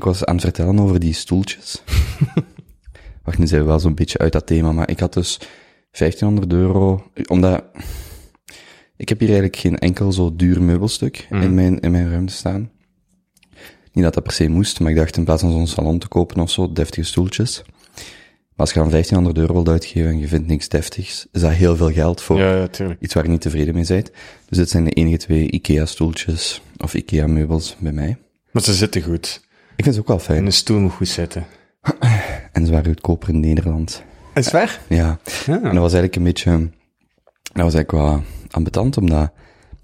ik was aan het vertellen over die stoeltjes. Wacht, nu zijn we wel zo'n beetje uit dat thema, maar ik had dus 1500 euro, omdat ik heb hier eigenlijk geen enkel zo duur meubelstuk in, mijn, in mijn ruimte staan. Niet dat dat per se moest, maar ik dacht in plaats van zo'n salon te kopen of zo, deftige stoeltjes. Maar als je dan 1500 euro wilt uitgeven en je vindt niks deftigs, is dat heel veel geld voor Ja, ja, iets waar je niet tevreden mee bent. Dus dit zijn de enige twee IKEA-stoeltjes of IKEA-meubels bij mij. Maar ze zitten goed. Ik vind ze ook wel En fijn. een stoel moet goed zitten. En ze waren goedkoper in Nederland. Is het waar? Ja. En dat was eigenlijk een beetje, dat was eigenlijk wel ambetant, omdat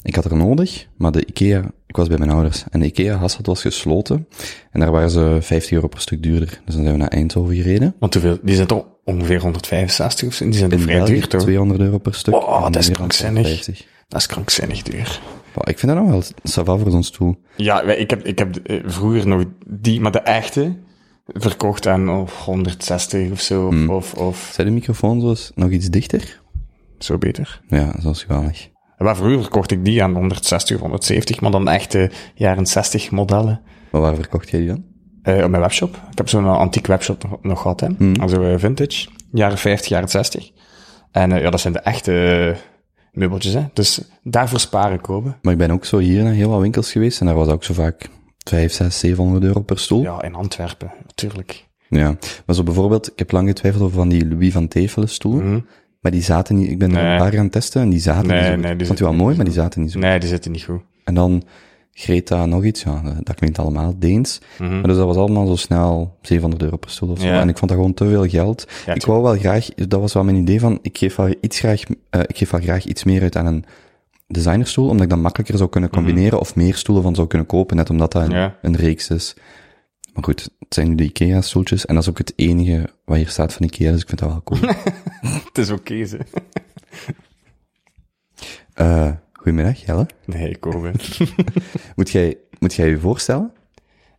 ik had er nodig, maar de IKEA, ik was bij mijn ouders, en de IKEA Hasselt was gesloten, en daar waren ze 50 euro per stuk duurder. Dus dan zijn we naar Eindhoven gereden. Want hoeveel, die zijn toch ongeveer 165 of zo? Die zijn toch In vrij België duur, toch? 200 euro per stuk. Wow, en dat is krankzinnig. 50. Dat is krankzinnig duur. Wow, ik vind dat nog wel ça va voor zo'n stoel. Ja, ik heb, ik heb eh, vroeger nog die, maar de echte, verkocht aan of 160 of zo, of, of, of Zijn de microfoon zo eens nog iets dichter? zo beter. Ja, dat is geweldig. Maar vroeger verkocht ik die aan 160 of 170, maar dan echte jaren 60 modellen. Maar waar verkocht jij die dan? Eh, op mijn webshop. Ik heb zo'n antiek webshop nog, nog gehad, hè. Also eh, vintage. Jaren 50, jaren 60. En ja, dat zijn de echte meubeltjes, hè. Dus daarvoor sparen kopen. Maar ik ben ook zo hier naar heel wat winkels geweest, en daar was ook zo vaak 5, 6, 700 euro per stoel. Ja, in Antwerpen, natuurlijk. Ja, maar zo bijvoorbeeld, ik heb lang getwijfeld over van die Louis van Tevelen stoelen, maar die zaten niet, ik ben er Nee. een paar gaan testen en die zaten Nee, niet zo nee, goed. die Vond je wel mooi, maar die zaten niet zo goed. Nee, die zitten niet goed. En dan Greta nog iets, ja, dat klinkt allemaal Deens. Maar dus dat was allemaal zo snel 700 euro per stoel of zo. Ja. En ik vond dat gewoon te veel geld. Ja, ik wou wel graag, dat was wel mijn idee van, ik geef wel iets graag, eh, ik geef wel graag iets meer uit aan een designerstoel, omdat ik dan makkelijker zou kunnen combineren of meer stoelen van zou kunnen kopen, net omdat dat een, Ja. een reeks is. Maar goed, het zijn nu de IKEA-stoeltjes en dat is ook het enige wat hier staat van IKEA, dus ik vind dat wel cool. Het is oké, ze. Eh goedemiddag, Jelle. Nee, Kobe. Moet jij, moet jij je voorstellen?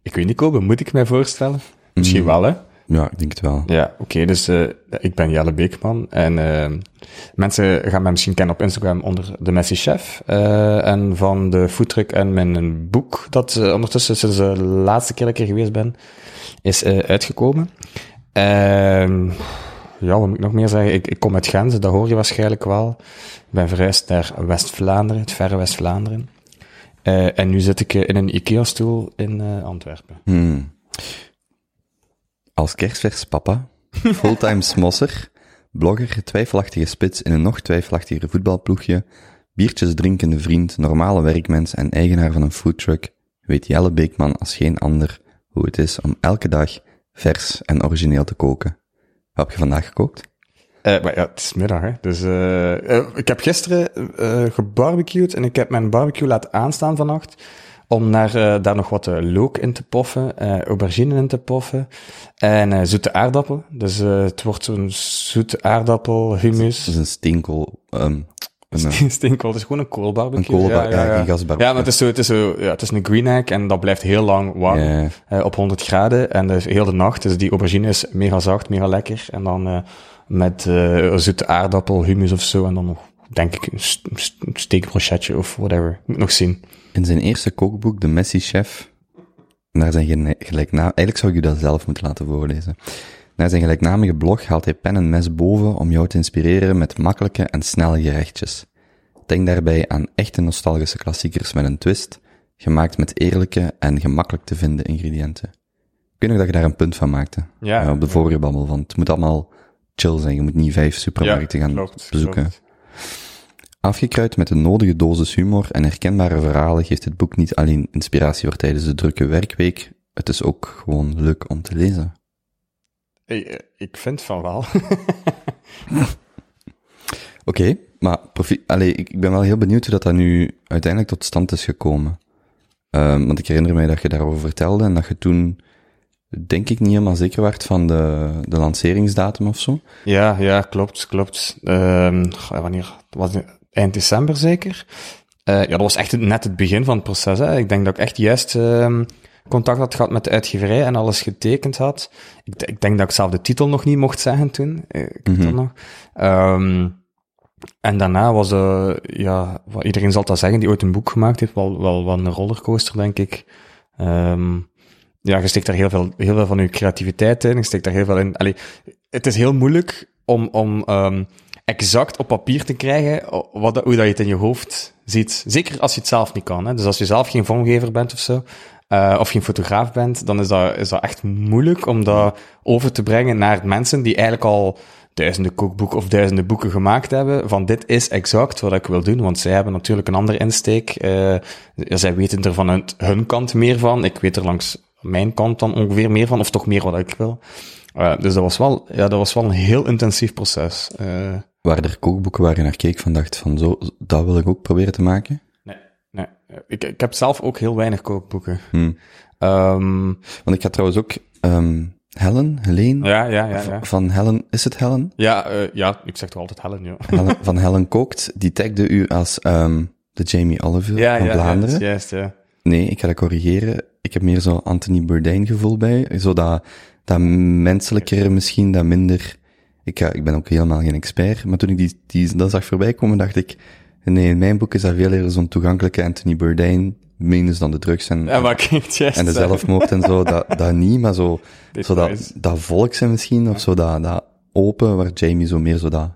ik weet niet, Kobe, moet ik mij voorstellen? Misschien wel, hè? Ja, ik denk het wel. Ja, oké, dus eh, ik ben Jelle Beekman en eh, mensen gaan mij misschien kennen op Instagram onder de Messi Chef eh, en van de foodtruck en mijn boek dat ondertussen sinds de laatste keer dat ik er geweest ben is uitgekomen. Ehm, ja, wat moet ik nog meer zeggen? Ik, ik kom uit Gent, dat hoor je waarschijnlijk wel. Ik ben verhuisd naar West-Vlaanderen, het verre West-Vlaanderen. Eh, en nu zit ik eh, in een IKEA-stoel in eh, Antwerpen. Hmm. Als kerstvers papa, fulltime smosser, blogger, twijfelachtige spits in een nog twijfelachtiger voetbalploegje, biertjes drinkende vriend, normale werkmens en eigenaar van een foodtruck, weet Jelle Beekman als geen ander hoe het is om elke dag vers en origineel te koken. Wat heb je vandaag gekookt? Eh, maar ja, het is middag, hè. Dus eh, eh, ik heb gisteren gebarbecued en ik heb mijn barbecue laten aanstaan vannacht. Om naar, daar nog wat eh, look in te poffen, eh aubergine in te poffen. En zoete aardappel. Dus het wordt zo'n zoete aardappel, Dat hummus. is een steenkool, um, een, Steenkool, het is gewoon een koolbarbecue. Een koolbar- ja, geen gasbarbecue. Ja, maar het is zo, het is zo, ja, het is een green egg en dat blijft heel lang warm. Eh, op 100 graden en dus heel de nacht. Dus die aubergine is mega zacht, mega lekker. En dan eh, met eh zoete aardappel, hummus of zo. En dan nog, denk ik, een, st- een st- een steakbrochetje of whatever. Moet nog zien. in zijn eerste kookboek, De Messi Chef, naar zijn gene- gelijknaam, eigenlijk zou ik u dat zelf moeten laten voorlezen. Naar zijn gelijknamige blog haalt hij pen en mes boven om jou te inspireren met makkelijke en snelle gerechtjes. Denk daarbij aan echte nostalgische klassiekers met een twist, gemaakt met eerlijke en gemakkelijk te vinden ingrediënten. Ik weet nog dat je daar een punt van maakte. Ja, eh, op de vorige babbel, van het moet allemaal chill zijn. Je moet niet vijf supermarkten gaan klopt, bezoeken. klopt. Afgekruid met een nodige dosis humor en herkenbare verhalen geeft dit boek niet alleen inspiratie voor tijdens de drukke werkweek, het is ook gewoon leuk om te lezen. Ik, eh, ik vind van wel. Oké, maar profi- allee, ik, ben wel heel benieuwd hoe dat, dat nu uiteindelijk tot stand is gekomen. Ehm, want ik herinner mij dat je daarover vertelde en dat je toen, denk ik, niet helemaal zeker werd van de, de lanceringsdatum of zo. ja, ja, klopt, klopt. Ehm, wanneer? Was het eind december zeker? Eh, ja, dat was echt net het begin van het proces. Hè. Ik denk dat ik echt juist ehm, contact had gehad met de uitgeverij en alles getekend had. Ik, ik denk dat ik zelf de titel nog niet mocht zeggen toen. Eh, Ik dat nog. Ehm, en daarna was, eh ja, wat iedereen zal dat zeggen, die ooit een boek gemaakt heeft, wel, wel, wel een rollercoaster, denk ik. Ehm, ja, je steekt daar heel veel, heel veel van je creativiteit in. Je steekt daar heel veel in. Allee, het is heel moeilijk om, om um, exact op papier te krijgen wat, hoe dat je het in je hoofd ziet. Zeker als je het zelf niet kan. Hè. Dus als je zelf geen vormgever bent of zo, uh, of geen fotograaf bent, dan is dat, is dat echt moeilijk om dat over te brengen naar mensen die eigenlijk al duizenden kookboeken of duizenden boeken gemaakt hebben, van dit is exact wat ik wil doen, want zij hebben natuurlijk een andere insteek. Uh, zij weten er van hun kant meer van, ik weet er langs mijn kant dan ongeveer meer van, of toch meer wat ik wil. Uh, dus dat was wel, ja, dat was wel een heel intensief proces. Uh, Waren er kookboeken waar je naar keek van dacht van zo, dat wil ik ook proberen te maken? Nee. Ik, ik heb zelf ook heel weinig kookboeken. Hmm. Um, Want ik had trouwens ook um, Helen, Helene. Ja, ja, ja, ja. Van Helen, is het Helen? Ja, uh, ja ik zeg toch altijd Helen, ja. Helen, van Helen Kookt, die tagde u als um, de Jamie Oliver ja, van ja, Vlaanderen. Ja, juist, ja. Nee, ik ga dat corrigeren. Ik heb meer zo Anthony Bourdain gevoel bij. Zo dat, dat menselijker misschien, dat minder... Ik, ga, ik ben ook helemaal geen expert, maar toen ik die, die, dat zag voorbij komen, dacht ik, nee, in mijn boek is dat veel eerder zo'n toegankelijke Anthony Bourdain, minus dan de drugs en, ja, en de zelfmoord en zo, dat, dat niet, maar zo, zo dat, dat volkse misschien, of zo dat, dat open, waar Jamie zo meer zo dat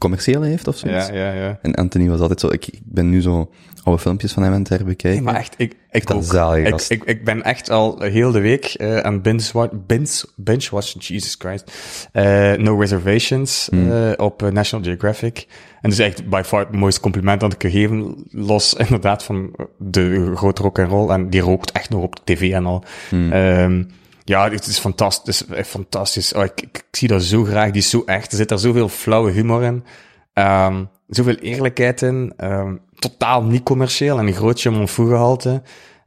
commerciële heeft of zoiets. Ja, ja, ja. En Anthony was altijd zo, ik, ik ben nu zo oude filmpjes van hem aan het herbekijken. Nee, maar echt, ik, ik, dat ook, zalig ik, ik, ik ben echt al heel de week uh, aan binge, binge, binge watchen, Jesus Christ, uh, No Reservations uh, op National Geographic. En dus echt by far het mooiste compliment dat ik kan geven, los inderdaad van de grote rock and roll en die rookt echt nog op de tv en al. Hmm. Um, ja, het is fantastisch. fantastisch. Oh, ik, ik, ik, zie dat zo graag. Die is zo echt. Er zit daar zoveel flauwe humor in. Um, zoveel eerlijkheid in. Um, totaal niet commercieel en een groot je gehalte.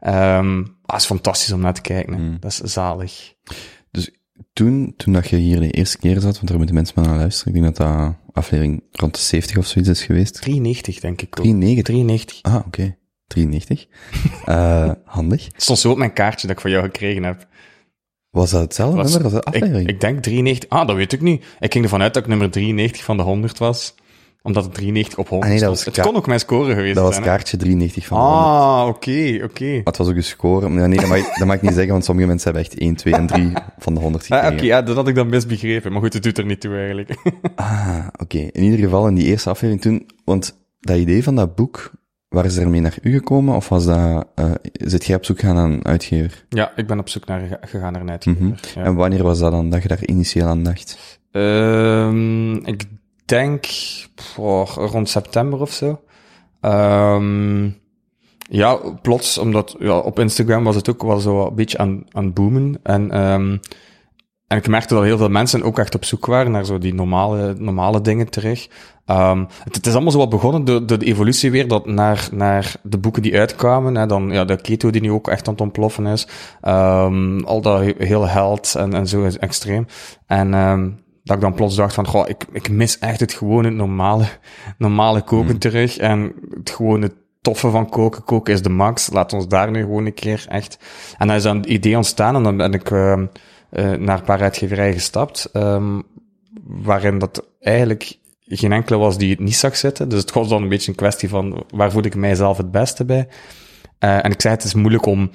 Um, ah, is fantastisch om naar te kijken. Mm. Dat is zalig. Dus toen, toen dat je hier de eerste keer zat, want daar moeten mensen maar naar luisteren, ik denk dat dat aflevering rond de 70 of zoiets is geweest. 93, denk ik ook. 93? 93. Ah, oké. Okay. 93. uh, handig. Het stond zo op mijn kaartje dat ik van jou gekregen heb. Was dat hetzelfde Was- nummer als de aflevering? Ik, ik denk 93. Ah, dat weet ik niet. Ik ging ervan uit dat ik nummer 93 van de 100 was. Omdat het 93 op 100 Ah, nee, dat was Het kon ook mijn score geweest dat was zijn. hè. kaartje 93 van de 100. Ah, oké, oké. Maar het was ook een score. Maar nee, dat mag, ik- dat mag ik niet zeggen, want sommige mensen hebben echt 1, 2 en 3 van de 100 Ah, gekregen. oké, ja, dat had ik dan misbegrepen. Maar goed, het doet er niet toe eigenlijk. Ah, oké. In ieder geval in die eerste aflevering toen, want dat idee van dat boek, waar is er mee naar u gekomen? Of was dat, uh, zit jij op zoek gaan naar een uitgever? ja, ik ben op zoek naar, gegaan naar een uitgever. Mhm. ja. En wanneer was dat dan, dat je daar initieel aan dacht? Ehm, ik denk rond september of zo. Ehm, ja, plots, omdat ja, op Instagram was het ook wel zo een beetje aan, aan het boomen. En, ehm, en ik merkte dat heel veel mensen ook echt op zoek waren naar zo die normale, normale dingen terug. Ehm, het, het is allemaal zo wat begonnen door, door de evolutie weer, dat naar, naar de boeken die uitkwamen. Hè, dan ja, de keto die nu ook echt aan het ontploffen is. Ehm, al dat he- heel held en, en zo is extreem. En ehm, dat ik dan plots dacht van, goh, ik, ik mis echt het gewone normale, normale koken terug. En het gewone toffe van koken. Koken is de max. Laat ons daar nu gewoon een keer echt... En dan is dan het idee ontstaan en dan ben ik eh, naar een paar gestapt. ehm, waarin dat eigenlijk geen enkele was die het niet zag zitten. Dus het was dan een beetje een kwestie van waar voel ik mijzelf het beste bij. Eh, en ik zei, het is moeilijk om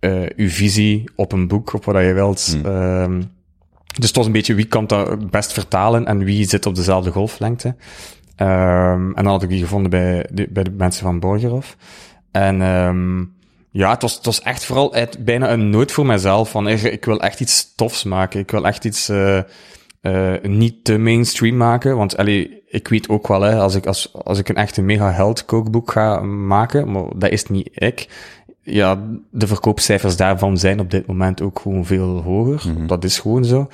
eh uw visie op een boek, op wat je wilt. ehm, dus het was een beetje wie kan dat het best vertalen en wie zit op dezelfde golflengte. Ehm, en dan had ik die gevonden bij de, bij de mensen van Borgerhof. En ja, het was, het was echt vooral uit, bijna een nood voor mezelf. Van, ik, ik wil echt iets tofs maken. Ik wil echt iets eh niet te mainstream maken. Want allee, ik weet ook wel, hè, als, ik, als, als ik een echte mega held kookboek ga maken, maar dat is niet ik. Ja, de verkoopcijfers daarvan zijn op dit moment ook gewoon veel hoger. Dat is gewoon zo.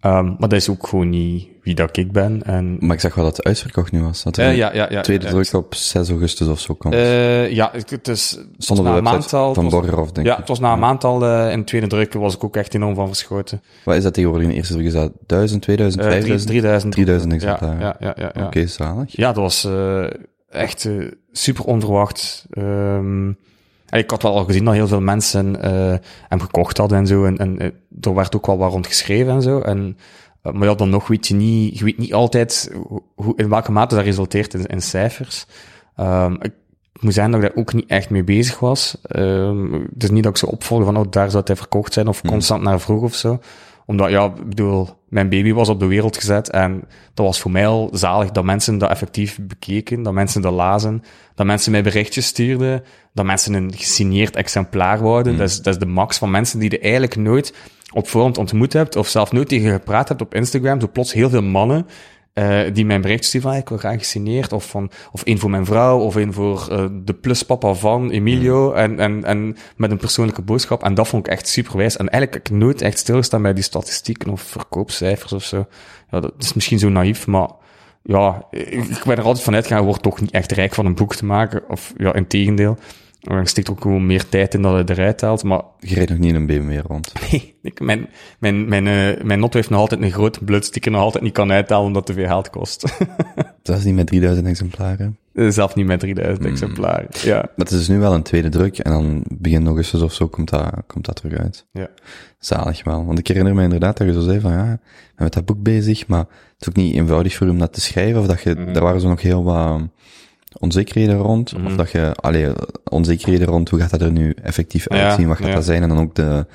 Ehm, maar dat is ook gewoon niet wie dat ik ben. En, Maar ik zag wel dat het uitverkocht nu was. Dat Eh, ja, ja, ja. tweede druk op 6 augustus of zo komt. eh, ja, het, is, Stond op na de een website maand al. van Borgerhof, denk ja, ik. het was na een maand al eh, in de tweede druk, was ik ook echt enorm van verschoten. Wat is dat tegenwoordig in de eerste druk? Is dat 1000, 2000, Eh, drie- 5000? 3000. 3000 Ja, exemplaren. ja, ja, ja. ja. Oké, zalig. Ja, dat was echt super onverwacht. Ehm, en ik had wel al gezien dat heel veel mensen hem gekocht hadden en zo. En, en er werd ook wel wat rond geschreven en zo. En, maar ja, dan nog weet je niet, je weet niet altijd hoe, in welke mate dat resulteert in, in cijfers. Ehm, ik, moet zeggen dat ik daar ook niet echt mee bezig was. Um, het is niet dat ik zo opvolg van, oh, daar zou hij verkocht zijn, of constant naar vroeg of zo. Omdat, ja, ik bedoel, mijn baby was op de wereld gezet en dat was voor mij al zalig dat mensen dat effectief bekeken, dat mensen dat lazen, dat mensen mij berichtjes stuurden, dat mensen een gesigneerd exemplaar wouden. Dat, is, dat is de max van mensen die je eigenlijk nooit op voorhand ontmoet hebt, of zelf nooit tegen gepraat hebt op Instagram, zo plots heel veel mannen uh, die mijn bericht sturen van, ik wil graag gesigneerd, of van, of één voor mijn vrouw, of één voor uh, de pluspapa van Emilio, en, en, en met een persoonlijke boodschap. En dat vond ik echt super wijs. En eigenlijk heb ik nooit echt stilgestaan bij die statistieken of verkoopcijfers of zo. Ja, dat is misschien zo naïef, maar ja, ik ben er altijd van uitgegaan, wordt toch niet echt rijk van een boek te maken, of ja, in tegendeel. Er steekt ook gewoon meer tijd in dat hij eruit haalt, maar... Je rijdt nog niet in een BMW rond. Nee, ik, mijn, mijn, mijn, uh, mijn not heeft nog altijd een grote bluts die ik nog altijd niet kan uithalen omdat het te veel geld kost. Zelfs niet met 3000 exemplaren? Eh, zelf niet met 3000 mm. exemplaren, ja. Maar het is dus nu wel een tweede druk en dan begin nog eens of zo komt dat, komt dat terug uit. Ja. Zalig wel. Want ik herinner me inderdaad dat je zo zei van ja, ik ben met dat boek bezig, maar het is ook niet eenvoudig voor hem dat te schrijven of dat je, mm. daar waren zo nog heel wat onzekerheden rond. Of mhm. dat je, allee, onzekerheden rond, hoe gaat dat er nu effectief uitzien, wat gaat dat zijn? En dan ook de,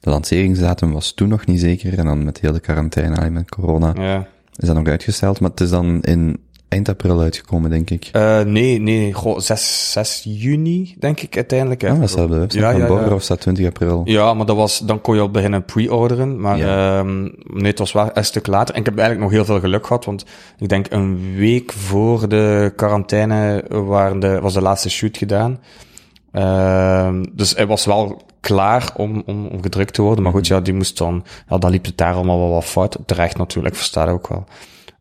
de lanceringsdatum was toen nog niet zeker. En dan met heel de quarantaine, allee, met corona, ja. is dat nog uitgesteld. Maar het is dan in eind april uitgekomen, denk ik. Uh, nee, nee, goh, 6, 6 juni, denk ik uiteindelijk. Hè. Ja, dat staat op de ja, van ja, Borger, of staat 20 april? Ja, maar dat was, dan kon je al beginnen pre-orderen, maar ja. um, nee, het was wel een stuk later. En ik heb eigenlijk nog heel veel geluk gehad, want ik denk een week voor de quarantaine waren de, was de laatste shoot gedaan. Uh, dus hij was wel klaar om, om, om gedrukt te worden, maar goed, mhm. ja, die moest dan, ja, dan liep het daar allemaal wel wat fout. Terecht natuurlijk, versta ik ook wel.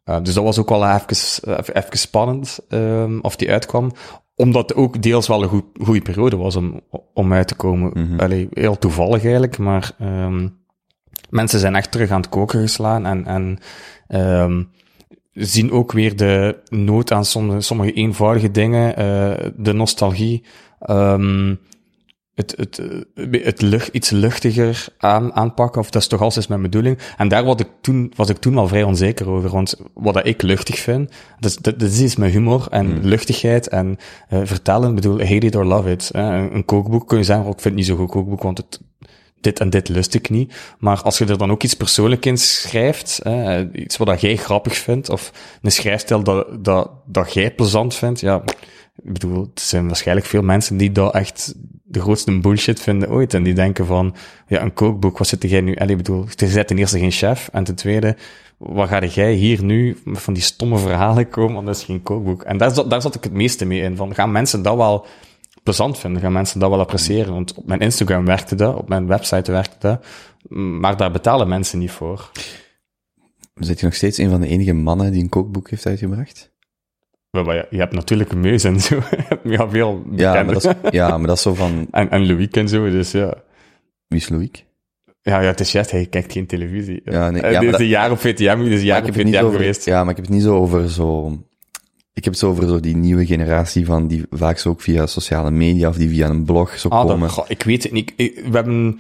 Uh, dus dat was ook wel even, even, even spannend um, of die uitkwam. Omdat het ook deels wel een goed, goede periode was om, om uit te komen. Mm Allee, heel toevallig eigenlijk, maar um, mensen zijn echt terug aan het koken geslaan en, en um, zien ook weer de nood aan sommige, sommige eenvoudige dingen, uh, de nostalgie. Um, het, het, eh, het lucht, iets luchtiger aan, aanpakken, of dat is toch altijd mijn bedoeling. En daar was ik toen, was ik toen al vrij onzeker over, want wat ik luchtig vind, dat, dat, dat is mijn humor en hmm. luchtigheid en uh, vertellen, bedoel, hate it or love it. Een, een kookboek kun je zeggen, oh, ik vind het niet zo'n goed kookboek, want het, dit en dit lust ik niet. Maar als je er dan ook iets persoonlijk in schrijft, iets wat jij grappig vindt, of een schrijfstijl dat, dat, dat jij plezant vindt, ja, ik bedoel, er zijn waarschijnlijk veel mensen die dat echt de grootste bullshit vinden ooit. En die denken van, ja, een kookboek, wat zit jij nu? Allee, ik bedoel, je bent ten eerste geen chef. En ten tweede, wat ga jij hier nu van die stomme verhalen komen? Want dat is geen kookboek. En daar, daar zat ik het meeste mee in. Van, gaan mensen dat wel plezant vinden? Gaan mensen dat wel appreciëren? Want op mijn Instagram werkte dat, op mijn website werkte dat. Maar daar betalen mensen niet voor. Zit je nog steeds een van de enige mannen die een kookboek heeft uitgebracht? je, je hebt natuurlijk een meus en zo. ja, veel ja maar, dat is, ja, maar dat is zo van... En, en Louis en zo, dus ja. Wie is Louis? Ja, ja, het is juist, hij kijkt geen televisie. Ja, nee, ja, dit is een jaar op VTM, dit is een jaar op VTM geweest. Ja, maar ik heb het niet zo over zo ik heb het zo over zo die nieuwe generatie van die vaak zo ook via sociale media of die via een blog zo ah, komen. ik weet het niet. we hebben,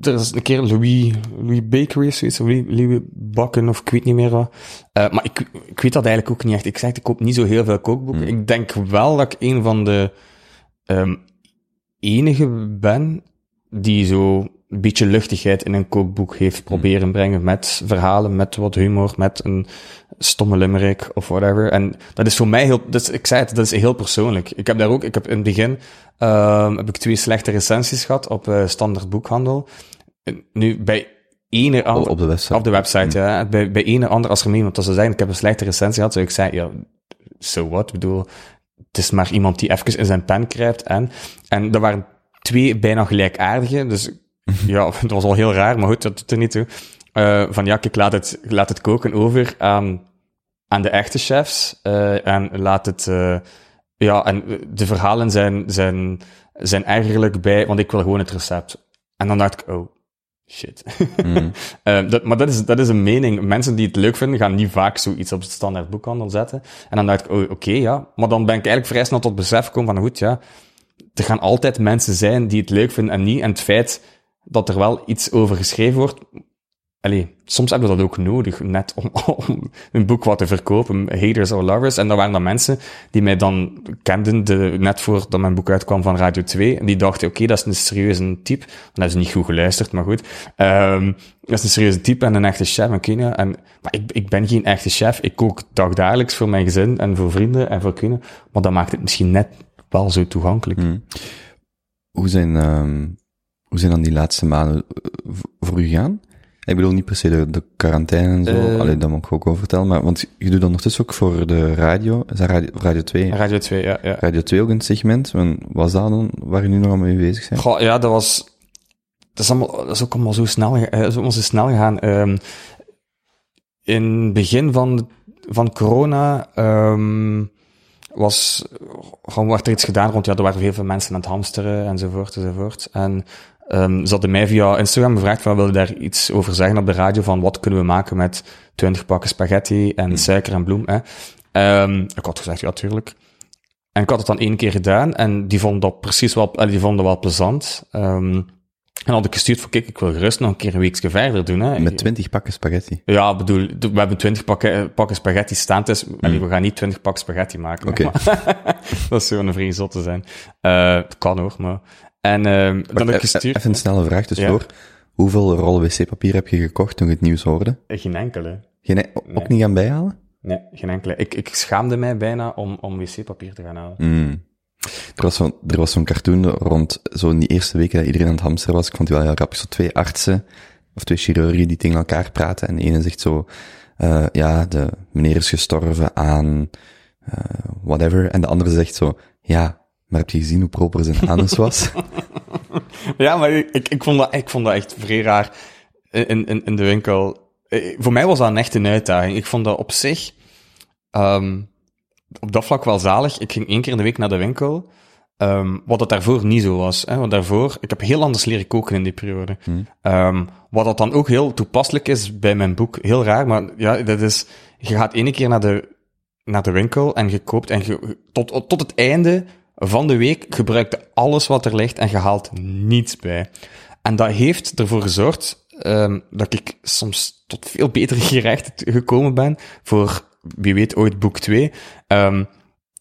er is een keer Louis, Louis Bakery of zoiets, Louis, Louis Bakken of ik weet niet meer wat. Uh, maar ik, ik weet dat eigenlijk ook niet echt. Ik zeg, ik koop niet zo heel veel kookboeken. Hmm. Ik denk wel dat ik een van de um, enige ben die zo een beetje luchtigheid in een kookboek heeft hmm. proberen brengen met verhalen, met wat humor, met een stomme limerick of whatever. En dat is voor mij heel, dat ik zei het, dat is heel persoonlijk. Ik heb daar ook, ik heb in het begin, uh, heb ik twee slechte recensies gehad op uh, standaard boekhandel. Nu, bij ene ander, op de website. Op de website, hmm. ja. Bij, bij ene ander als want als ze zeggen, ik heb een slechte recensie gehad, zou ik zeggen, ja, so what? Ik bedoel, het is maar iemand die even in zijn pen krijgt en, en er waren twee bijna gelijkaardige, dus ja, het was al heel raar, maar goed, dat doet er niet toe. Uh, van ja, ik laat het, laat het koken over aan, aan de echte chefs. Uh, en laat het, uh, ja, en de verhalen zijn, zijn, zijn eigenlijk bij, want ik wil gewoon het recept. En dan dacht ik, oh, shit. Mm. dat, maar dat is, dat is een mening. Mensen die het leuk vinden, gaan niet vaak zoiets op het standaard boekhandel zetten. En dan dacht ik, oh, oké, ja. Maar dan ben ik eigenlijk vrij snel tot besef gekomen van, goed, ja, er gaan altijd mensen zijn die het leuk vinden en niet. En het feit dat er wel iets over geschreven wordt, allee, soms hebben we dat ook nodig, net om, een boek wat te verkopen, haters or lovers. En dat waren dan mensen die mij dan kenden, de, net voordat mijn boek uitkwam van Radio 2, en die dachten, oké, dat is een serieuze type. Dan hebben ze niet goed geluisterd, maar goed. Um, dat is een serieuze type en een echte chef. En, Kenia, en maar ik, ik ben geen echte chef. Ik kook dagdagelijks voor mijn gezin en voor vrienden en voor kinderen. Maar dat maakt het misschien net wel zo toegankelijk. Hmm. Hoe zijn, um, hoe zijn dan die laatste maanden eh, voor u gegaan? Ik bedoel niet per se de, de quarantaine en zo, uh, Allee, dat moet ik ook over vertellen, maar, want je doet dan ondertussen ook voor de radio, is dat radio, radio 2? Radio 2, ja, ja. Radio 2 ook een segment, en was dat dan waar je nu nog mee bezig bent? Goh, ja, dat was, dat is, allemaal, dat is ook allemaal zo snel, uh, zo snel gegaan. Um, in het begin van, van corona, um, was, gewoon werd er iets gedaan rond, ja, er waren heel veel mensen aan het hamsteren enzovoort enzovoort. En um, ze hadden mij via Instagram gevraagd van, wilde daar iets over zeggen op de radio van wat kunnen we maken met 20 pakken spaghetti en mm. suiker en bloem, hè. Um, ik had gezegd, ja, tuurlijk. En ik had het dan één keer gedaan en die vonden dat precies wel, die vonden wel plezant. Um, en had ik gestuurd van, kijk, ik wil gerust nog een keer een weekje verder doen. Hè. Met twintig pakken spaghetti? Ja, bedoel, we hebben twintig pakken, pakken spaghetti staan, dus mm. we gaan niet twintig pakken spaghetti maken. Oké. Okay. dat zou een vrij zot te zijn. Uh, kan hoor, maar... En uh, dan heb ik gestuurd... Even een snelle vraag tussendoor. Ja. Hoeveel rollen wc-papier heb je gekocht toen je het nieuws hoorde? Geen enkele. Geen, e- ook niet gaan bijhalen? Nee, geen enkele. Ik, ik schaamde mij bijna om, om wc-papier te gaan halen. Mm. Er was zo'n, er was zo'n cartoon rond, zo in die eerste weken dat iedereen aan het hamsteren was. Ik vond die wel heel grappig. Zo twee artsen, of twee chirurgen die tegen elkaar praten. En de ene zegt zo, uh, ja, de meneer is gestorven aan, uh, whatever. En de andere zegt zo, ja, maar heb je gezien hoe proper zijn anus was? ja, maar ik, ik, vond dat, ik vond dat echt vrij raar in, in, in de winkel. Eh, voor mij was dat een echt een uitdaging. Ik vond dat op zich, um, op dat vlak wel zalig. Ik ging één keer in de week naar de winkel. Um, wat dat daarvoor niet zo was. Hè? Want daarvoor, ik heb heel anders leren koken in die periode. Hmm. Um, wat dat dan ook heel toepasselijk is bij mijn boek. Heel raar, maar ja, dat is, je gaat één keer naar de, naar de winkel en je koopt en je, tot, tot het einde van de week gebruikt alles wat er ligt en je haalt niets bij. En dat heeft ervoor gezorgd um, dat ik soms tot veel betere gerechten gekomen ben voor wie weet ooit boek 2, um,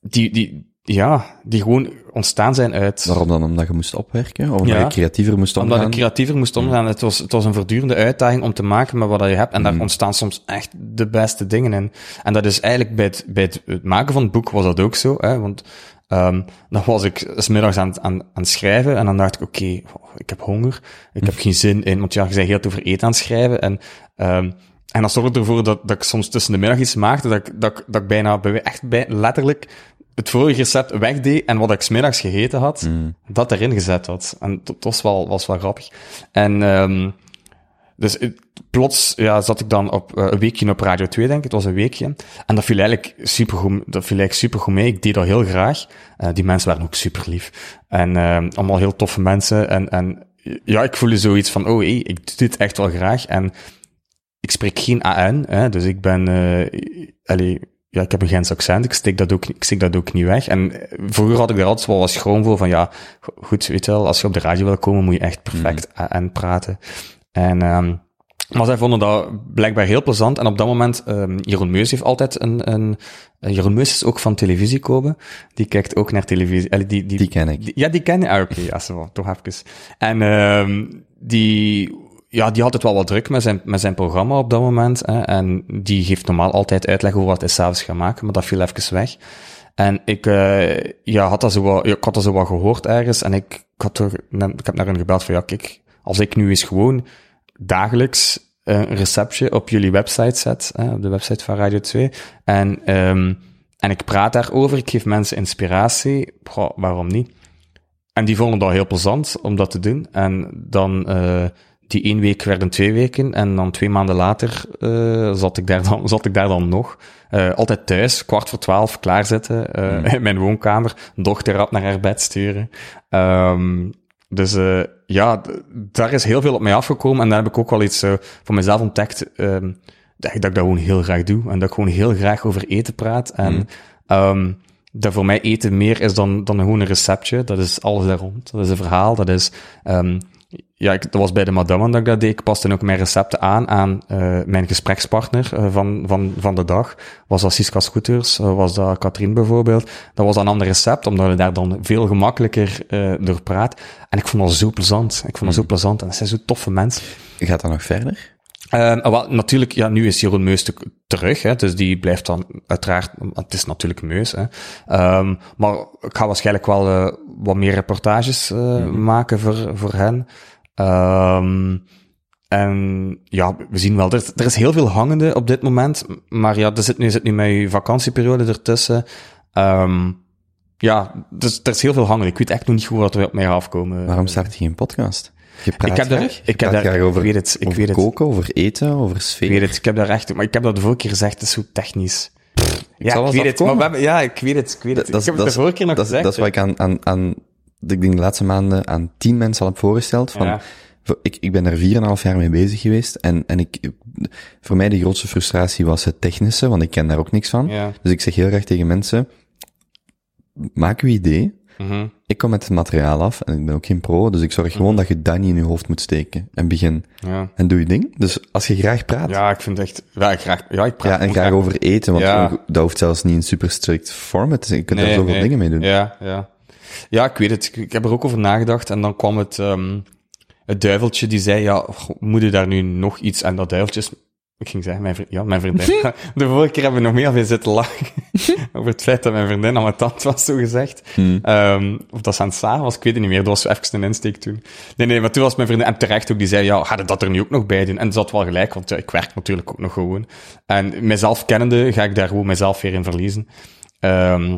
die, die, ja, die gewoon ontstaan zijn uit... Waarom dan? Omdat je moest opwerken? Of omdat ja, je creatiever moest omgaan? Omdat je creatiever moest omgaan. Mm. Het, was, het was een voortdurende uitdaging om te maken met wat je hebt. En daar mm. ontstaan soms echt de beste dingen in. En dat is eigenlijk bij het, bij het, maken van het boek was dat ook zo. Hè, want um, dan was ik smiddags aan, aan, aan het schrijven en dan dacht ik, oké, okay, ik heb honger. Ik heb geen zin in, want ja, je zei heel over eten aan het schrijven. En um, en dat zorgde ervoor dat, dat ik soms tussen de middag iets maakte, dat ik, dat, dat ik bijna echt bij, letterlijk het vorige recept wegdeed en wat ik smiddags gegeten had, mm. dat erin gezet had. En dat was wel, was wel grappig. En um, dus plots ja, zat ik dan op uh, een weekje op Radio 2, denk ik. Het was een weekje. En dat viel eigenlijk supergoed, dat viel eigenlijk supergoed mee. Ik deed dat heel graag. Uh, die mensen waren ook super lief. En uh, allemaal heel toffe mensen. En, en ja, ik voelde zoiets van, oh hey, ik doe dit echt wel graag. En ik spreek geen AN, hè, dus ik ben, allee, ja, ik heb een Gens accent, ik steek dat ook, ik steek dat ook niet weg. En vroeger had ik er altijd wel wat schroom voor van, ja, goed, weet je wel, als je op de radio wil komen, moet je echt perfect mm. AN praten. En, um, maar zij vonden dat blijkbaar heel plezant. En op dat moment, um, Jeroen Meus heeft altijd een, een Jeroen Meus is ook van televisie komen. Die kijkt ook naar televisie. Allee, die, die, die ken ik. Die, ja, die ken ik. Ah, oké, okay, toch even. En um, die ja, die had het wel wat druk met zijn, met zijn programma op dat moment. Hè, en die geeft normaal altijd uitleg over wat hij s'avonds gaat maken, maar dat viel even weg. En ik, uh, ja, had dat zo wat, ik had dat zo wat gehoord ergens en ik, ik, had er, ik heb naar hen gebeld van, ja, kijk, als ik nu eens gewoon dagelijks een receptje op jullie website zet, hè, op de website van Radio 2, en, um, en ik praat daarover, ik geef mensen inspiratie, goh, waarom niet? En die vonden dat heel plezant om dat te doen. En dan, uh, die één week werden twee weken en dan twee maanden later uh, zat, ik daar dan, zat ik daar dan nog. Uh, altijd thuis, kwart voor twaalf, klaarzitten mm. in mijn woonkamer, dochter naar haar bed sturen. Um, dus uh, ja, daar is heel veel op mij afgekomen en daar heb ik ook wel iets uh, voor mezelf ontdekt um, dat, ik, dat ik dat gewoon heel graag doe en dat ik gewoon heel graag over eten praat. En mm. um, dat voor mij eten meer is dan, dan gewoon een receptje. Dat is alles daar rond. Dat is een verhaal. Dat is um, ja, ik, dat was bij de madame dat ik dat deed. Ik paste ook mijn recepten aan aan uh, mijn gesprekspartner uh, van, van, van de dag. Was dat Siska Scooters, uh, was dat Katrien bijvoorbeeld. Dat was een ander recept, omdat je daar dan veel gemakkelijker door praat. En ik vond dat zo plezant. Ik vond dat zo plezant. En dat zijn zo toffe mensen. Gaat dat nog verder? Uh, wel, natuurlijk, ja, nu is Jeroen Meus terug, hè, dus die blijft dan uiteraard, het is natuurlijk Meus, hè. Um, maar ik ga waarschijnlijk wel uh, wat meer reportages uh, mm -hmm. maken voor, voor hen. Um, en ja, we zien wel, er, er is heel veel hangende op dit moment, maar ja, er zit nu, zit nu mijn vakantieperiode ertussen. Um, ja, dus er is heel veel hangende. Ik weet echt nog niet goed wat er op mij afkomen. Waarom start je geen podcast? Je praat ik heb daar, graag. ik heb daar, over, ik weet het, ik over weet het. koken, over eten, over sfeer. Ik weet het, ik heb daar echt, maar ik heb dat de vorige keer gezegd, het is zo technisch. ja, ik weet het, maar afkomen. we hebben, ja, ik weet het, ik weet het. Dat- ik heb dat het de vorige keer nog dat, gezegd. dat is wat ik aan, aan, aan ik denk de laatste maanden aan tien mensen al heb voorgesteld. Van, Ja. ik, ik ben er vier en een half jaar mee bezig geweest. En, en ik, voor mij de grootste frustratie was het technische, want ik ken daar ook niks van. Ja. Dus ik zeg heel graag tegen mensen, maak uw idee. Mhm. Ik kom met het materiaal af en ik ben ook geen pro, dus ik zorg gewoon dat je dat niet in je hoofd moet steken. En begin. ja. En doe je ding. Dus als je graag praat, Ja, ik vind echt, ja, ik graag, ja, ik praat Ja, en graag over eten, want Ja. dat hoeft zelfs niet in super strict format. Je kunt daar Nee, zoveel nee. dingen mee doen. Ja, ja. Ja, ik weet het. Ik, heb er ook over nagedacht. En dan kwam het, ehm het duiveltje die zei, ja, moet je daar nu nog iets... En dat duiveltje is... Ik ging zeggen, mijn ja, mijn vriendin. De vorige keer hebben we nog meer veel zitten lachen. over het feit dat mijn vriendin aan mijn tand was, zo gezegd. Hmm. Ehm, of dat ze aan het zagen was, ik weet het niet meer. Dat was even een insteek toen. Nee, nee, maar toen was mijn vriendin, en terecht ook, die zei, ja, ga je dat er nu ook nog bij doen? En ze had wel gelijk, want ja, ik werk natuurlijk ook nog gewoon. En mijzelf kennende ga ik daar gewoon mezelf weer in verliezen. Ehm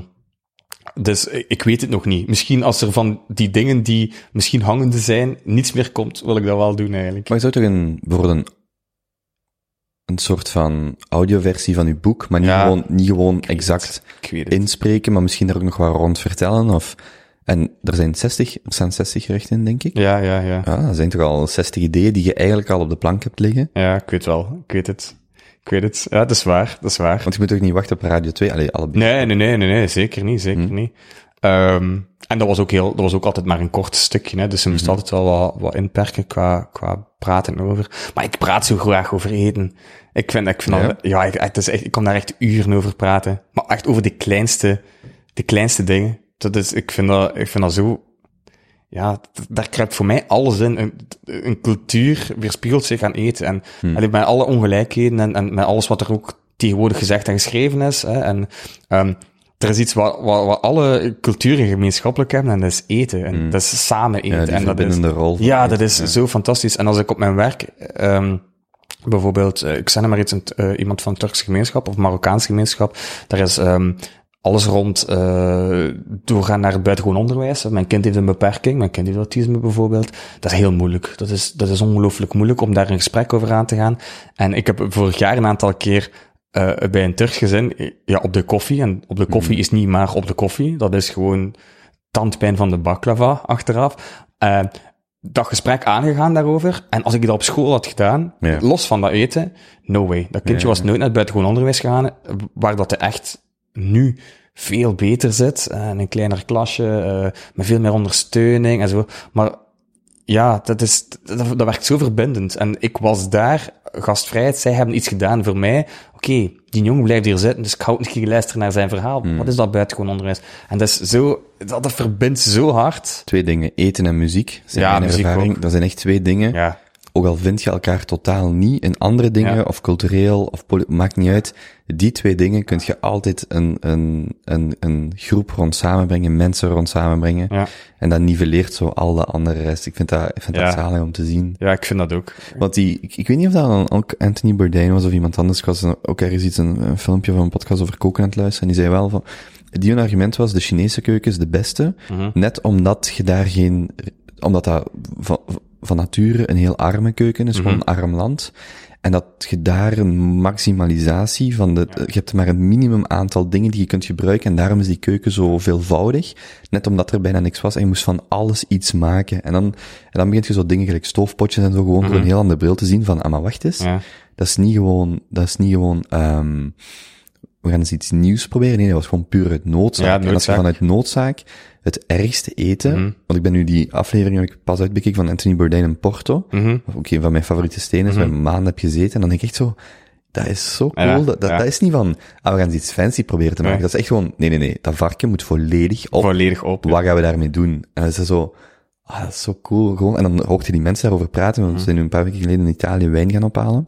dus ik ik weet het nog niet. Misschien als er van die dingen die misschien hangende zijn, niets meer komt, wil ik dat wel doen eigenlijk. Maar je zou toch een, bijvoorbeeld een, een soort van audioversie van je boek, maar niet Ja. gewoon, niet gewoon exact het. inspreken, maar misschien daar ook nog wat rond vertellen, of, en er zijn 60, er staan 60 gerechten in, denk ik. Ja, ja, ja. Ja, dat zijn toch al 60 ideeën die je eigenlijk al op de plank hebt liggen. Ja, ik weet wel. Ik weet het. Ik weet het. Ja, dat is waar. Dat is waar. Want je moet toch niet wachten op Radio 2? Allee, allebei. Nee, nee, nee, nee, nee, zeker niet, zeker niet. Ehm, en dat was ook heel, dat was ook altijd maar een kort stukje, hè, dus ze moest altijd wel wat, wat inperken qua, qua praten over. Maar ik praat zo graag over eten. Ik vind, ik vind Ja? dat, ja, ik, het is echt, ik kan daar echt uren over praten. Maar echt over de kleinste, de kleinste dingen. Dat is, ik vind dat, ik vind dat zo, ja, daar kruipt voor mij alles in. Een, een cultuur weerspiegelt zich aan eten. En allee, met alle ongelijkheden en, en met alles wat er ook tegenwoordig gezegd en geschreven is. Hè, en ehm er is iets wat, wat, wat alle culturen gemeenschappelijk hebben, en dat is eten. En dat is samen eten. Ja, en dat is, rol. ja, eten, dat is zo fantastisch. En als ik op mijn werk, ehm bijvoorbeeld, eh, ik zeg maar iets, eh, iemand van Turkse gemeenschap of Marokkaanse gemeenschap, daar is ehm alles rond eh doorgaan naar het buitengewoon onderwijs. Mijn kind heeft een beperking, mijn kind heeft autisme bijvoorbeeld. Dat is heel moeilijk. Dat is, dat is ongelooflijk moeilijk om daar een gesprek over aan te gaan. En ik heb vorig jaar een aantal keer eh, bij een Turks gezin, eh, ja, op de koffie. En op de koffie is niet maar op de koffie. Dat is gewoon tandpijn van de baklava achteraf. Eh, dat gesprek aangegaan daarover. En als ik dat op school had gedaan, Ja. los van dat eten, no way. Dat kindje Ja, was nooit naar het buitengewoon onderwijs gegaan, waar dat hij echt nu veel beter zit. in een kleiner klasje, met veel meer ondersteuning en zo. Maar ja, dat, is, dat, dat werkt zo verbindend. En ik was daar, gastvrijheid, zij hebben iets gedaan voor mij. Oké, die jongen blijft hier zitten, dus ik ga ook een keer luisteren naar zijn verhaal. Hmm. Wat is dat buitengewoon onderwijs? En dat is zo, dat, dat verbindt zo hard. Twee dingen, eten en muziek. Zijn Ja, muziek ervaring. ook. Dat zijn echt twee dingen. Ja, Ook al vind je elkaar totaal niet in andere dingen, Ja. of cultureel, of maakt niet uit. Die twee dingen kun je altijd een, een, een, een groep rond samenbrengen, mensen rond samenbrengen. ja, En dat nivelleert zo al de andere rest. Ik vind dat, ik vind dat zalig om te zien. ja, ik vind dat ook. Want die, ik, ik weet niet of dat dan ook Anthony Bourdain was of iemand anders. Ik was ook ergens iets, een, een filmpje van een podcast over koken aan het luisteren. En die zei wel van, die een argument was, de Chinese keuken is de beste. Mhm. Net omdat je daar geen, omdat dat van, van nature een heel arme keuken is, gewoon een arm land. En dat je daar een maximalisatie van de, je hebt maar een minimum aantal dingen die je kunt gebruiken en daarom is die keuken zo veelvoudig. Net omdat er bijna niks was en je moest van alles iets maken. En dan, en dan begint je zo dingen gelijk stoofpotjes en zo gewoon door een heel ander beeld te zien van, ah maar wacht eens. Ja, Dat is niet gewoon, dat is niet gewoon, ehm we gaan eens iets nieuws proberen. Nee, dat was gewoon puur uit noodzaak. Ja, En als je noodzaak. vanuit noodzaak het ergste eten, Mhm. want ik ben nu die aflevering heb ik pas uitbekeken van Anthony Bourdain in Porto, Mhm. ook een van mijn favoriete stenen is, waar ik een maand heb gezeten, en dan denk ik echt zo, dat is zo cool, Ja, dat, dat, ja. dat is niet van, ah, we gaan iets fancy proberen te maken, dat is echt gewoon, nee, nee, nee, dat varken moet volledig op, Volledig open. wat gaan we daarmee doen? En dan is het zo, ah, dat is zo cool, gewoon, en dan hoort je die mensen daarover praten, want we zijn nu een paar weken geleden in Italië wijn gaan ophalen,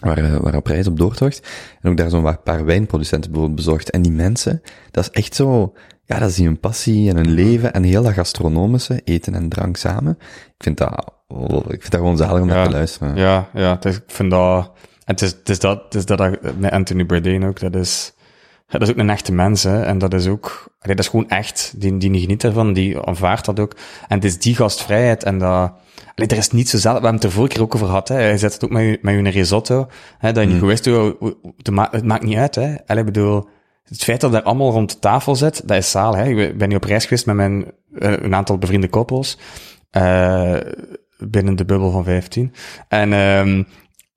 waar, eh, waar op reis op doortocht. En ook daar zo'n paar wijnproducenten bijvoorbeeld bezocht. En die mensen, dat is echt zo, ja, dat is die hun passie en hun leven en heel dat gastronomische, eten en drank samen. Ik vind dat, oh, ik vind dat gewoon zalig om naar Ja. te luisteren. Ja, ja, is, ik vind dat... En het is, het is dat, het is dat met Anthony Bourdain ook, dat is... dat is ook een echte mens, hè. En dat is ook... dat is gewoon echt. Die, die geniet ervan, die aanvaardt dat ook. En het is die gastvrijheid en dat... Allee, er is niet zo zelf... We hebben het er vorige keer ook over gehad, hè. Je zet het ook met je, met je risotto, hè, dat je niet gewist hoe... ma- het maakt niet uit, hè. Allee, ik bedoel... Het feit dat er allemaal rond de tafel zit, dat is zaal, hè. Ik ben nu op reis geweest met mijn... eh, een aantal bevriende koppels. eh, binnen de bubbel van 15. En... ehm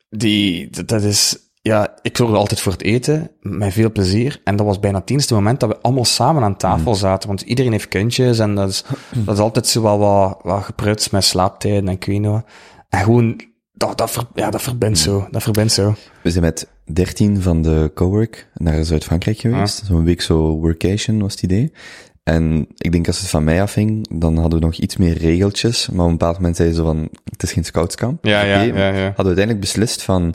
die, dat- dat is, ja, ik zorgde altijd voor het eten, met veel plezier. En dat was bijna het moment dat we allemaal samen aan tafel zaten. Want iedereen heeft kindjes en dat is, dat is altijd zo wel wat, wat geprutst met slaaptijden en wat. En gewoon, dat, dat, ver- ja, dat verbindt zo. Dat verbindt zo. We zijn met 13 van de cowork naar Zuid-Frankrijk geweest. Zo'n week zo workation was het idee. En ik denk als het van mij afhing, dan hadden we nog iets meer regeltjes. Maar op een bepaald moment zeiden ze van, het is geen scoutskamp. Ja, ja, ja, ja. Hadden we uiteindelijk beslist van,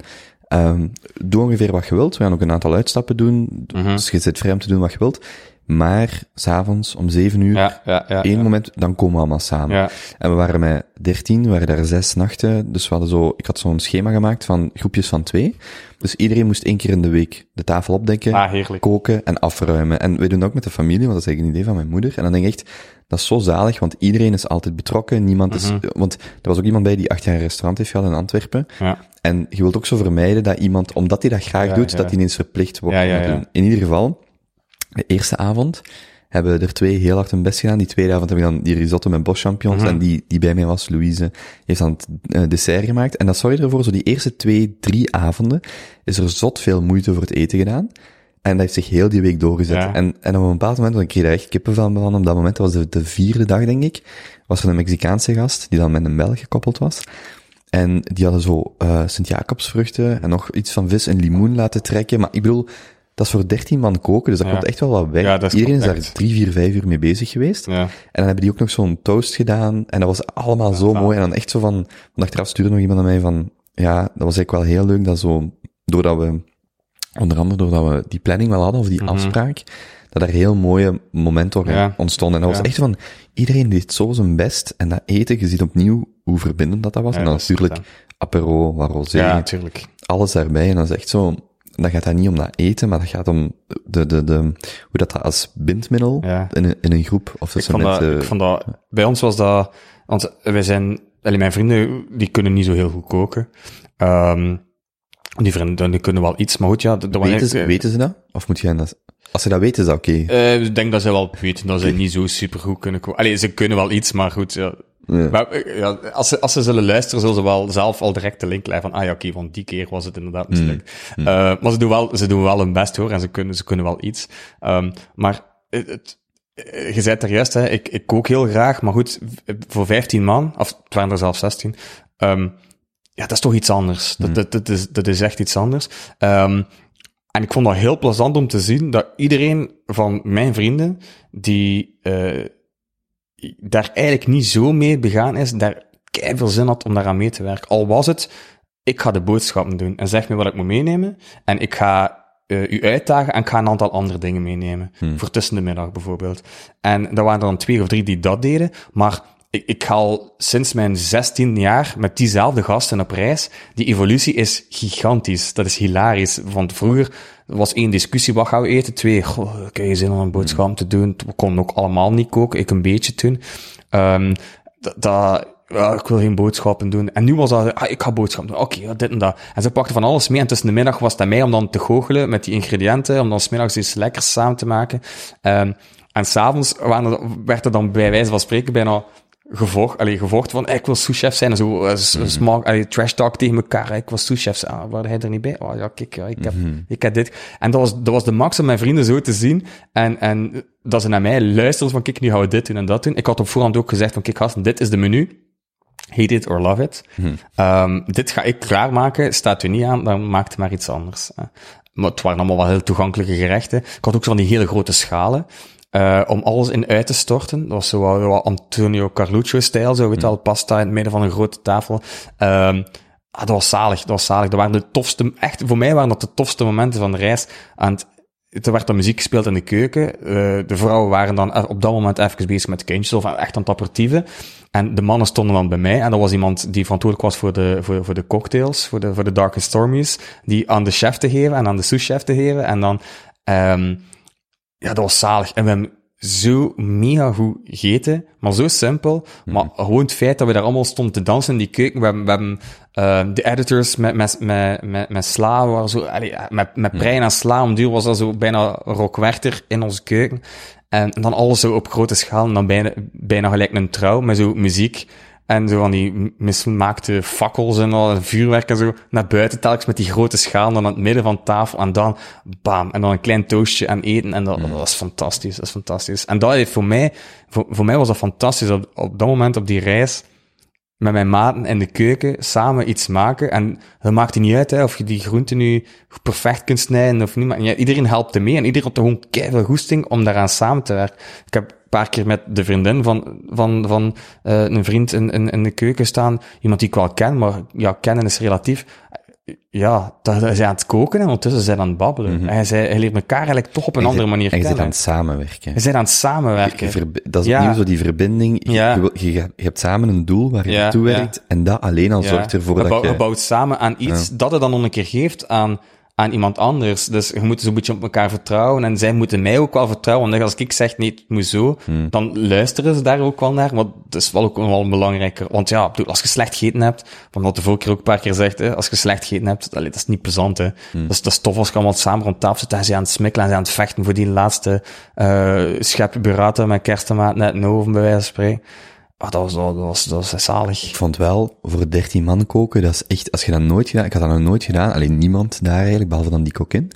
ehm, doe ongeveer wat je wilt. We gaan ook een aantal uitstappen doen. Mhm. Dus je zit vrij om te doen wat je wilt. Maar, s'avonds om zeven uur, Ja, ja, ja. één moment, dan komen we allemaal samen. Ja, En we waren met 13, we waren daar zes nachten. Dus we hadden zo, ik had zo'n schema gemaakt van groepjes van twee. Dus iedereen moest één keer in de week de tafel opdekken, ah, koken en afruimen. En wij doen dat ook met de familie, want dat is eigenlijk een idee van mijn moeder. En dan denk ik echt, dat is zo zalig, want iedereen is altijd betrokken. Niemand is, Mhm. want er was ook iemand bij die acht jaar een restaurant heeft gehad in Antwerpen. Ja, En je wilt ook zo vermijden dat iemand, omdat hij dat graag Ja, doet, ja. dat hij ineens verplicht wordt. In ieder geval, de eerste avond hebben er twee heel hard hun best gedaan. Die tweede avond heb ik dan die risotto met boschampignons. Mhm. En die, die bij mij was, Louise, heeft dan het eh, dessert gemaakt. En dat zorgde ervoor, zo die eerste twee, drie avonden, is er zot veel moeite voor het eten gedaan. En dat heeft zich heel die week doorgezet. Ja. En, en op een bepaald moment, want ik kreeg daar echt kippenvel van op dat moment, dat was de, de vierde dag, denk ik, was er een Mexicaanse gast, die dan met een Belg gekoppeld was. En die hadden zo eh Sint-Jacobsvruchten en nog iets van vis en limoen laten trekken. Maar ik bedoel, dat is voor 13 man koken, dus dat Ja. komt echt wel wat weg. Ja, Iedereen is daar correct. drie, vier, vijf uur mee bezig geweest. ja. En dan hebben die ook nog zo'n toast gedaan. En dat was allemaal zo mooi. En dan echt zo van, want achteraf stuurde nog iemand aan mij van, ja, dat was eigenlijk wel heel leuk dat zo, doordat we, onder andere doordat we die planning wel hadden, of die Mhm. afspraak, dat er heel mooie momenten Ja. ontstonden. En dat Ja. was echt van, iedereen deed zo zijn best. En dat eten, je ziet opnieuw hoe verbindend dat, dat was. Ja, en dan dat natuurlijk apero, rosé, Ja, natuurlijk. alles daarbij. En dat is echt zo, dan gaat dat niet om dat eten, maar dat gaat om de, de, de, hoe dat, dat als bindmiddel in, een, in een groep, of Ik tussen vond, met, dat, eh, ik vond dat, bij ons was dat, want wij zijn, allee, mijn vrienden, die kunnen niet zo heel goed koken. Ehm die vrienden, kunnen wel iets, maar goed, ja. weten, ze, weten ze dat? Of moet jij dat, als ze dat weten, is dat oké. eh, ik denk dat ze wel weten dat ze niet zo super goed kunnen. Allee, ze kunnen wel iets, maar goed, ja. Ja. Maar, eh, ja, als, ze, als ze zullen luisteren, zullen ze wel zelf al direct de link leggen van, ah ja, oké, van die keer was het inderdaad mislukt. Mm. Eh, maar ze doen, wel, ze doen wel hun best hoor, en ze kunnen, ze kunnen wel iets. Ehm, maar het, het, je zei het er juist, hè, ik, ik kook heel graag, maar goed, voor 15 man, of het waren er zelfs 16, ehm, ja, dat is toch iets anders. Dat, dat, dat, is, dat is echt iets anders. Ehm, en ik vond dat heel plezant om te zien dat iedereen van mijn vrienden, die eh, daar eigenlijk niet zo mee begaan is, daar veel zin had om daaraan mee te werken. Al was het, ik ga de boodschappen doen en zeg me wat ik moet meenemen. En ik ga eh, u uitdagen en ik ga een aantal andere dingen meenemen. Voor tussen de middag bijvoorbeeld. En er waren er dan twee of drie die dat deden, maar ik, ik ga al sinds mijn 16 jaar met diezelfde gasten op reis. Die evolutie is gigantisch. Dat is hilarisch. Want vroeger was één discussie, wat gaan we eten? Twee, goh, kun je zin om een boodschap te doen? We konden ook allemaal niet koken, ik een beetje toen. Ehm dat, ja, ik wil geen boodschappen doen. En nu was dat, ah, ik ga boodschappen doen. Oké, ja, dit en dat. En ze pakten van alles mee. En tussen de middag was het aan mij om dan te goochelen met die ingrediënten, om dan smiddags iets lekkers samen te maken. Ehm en s'avonds er- werd er dan bij wijze van spreken bijna gevolgd, allee, gevolgd van, eh, ik wil souschef zijn, zo, uh, Mhm. smaak, allee, trash talk tegen elkaar, eh, ik wil souschef zijn, ah, waar hij er niet bij? Oh ja, kijk, ja, ik, heb, Mhm. ik heb dit. En dat was, dat was de max om mijn vrienden zo te zien, en, en dat ze naar mij luisteren van, kijk, nu gaan we dit doen en dat doen. Ik had op voorhand ook gezegd van, kijk gasten, dit is de menu. Hate it or love it. Ehm, dit ga ik klaarmaken, staat u niet aan, dan maakt maar iets anders. hè. Maar het waren allemaal wel heel toegankelijke gerechten. Ik had ook zo van die hele grote schalen. Eh, om alles in uit te storten. Dat was zo wat, wat Antonio Carluccio-stijl, zo weet je wel, pasta in het midden van een grote tafel. Ehm, ah, dat was zalig, dat was zalig. Dat waren de tofste, echt, voor mij waren dat de tofste momenten van de reis. En het- er werd dan muziek gespeeld in de keuken. Eh, de vrouwen waren dan op dat moment even bezig met kindjes of echt aan het aperitieven. En de mannen stonden dan bij mij. En dat was iemand die verantwoordelijk was voor de, voor, voor de cocktails, voor de, voor de Dark and Stormies. Die aan de chef te geven en aan de sous-chef te geven. En dan, ehm ja, dat was zalig. En we hebben zo mega goed gegeten, maar zo simpel. Maar gewoon het feit dat we daar allemaal stonden te dansen in die keuken. We hebben, we hebben eh, de editors met, met, met, met, met sla, waren zo, allee, met, met brein en sla, om duur was dat zo bijna rockwerter in onze keuken. En dan alles zo op grote schaal, en dan bijna, bijna gelijk een trouw, met zo muziek. En zo van die mismaakte fakkels en al, en vuurwerk en zo, naar buiten telkens met die grote schaal, dan aan het midden van tafel, en dan, bam, en dan een klein toastje en eten, en dat, dat was fantastisch, dat is fantastisch. En dat heeft voor mij, voor, voor mij was dat fantastisch, op, op dat moment op die reis, met mijn maten in de keuken samen iets maken. En dat maakt niet uit hè, of je die groenten nu perfect kunt snijden of niet. Maar ja, iedereen helpt mee en iedereen had gewoon keihard goesting om daaraan samen te werken. Ik heb een paar keer met de vriendin van, van, van uh, een vriend in, in, in de keuken staan. Iemand die ik wel ken, maar ja, kennen is relatief. Ja, dat is aan het koken en ondertussen zijn aan het babbelen. Mm -hmm. hij, zei, hij leert elkaar eigenlijk toch op een en andere manier en je kennen. zit aan het samenwerken. Je zit aan het samenwerken. Je, je dat is ja. opnieuw zo die verbinding. Je, ja. je, hebt samen een doel waar je ja, naartoe werkt en dat alleen al zorgt ervoor je dat je... Je bouwt samen aan iets dat het dan nog een keer geeft aan aan iemand anders. Dus je moet zo'n beetje op elkaar vertrouwen. En zij moeten mij ook wel vertrouwen. Want als ik zeg, nee, het moet zo, hmm. dan luisteren ze daar ook wel naar. Want dat is wel ook wel belangrijker. Want ja, als je slecht gegeten hebt, van wat de vorige keer ook een paar keer zegt, hè, als je slecht gegeten hebt, allee, dat is niet plezant. Hè. Hmm. Dat, is, dat is tof als je allemaal samen rond tafel zit en ze aan het smikkelen en ze aan het vechten voor die laatste uh, schep burrata met kersttomaat net in de oven, bij wijze van spreken. Ah, dat was, dat was, dat was zalig. Ik vond wel, voor 13 man koken, dat is echt, als je dat nooit gedaan, ik had dat nog nooit gedaan, alleen niemand daar eigenlijk, behalve dan die kokin.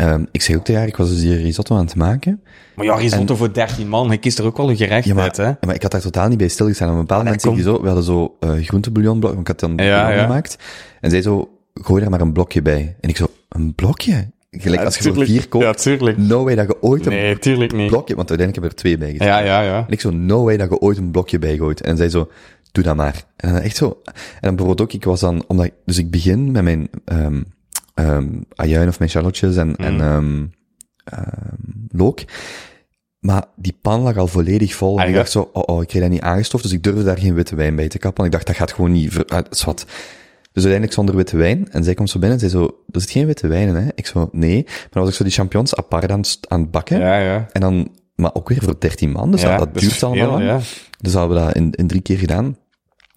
Um, ik zeg ook tegen haar, ik was dus die risotto aan het maken. Maar ja, risotto en, voor 13 man, je kiest er ook wel een gerecht ja, maar, uit, hè? Ja, maar ik had daar totaal niet bij stilgestaan. Op een bepaald moment zeg je zo, we hadden zo uh, groentebouillonblok, want ik had dan ja, ja. gemaakt. En zij zo, gooi daar maar een blokje bij. En ik zo, een blokje? Gelijk ja, als je voor vier koopt. Ja, tuurlijk. No way dat je ooit een nee, tuurlijk niet. blokje, want uiteindelijk heb ik er twee bij gezet. Ja, ja, ja. En ik zo, no way dat je ooit een blokje bijgooit. En zij zo, doe dat maar. En dan echt zo. En dan bijvoorbeeld ook, ik was dan, omdat, dus ik begin met mijn, um, um, ajuin of mijn shallotjes en, mm. en um, look. Maar die pan lag al volledig vol. En ah, ik dacht zo, oh, oh, ik kreeg dat niet aangestoft, dus ik durfde daar geen witte wijn bij te kappen. Want ik dacht, dat gaat gewoon niet, ver, uh, zwart. Dus uiteindelijk zonder witte wijn. En zij komt zo binnen en zei zo, er zit geen witte wijn hè? Ik zo, nee. Maar dan was ik zo die champignons apart aan, aan het bakken. Ja, ja. En dan, maar ook weer voor 13 man, dus ja, dat, dat duurt allemaal lang. Ja. Dus hadden we dat in, in drie keer gedaan.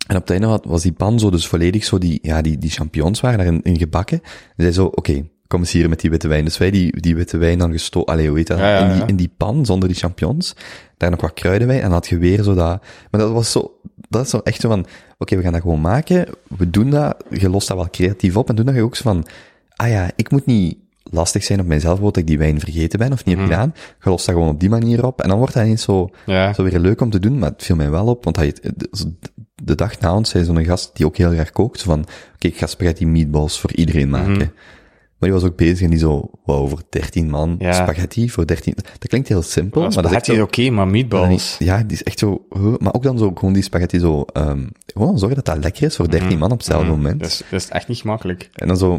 En op het einde was die pan zo dus volledig zo, die, ja, die, die champignons waren daarin in gebakken. En zij zo, oké, okay, kom eens hier met die witte wijn. Dus wij die, die witte wijn dan gestoken, allee, hoe heet dat? Ja, ja, in, die, in die pan, zonder die champignons. Daar nog wat kruiden bij. En dan had je weer zo dat, maar dat was zo, dat is zo echt zo van, oké, okay, we gaan dat gewoon maken. We doen dat, je lost dat wel creatief op. En toen dacht je ook zo van, ah ja, ik moet niet lastig zijn op mijzelf, dat ik die wijn vergeten ben of niet heb Mm. gedaan. Je lost dat gewoon op die manier op. En dan wordt dat niet zo, Ja. zo weer leuk om te doen, maar het viel mij wel op, want hij, de dag na ons zei zo'n gast die ook heel graag kookt, zo van, oké, ik ga spaghetti meatballs voor iedereen maken. Mhm. Maar die was ook bezig en die zo, wow, voor 13 man, Ja. spaghetti voor 13, dat klinkt heel simpel, Maar maar dat is echt oké, maar meatballs. ja, die is echt zo, maar ook dan zo, gewoon die spaghetti zo, um, gewoon zorgen dat dat lekker is voor 13 man op hetzelfde Mhm. moment. Dat is, dat is echt niet gemakkelijk. En dan zo,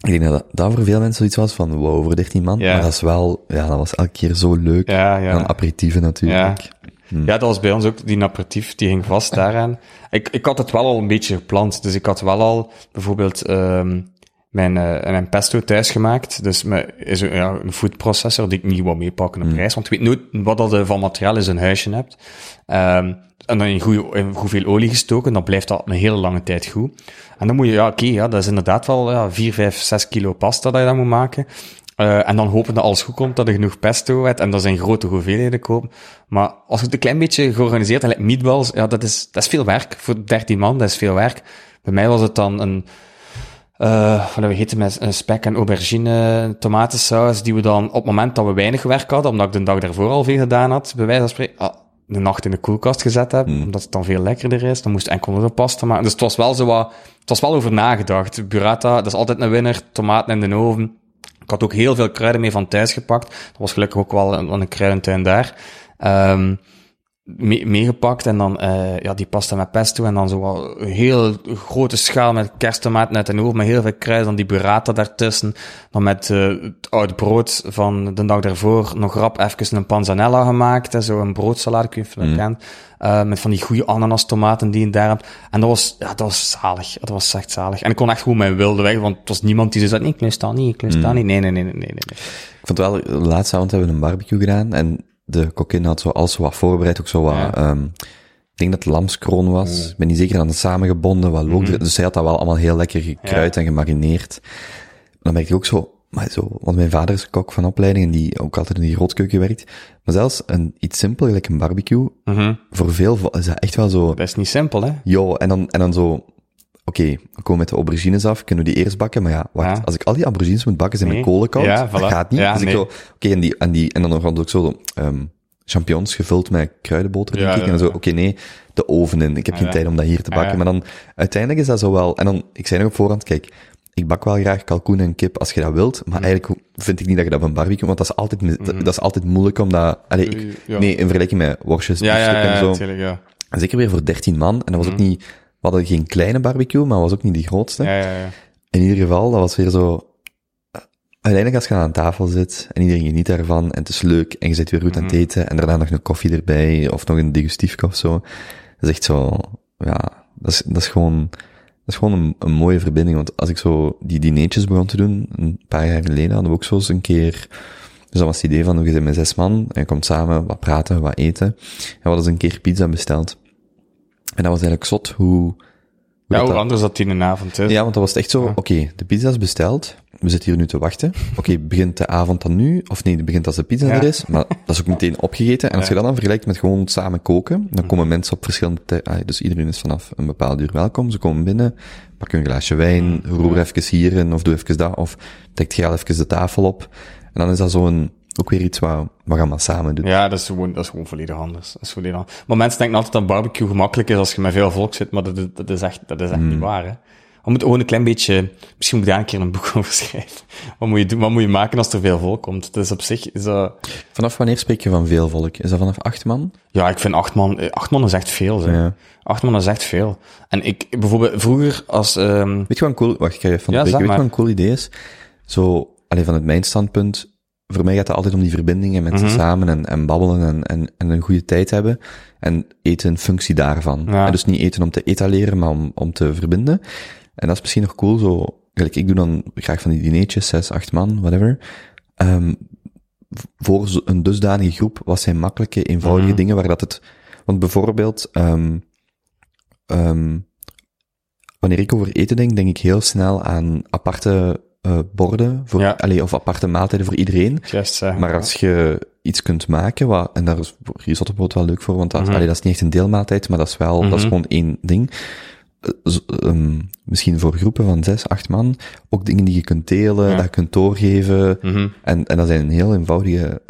ik denk dat dat- voor veel mensen zoiets was van, wow, voor 13 man, Ja. maar dat is wel, ja, dat was elke keer zo leuk. Ja, En ja. dan aperitieven natuurlijk. Ja, dat was bij ons ook, die aperitief, die ging vast daaraan. Ik, ik had het wel al een beetje gepland, dus ik had wel al bijvoorbeeld ehm mijn, eh, mijn pesto thuis gemaakt. Dus met, is een, ja, een foodprocessor die ik niet wou meepakken op reis, want ik weet nooit wat dat je van materiaal in zo'n huisje hebt. Ehm en dan in, goeie, in goed veel olie gestoken, dan blijft dat een hele lange tijd goed. En dan moet je, ja, oké, ja, dat is inderdaad wel ja, 4, 5, 6 kilo pasta dat je dan moet maken. Uh, en dan hopen dat alles goed komt, dat er genoeg pesto hebt en dat zijn grote hoeveelheden kopen. Maar als je het een klein beetje georganiseerd hebt, like meatballs, ja, dat is, dat is veel werk. Voor 13 man, dat is veel werk. Bij mij was het dan een, uh, wat we heten met een spek en aubergine tomatensaus, die we dan op het moment dat we weinig werk hadden, omdat ik de dag daarvoor al veel gedaan had, bij wijze van spreken, ah, de nacht in de koelkast gezet heb, mm. omdat het dan veel lekkerder is. Dan moest enkel nog de pasta maken. Dus het was wel zo wat, het was wel over nagedacht. Burrata, dat is altijd een winnaar. Tomaten in de oven. Ik had ook heel veel kruiden mee van thuis gepakt. Dat was gelukkig ook wel een, een kruidentuin daar. Um, meegepakt en dan uh, ja, die pasta met pesto en dan zo wel een heel grote schaal met kersttomaten uit de oven, met heel veel kruiden, dan die burrata daartussen, dan met uh, het oude brood van de dag daarvoor nog rap even een panzanella gemaakt, hè, zo een broodsalade, kun je het mm. kent, uh, met van die goede ananas tomaten die je daar hebt. En dat was, ja, dat was zalig. Dat was echt zalig. En ik kon echt gewoon mijn wilde weg, want het was niemand die zei, nee, ik lust dat niet, ik lust mm. dat niet. Nee, nee, nee, nee, nee, nee. Ik vond wel, laatste avond hebben we een barbecue gedaan en de kokin had zo alles wat voorbereid, ook zo wat, ja. um, ik denk dat het lamskroon was. Mm. Ik ben niet zeker aan het samengebonden, wat look. Mm. Dus zij had dat wel allemaal heel lekker gekruid en gemarineerd. Dan merkte ik ook zo, maar zo, want mijn vader is kok van opleiding en die ook altijd in die grootkeuken werkt. Maar zelfs een, iets simpel, gelijk een barbecue, mm -hmm. voor veel is dat echt wel zo... Dat is niet simpel, hè? Jo, en dan, en dan zo, oké, we komen met de aubergines af, kunnen we die eerst bakken? Maar ja, wacht, als ik al die aubergines moet bakken, zijn nee. mijn kolen koud. Ja, voilà. Dat gaat niet. Ja, dus nee. ik zo, oké, en die, en die, en dan nog ook zo, um, champignons gevuld met kruidenboter, denk ik. En dan zo, oké, nee, de oven in. Ik heb geen tijd om dat hier te bakken. Maar dan, uiteindelijk is dat zo wel, en dan, ik zei nog op voorhand, kijk, ik bak wel graag kalkoen en kip als je dat wilt, maar eigenlijk vind ik niet dat je dat van barbecue, want dat is altijd, mm. dat is altijd moeilijk om dat, allee, ik, nee, in vergelijking met worstjes, ja, en zo. ja. En zeker weer voor 13 man, en dat was ook niet, we hadden geen kleine barbecue, maar was ook niet de grootste. Ja, ja, ja. In ieder geval, dat was weer zo... Uiteindelijk als je aan tafel zit en iedereen geniet daarvan en het is leuk en je zit weer goed aan het mhm. eten en daarna nog een koffie erbij of nog een digestiefje of zo. Dat is echt zo, ja, dat is, dat is gewoon, dat is gewoon een, een mooie verbinding. Want als ik zo die dineetjes begon te doen, een paar jaar geleden, hadden we ook zo eens een keer, dus dat was het idee van, we zijn met zes man en je komt samen wat praten, wat eten. En we hadden eens een keer pizza besteld. En dat was eigenlijk zot hoe... ja, hoe anders dat in een avond is. Ja, want dat was echt zo, oké, de pizza is besteld, we zitten hier nu te wachten. Oké, begint de avond dan nu? Of nee, begint als de pizza er is, maar dat is ook meteen opgegeten. En als je dat dan vergelijkt met gewoon samen koken, dan komen mensen op verschillende tijden, dus iedereen is vanaf een bepaalde uur welkom. Ze komen binnen, pak een glaasje wijn, roer even hierin, of doe even dat, of dekt je al even de tafel op. En dan is dat zo'n ook weer iets wat we gaan maar samen doen. Ja, dat is gewoon, dat is gewoon volledig anders. Dat is volledig anders. Maar mensen denken altijd dat barbecue gemakkelijk is als je met veel volk zit, maar dat, dat is echt, dat is echt niet hmm. waar, hè. We moeten gewoon een klein beetje, misschien moet ik daar een keer een boek over schrijven. Wat moet je doen, wat moet je maken als er veel volk komt? Dus op zich is dat... Vanaf wanneer spreek je van veel volk? Is dat vanaf acht man? Ja, ik vind acht man, eh, acht man is echt veel, zeg. Ja. Acht man is echt veel. En ik, bijvoorbeeld, vroeger als, um... Weet je wat een cool, wacht, ik ga even van ja, Weet je wat een cool idee is? Zo, alleen vanuit mijn standpunt, voor mij gaat het altijd om die verbindingen met mm samen en, en babbelen en, en, en een goede tijd hebben. En eten een functie daarvan. Ja. En dus niet eten om te etaleren, maar om, om te verbinden. En dat is misschien nog cool, zo, gelijk ik doe dan graag van die dineetjes, zes, acht man, whatever. Um, voor een dusdanige groep, wat zijn makkelijke, eenvoudige mhm. dingen waar dat het, want bijvoorbeeld, um, um, wanneer ik over eten denk, denk ik heel snel aan aparte uh, borden, voor, ja. allee, of aparte maaltijden voor iedereen. Just, maar als je iets kunt maken, wat, en daar is risottobrood wel leuk voor, want dat, mm allee, dat is niet echt een deelmaaltijd, maar dat is wel, dat is mhm. gewoon één ding. Um, misschien voor groepen van zes, acht man, ook dingen die je kunt delen, dat je kunt doorgeven. Mm en, en dat zijn heel eenvoudige...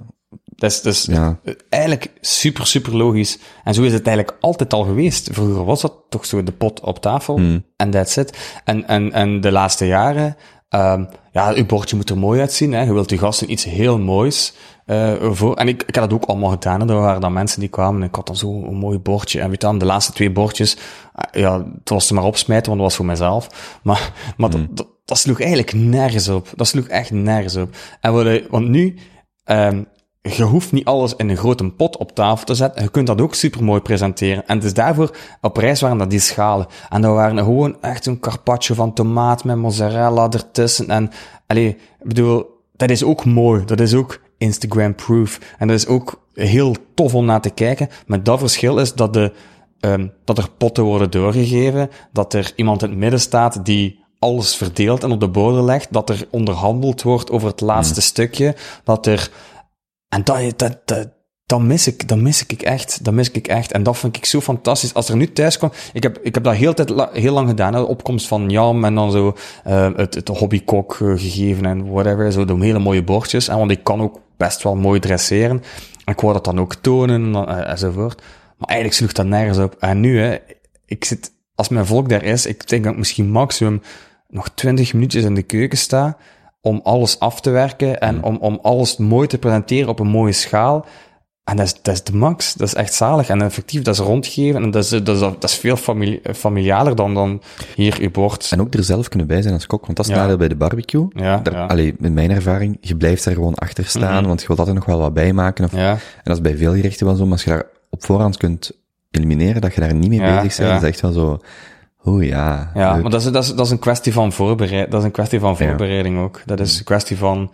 Dat is, dus ja. eigenlijk super, super logisch. En zo is het eigenlijk altijd al geweest. Vroeger was dat toch zo de pot op tafel mm. en that's it. En, en, en de laatste jaren Um, ja, uw bordje moet er mooi uitzien. Hè. Je wilt je gasten iets heel moois uh, voor. En ik, ik had dat ook allemaal gedaan. Hè. Er waren dan mensen die kwamen en ik had dan zo een mooi bordje. En weet dan, de laatste twee bordjes, uh, ja, het was er maar opsmijten, want dat was voor mezelf. Maar, maar mm. dat, dat, sloeg eigenlijk nergens op. Dat sloeg echt nergens op. En wat, want nu, um, je hoeft niet alles in een grote pot op tafel te zetten. Je kunt dat ook super mooi presenteren. En het is daarvoor op reis waren dat die schalen. En dat waren gewoon echt een carpaccio van tomaat met mozzarella ertussen. En, allee, ik bedoel, dat is ook mooi. Dat is ook Instagram proof. En dat is ook heel tof om naar te kijken. Maar dat verschil is dat de, um, dat er potten worden doorgegeven. Dat er iemand in het midden staat die alles verdeelt en op de bodem legt, dat er onderhandeld wordt over het laatste stukje, dat er, en dat, dat, dat, dat mis ik, dat mis ik echt, dat mis ik echt. En dat vind ik zo fantastisch. Als er nu thuis kwam, ik heb, ik heb dat heel, tijd, heel lang gedaan, de opkomst van Jam en dan zo, eh, het, het hobbykok eh, gegeven en whatever, zo de hele mooie bordjes. En want ik kan ook best wel mooi dresseren. En ik wou dat dan ook tonen eh, enzovoort. Maar eigenlijk sloeg dat nergens op. En nu, hè, ik zit, als mijn volk daar is, ik denk dat ik misschien maximum nog 20 minuutjes in de keuken sta om alles af te werken en om, om alles mooi te presenteren op een mooie schaal. En dat is, dat is de max. Dat is echt zalig. En effectief, dat is rondgeven. En dat is, dat is, dat is veel famili familialer dan, dan hier je bord. En ook er zelf kunnen bij zijn als kok, want dat is Ja. nadeel bij de barbecue. Ja, Daar, ja. allee, met mijn ervaring, je blijft daar gewoon achter staan, Mhm. want je wilt altijd nog wel wat bijmaken. Of, Ja, En dat is bij veel gerechten wel zo, maar als je daar op voorhand kunt elimineren, dat je daar niet mee bezig bent, ja. is echt wel zo, oeh ja, ja leuk. maar dat is, dat, is, dat is een kwestie van voorbereiding. Dat is een kwestie van voorbereiding ook. Dat is een kwestie van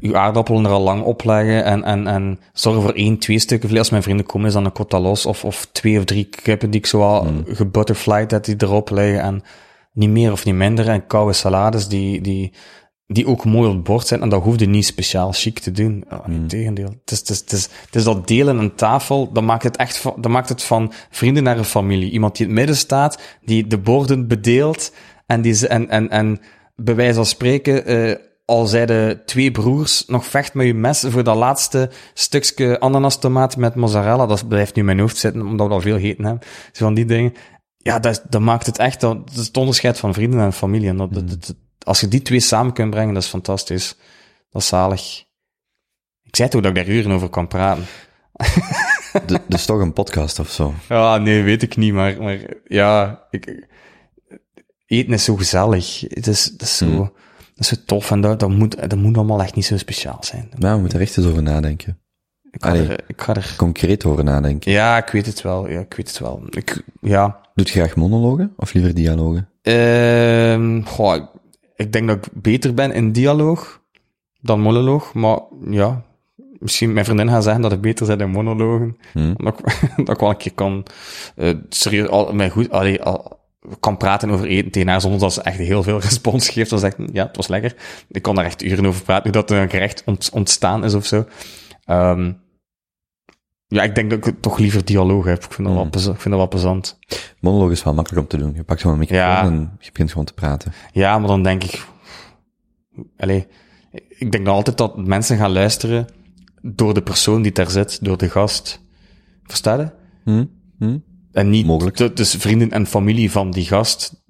uw aardappelen er al lang opleggen en, en, en zorgen voor één, twee stukken vlees. Als mijn vrienden komen, is dan een quota los of, of twee of drie kippen die ik zo al gebutterflied dat die erop liggen en niet meer of niet minder. En koude salades die, die, die ook mooi op het bord zijn. En dat hoefde niet speciaal chic te doen. Oh, Hmm. Integendeel. Het is, het, is, het, is, het is dat delen aan tafel, dat maakt het echt van, dat maakt het van vrienden naar een familie. Iemand die in het midden staat, die de borden bedeelt en, die, en, en, en bij wijze van spreken, eh, al zeiden twee broers nog vecht met je mes voor dat laatste stukje ananastomaat met mozzarella. Dat blijft nu in mijn hoofd zitten, omdat we al veel gegeten hebben. Zo van die dingen. Ja, dat, dat maakt het echt, dat, dat is het onderscheid van vrienden en familie. En dat, dat, dat- als je die twee samen kunt brengen, dat is fantastisch. Dat is zalig. Ik zei toch dat ik daar uren over kan praten. De- dus toch een podcast of zo. Ja, nee, weet ik niet, maar, maar ja, ik, eten is zo gezellig. Het is, het is zo, Hmm. dat is zo tof en dat, dat, moet, dat moet allemaal echt niet zo speciaal zijn. Nou, we moeten er echt eens over nadenken. Ik ga, Allee. er, ik ga er... Concreet over nadenken. Ja, ik weet het wel. Ja, ik weet het wel. Ik, ja. Doet je graag monologen of liever dialogen? Ehm goh, ik- denk dat ik beter ben in dialoog dan monoloog, maar ja, misschien mijn vriendin gaat zeggen dat ik beter ben in monologen. Hm? Dat ik, dat ik wel een keer kan, eh serieus, al, mij goed, allee, al, kan praten over eten tegen haar zonder dat ze echt heel veel respons geeft. Dan zegt, ja, het was lekker. Ik kan daar echt uren over praten, hoe dat een gerecht ont- ontstaan is of zo. Ehm, ja, ik denk dat ik toch liever dialoog heb. Ik vind dat, wel, Hmm. plezant, ik vind dat wel plezant. Monoloog is wel makkelijk om te doen. Je pakt gewoon een microfoon Ja. en je begint gewoon te praten. Ja, maar dan denk ik... Allee, ik denk dan altijd dat mensen gaan luisteren door de persoon die daar zit, door de gast. Versta je? Hm? Hm? En niet Mogelijk. de- dus vrienden en familie van die gast,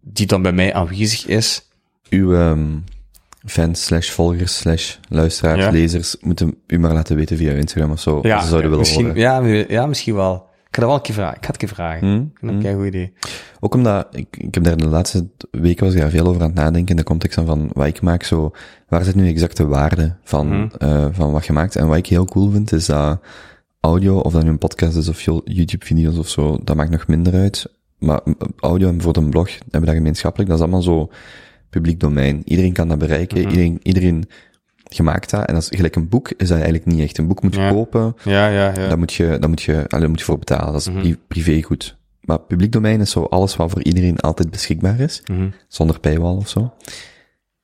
die dan bij mij aanwezig is. Uw ehm, fans, slash volgers, slash luisteraars, Ja. lezers, moeten u maar laten weten via Instagram of zo. Ja, als ze zouden willen misschien, horen. ja, ja, misschien wel. Ik ga dat wel een keer vragen. Ik ga het een keer vragen. Hm? Dat een goed idee. Ook omdat, ik, ik heb daar de laatste weken was ik daar veel over aan het nadenken in de context van, van wat ik maak, zo, waar zit nu exact de waarde van, Mhm. eh, van wat je maakt? En wat ik heel cool vind, is dat audio, of dat nu een podcast is of YouTube-video's of zo, dat maakt nog minder uit. Maar audio en voor een blog hebben we dat gemeenschappelijk, dat is allemaal zo publiek domein. Iedereen kan dat bereiken, Mhm. iedereen, iedereen gemaakt dat. En als gelijk een boek is dat eigenlijk niet echt. Een boek moet je Ja. kopen, Ja, ja, ja. daar moet je, daar moet je, daar moet je voor betalen. Dat is Mhm. pri- privégoed. Maar publiek domein is zo alles wat voor iedereen altijd beschikbaar is, Mhm. zonder paywall of zo.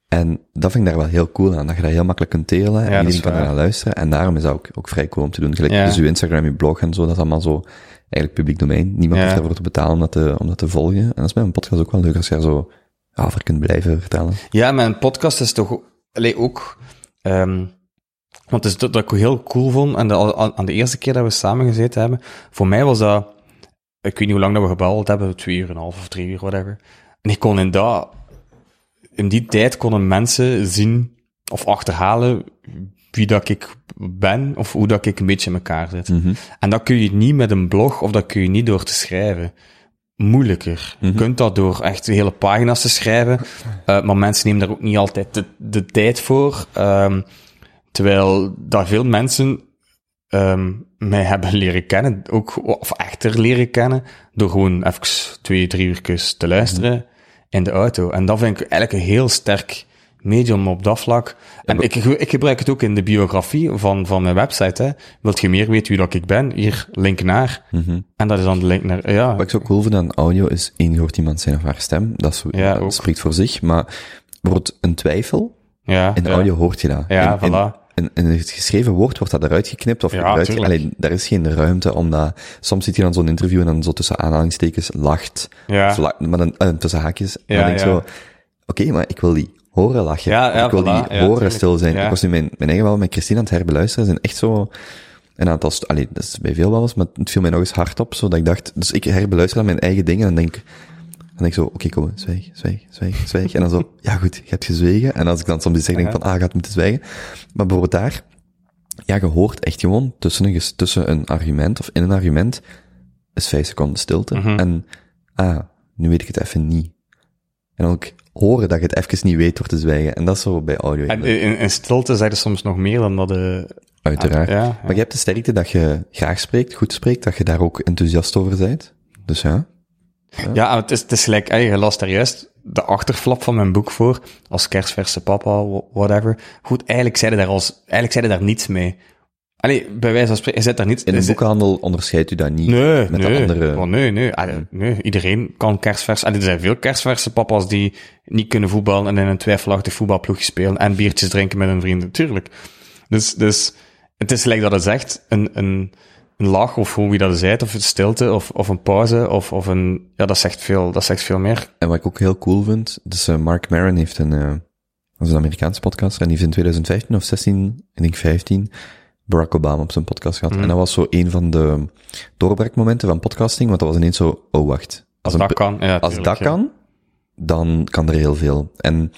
En dat vind ik daar wel heel cool aan, dat je dat heel makkelijk kunt delen en iedereen kan naar luisteren. En daarom is dat ook, ook vrij cool om te doen. Gelijk, Ja. dus uw Instagram, uw blog en zo, dat is allemaal zo eigenlijk publiek domein. Niemand Ja. hoeft daarvoor te betalen om dat te, om dat te volgen. En dat is bij een podcast ook wel leuk als je er zo over kunt blijven vertellen. Ja, mijn podcast is toch allee, ook... ehm want het is dat, dat ik heel cool vond, en de, aan de eerste keer dat we samen gezeten hebben, voor mij was dat... Ik weet niet hoe lang dat we gebabbeld hebben, twee uur en een half of drie uur, whatever. En ik kon in dat... In die tijd konden mensen zien of achterhalen wie dat ik ben, of hoe dat ik een beetje in elkaar zit. Mhm. En dat kun je niet met een blog, of dat kun je niet door te schrijven. Moeilijker. Je kunt dat door echt hele pagina's te schrijven, eh, maar mensen nemen daar ook niet altijd de, de tijd voor. Ehm, terwijl daar veel mensen ehm, mij hebben leren kennen, ook, of echter leren kennen, door gewoon even twee, drie uur te luisteren in de auto. En dat vind ik eigenlijk een heel sterk medium op dat vlak. En ik, ik gebruik het ook in de biografie van, van mijn website. Hè. Wilt je meer weten wie dat ik ben? Hier, link naar. En dat is dan de link naar, ja. Wat ik zo cool vind aan audio is, één, hoort iemand zijn of haar stem. Dat, is, zo- Ja, dat ook. spreekt voor zich. Maar bijvoorbeeld een twijfel, ja, in audio hoort je dat. Ja, in, in, voilà. in, in het geschreven woord wordt dat eruit geknipt of Ja, eruit... Alleen, daar is geen ruimte om dat... Soms zit je dan zo'n interview en dan zo tussen aanhalingstekens lacht. Ja. Of la- maar dan, eh, tussen haakjes. En Ja, dan denk zo... Oké, maar ik wil die horen lachen. Ja, ja, ik wil voilà. die Ja, horen stil zijn. Ik was nu mijn, mijn eigen wel met Christine aan het herbeluisteren. Zijn echt zo... Een aantal... Allee, dat is bij veel wel eens, maar het viel mij nog eens hard op, zodat ik dacht... Dus ik herbeluister aan mijn eigen dingen en denk... Dan denk ik zo, oké, kom, zwijg, zwijg, zwijg, zwijg. En dan zo, ja goed, je hebt gezwegen. En als ik dan soms iets zeg, denk van, ah, gaat moeten zwijgen. Maar bijvoorbeeld daar, ja, je hoort echt gewoon tussen een, tussen een argument of in een argument is vijf seconden stilte. Mhm. En, ah, nu weet ik het even niet. En ook horen dat je het even niet weet door te zwijgen. En dat is zo bij audio. En in, in stilte zeg je soms nog meer dan dat de... Uiteraard. Ja, ja. Maar je hebt de sterkte dat je graag spreekt, goed spreekt, dat je daar ook enthousiast over bent. Dus ja. Ja, het is, het is gelijk, eh, je las daar juist de achterflap van mijn boek voor, als kerstverse papa, wha- whatever. Goed, eigenlijk zeiden daar als, eigenlijk zeiden daar niets mee. Allee, bij wijze van spreken, je zet daar niets... In een is- boekhandel onderscheidt u dat niet. Nee, met nee. de andere- Oh, nee, nee. Allee, nee. Iedereen kan kerstvers... En er zijn veel kerstverse papa's die niet kunnen voetballen en in een twijfelachtig voetbalploegje spelen en biertjes drinken met hun vrienden. Tuurlijk. Dus, dus het is gelijk dat het zegt, een, een, een lach of hoe wie dat zei, of een stilte of, of een pauze of, of een... Ja, dat zegt veel, dat zegt veel meer. En wat ik ook heel cool vind, dus eh, Mark Maron heeft een, eh dat is een Amerikaanse podcaster, en die heeft in 2015 of 16, ik denk 15, Barack Obama op zijn podcast gehad. En dat was zo een van de doorbraakmomenten van podcasting, want dat was ineens zo, oh wacht. Als een dat kan. Ja, Als tuurlijk, dat ja. kan, dan kan er heel veel. En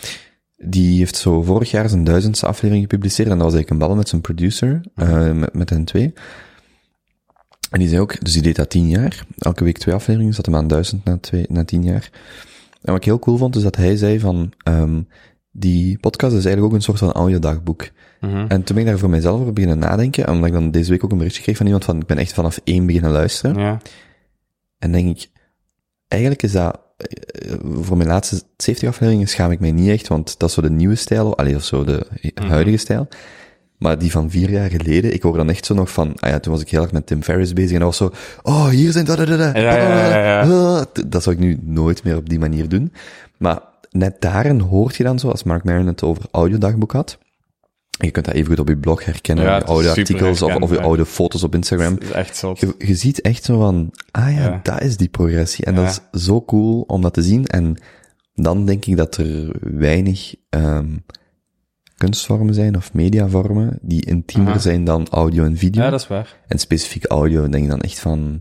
die heeft zo vorig jaar zijn duizendste aflevering gepubliceerd, en dat was eigenlijk een bal met zijn producer, eh, met, met hen twee. En die zei ook, dus die deed dat tien jaar, elke week twee afleveringen, zat hem aan duizend na, twee, na tien jaar. En wat ik heel cool vond, is dat hij zei van, ehm die podcast is eigenlijk ook een soort van audiodagboek. Mhm. En toen ben ik daar voor mijzelf over beginnen nadenken, omdat ik dan deze week ook een berichtje kreeg van iemand van, ik ben echt vanaf één beginnen luisteren. Ja. En denk ik, eigenlijk is dat, eh, voor mijn laatste 70 afleveringen schaam ik mij niet echt, want dat is zo de nieuwe stijl, allee, of zo de huidige stijl. Maar die van vier jaar geleden, ik hoor dan echt zo nog van, ah ja, toen was ik heel erg met Tim Ferriss bezig en dat was zo, oh, hier zijn da da da da, Ja, ja, ja, ja. ah, Dat zou ik nu nooit meer op die manier doen. Maar net daarin hoort je dan zo, als Mark Maron het over audiodagboek had, je kunt dat even goed op je blog herkennen, Ja, je oude artikels of, of je oude foto's op Instagram. Dat is echt zo. Je, je ziet echt zo van, ah ja, Ja. dat is die progressie. En dat is zo cool om dat te zien. En dan denk ik dat er weinig ehm kunstvormen zijn of mediavormen die intiemer Aha. zijn dan audio en video. Ja, dat is waar. En specifiek audio denk ik dan echt van,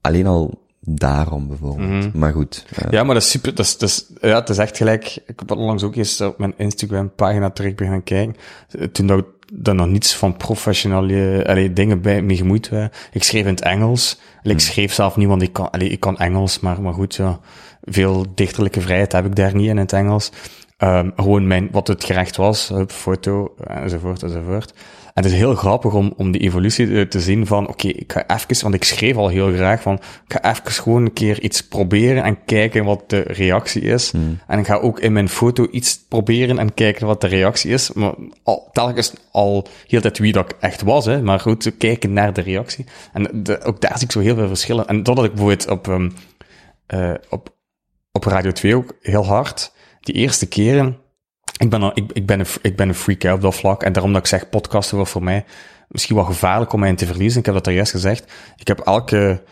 alleen al daarom bijvoorbeeld. Mhm. Maar goed. eh, Ja, maar dat is super. Dat is, dat is, ja, het is echt gelijk. Ik heb onlangs ook eens op mijn Instagram-pagina terug beginnen kijken. Eh, Toen dat, dat nog niets van professionele allee, dingen bij me gemoeid waren. Ik schreef in het Engels. Ik schreef zelf niet, want ik kan, allee, ik kan Engels, maar, maar goed, ja. Veel dichterlijke vrijheid heb ik daar niet in, in het Engels. Ehm, gewoon mijn, wat het gerecht was, foto, enzovoort, enzovoort. En het is heel grappig om, om die evolutie te zien van, oké, ik ga even, want ik schreef al heel graag van, ik ga even gewoon een keer iets proberen en kijken wat de reactie is. En ik ga ook in mijn foto iets proberen en kijken wat de reactie is. Maar al, telkens al heel tijd wie dat ik echt was, hè. Maar goed, kijken naar de reactie. En de, ook daar zie ik zo heel veel verschillen. En dat had ik bijvoorbeeld op, ehm, eh, op, op Radio 2 ook heel hard. Die eerste keren, ik ben, al- ik, ik, ben een, ik ben een freak hè, op dat vlak. En daarom dat ik zeg, podcasten was voor mij misschien wel gevaarlijk om mij in te verliezen. Ik heb dat er juist gezegd. Ik heb elke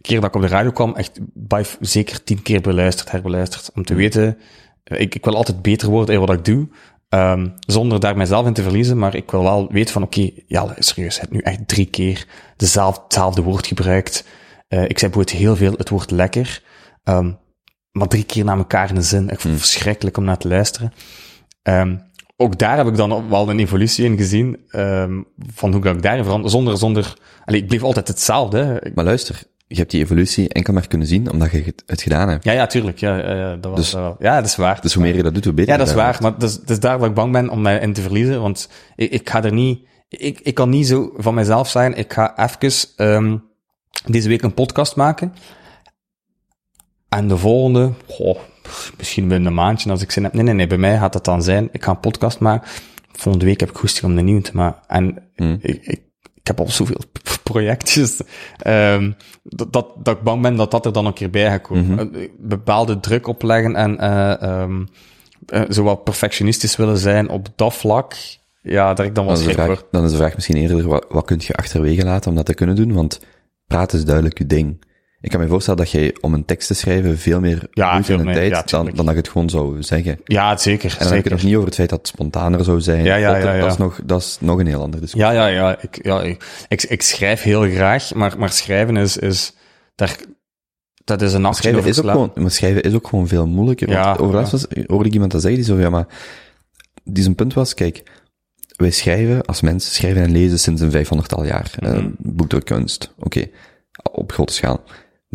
keer dat ik op de radio kwam, echt bij zeker tien keer beluisterd, herbeluisterd. Om te weten, eh, ik, ik wil altijd beter worden in wat ik doe. ehm, zonder daar mijzelf in te verliezen. Maar ik wil wel weten van, oké, ja, serieus, je hebt nu echt drie keer dezelfde, hetzelfde woord gebruikt. Eh, ik zei bijvoorbeeld heel veel het woord lekker. Ehm, maar drie keer na elkaar in een zin. Ik vond het verschrikkelijk om naar te luisteren. Ehm, ook daar heb ik dan wel een evolutie in gezien, ehm, van hoe dat ik daarin verander, zonder, zonder, allee, ik bleef altijd hetzelfde. hè. Ik- Maar luister, je hebt die evolutie enkel maar kunnen zien omdat je het, gedaan hebt. ja, ja, tuurlijk, ja, dat was, Dus- dat wel- ja, dat is waar. Dus hoe meer je dat doet, hoe beter Ja, dat is waar, maar het is, het is daar dat ik bang ben om mij in te verliezen, want ik, ik ga er niet, ik, ik kan niet zo van mezelf zijn, ik ga even ehm, deze week een podcast maken, en de volgende, goh, misschien binnen een maandje als ik zin heb. Nee, nee, nee, bij mij gaat het dan zijn, ik ga een podcast maken. Volgende week heb ik goesting om de nieuw te maken. En Hmm. ik, ik, ik heb al zoveel projectjes, ehm, dat, dat, dat ik bang ben dat dat er dan een keer bij gaat komen. Mhm. Eh, Bepaalde druk opleggen en zo wat perfectionistisch willen zijn op dat vlak, ja, dat ik dan wel Dan is, de schrik word. dan is de vraag misschien eerder, wat, wat kun je achterwege laten om dat te kunnen doen? Want praten is duidelijk je ding. Ik kan me voorstellen dat jij om een tekst te schrijven veel meer Ja, moeite veel en meer, tijd ja, dan, dan dat je het gewoon zou zeggen. Ja, zeker, En dan heb je zeker. het nog niet over het feit dat het spontaner zou zijn. Ja, ja, dat, ja, ja. Dat, is nog, dat is nog een heel ander discussie. Ja, ja, ja. Ik, ja, ik, ik, ik schrijf heel graag, maar, maar schrijven is, is daar, dat is een nachtje Schrijven is, ook gewoon, maar schrijven is ook gewoon veel moeilijker. Ja, want was, hoorde ik iemand dat zeggen, die zo, ja, maar, die zijn punt was, kijk, wij schrijven, als mensen schrijven en lezen sinds een vijfhonderdtal jaar. Mhm. eh, boekdrukkunst, oké, op grote schaal.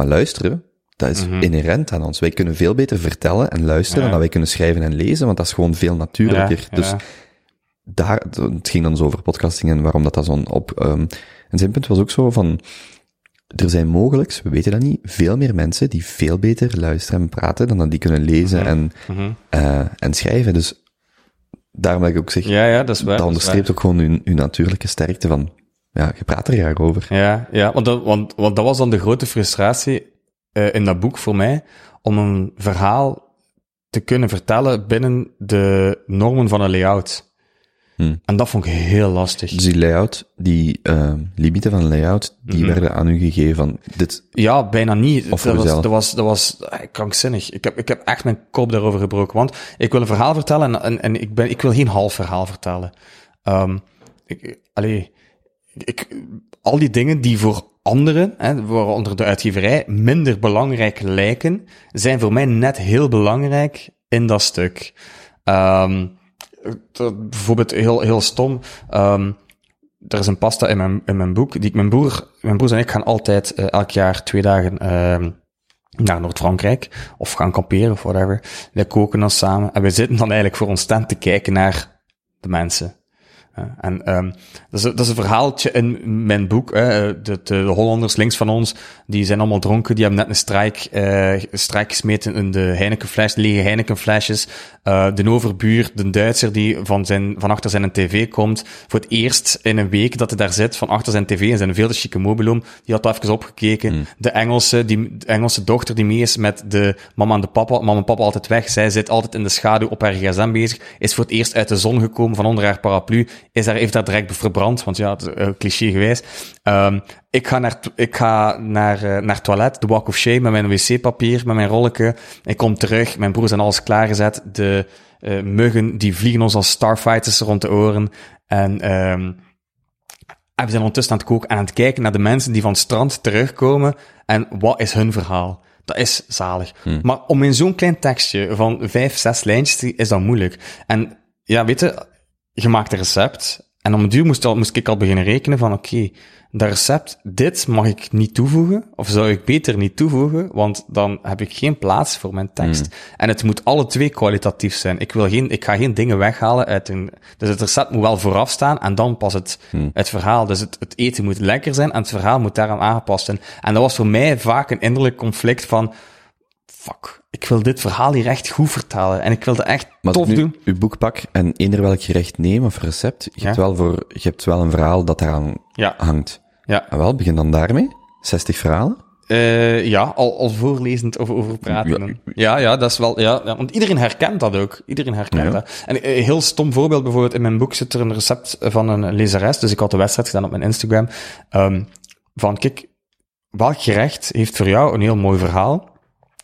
Maar luisteren, dat is inherent aan ons. Wij kunnen veel beter vertellen en luisteren Mhm. Ja. dan wij kunnen schrijven en lezen, want dat is gewoon veel natuurlijker. Ja, Dus daar, het ging dan zo over podcasting en waarom dat dat zo'n op, ehm, en zijn punt was ook zo van, er zijn mogelijk, we weten dat niet, veel meer mensen die veel beter luisteren en praten dan dat die kunnen lezen en, Mhm. eh, en schrijven. Dus daarom dat ik ook zeg, Ja, ja, dat is waar. dat onderstreept ook gewoon uw, uw natuurlijke sterkte van, ja, je praat er graag over. Ja, ja want, dat, want, want dat was dan de grote frustratie eh, in dat boek voor mij, om een verhaal te kunnen vertellen binnen de normen van een layout. Hmm. En dat vond ik heel lastig. Dus die layout, die eh, limieten van layout, die Mhm. werden aan u gegeven van, dit, Ja, bijna niet. Of dat, was, dat, was, dat was eh, krankzinnig. Ik heb, ik heb echt mijn kop daarover gebroken. Want ik wil een verhaal vertellen en, en, en ik, ben, ik wil geen half verhaal vertellen. Ehm ik, allee, ik, al die dingen die voor anderen, hè, waaronder de uitgeverij, minder belangrijk lijken, zijn voor mij net heel belangrijk in dat stuk. Dat- bijvoorbeeld heel, heel stom. ehm, er is een pasta in mijn, in mijn boek, die ik mijn broer, mijn broers en ik gaan altijd eh, elk jaar twee dagen ehm, naar Noord-Frankrijk, of gaan kamperen of whatever. Wij koken dan samen en we zitten dan eigenlijk voor ons tent te kijken naar de mensen. En ehm dat, is, dat is een verhaaltje in mijn boek. Hè. De, de, de Hollanders links van ons, die zijn allemaal dronken. Die hebben net een strijk, eh strijk gesmeten in de Heinekenfles, de lege Heinekenflesjes. Eh de overbuur, de Duitser die van, zijn, van achter zijn tv komt. Voor het eerst in een week dat hij daar zit, van achter zijn tv en zijn veel te chique mobiloom. Die had even opgekeken. De Engelse, die, de Engelse dochter die mee is met de mama en de papa. Mama en papa altijd weg. Zij zit altijd in de schaduw op haar gsm bezig. Is voor het eerst uit de zon gekomen van onder haar paraplu. Is daar, heeft daar direct verbrand, want ja, het is, eh, cliché geweest. Ehm, ik ga naar, ik ga naar, eh, naar het toilet, de walk of shame, met mijn wc-papier, met mijn rolletje. Ik kom terug, mijn broers zijn alles klaargezet. De eh, muggen, die vliegen ons als starfighters rond de oren. En, ehm en we zijn ondertussen aan het koken en aan het kijken naar de mensen die van het strand terugkomen. En wat is hun verhaal? Dat is zalig. Maar om in zo'n klein tekstje van vijf, zes lijntjes te, is dat moeilijk. En ja, weet je, je maakt een recept. En om het duur moest, al, moest ik al beginnen rekenen van, oké, dat recept, dit mag ik niet toevoegen, of zou ik beter niet toevoegen, want dan heb ik geen plaats voor mijn tekst. En het moet alle twee kwalitatief zijn. Ik wil geen, ik ga geen dingen weghalen uit een, dus het recept moet wel vooraf staan, en dan pas het, het verhaal. Dus het, het eten moet lekker zijn, en het verhaal moet daaraan aangepast zijn. En dat was voor mij vaak een innerlijk conflict van, fuck, ik wil dit verhaal hier echt goed vertalen, en ik wil dat echt Maar tof doen. uw boek pak en eender welk gerecht neem of recept, je, Ja. hebt wel voor, je hebt wel een verhaal dat eraan Ja, hangt. ja. En wel, begin dan daarmee. 60 verhalen. Eh, ja, al, al voorlezend over, over praten. Ja. Ja, ja, dat is wel, ja, ja, want iedereen herkent dat ook. Iedereen herkent Ja. dat. En een heel stom voorbeeld, bijvoorbeeld in mijn boek zit er een recept van een lezeres, dus ik had de wedstrijd gedaan op mijn Instagram, Ehm, van kijk, welk gerecht heeft voor jou een heel mooi verhaal?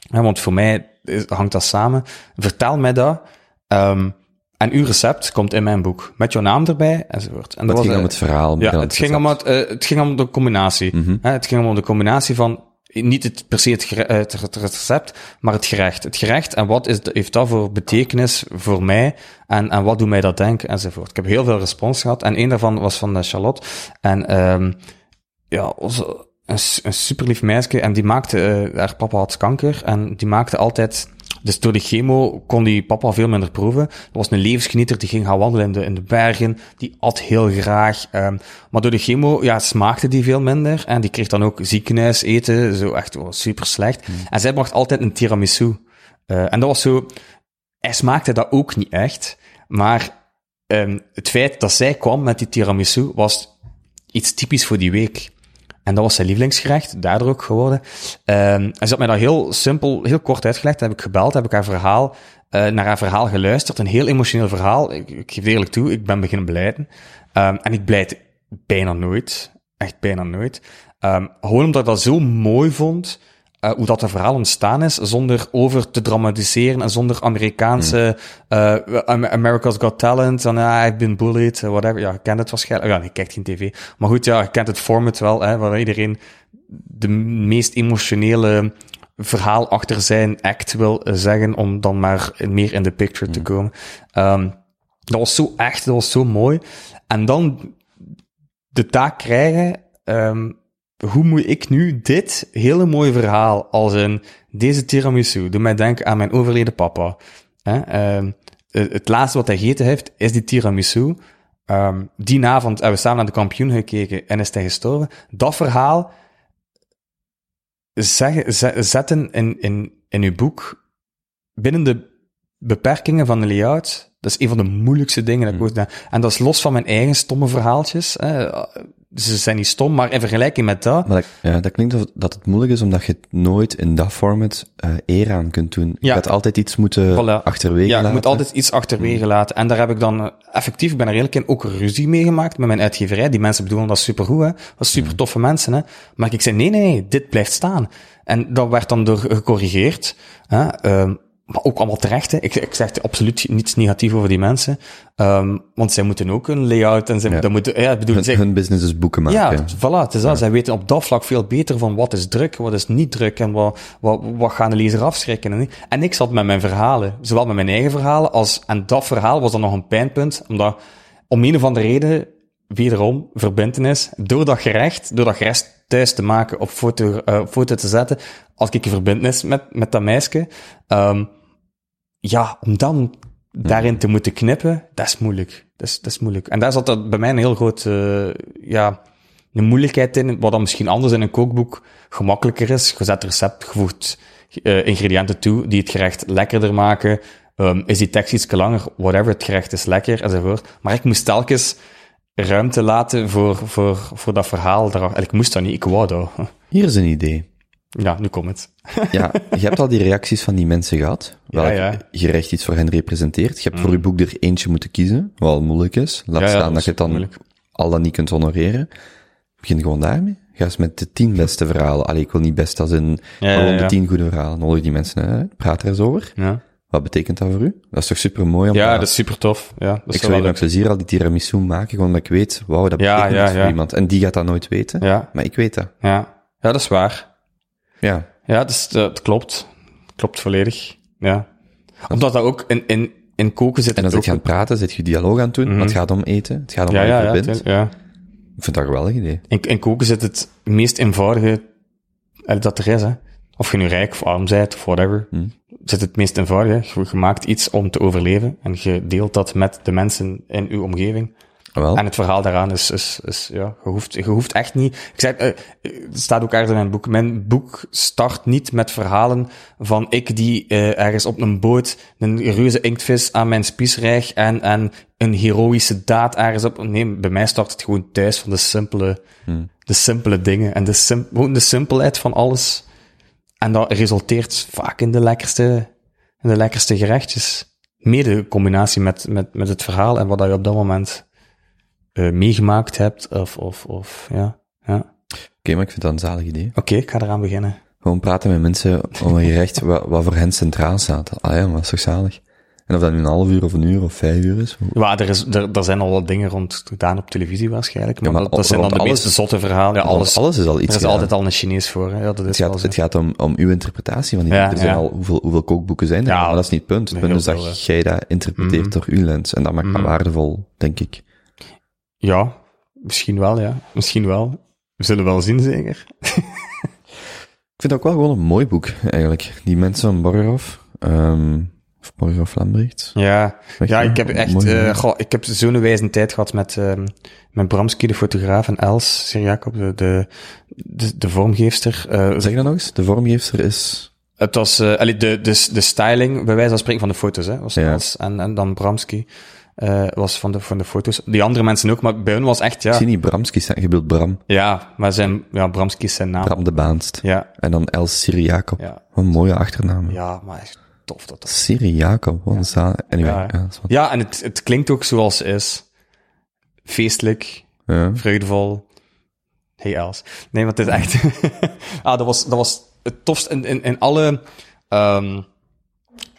Ja, want voor mij is- hangt dat samen. Vertel mij dat. Ehm, en uw recept komt in mijn boek. Met jouw naam erbij, enzovoort. En Dat ging eh, om het verhaal. meer ja, het ging, om het, eh, het ging om de combinatie. Hè, het ging om de combinatie van niet het, per se het, eh, het, het recept, maar het gerecht. Het gerecht en wat is, heeft dat voor betekenis voor mij en, en wat doet mij dat denken enzovoort. Ik heb heel veel respons gehad en een daarvan was van de Charlotte. En ehm ja, onze, een, een super lief meisje en die maakte, eh, haar papa had kanker en die maakte altijd, dus door de chemo kon die papa veel minder proeven. Dat was een levensgenieter, die ging gaan wandelen in de, in de bergen, die at heel graag. ehm, maar door de chemo, ja, smaakte die veel minder en die kreeg dan ook ziekenhuis eten, zo echt oh, super slecht. En zij bracht altijd een tiramisu Eh, en dat was zo, hij smaakte dat ook niet echt, maar ehm, het feit dat zij kwam met die tiramisu was iets typisch voor die week. En dat was zijn lievelingsgerecht, daardoor ook geworden. Ehm en ze had mij dat heel simpel, heel kort uitgelegd. Heb ik gebeld, heb ik haar verhaal, eh, naar haar verhaal geluisterd. Een heel emotioneel verhaal. Ik, ik geef eerlijk toe, ik ben beginnen blijten. Ehm en ik blijt bijna nooit. Echt bijna nooit. Ehm gewoon omdat ik dat zo mooi vond, eh, hoe dat verhaal ontstaan is, zonder over te dramatiseren en zonder Amerikaanse Am- America's Got Talent en ah, I've been bullied, eh, whatever. Ja, je kent het waarschijnlijk. Ja, je kijkt geen tv. Maar goed, ja, je kent het format wel, hè, waar iedereen de meest emotionele verhaal achter zijn act wil zeggen, om dan maar meer in de picture te komen. Ehm, dat was zo echt, dat was zo mooi. En dan de taak krijgen, ehm, hoe moet ik nu dit hele mooie verhaal, als een deze tiramisu, doet mij denken aan mijn overleden papa. Hè? Ehm, het laatste wat hij gegeten heeft, is die tiramisu. Ehm, die avond hebben we samen naar de kampioen gekeken en is hij gestorven. Dat verhaal zeggen, zetten in, in, in uw boek binnen de beperkingen van de layout. Dat is een van de moeilijkste dingen dat ik ooit gedaan En dat is los van mijn eigen stomme verhaaltjes. Hè. Ze zijn niet stom, maar in vergelijking met dat... Maar dat, ja, dat klinkt alsof dat het moeilijk is, omdat je het nooit in dat format eh eer aan kunt doen. Je Ja. gaat altijd iets moeten Voilà. achterwege Ja, je moet altijd iets achterwege laten. En daar heb ik dan eh, effectief, ik ben er eerlijk in, ook ruzie mee gemaakt met mijn uitgeverij. Die mensen bedoelen dat supergoed, hè. Dat super toffe mensen, hè. Maar ik zei, nee, nee, nee, dit blijft staan. En dat werd dan door gecorrigeerd. Hè. Ehm, maar ook allemaal terecht, hè. Ik, ik zeg absoluut niets negatief over die mensen. Ehm, want zij moeten ook een layout en zij Ja. moeten, ja, ik bedoel, hun, zij- hun business is boeken maken. ja, voilà, het is dat. Zij weten op dat vlak veel beter van wat is druk, wat is niet druk en wat, wat, wat gaan de lezer afschrikken. En, en ik zat met mijn verhalen, zowel met mijn eigen verhalen als, en dat verhaal was dan nog een pijnpunt, omdat om een of andere reden, wederom, verbintenis, door dat gerecht, door dat gerecht thuis te maken, op foto, op foto te zetten, als ik een verbintenis met, met dat meisje, ehm, ja, om dan daarin te moeten knippen, dat is moeilijk. Dat is, dat is moeilijk. En daar zat dat bij mij een heel groot, eh, ja, een moeilijkheid in, wat dan misschien anders in een kookboek gemakkelijker is. Je zet het recept, je voegt eh, ingrediënten toe die het gerecht lekkerder maken. Ehm, is die tekst iets langer? Whatever, het gerecht is lekker, enzovoort. Maar ik moest telkens ruimte laten voor, voor, voor dat verhaal. Daar, ik moest dat niet, ik wou dat. Hier is een idee. Ja, nu komt het. Ja, je hebt al die reacties van die mensen gehad, welk Ja, ja. gerecht iets voor hen representeert. Je hebt voor je boek er eentje moeten kiezen, wat al moeilijk is. Laat Ja, staan dat je het dan moeilijk. al dan niet kunt honoreren. Begin gewoon daarmee. Ga eens met de tien beste verhalen. Allee, ik wil niet best als gewoon ja, de tien goede verhalen. Nodig die mensen uit, praat er eens over. Ja, Wat betekent dat voor u? Dat is toch super mooi om ja dat is super tof. Ja, dat Ik zou leuk. met plezier al die tiramisu maken, gewoon omdat ik weet, wauw, dat betekent iets voor iemand. En die gaat dat nooit weten, Ja, maar ik weet dat. ja. ja, dat is waar. Ja. Ja, dat, is, dat klopt. Klopt volledig. Ja. Omdat dat ook in, in, in koken zit. En aan ook- het praten, zit je dialoog aan het doen, het gaat om eten, het gaat om Ja, wat je ja, tuurlijk, ja. Ik vind dat een geweldig idee. In, in koken zit het meest eenvoudige eh, dat er is. Hè. Of je nu rijk of arm bent, of whatever. Hmm. Zit het meest eenvoudige. Je, je maakt iets om te overleven. En je deelt dat met de mensen in uw omgeving. Wel, En het verhaal daaraan is, is, is ja, je hoeft, je hoeft echt niet. Ik zeg, eh, het staat ook ergens in mijn boek. Mijn boek start niet met verhalen van ik die eh, ergens op een boot een reuze inktvis aan mijn spies rijg en, en een heroïsche daad ergens op. Nee, bij mij start het gewoon thuis van de simpele, de simpele dingen en de, sim, gewoon de simpelheid van alles. En dat resulteert vaak in de lekkerste, in de lekkerste gerechtjes. Mede in combinatie met, met, met het verhaal en wat je op dat moment eh, meegemaakt hebt, of, of, of ja. ja. oké, maar ik vind dat een zalig idee. Oké, ik ga eraan beginnen. Gewoon praten met mensen om een gerecht wat, wat voor hen centraal staat. Ah ja, maar dat is toch zalig? En of dat nu een half uur of een uur of vijf uur is. Ja, er, is, er, er zijn al wat dingen rond gedaan op televisie waarschijnlijk, maar, maar dat, dat zijn dan de alles- meest zotte verhalen. Ja, alles, alles is al iets er is gedaan. altijd al een Chinees voor, hè. Ja, dat is Het gaat, het gaat om, om uw interpretatie van die Ja, Er zijn al, hoeveel, hoeveel kookboeken zijn er? Ja, maar dat is niet het punt. Het punt is dat jij dat interpreteert Mhm. door uw lens. En dat maakt dat Mhm. waardevol, denk ik. Ja, misschien wel, ja. Misschien wel. We zullen wel zien, zeker. Ik vind het ook wel gewoon een mooi boek, eigenlijk. Die mensen van Borgerhof. ehm of Borgerhof Lambrecht. Ja, Weet ja je, ik heb echt, eh goh, ik heb zo'n wijze tijd gehad met, ehm met Bramski, de fotograaf, en Els, Sir Jacob, de, de, de, de vormgeefster. eh, Zeg je dat nog eens? De vormgeefster is... Het was, uh, allee, de, de, de styling, bij wijze van spreken, van de foto's, hè, was Ja. als, en, en dan Bramski, eh was van de, van de foto's. Die andere mensen ook, maar bij hun was echt, Ik zie ja, niet Bramski staan, je bedoelt Bram. ja, maar zijn, ja, Bramski is zijn naam. Bram de Baanst. Ja, En dan El Siriaco. ja, Wat een mooie achternaam. ja, maar echt tof dat dat. Siriaco, wat een zaal. Anyway, Ja. ja, wat- Ja, en het, het klinkt ook zoals het is. Feestelijk, ja. vreugdevol. Hey Els. Nee, want het is echt... ah, dat was, dat was het tofst in, in, in alle ehm,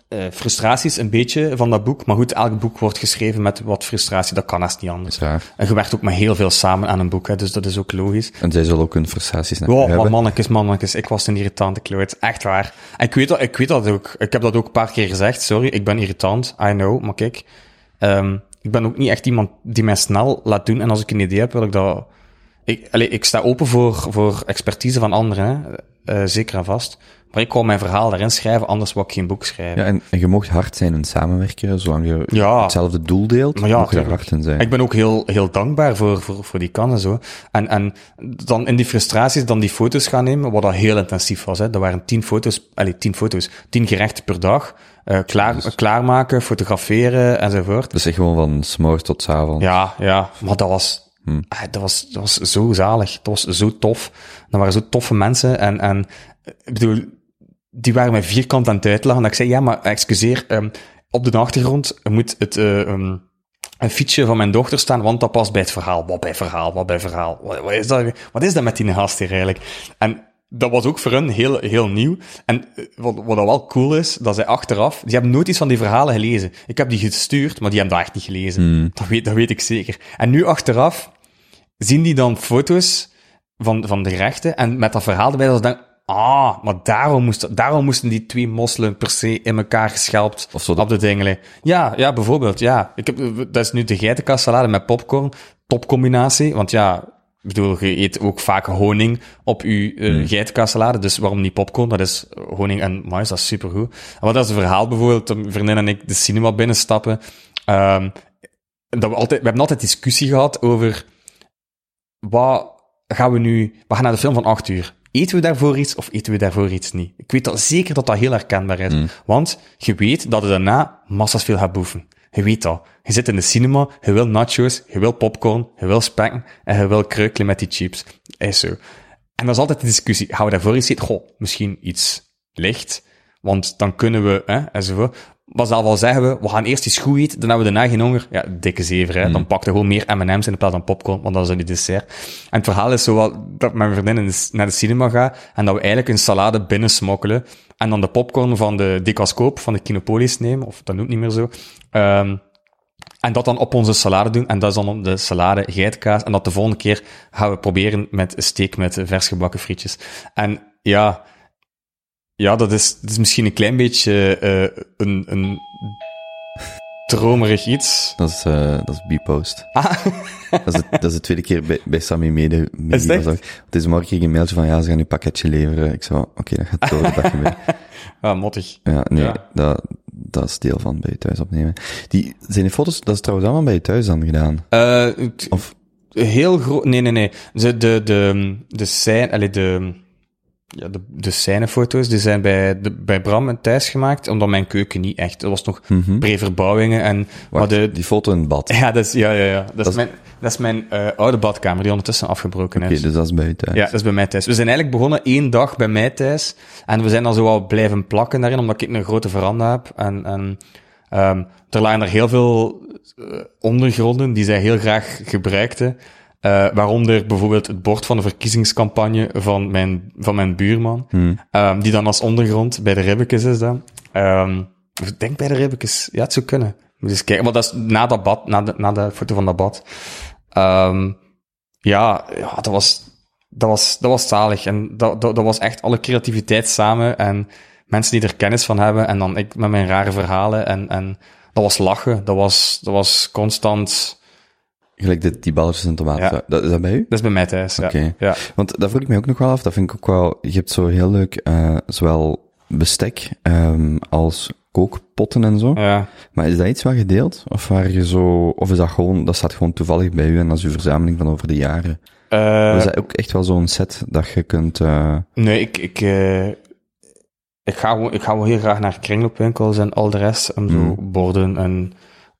eh, frustraties een beetje van dat boek. Maar goed, elk boek wordt geschreven met wat frustratie. Dat kan haast niet anders. En je werkt ook met heel veel samen aan een boek, hè, dus dat is ook logisch. En zij zullen ook hun frustraties naar Wow, maar hebben. mannetjes, mannetjes, ik was een irritante kloot. Echt waar. En ik weet dat, ik weet dat ook. Ik heb dat ook een paar keer gezegd. Sorry, ik ben irritant. I know, maar kijk. ehm, ik ben ook niet echt iemand die mij snel laat doen. En als ik een idee heb, wil ik dat... Ik, allee, ik sta open voor, voor expertise van anderen, hè. Eh, zeker en vast. Maar ik wou mijn verhaal daarin schrijven, anders wou ik geen boek schrijven. Ja, en, en je mocht hard zijn en samenwerken, zolang je Ja. hetzelfde doel deelt, Maar ja, mag je daar hard in zijn. Ik ben ook heel, heel dankbaar voor, voor, voor die kan en zo. En, en dan in die frustraties dan die foto's gaan nemen, wat dat heel intensief was. Hè. Dat waren tien foto's, allez, tien foto's, tien gerechten per dag. eh, klaar, klaarmaken, fotograferen enzovoort. Dus echt gewoon van s'morgens tot 's avonds. Ja, ja, maar dat was, ah, dat was, dat was zo zalig. Dat was zo tof. Dat waren zo toffe mensen. En, en ik bedoel, die waren mij vierkant aan het uitlachen. Dat ik zei, ja, maar excuseer, ehm, op de achtergrond moet het, eh, ehm, een fietsje van mijn dochter staan, want dat past bij het verhaal. Wat bij verhaal, wat bij verhaal. Wat, wat is, dat, wat is dat met die gast hier eigenlijk? En dat was ook voor hun heel, heel nieuw. En eh, wat, wat wel cool is, dat zij achteraf, die hebben nooit iets van die verhalen gelezen. Ik heb die gestuurd, maar die hebben dat echt niet gelezen. Dat, weet, dat weet ik zeker. En nu achteraf zien die dan foto's van, van de gerechten en met dat verhaal erbij, dat ze denken, ah, maar daarom, moest, daarom moesten die twee mosselen per se in elkaar geschelpt Of zo op de dingelen. Ja, ja, bijvoorbeeld, ja. Ik heb, dat is nu de geitenkaassalade met popcorn. Topcombinatie, want ja, ik bedoel, je eet ook vaak honing op je uh, dus waarom niet popcorn? Dat is honing en mais, dat is supergoed. Wat is het verhaal bijvoorbeeld, mijn vriendin en ik de cinema binnenstappen, um, dat we, altijd, we hebben altijd discussie gehad over wat gaan we nu, we gaan naar de film van acht uur. Eten we daarvoor iets of eten we daarvoor iets niet? Ik weet dat zeker dat dat heel herkenbaar is. Mm. Want je weet dat je daarna massas veel gaat boeven. Je weet dat. Je zit in de cinema, je wil nachos, je wil popcorn, je wil spekken en je wil kreukelen met die chips. Is zo. En dat is altijd de discussie. Gaan we daarvoor iets eten? Goh, misschien iets licht. Want dan kunnen we, hè, enzovoort. Maar zelf al zeggen we, we gaan eerst iets goed eten, dan hebben we daarna geen honger. Ja, dikke zever, hè. Dan pak je gewoon meer M&M's in plaats van popcorn, want dat is dan die dessert. En het verhaal is zo wel dat mijn vriendin naar de cinema gaat en dat we eigenlijk een salade binnensmokkelen en dan de popcorn van de Decascoop, van de Kinopolis nemen, of dat noemt niet meer zo. Um, en dat dan op onze salade doen. En dat is dan de salade geitkaas. En dat de volgende keer gaan we proberen met een steak met vers gebakken frietjes. En ja, ja, dat is, dat is misschien een klein beetje uh, een, een dromerig iets. Dat is, uh, dat is B-post. Ah. dat, is de, dat is de tweede keer bij, bij Sammy Mede. Is het Deze morgen kreeg ik een mailtje van, ja, ze gaan je pakketje leveren. Ik zei, oké, okay, dat gaat door, dat je mee. Ah, mottig. Ja, nee, ja. Dat, dat is deel van bij je thuis opnemen. Die, zijn die foto's, dat is trouwens allemaal bij je thuis dan gedaan? Uh, of? Heel groot, nee, nee, nee. De, de, de, de scène, allee, de, ja, de, de scènefoto's, die zijn bij, de, bij Bram thuis gemaakt, omdat mijn keuken niet echt, er was nog mm -hmm. pre-verbouwingen en... Wacht, de, die foto in het bad. Ja, dat is, ja, ja, ja. Dat, dat is mijn, dat is mijn uh, oude badkamer, die ondertussen afgebroken okay, is. dus dat is bij je thuis. Ja, dat is bij mij thuis. We zijn eigenlijk begonnen één dag bij mij thuis, en we zijn dan zo wel blijven plakken daarin, omdat ik een grote veranda heb, en, en um, er lagen er heel veel uh, ondergronden die zij heel graag gebruikten. Uh, waaronder bijvoorbeeld het bord van de verkiezingscampagne van mijn, van mijn buurman. Hmm. Um, die dan als ondergrond bij de ribbekes is dan. Um, ik denk bij de ribbekes. Ja, het zou kunnen. Moet eens kijken. Maar dat is na dat bad, na de, na de foto van dat bad. Um, ja, ja, dat was, dat was, dat was zalig. En dat, dat, dat was echt alle creativiteit samen. En mensen die er kennis van hebben. En dan ik met mijn rare verhalen. En, en dat was lachen. Dat was, dat was constant Gelijk de, die balletjes en tomaten. Ja. Dat, is dat bij u? Dat is bij mij thuis, Oké. Okay. Ja. Want dat vroeg ik mij ook nog wel af. Dat vind ik ook wel... Je hebt zo heel leuk, uh, zowel bestek um, als kookpotten en zo. Ja. Maar is dat iets wat je deelt? Of, waar je zo, of is dat gewoon... Dat staat gewoon toevallig bij u en dat is uw verzameling van over de jaren? Uh, is dat ook echt wel zo'n set dat je kunt... Uh... Nee, ik... ik ik ga, gewoon- ik ga wel heel graag naar kringloopwinkels en al de rest, om zo borden en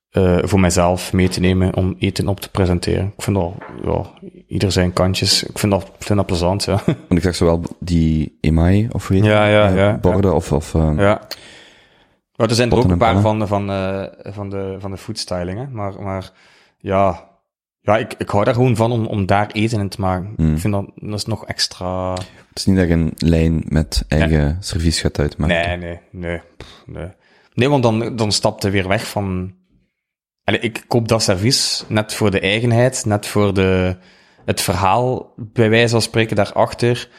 eh, voor mijzelf mee te nemen om eten op te presenteren. Ik vind dat, ja, ieder zijn kantjes. Ik vind dat, vind dat plezant, ja. Want ik zag zowel die Emai, of weet Ja, ja, ja, borden, of, of eh, Ja. Maar er zijn er ook een en paar van, van, eh, van de, van de foodstyling, hè. Maar, maar ja, ja ik, ik hou daar gewoon van om, om daar eten in te maken. Hmm. Ik vind dat, dat is nog extra... het is niet dat je een lijn met eigen servies gaat uitmaken. Nee, nee, nee. pff, nee. Nee, want dan, dan stapt hij weer weg van... Allee, ik koop dat servies net voor de eigenheid, net voor de, het verhaal, bij wijze van spreken, daarachter.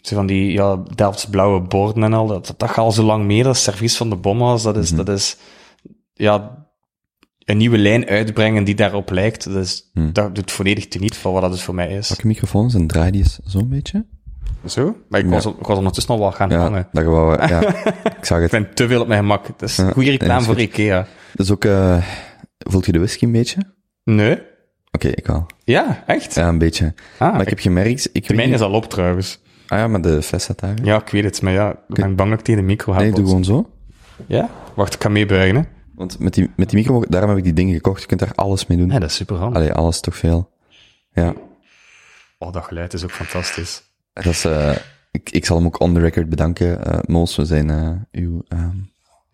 Zo van die ja, Delfts blauwe borden en al, dat, dat gaat al zo lang mee, dat servies van de bommas, dat is, dat is ja, een nieuwe lijn uitbrengen die daarop lijkt. Dat, Hmm. dat doet volledig teniet van wat dat dus voor mij is. Welke microfoons en draai die eens zo'n beetje? Zo? Maar ik, Ja. was, ik was ondertussen al wel gaan Ja, hangen. dat ja, ik zag Ik het. ben te veel op mijn gemak. Het is Ja, goede reclame voor goed. Ikea. Dus ook, eh voelt je de whisky een beetje? Nee? Oké, ik wel. Ja, echt? Ja, een beetje. Ah, maar ik heb gemerkt, ik weet Mijn niet... is al op trouwens. Ah ja, maar de fles staat daar. Ja, ik weet het, maar ja, ik ben bang dat ik tegen de micro ga nee, doe gewoon zo. Ja? Wacht, ik ga meebuigen, hè. Want met die, met die micro, daarom heb ik die dingen gekocht. Je kunt daar alles mee doen. Ja, dat is super handig. Allee, alles toch veel. Ja, Oh, dat geluid is ook fantastisch. dat is, eh, ik, ik zal hem ook on the record bedanken. eh Moos, we zijn uw... ehm,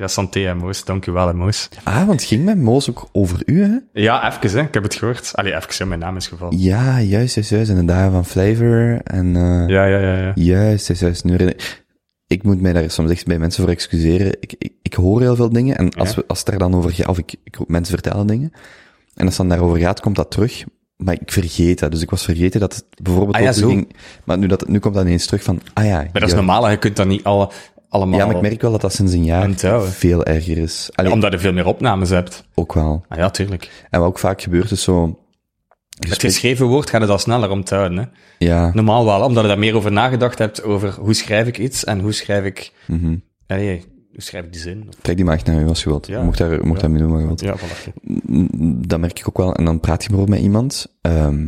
Ja, santé hè, Moos. Dank u wel, hè, Moos. Ah, want het ging met Moos ook over u, hè? Ja, even, hè. Ik heb het gehoord. Allee, even, hè, mijn naam is gevallen. Ja, juist, juist, juist. En de dagen van Flavor en... eh Ja, ja, ja, ja. Juist, juist, juist. Nu ik- moet mij daar soms echt bij mensen voor excuseren. Ik, ik, ik hoor heel veel dingen en als, Ja. we, als het daar dan over gaat, of ik, ik mensen vertellen dingen, en als het dan daarover gaat, komt dat terug. Maar ik vergeet dat. Dus ik was vergeten dat het bijvoorbeeld Ah ja, ging. Maar nu, dat, nu komt dat ineens terug van, ah ja. Maar dat is normaal, je kunt dat niet alle, allemaal... Ja, maar ik merk wel dat dat sinds een jaar veel erger is. Allee, Omdat je veel meer opnames hebt. ook wel. Ah ja, tuurlijk. En wat ook vaak gebeurt is zo... Het geschreven woord gaat het al sneller onthouden, hè. Ja, Normaal wel, omdat je daar meer over nagedacht hebt, over hoe schrijf ik iets en hoe schrijf ik... Allee, hoe schrijf ik die zin? Of- trek die maar echt naar u als je wilt. Ja. Mocht daar, mocht Ja. daar mee doen wat je wilt. Ja, voilà. Mm, dat merk ik ook wel. En dan praat je bijvoorbeeld met iemand. ehm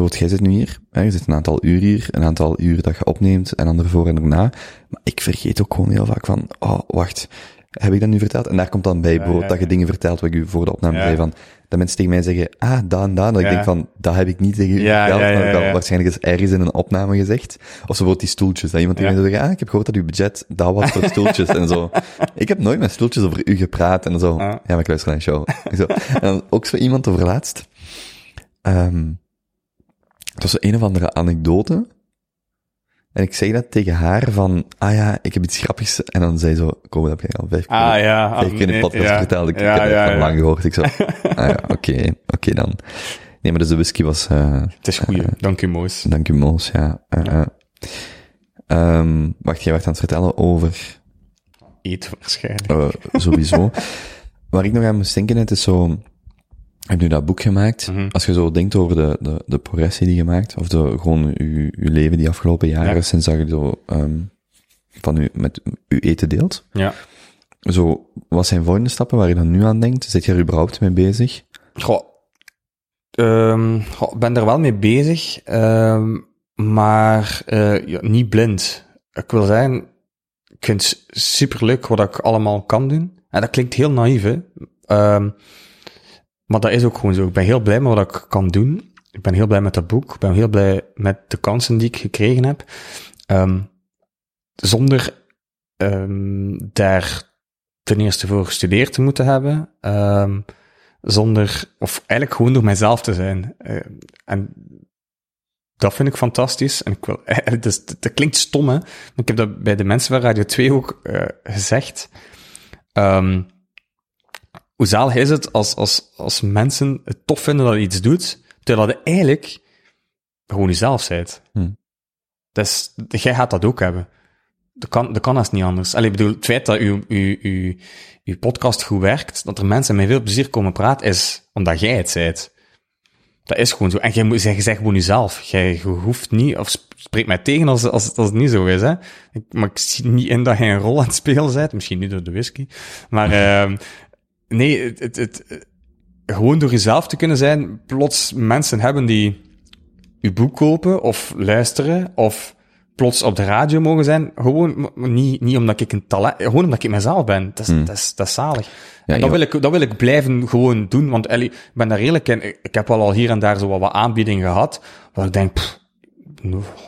bijvoorbeeld, jij zit nu hier. Hè, je zit een aantal uur hier. Een aantal uur dat je opneemt. En dan ervoor en erna. Maar ik vergeet ook gewoon heel vaak van, oh, wacht. Heb ik dat nu verteld? En daar komt dan bij bijvoorbeeld ja, dat je dingen vertelt wat ik u voor de opname zei van, dat mensen tegen mij zeggen, ah, dat en dat. Dat ik denk van, dat heb ik niet tegen u Ja, verteld. maar ik ja. waarschijnlijk eens ergens in een opname gezegd. Of zo bijvoorbeeld die stoeltjes. Dat iemand tegen Ja. mij zou zeggen, ah, ik heb gehoord dat uw budget dat was voor stoeltjes. en zo. Ik heb nooit met stoeltjes over u gepraat. En zo, Ja. ja, maar ik luister naar een show. zo. En dan ook zo iemand over laatst. Het was een of andere anekdote. En ik zeg dat tegen haar van, ah ja, ik heb iets grappigs. En dan zei zo, kom, dat heb jij al vijf keer, Ah ja. vijf keer in de podcast ja. verteld. Ik, ja, ik heb het van lang gehoord. Ik zo, ah ja, oké, oké dan. Nee, maar dus de whisky was, eh Het is goed, dank u Moos. dank u Moos, ja. eh, eh. Ehm, wacht, jij werd aan het vertellen over Eet waarschijnlijk. eh, sowieso. Waar ik nog aan moest denken, het is zo, ik heb nu dat boek gemaakt. Mhm. Als je zo denkt over de, de, de progressie die je maakt, of de, gewoon je, je leven die afgelopen jaren, Ja. sinds dat je zo, ehm, van u, met je eten deelt. Ja. Zo, wat zijn volgende stappen waar je dan nu aan denkt? Zit je er überhaupt mee bezig? Goh. Ehm, goh, ben er wel mee bezig, ehm, maar eh, ja, niet blind. Ik wil zeggen, ik vind het superleuk wat ik allemaal kan doen. En dat klinkt heel naïef, hè. Maar dat is ook gewoon zo. Ik ben heel blij met wat ik kan doen. Ik ben heel blij met dat boek. Ik ben heel blij met de kansen die ik gekregen heb. Ehm, zonder ehm, daar ten eerste voor gestudeerd te moeten hebben. Ehm, zonder, of eigenlijk gewoon door mijzelf te zijn. Eh, en dat vind ik fantastisch. En ik wil, dus, dat klinkt stom, hè. Maar ik heb dat bij de mensen van Radio 2 ook eh, gezegd. Hoe zalig is het als, als, als mensen het tof vinden dat je iets doet, terwijl je eigenlijk gewoon jezelf bent. Hm. Dus jij gaat dat ook hebben. Dat kan, dat kan als niet anders. Allee, ik bedoel, het feit dat uw, uw, uw, uw podcast goed werkt, dat er mensen met veel plezier komen praten, is omdat jij het zijt. Dat is gewoon zo. En jij moet zeggen, zeg gewoon jezelf. Jij hoeft niet, of sp- spreek mij tegen als, als, als het niet zo is, hè. Ik, maar ik zie niet in dat jij een rol aan het spelen bent. Misschien niet door de whisky. Maar, ehm nee, het, het, het, gewoon door jezelf te kunnen zijn, plots mensen hebben die uw boek kopen, of luisteren, of plots op de radio mogen zijn. Gewoon, niet, niet omdat ik een talent, gewoon omdat ik mezelf ben. Dat is, dat is, dat is zalig. Ja, en dat wil, ik, dat wil ik blijven gewoon doen, want Ellie, ik ben daar eerlijk in. Ik heb wel al hier en daar zo wat, wat aanbiedingen gehad, waar ik denk, pff,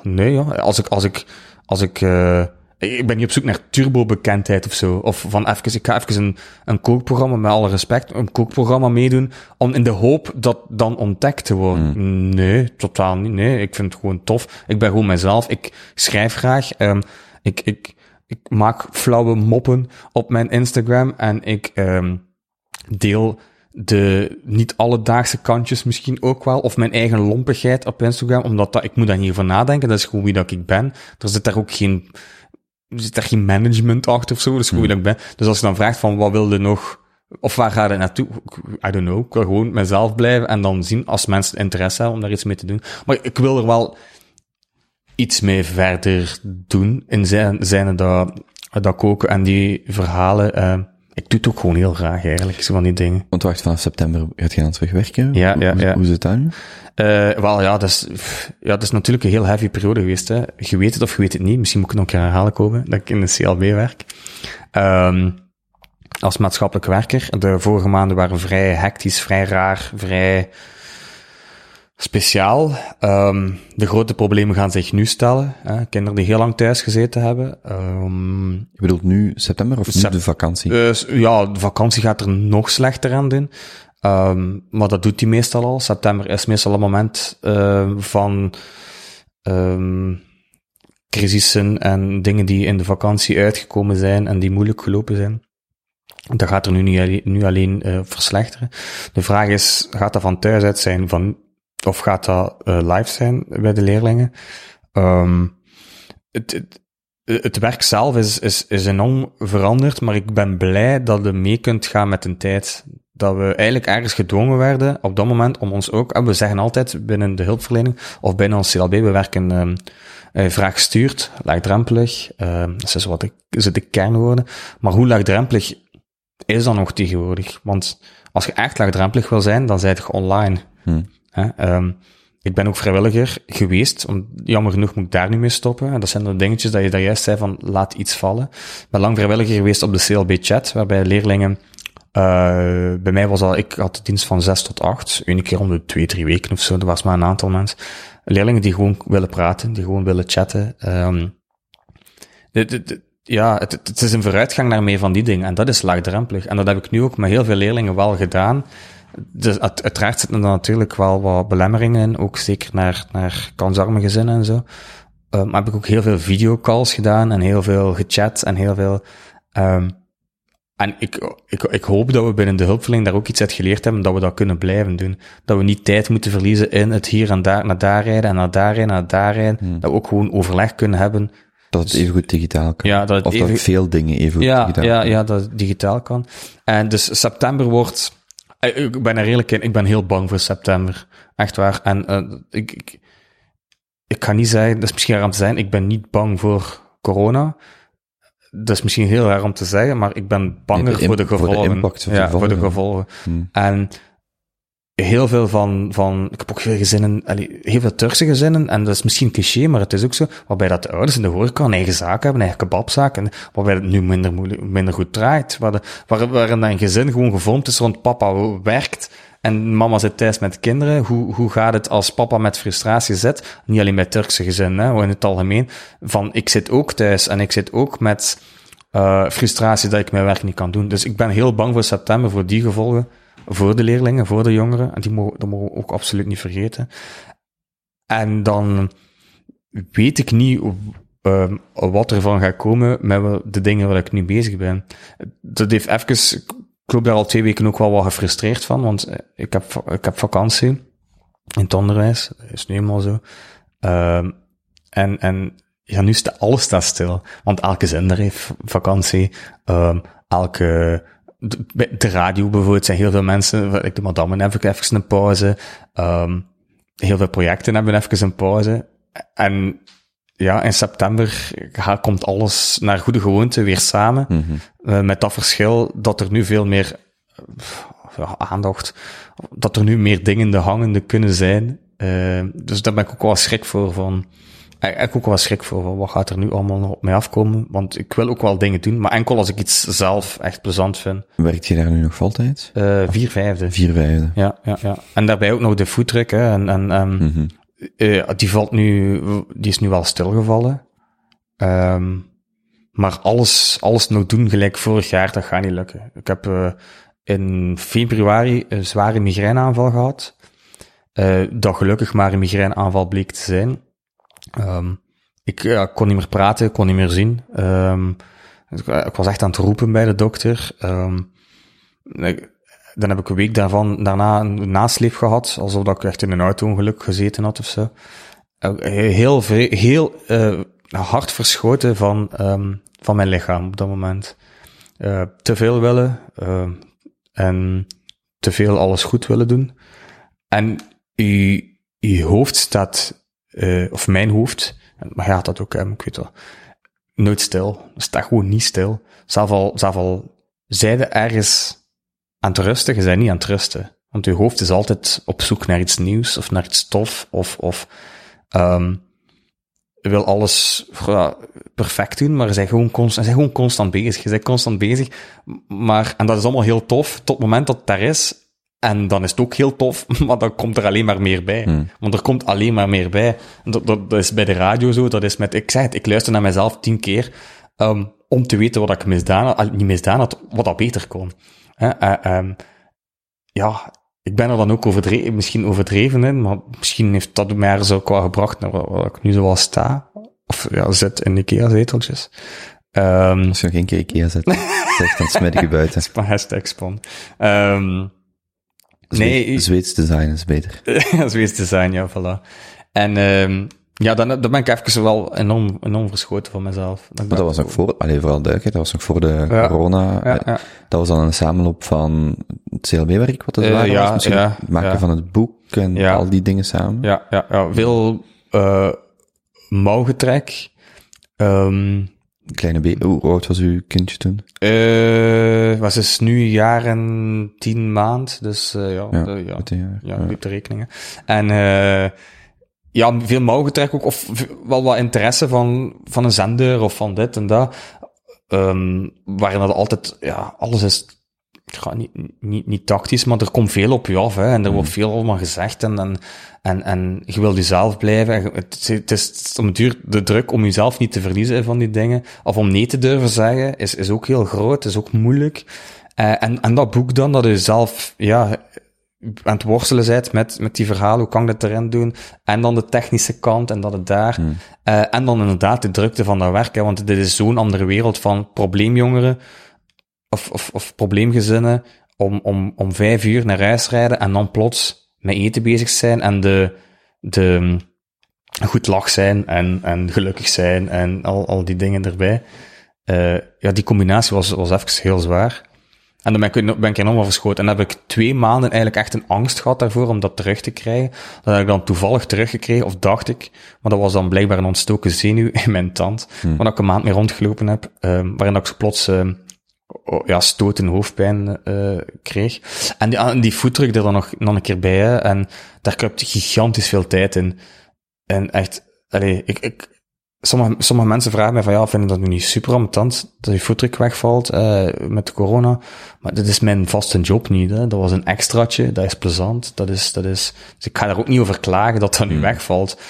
nee, ja. Als ik, als ik, als ik, eh, ik ben niet op zoek naar turbo-bekendheid of zo. Of van even, ik ga even een, een kookprogramma, met alle respect, een kookprogramma meedoen, om in de hoop dat dan ontdekt te worden. Nee, totaal niet. Nee, ik vind het gewoon tof. Ik ben gewoon mezelf. Ik schrijf graag. Ehm, ik, ik, ik maak flauwe moppen op mijn Instagram en ik ehm, deel de niet alledaagse kantjes misschien ook wel, of mijn eigen lompigheid op Instagram, omdat dat, ik moet daar niet over nadenken, dat is gewoon wie dat ik ben. Er zit daar ook geen, zit daar geen management achter of zo, dat is gewoon dat ik ben. Dus als je dan vraagt van, wat wil je nog, of waar ga je naartoe? I don't know, ik wil gewoon mezelf blijven en dan zien als mensen interesse hebben om daar iets mee te doen. Maar ik wil er wel iets mee verder doen, in zijn, zijn dat, dat koken en die verhalen, eh, ik doe het ook gewoon heel graag eigenlijk, zo van die dingen. Want wacht, vanaf september gaat je aan het wegwerken? Ja, ja, hoe, ja. Hoe zit dat nu? Eh, wel ja, dat is, ja, dat is natuurlijk een heel heavy periode geweest. Hè. Je weet het of je weet het niet. Misschien moet ik het nog een keer herhalen komen, dat ik in de CLB werk. Ehm, als maatschappelijk werker. De vorige maanden waren vrij hectisch, vrij raar, vrij speciaal. Ehm, de grote problemen gaan zich nu stellen. Hè. Kinderen die heel lang thuis gezeten hebben. Ehm, Je bedoelt nu september of nu de vakantie? dus ja, de vakantie gaat er nog slechter aan doen. Ehm, maar dat doet hij meestal al. September is meestal een moment eh, van crisissen en dingen die in de vakantie uitgekomen zijn en die moeilijk gelopen zijn. Dat gaat er nu, niet nu alleen eh, verslechteren. De vraag is, gaat dat van thuis uit zijn van, of gaat dat eh, live zijn bij de leerlingen? Ehm, het, het, het werk zelf is, is, is enorm veranderd, maar ik ben blij dat je mee kunt gaan met een tijd. Dat we eigenlijk ergens gedwongen werden op dat moment om ons ook, en we zeggen altijd binnen de hulpverlening of binnen ons CLB, we werken um, vraag gestuurd, laagdrempelig, uh, dat is wat ik, de kernwoorden. Maar hoe laagdrempelig is dat nog tegenwoordig? Want als je echt laagdrempelig wil zijn, dan zijt je online. Hmm. Hè? Um, ik ben ook vrijwilliger geweest. Om, jammer genoeg moet ik daar nu mee stoppen. En dat zijn de dingetjes dat je daar juist zei van laat iets vallen. Ik ben lang vrijwilliger geweest op de CLB-chat, waarbij leerlingen uh, bij mij was al, ik had de dienst van 6 tot 8, één keer om de twee, drie weken of zo, er was maar een aantal mensen. Leerlingen die gewoon willen praten, die gewoon willen chatten. De, de, ja, het, het, is een vooruitgang naar meer van die dingen, en dat is laagdrempelig. En dat heb ik nu ook met heel veel leerlingen wel gedaan. Dus uiteraard zitten er natuurlijk wel wat belemmeringen in, ook zeker naar, naar kansarme gezinnen en zo. Um, maar heb ik ook heel veel videocalls gedaan en heel veel gechat en heel veel... Um, en ik, ik, ik hoop dat we binnen de hulpverlening daar ook iets uit geleerd hebben, dat we dat kunnen blijven doen. Dat we niet tijd moeten verliezen in het hier en daar, naar daar rijden en naar daar rijden, naar daar rijden. Hmm. Dat we ook gewoon overleg kunnen hebben. Dat het even goed digitaal kan. Ja, dat het of even, dat veel dingen even goed ja, digitaal ja, kan. Ja, dat het digitaal kan. En dus september wordt... Ik ben er eerlijk in, ik ben heel bang voor september. Echt waar. En uh, ik, ik, ik ga niet zeggen, dat is misschien raar om te zijn, ik ben niet bang voor corona dat is misschien heel raar om te zeggen, maar ik ben banger voor de gevolgen. Voor de impact ja, voor de gevolgen. Hmm. En heel veel van, van, ik heb ook veel gezinnen, heel veel Turkse gezinnen, en dat is misschien cliché, maar het is ook zo, waarbij dat de ouders in de horeca een eigen zaak hebben, eigen kebabzaak, en waarbij het nu minder, moeilijk, minder goed draait, waar, de, waar, een gezin gewoon gevormd is rond papa werkt, en mama zit thuis met kinderen. Hoe, hoe gaat het als papa met frustratie zit? Niet alleen bij Turkse gezinnen, hè, in het algemeen. Van, ik zit ook thuis en ik zit ook met uh, frustratie dat ik mijn werk niet kan doen. Dus ik ben heel bang voor september, voor die gevolgen. Voor de leerlingen, voor de jongeren. En die mogen, dat mogen we ook absoluut niet vergeten. En dan weet ik niet uh, wat er van gaat komen met de dingen waar ik nu bezig ben. Dat heeft even ik loop daar al twee weken ook wel wat gefrustreerd van, want ik heb, ik heb vakantie in het onderwijs, is nu eenmaal zo. Um, en, en ja, nu staat alles stil, want elke zender heeft vakantie, um, elke, de, de, radio bijvoorbeeld zijn heel veel mensen, ik de madame heb ik even een pauze, um, heel veel projecten hebben even een pauze, en ja, in september komt alles naar goede gewoonte weer samen. Mm -hmm. uh, met dat verschil dat er nu veel meer aandacht, dat er nu meer dingen de hangende kunnen zijn. Uh, dus daar ben ik ook wel schrik voor van, ik heb ook wel schrik voor, wat gaat er nu allemaal nog op mij afkomen? Want ik wil ook wel dingen doen, maar enkel als ik iets zelf echt plezant vind. Werkt je daar nu nog voltijd? Uh, vier vijfde. Vier vijfde. Ja, ja, ja. En daarbij ook nog de foodtruck, hè. En, en um, mm -hmm. uh, die valt nu, die is nu wel stilgevallen. Um, maar alles, alles nog doen gelijk vorig jaar, dat gaat niet lukken. Ik heb uh, in februari een zware migraineaanval gehad. Dat gelukkig maar een migraineaanval bleek te zijn. Um, ik kon niet meer praten, kon niet meer zien. Um, ik, was echt aan het roepen bij de dokter. Ik, dan heb ik een week daarvan, daarna een nasleep gehad, alsof ik echt in een auto-ongeluk gezeten had of zo. Uh, heel, heel uh, hard verschoten van, van mijn lichaam op dat moment. Te veel willen en te veel alles goed willen doen. En je, je hoofd staat, uh, of mijn hoofd, maar gaat dat ook ik weet wel, nooit stil. Staat gewoon niet stil. Zelf al, zelf al zijde ergens aan het rusten, je bent niet aan het rusten. Want je hoofd is altijd op zoek naar iets nieuws, of naar iets tof, of, of um, wil alles ja, perfect doen, maar zijn gewoon constant, zijn gewoon constant bezig. Je bent constant bezig. Maar, en dat is allemaal heel tof, tot het moment dat het daar is. En dan is het ook heel tof, maar dan komt er alleen maar meer bij. Hmm. Want er komt alleen maar meer bij. Dat, dat, dat, is bij de radio zo, dat is met, ik zeg het, ik luister naar mezelf tien keer, um, om te weten wat ik misdaan had, niet misdaan had, wat dat beter kon. Uh, um, ja, ik ben er dan ook overdreven, misschien overdreven in, maar misschien heeft dat mij zo qua gebracht naar waar, ik nu zoal sta. Of ja, zit in Ikea-zeteltjes. Um, Als je nog geen keer Ikea zet, zeg dan smet ik je buiten. Hashtag span. Um, nee. Zweeds design is beter. Zweeds design, ja, voilà. En um, ja, dan, dan ben ik even wel enorm, enorm verschoten van mezelf. Dat maar dat was nog voor, alleen vooral duidelijk, dat was nog voor de ja, corona. Ja, ja. Dat was dan een samenloop van het CLB-werk, wat het uh, ja, was. Misschien het maken van het boek en al die dingen samen. Ja, ja, ja. veel uh, mouwgetrek. Um, Kleine B, hoe oud was uw kindje toen? Uh, was dus nu een jaar en tien maand, dus uh, ja, ja, de, ja, ja, ja, ja. de rekeningen. En uh, ja, veel mouwgetrek ook, of wel wat interesse van, van een zender of van dit en dat. Um, waarin dat altijd, ja, alles is, ga niet, niet, niet tactisch, maar er komt veel op je af, hè, en er wordt mm. veel allemaal gezegd, en, en, en, en je wil jezelf blijven. Het, het is om het duur de druk om jezelf niet te verliezen van die dingen, of om nee te durven zeggen, is, is ook heel groot, is ook moeilijk. Uh, en, en dat boek dan, dat je zelf, ja, aan het worstelen bent met, met die verhalen, hoe kan ik dat erin doen? En dan de technische kant en dat het daar. Hmm. Uh, en dan inderdaad de drukte van dat werk, hè, want dit is zo'n andere wereld van probleemjongeren of, of, of probleemgezinnen om, om, om vijf uur naar huis rijden en dan plots met eten bezig zijn en de, de goed lach zijn en, en gelukkig zijn en al, al die dingen erbij. Uh, ja, die combinatie was, was even heel zwaar. En dan ben ik, ben ik enorm verschoten. En dan heb ik twee maanden eigenlijk echt een angst gehad daarvoor om dat terug te krijgen. Dat heb ik dan toevallig teruggekregen, of dacht ik. Maar dat was dan blijkbaar een ontstoken zenuw in mijn tand. Hmm. Waar ik een maand mee rondgelopen heb. Um, waarin ik plots um, ja, stoot en hoofdpijn uh, kreeg. En die, ah, die voetdruk er dan nog, nog een keer bij. Hè, en daar kruipt gigantisch veel tijd in. En echt, allee, ik, ik, sommige, sommige mensen vragen mij van ja, vinden dat nu niet super ambetant dat je voetdruk wegvalt uh, met de corona. Maar dit is mijn vaste job niet. Hè. Dat was een extraatje, dat is plezant. Dat is, dat is, dus ik ga daar ook niet over klagen dat dat nu hmm. wegvalt.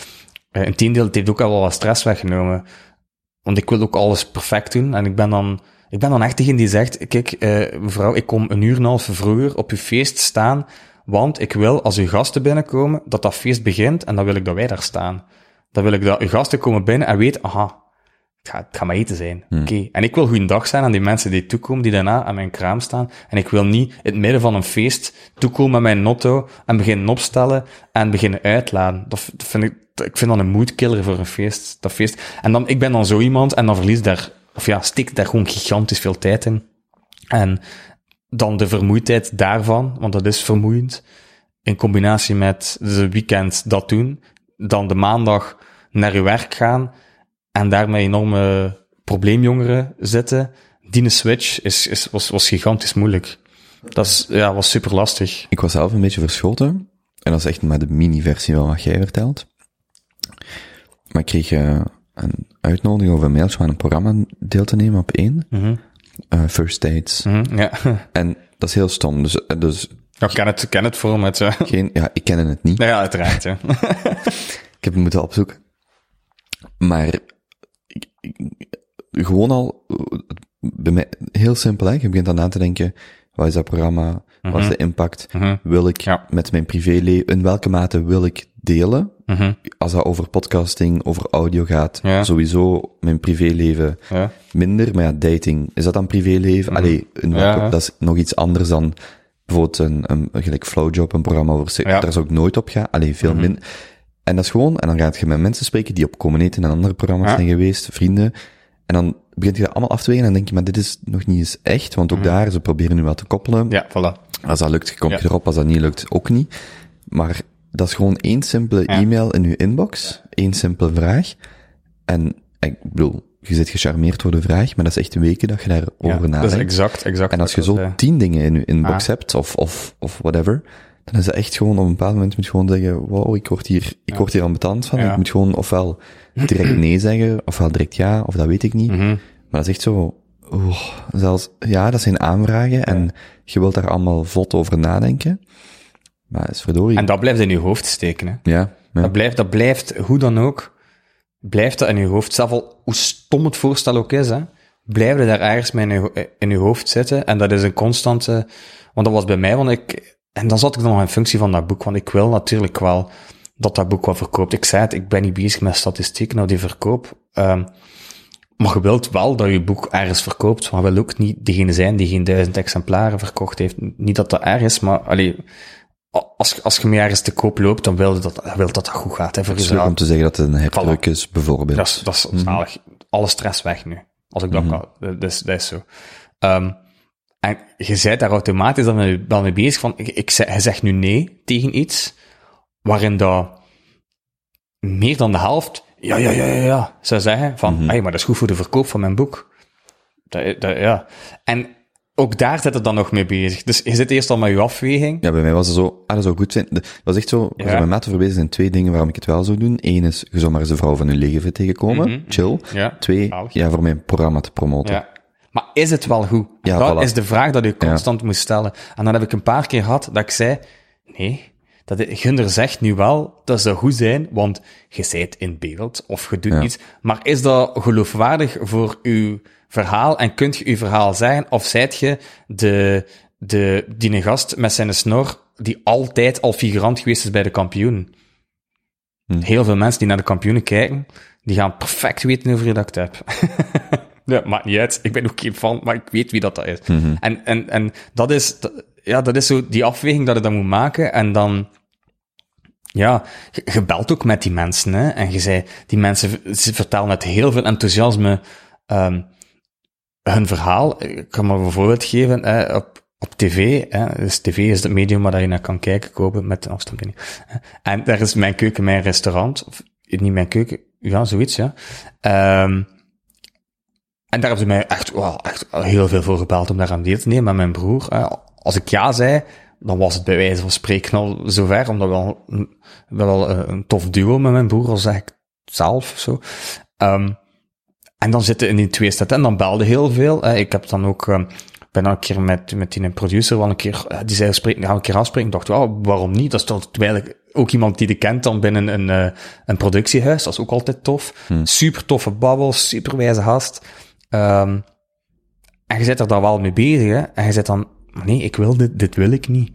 Uh, Integendeel, het heeft ook al wel wat stress weggenomen. Want ik wil ook alles perfect doen. En ik ben dan, ik ben dan echt degene die zegt, kijk, uh, mevrouw, ik kom een uur en een half vroeger op uw feest staan, want ik wil, als uw gasten binnenkomen, dat dat feest begint en dan wil ik dat wij daar staan. Dan wil ik dat uw gasten komen binnen en weten, aha, het gaat, het gaat maar eten zijn. Hmm. Oké. En ik wil goeiedag zijn aan die mensen die toekomen, die daarna aan mijn kraam staan. En ik wil niet in het midden van een feest toekomen met mijn notto en beginnen opstellen en beginnen uitladen. Dat, dat vind ik, ik vind dat een moedkiller voor een feest. Dat feest. En dan, ik ben dan zo iemand en dan verlies daar, of ja, steek daar gewoon gigantisch veel tijd in. En dan de vermoeidheid daarvan, want dat is vermoeiend. In combinatie met de weekend dat doen. Dan de maandag naar je werk gaan en daarmee enorme probleemjongeren zitten, die switch is, is, was, was gigantisch moeilijk. Dat ja, was super lastig. Ik was zelf een beetje verschoten. En dat is echt maar de mini-versie van wat jij vertelt. Maar ik kreeg eh, een uitnodiging of een mailtje aan een programma deel te nemen op één. Mhm. eh, First Dates. Mhm, ja. En dat is heel stom. Dus, eh, dus ik ken het, ken het voor met, uh... geen, ja, ik kende het niet. Nou ja, uiteraard, ja. Ik heb het moeten opzoeken. Maar ik- ik- gewoon al, eh, bij mij, heel simpel, hè. Je begint dan na te denken, wat is dat programma? Wat is de impact? Mhm. Wil ik Ja. met mijn privéleven, in welke mate wil ik delen? Mhm. Als dat over podcasting, over audio gaat, Ja. sowieso mijn privéleven Ja. minder. Maar ja, dating, is dat dan privéleven? Allee, in welke- Mhm. Ja. dat is nog iets anders dan bijvoorbeeld een, een, een gelijk Flowjob, een programma over. Ja. Daar zou ik nooit op gaan. Allee, veel Mhm. minder. En dat is gewoon, en dan gaat je met mensen spreken die op Comeneten en andere programma's Ja. zijn geweest, vrienden. En dan begint je dat allemaal af te wegen en dan denk je, maar dit is nog niet eens echt, want ook daar, ze proberen nu wat te koppelen. Mhm. Ja, voilà. Als dat lukt, kom je Ja. erop. Als dat niet lukt, ook niet. Maar dat is gewoon één simpele Ja. e-mail in je inbox. één simpele vraag. En ik bedoel, je zit gecharmeerd door de vraag, maar dat is echt weken dat je daarover Ja, dat is nadenkt. exact, exact. en als je zo tien dingen in je inbox Ah. hebt, of, of, of whatever, dan is het echt gewoon op een bepaald moment moet je gewoon zeggen, wow, ik word hier, ik word hier ambetant van. Ik moet gewoon ofwel direct nee zeggen, ofwel direct ja, of dat weet ik niet. Mhm. Maar dat is echt zo, oeh, zelfs, ja, dat zijn aanvragen en je wilt daar allemaal vlot over nadenken. Maar is verdorie. En dat blijft in je hoofd steken, hè. ja, ja. Dat blijft, dat blijft, hoe dan ook, blijft dat in je hoofd. Zelf al, hoe stom het voorstel ook is, hè, blijft het daar ergens mee in je, in je hoofd zitten. En dat is een constante, want dat was bij mij, want ik, en dan zat ik dan nog in functie van dat boek, want ik wil natuurlijk wel dat dat boek wel verkoopt. Ik zei het, ik ben niet bezig met statistieken of die verkoop. Ehm, maar je wilt wel dat je boek ergens verkoopt, maar wil ook niet degene zijn die geen duizend exemplaren verkocht heeft. Niet dat dat erg is, maar allee, als, als je mee ergens te koop loopt, dan wil je dat, wil dat dat goed gaat, hè, voor Het is om te zeggen dat het een herdruk is, bijvoorbeeld. Dat is, dat is zalig. Alle stress weg nu. Als ik dat kan. Dat is, dat is zo. Ehm, en je bent daar automatisch dan mee, wel mee bezig van, ik, ik zeg, je zegt nu nee tegen iets, waarin dat meer dan de helft, ja, ja, ja, ja, ja, zou zeggen van, hey, maar dat is goed voor de verkoop van mijn boek. Dat, dat, ja. En ook daar zit het dan nog mee bezig. Dus je zit eerst al met je afweging. Ja, bij mij was het zo, ah, dat zou goed zijn. De- Het was echt zo, Ja. mijn maat verwezen zijn twee dingen waarom ik het wel zou doen. Eén is, je zou maar eens een vrouw van je leven tegenkomen. Mhm, Chill. Ja. Twee, ja, voor mijn programma te promoten. Ja. Maar is het wel goed? Ja, dat voilà. is de vraag dat je constant moet stellen. En dan heb ik een paar keer gehad dat ik zei, nee, dat Gunder zegt nu wel, dat zou goed zijn, want je zijt in beeld, of je doet iets. Maar is dat geloofwaardig voor uw verhaal, en kunt je uw verhaal zeggen, of zijt je de, de, die gast met zijn snor, die altijd al figurant geweest is bij de kampioen? Hm. Heel veel mensen die naar de kampioenen kijken, die gaan perfect weten je dat ik het heb. Ja, maakt niet uit. Ik ben ook geen fan, maar ik weet wie dat, dat is. Mhm. En, en, en dat is, dat- ja, dat is zo die afweging dat je dan moet maken. En dan, ja, je, je belt ook met die mensen, hè. En je zei, die mensen, ze vertellen met heel veel enthousiasme, ehm, hun verhaal. Ik kan maar een voorbeeld geven, hè, op, op tv, hè. Dus tv is het medium waar je naar kan kijken, kopen met een afstandsbediening. En daar is mijn keuken, mijn restaurant. Of niet mijn keuken, ja, zoiets, ja. Ehm, en daar hebben ze mij echt, wel, echt heel veel voor gebeld om daar aan deel te nemen met mijn broer. Als ik ja zei, dan was het bij wijze van spreken al zover, omdat we wel, wel een, een tof duo met mijn broer, al zeg ik zelf zo. Ehm, en dan zitten in die twee staten en dan belde heel veel. hè. Ik heb dan ook, ehm, ben een keer met, met die producer wel een keer, eh, die zei, spreken, gaan we een keer afspreken. Ik dacht, wel, waarom niet? Dat is toch terwijl ook iemand die je kent dan binnen een, eh, een productiehuis. Dat is ook altijd tof. Super toffe babbel, super wijze gast. Ehm, en je zit er dan wel mee bezig, hè. En je zit dan, nee, ik wil dit, dit wil ik niet.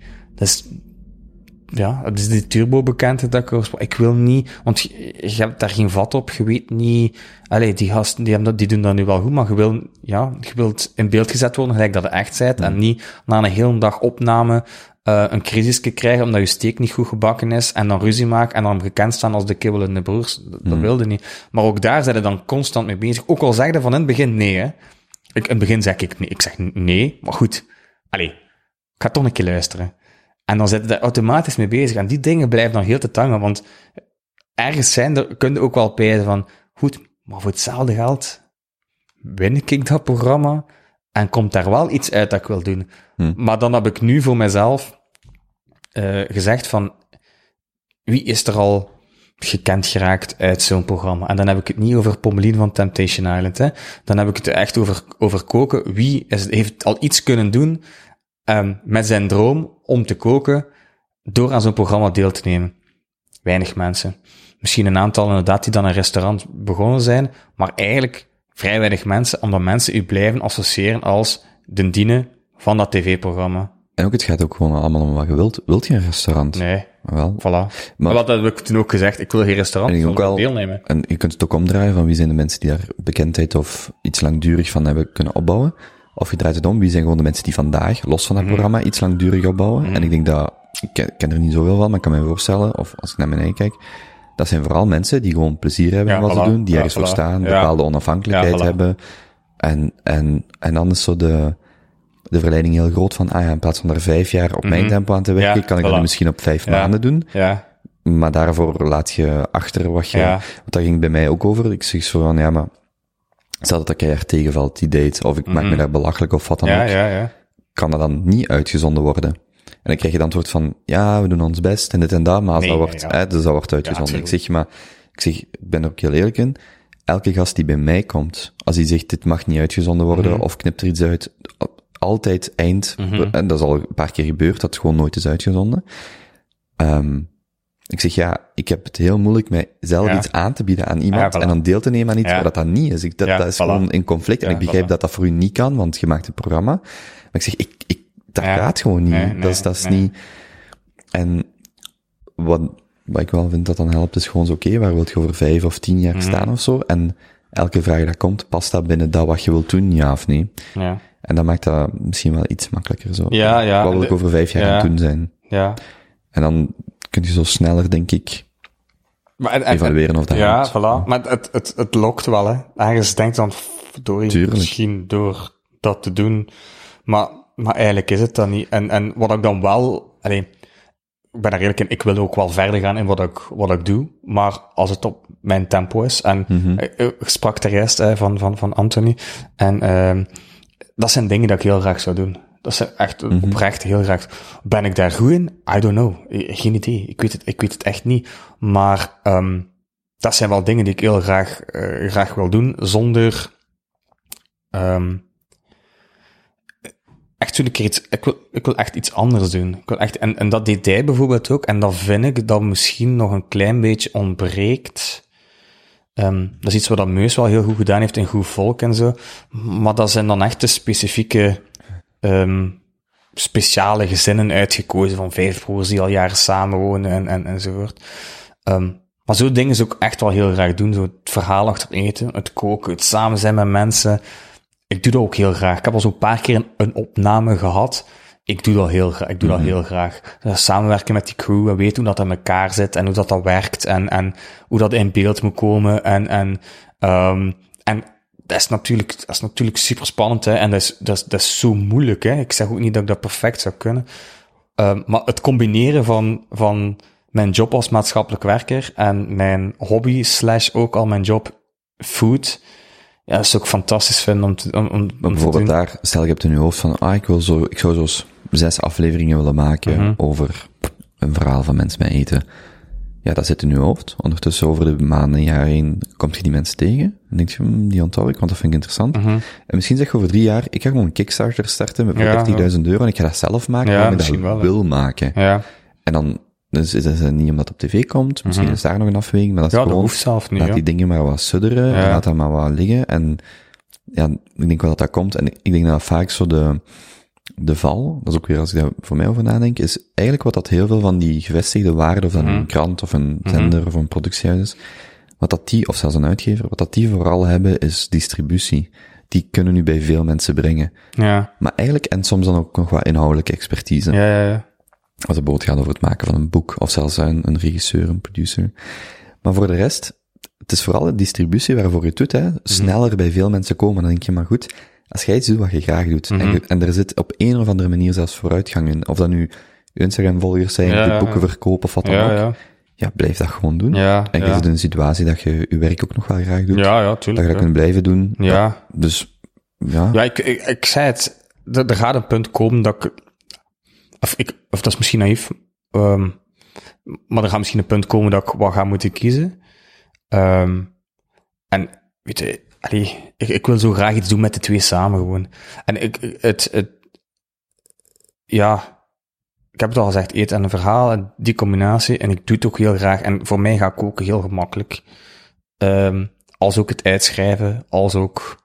Ja, het is die turbo bekendheid dat ik. Ik wil niet, want je, je hebt daar geen vat op, je weet niet, allee, die gasten, die, hebben dat, die doen dat nu wel goed, maar je wil, ja, je wilt in beeld gezet worden, gelijk dat je echt bent, en niet na een hele dag opname, eh, een crisisje krijgen omdat je steek niet goed gebakken is, en dan ruzie maken, en dan gekend staan als de kibbel in de broers. Dat, dat wilde niet. Maar ook daar zijn je dan constant mee bezig. Ook al zeg je van in het begin nee, hè. Ik, in het begin zeg ik nee, ik zeg nee, maar goed. Allee, ik ga toch een keer luisteren. En dan zit je daar automatisch mee bezig. En die dingen blijven dan heel te tangen, want ergens zijn er, kun je ook wel pijzen van, goed, maar voor hetzelfde geld win ik dat programma en komt daar wel iets uit dat ik wil doen. Hm. Maar dan heb ik nu voor mezelf eh, gezegd van, wie is er al gekend geraakt uit zo'n programma. En dan heb ik het niet over Pommelien van Temptation Island, hè. Dan heb ik het echt over, over koken. Wie is, heeft al iets kunnen doen um, met zijn droom om te koken door aan zo'n programma deel te nemen? Weinig mensen. Misschien een aantal inderdaad die dan een restaurant begonnen zijn, maar eigenlijk vrij weinig mensen, omdat mensen u blijven associëren als de dienen van dat tv-programma. En ook, het gaat ook gewoon allemaal om wat je wilt. Wilt je een restaurant? Nee. Wel. Voilà. Maar, wat heb ik toen ook gezegd? Ik wil geen restaurant, En ik ook wel- deelnemen. En je kunt het ook omdraaien van wie zijn de mensen die daar bekendheid of iets langdurig van hebben kunnen opbouwen. Of je draait het om, wie zijn gewoon de mensen die vandaag, los van dat Mhm. programma, iets langdurig opbouwen. En ik denk dat, ik ken, ik ken er niet zoveel van, maar ik kan me voorstellen, of als ik naar mijn eigen kijk, dat zijn vooral mensen die gewoon plezier hebben Ja, in wat ze doen, die ergens voor staan, bepaalde onafhankelijkheid hebben. En, en, en dan is zo de, de verleiding heel groot van, ah ja, in plaats van er vijf jaar op mijn tempo aan te werken, Mhm. Ja, kan ik dat voilà. misschien op vijf Ja. maanden doen. Ja. Maar daarvoor laat je achter wat je, Ja. want daar ging bij mij ook over. Ik zeg zo van, ja, maar, stel dat dat keihard tegenvalt, die date, of ik maak me daar belachelijk of wat dan Mhm. Ja, ook, ja, ja. kan dat dan niet uitgezonden worden? En dan krijg je het antwoord van, ja, we doen ons best en dit en dat, maar als Nee, dat wordt, hè, dus dat wordt uitgezonden. ik zeg, maar, ik zeg, ik ben er ook heel eerlijk in, elke gast die bij mij komt, als hij zegt, dit mag niet uitgezonden worden, Mhm. of knipt er iets uit, altijd eind, en dat is al een paar keer gebeurd, dat het gewoon nooit is uitgezonden. Ehm, ik zeg, ja, ik heb het heel moeilijk met zelf Ja. iets aan te bieden aan iemand Ja, voilà. en dan deel te nemen aan iets waar dat dan niet is. Ik, dat, is voilà. gewoon in conflict. en ik begrijp voilà. dat dat voor u niet kan, want je maakt het programma. Maar ik zeg, ik, ik, dat gaat gewoon niet. Nee, nee, dat is, dat is nee. niet... En wat, wat ik wel vind dat dan helpt, is gewoon zo, oké, waar wil je over vijf of tien Mhm. jaar staan of zo? En elke vraag dat komt, past dat binnen dat wat je wilt doen, ja of nee? Ja. En dat maakt dat misschien wel iets makkelijker zo. Ja, ja. Wat wil ik over vijf jaar ja. aan doen zijn? Ja. En dan kun je zo sneller, denk ik, Maar, en, en- evalueren of dat ja, helpt. voilà. Maar het, het, het lokt wel, hè. Ergens denkt dan, door misschien door dat te doen. Maar, maar eigenlijk is het dat niet. En, en wat ik dan wel, allee, ik ben er eerlijk in, ik wil ook wel verder gaan in wat ik, wat ik doe. Maar als het op mijn tempo is. En Mhm. ik, ik sprak er juist hè, van, van, van Anthony. En ehm dat zijn dingen dat ik heel graag zou doen. Dat zijn echt Mhm. oprecht heel graag. Ben ik daar goed in? I don't know. Geen idee. Ik weet het, ik weet het echt niet. Maar ehm dat zijn wel dingen die ik heel graag, eh, graag wil doen, zonder ehm echt zo'n keer iets, ik wil, ik wil echt iets anders doen. Ik wil echt, en, en dat deed hij bijvoorbeeld ook, en dat vind ik dat misschien nog een klein beetje ontbreekt. Ehm, dat is iets wat dat Meus wel heel goed gedaan heeft in Goed Volk en zo. Maar dat zijn dan echt de specifieke, ehm, speciale gezinnen uitgekozen van vijf broers die al jaren samenwonen en, en, enzovoort. Ehm, maar zo dingen zou ik echt wel heel graag doen. Zo het verhaal achter eten, het koken, het samen zijn met mensen. Ik doe dat ook heel graag. Ik heb al zo'n paar keer een, een opname gehad. Ik doe dat heel graag. Ik doe dat heel graag. Eh, Samenwerken met die crew en weten hoe dat in elkaar zit en hoe dat, dat werkt en, en hoe dat in beeld moet komen. En, en, ehm, en dat is natuurlijk, dat is natuurlijk super spannend, hè. En dat is, dat is, dat is zo moeilijk, hè. Ik zeg ook niet dat ik dat perfect zou kunnen. Ehm, maar het combineren van, van mijn job als maatschappelijk werker en mijn hobby slash ook al mijn job food, ja, dat is ook fantastisch vinden om te, om, om, te doen. bijvoorbeeld daar, stel je hebt in je hoofd van, ah, ik wil zo, ik zou zo zes afleveringen willen maken Mhm. over een verhaal van mensen met eten. Ja, dat zit in je hoofd. Ondertussen over de maanden, jaren heen, komt je die mensen tegen. Dan denk je, hm, die onthoud ik, want dat vind ik interessant. Mhm. En misschien zeg je over drie jaar, ik ga gewoon een Kickstarter starten met Ja, 30.000 euro en ik ga dat zelf maken, Ja, omdat ik dat wel, wil maken. Ja, En dan, dus is het niet omdat het op tv komt, misschien is daar nog een afweging, maar dat is Mhm. ja dat gewoon, hoeft zelf niet, laat die dingen maar wat sudderen, en laat dat maar wat liggen. En ja, ik denk wel dat dat komt. En ik denk dat vaak zo de, de val, dat is ook weer als ik daar voor mij over nadenk, is eigenlijk wat dat heel veel van die gevestigde waarden, of nu Mhm. een krant of een zender of een productiehuis is, wat dat die, of zelfs een uitgever, wat dat die vooral hebben is distributie. Die kunnen nu bij veel mensen brengen. Ja, Maar eigenlijk, en soms dan ook nog wat inhoudelijke expertise. ja, ja, ja. Als het bijvoorbeeld gaat over het maken van een boek, of zelfs een, een regisseur, een producer. Maar voor de rest, het is vooral de distributie waarvoor je het doet, hè. Sneller bij veel mensen komen, dan denk je, maar goed, als jij iets doet wat je graag doet, en, je- en er zit op een of andere manier zelfs vooruitgang in, of dat nu Instagram-volgers zijn, Ja, die boeken ja. verkopen of wat dan Ja, ook, ja. ja, blijf dat gewoon doen. En je zit in een situatie dat je je werk ook nog wel graag doet, Ja, ja, dat je tuurlijk. dat kunt blijven doen. Ja. Dus, ja. Ja, ik, ik, ik zei het. Er, er gaat een punt komen dat ik, of ik, of dat is misschien naïef, ehm, maar er gaat misschien een punt komen dat ik wat ga moeten kiezen. Ehm, en, weet je, allee, ik, ik wil zo graag iets doen met de twee samen gewoon. En ik, het, het, ja, ik heb het al gezegd, eten en een verhaal, en die combinatie, en ik doe het ook heel graag. En voor mij gaat koken heel gemakkelijk. Ehm, als ook het uitschrijven, als ook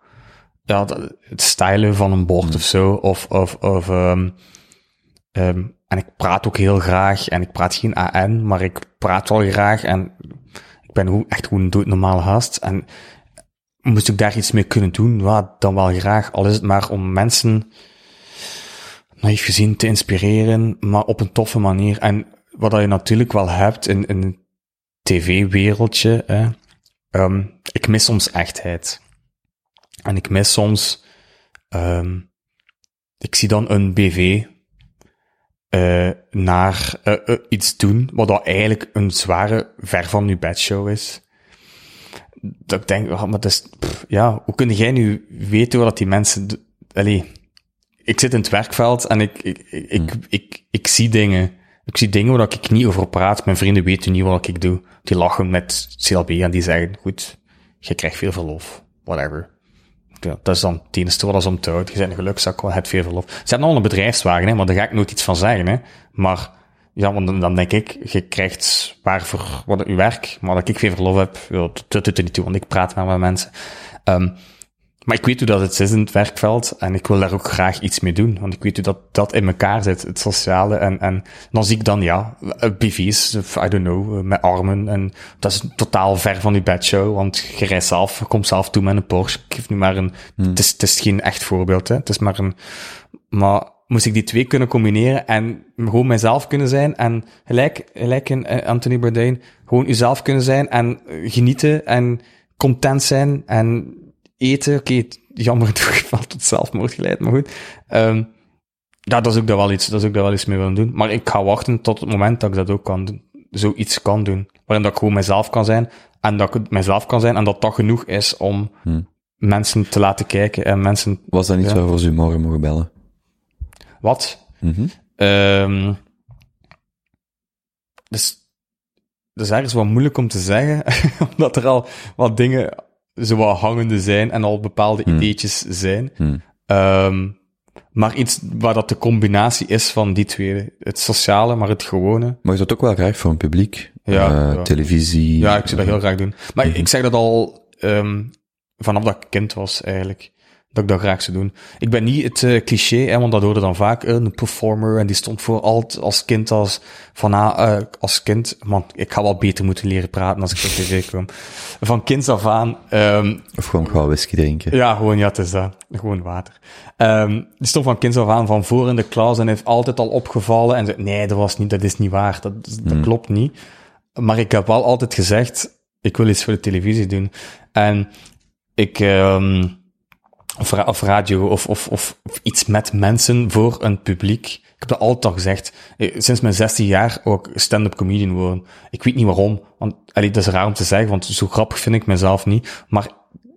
ja, het stylen van een bord of zo, of, of, of um, um, en ik praat ook heel graag, en ik praat geen AN, maar ik praat wel graag, en ik ben echt gewoon een normale haast. En moest ik daar iets mee kunnen doen, ja, dan wel graag, al is het maar om mensen naïef gezien te inspireren, maar op een toffe manier. En wat je natuurlijk wel hebt in, een tv-wereldje, um, ik mis soms echtheid. En ik mis soms, um, ik zie dan een BV uh, naar uh, uh, iets doen, wat dat eigenlijk een zware ver van uw bedshow is. Dat ik denk, oh, maar dat is, pff, ja, hoe kun jij nu weten wat die mensen, allee, ik zit in het werkveld en ik, ik, ik, ik, hmm. ik, ik, zie dingen. Ik zie dingen waar ik niet over praat. Mijn vrienden weten niet wat ik doe. Die lachen met CLB en die zeggen, goed, je krijgt veel verlof. Whatever. Ja, dat is dan het enige wat om te houden. Je bent een gelukzak, je hebt veel verlof. Ze hebben al een bedrijfswagen, hè, maar daar ga ik nooit iets van zeggen. Hè. Maar ja, want dan denk ik, je krijgt waarvoor wat je werk, maar dat ik veel verlof heb, ja, dat doet er niet toe, want ik praat met mijn mensen. Um, maar ik weet hoe dat het is in het werkveld en ik wil daar ook graag iets mee doen. Want ik weet hoe dat, dat in elkaar zit, het sociale. En, en dan zie ik dan, ja, BV's, I don't know, met armen. En dat is totaal ver van die bedshow, want je zelf, je komt zelf toe met een Porsche. Ik geef nu maar een, hmm. het, is, het is geen echt voorbeeld, hè. Het is maar een, maar moest ik die twee kunnen combineren en gewoon mijzelf kunnen zijn en gelijk, gelijk in eh, Anthony Bourdain, gewoon jezelf kunnen zijn en genieten en content zijn en eten. Oké, okay, jammer het geval tot zelfmoord geleid, maar goed. Um, ja, dat is ook daar wel iets, dat is ook daar wel iets mee willen doen. Maar ik ga wachten tot het moment dat ik dat ook kan doen. Zoiets kan doen. Waarin dat ik gewoon mezelf kan zijn. En dat ik mezelf kan zijn. En dat dat genoeg is om hmm. mensen te laten kijken en mensen... Was dat niet ja. waarvoor ze morgen mogen bellen? Wat? Mm -hmm. um, dus, dat is ergens wat moeilijk om te zeggen, omdat er al wat dingen zo wat hangende zijn en al bepaalde hmm. ideetjes zijn. Hmm. Um, maar iets waar dat de combinatie is van die twee. Het sociale, maar het gewone. Maar is dat ook wel graag voor een publiek? Ja, uh, ja. Televisie? Ja, ik zou dat heel graag doen. Maar mm -hmm. ik zeg dat al um, vanaf dat ik kind was, eigenlijk dat ik dat graag zou doen. Ik ben niet het uh, cliché, hè, want dat hoorde dan vaak, uh, een performer, en die stond voor altijd als kind als, van, uh, als kind, man, ik ga wel beter moeten leren praten als ik op tv kom. Van kinds af aan. Um, of gewoon gauw whisky drinken. Ja, gewoon, ja, het is dat. Gewoon water. Um, die stond van kinds af aan van voor in de klas en heeft altijd al opgevallen en zei, nee, dat was niet, dat is niet waar, dat, dat hmm. klopt niet. Maar ik heb wel altijd gezegd, ik wil iets voor de televisie doen. En ik, um, of, of radio of, of, of, iets met mensen voor een publiek. Ik heb dat altijd al gezegd. Eh, sinds mijn 16 jaar ook stand-up comedian worden. Ik weet niet waarom, want allee, dat is raar om te zeggen, want zo grappig vind ik mezelf niet. Maar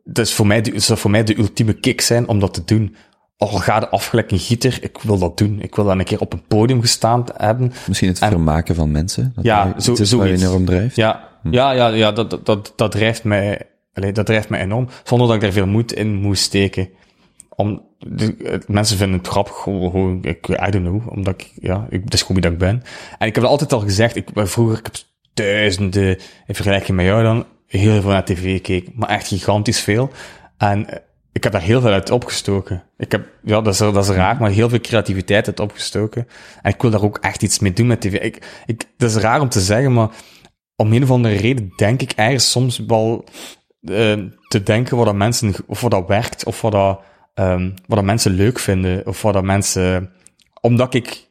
dat is voor mij de, zou voor mij de ultieme kick zijn om dat te doen. Al gaat het afgelijk een gieter, ik wil dat doen. Ik wil dan een keer op een podium gestaan hebben. Misschien het en, vermaken van mensen. Dat ja, zo, je enorm drijft. Ja, hm. ja, ja, ja dat, dat, dat, dat drijft mij Allee, dat drijft mij enorm, zonder dat ik daar veel moed in moest steken. Om, de, mensen vinden het grappig, gewoon, ik, I don't know, omdat ik, ja, ik, dat is gewoon wie dat ik ben. En ik heb altijd al gezegd, ik, vroeger, ik heb duizenden, in vergelijking met jou dan, heel veel naar tv gekeken, maar echt gigantisch veel. En ik heb daar heel veel uit opgestoken. Ik heb, ja, dat is, dat is raar, maar heel veel creativiteit uit opgestoken. En ik wil daar ook echt iets mee doen met tv. Ik, ik, dat is raar om te zeggen, maar om een of andere reden denk ik ergens soms wel te denken wat dat mensen, of wat dat werkt, of wat dat, um, wat dat mensen leuk vinden, of wat dat mensen, omdat ik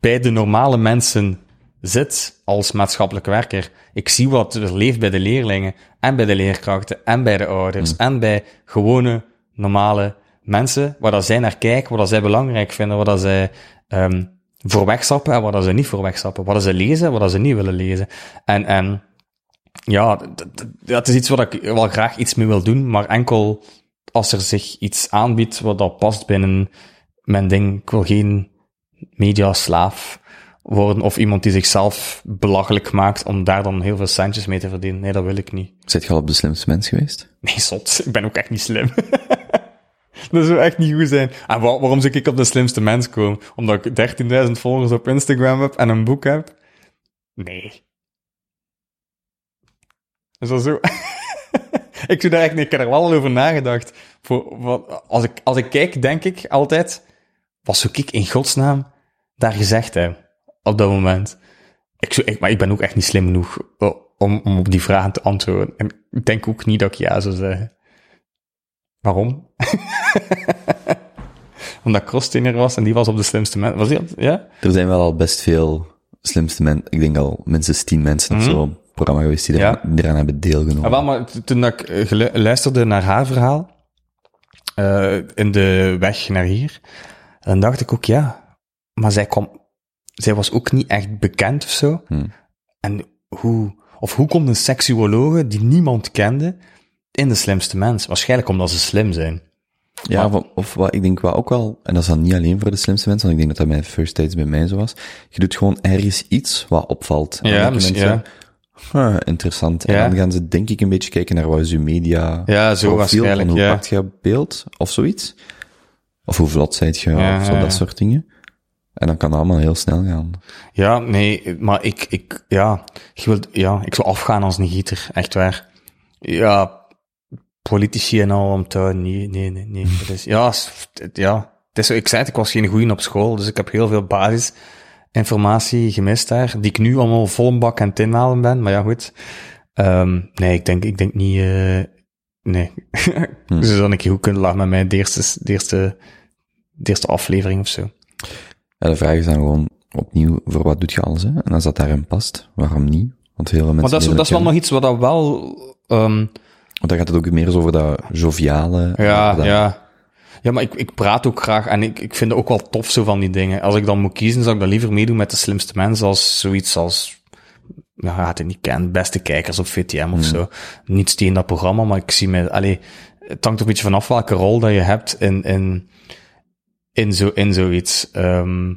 bij de normale mensen zit als maatschappelijk werker. Ik zie wat er leeft bij de leerlingen, en bij de leerkrachten, en bij de ouders, mm. en bij gewone, normale mensen, waar dat zij naar kijken, wat dat zij belangrijk vinden, wat dat zij um, voor wegstappen en wat dat ze niet voor wegstappen, wat dat ze lezen, wat dat ze niet willen lezen. En, en ja, dat is iets wat ik wel graag iets mee wil doen, maar enkel als er zich iets aanbiedt wat dat past binnen mijn ding. Ik wil geen mediaslaaf worden of iemand die zichzelf belachelijk maakt om daar dan heel veel centjes mee te verdienen. Nee, dat wil ik niet. Zet je al op de slimste mens geweest? Nee, zot. Ik ben ook echt niet slim. dat zou echt niet goed zijn. En wa- waarom zou ik op de slimste mens komen? Omdat ik 13.000 volgers op Instagram heb en een boek heb? Nee. Is dat zo? ik doe daar echt niet. Ik heb er wel al over nagedacht. Voor, als, ik, als ik kijk, denk ik altijd, wat zou ik in godsnaam daar gezegd hebben? Op dat moment. Ik zou, ik, maar ik ben ook echt niet slim genoeg om, om op die vragen te antwoorden. En ik denk ook niet dat ik ja zou zeggen. Waarom? Omdat ik crosstrainer was en die was op de slimste mens. Was die op, ja? Er zijn wel al best veel slimste mensen, ik denk al minstens tien mensen of zo op het programma geweest die, Ja. eraan hebben deelgenomen. Ah, wel, maar toen ik eh, luisterde naar haar verhaal, eh, in de weg naar hier, dan dacht ik ook, ja, maar zij kwam, zij was ook niet echt bekend of zo. Hmm. En hoe, of hoe komt een seksuologe die niemand kende in de slimste mens? Waarschijnlijk omdat ze slim zijn. Ja, of, of wat ik denk wat ook wel, en dat is dan niet alleen voor de slimste mensen, want ik denk dat dat bij First Dates bij mij zo was. Je doet gewoon ergens iets wat opvalt. Ja, mensen, "Huh, interessant. En dan gaan ze denk ik een beetje kijken naar wat is uw media Ja, zo profiel, waarschijnlijk, van hoe ja. pakt je beeld, of zoiets. Of hoe vlot zijt je, Ja, of zo, dat soort dingen. En dan kan het allemaal heel snel gaan. Ja, nee, maar ik, ik, ja, ik wil, ja, ik zou afgaan als een gieter, echt waar. Ja, politici en al om te nee, nee, nee, nee. Dat is, ja, ja, het is zo, ik zei het, ik was geen goeie op school, dus ik heb heel veel basisinformatie gemist daar, die ik nu allemaal vol een bak aan het inhalen ben, maar ja, goed. Ehm, nee, ik denk, ik denk niet, eh, nee. Hm. Dus dan een keer goed kunnen lachen met mij de eerste, de eerste, de eerste aflevering of zo. Ja, de vraag is dan gewoon opnieuw, voor wat doet je alles, hè? En als dat daarin past, waarom niet? Want heel veel mensen... Maar dat is, dat is wel nog iets wat dat wel, ehm, Want dan gaat het ook meer over dat joviale. Ja, dat- ja. Ja, maar ik, ik praat ook graag en ik, ik vind het ook wel tof zo van die dingen. Als ik dan moet kiezen, zou ik dan liever meedoen met de slimste mensen als zoiets als, ja, gaat het niet kennen, beste kijkers op VTM of zo. Niets tegen dat programma, maar ik zie me, allee, het hangt een beetje vanaf welke rol dat je hebt in, in, in, zo, in zoiets. Ehm,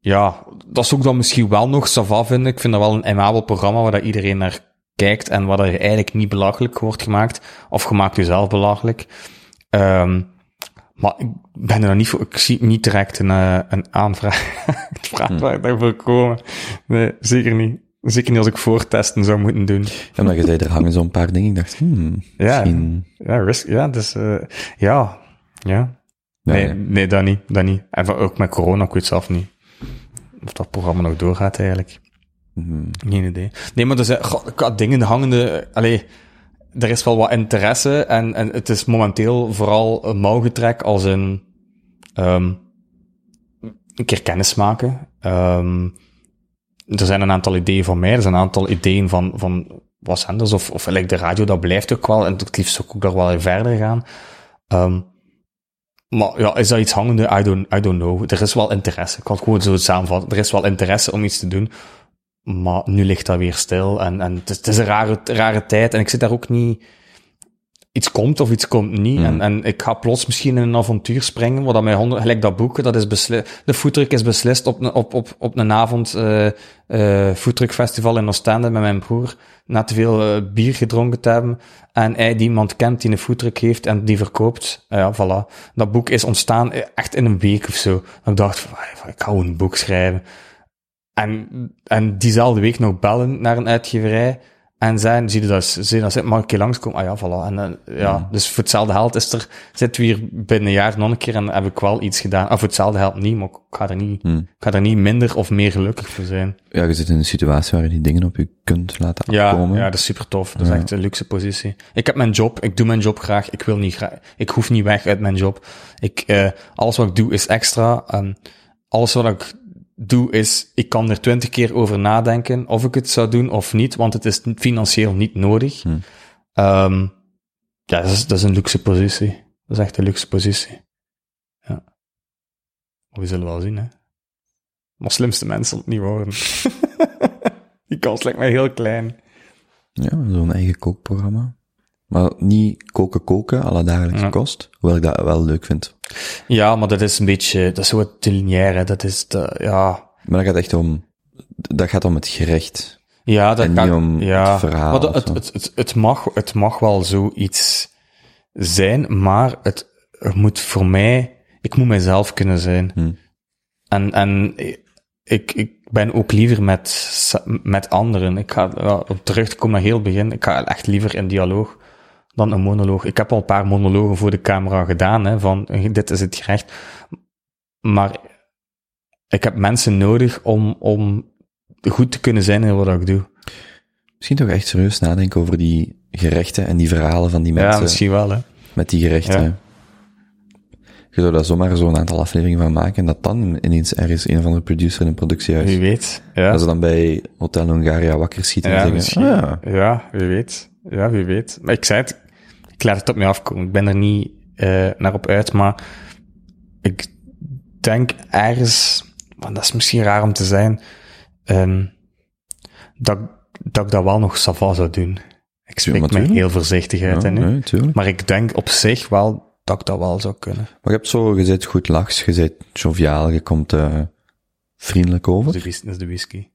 ja, dat zou ik dan misschien wel nog sava vinden. Ik vind dat wel een aimabel programma waar dat iedereen naar kijkt en waar er eigenlijk niet belachelijk wordt gemaakt. Of gemaakt jezelf belachelijk. Ehm, maar ik ben er nog niet voor, ik zie niet direct een, eh, een aanvraag, vraag waar ik daarvoor komen. Nee, zeker niet. Zeker niet als ik voortesten zou moeten doen. Ja, maar je zei, er hangen zo'n paar dingen. Ik dacht, hmm, Ja. misschien... Ja, risk, ja, dus, ja, ja. Nee, ja. nee, dat niet, dat niet. En ook met corona, ik weet zelf niet. Of dat programma nog doorgaat eigenlijk. Hmm. Geen idee. Nee, maar er zijn had dingen hangende. Allee, er is wel wat interesse en, en het is momenteel vooral een mouwgetrek als een, ehm een keer kennis maken. Ehm, er zijn een aantal ideeën van mij, er zijn een aantal ideeën van, van wat zenders of, of like de radio, dat blijft ook wel. En het liefst ook daar wel verder gaan. Ehm, maar ja, is dat iets hangende? I don't, I don't know. Er is wel interesse. Ik kan het gewoon zo samenvatten. Er is wel interesse om iets te doen. Maar nu ligt dat weer stil. En, en het, is, het is een rare, rare tijd. En ik zit daar ook niet... Iets komt of iets komt niet. En, en ik ga plots misschien in een avontuur springen, wat dat mij honderd... Gelijk dat boek, dat is beslist... De foodtruck is beslist op, een- op, op, op een avond... eh eh foodtruckfestival in Oostende met mijn broer. Na te veel eh, bier gedronken te hebben. En hij die iemand kent die een foodtruck heeft en die verkoopt. Ja, voilà. Dat boek is ontstaan echt in een week of zo. En ik dacht, van, ik ga een boek schrijven. En, en diezelfde week nog bellen naar een uitgeverij. En zijn, zie je dat, zie je dat, mag ik een keer langskomen? Ah ja, voilà. En, eh, ja, dus voor hetzelfde geld is er, zitten we hier binnen een jaar nog een keer en heb ik wel iets gedaan. Of voor hetzelfde geld niet, maar ik ga er niet, Hmm. ik ga er niet minder of meer gelukkig voor zijn. Ja, je zit in een situatie waar je die dingen op je kunt laten Ja, afkomen. ja, dat is super tof. Dat is echt een luxe positie. Ik heb mijn job, ik doe mijn job graag. Ik wil niet graag, ik hoef niet weg uit mijn job. Ik, eh, alles wat ik doe is extra. En alles wat ik doe is, ik kan er twintig keer over nadenken of ik het zou doen of niet, want het is financieel niet nodig. Hm. Ehm, ja, dat is, dat is een luxe positie. Dat is echt een luxe positie. Ja. We zullen wel zien, hè. Maar slimste mensen het niet worden. Die kans lijkt mij heel klein. Ja, zo'n eigen kookprogramma. Maar niet koken koken, alle dagelijkse Ja. kost. Hoewel ik dat wel leuk vind. Ja, maar dat is een beetje, dat is zo te lineair, hè. Dat is, de, ja, Maar dat gaat echt om dat gaat om het gerecht. Ja, dat En kan, niet om ja. het verhaal Maar dat- het, het, het, het, mag, het mag wel zoiets zijn, maar het, het moet voor mij, ik moet mijzelf kunnen zijn. Hm. En, en ik, ik ben ook liever met, met anderen. Ik ga ja, op terug te komen naar heel het begin. Ik ga echt liever in dialoog dan een monoloog. Ik heb al een paar monologen voor de camera gedaan, hè, van dit is het gerecht. Maar ik heb mensen nodig om, om goed te kunnen zijn in wat ik doe. Misschien toch echt serieus nadenken over die gerechten en die verhalen van die Ja, mensen misschien wel, hè. met die gerechten. Ja. Je zou daar zomaar zo'n aantal afleveringen van maken en dat dan ineens ergens een of andere producer in een productiehuis. Wie weet. Ja, Dat ze dan bij Hotel Hongaria wakker schieten ja en zeggen, ah, ja, Ja, wie weet. Ja, wie weet. Maar ik zei het, ik laat het op me afkomen. Ik ben er niet eh, naar op uit, maar ik denk ergens, want dat is misschien raar om te zijn, ehm, dat, dat ik dat wel nog sava zou doen. Ik spreek met heel voorzichtig uit, ja, hè, nu. nee. Maar ik denk op zich wel dat ik dat wel zou kunnen. Maar je hebt zo, je zit goed lachs, je zit joviaal, je komt eh, vriendelijk over. Dat is de, whisky.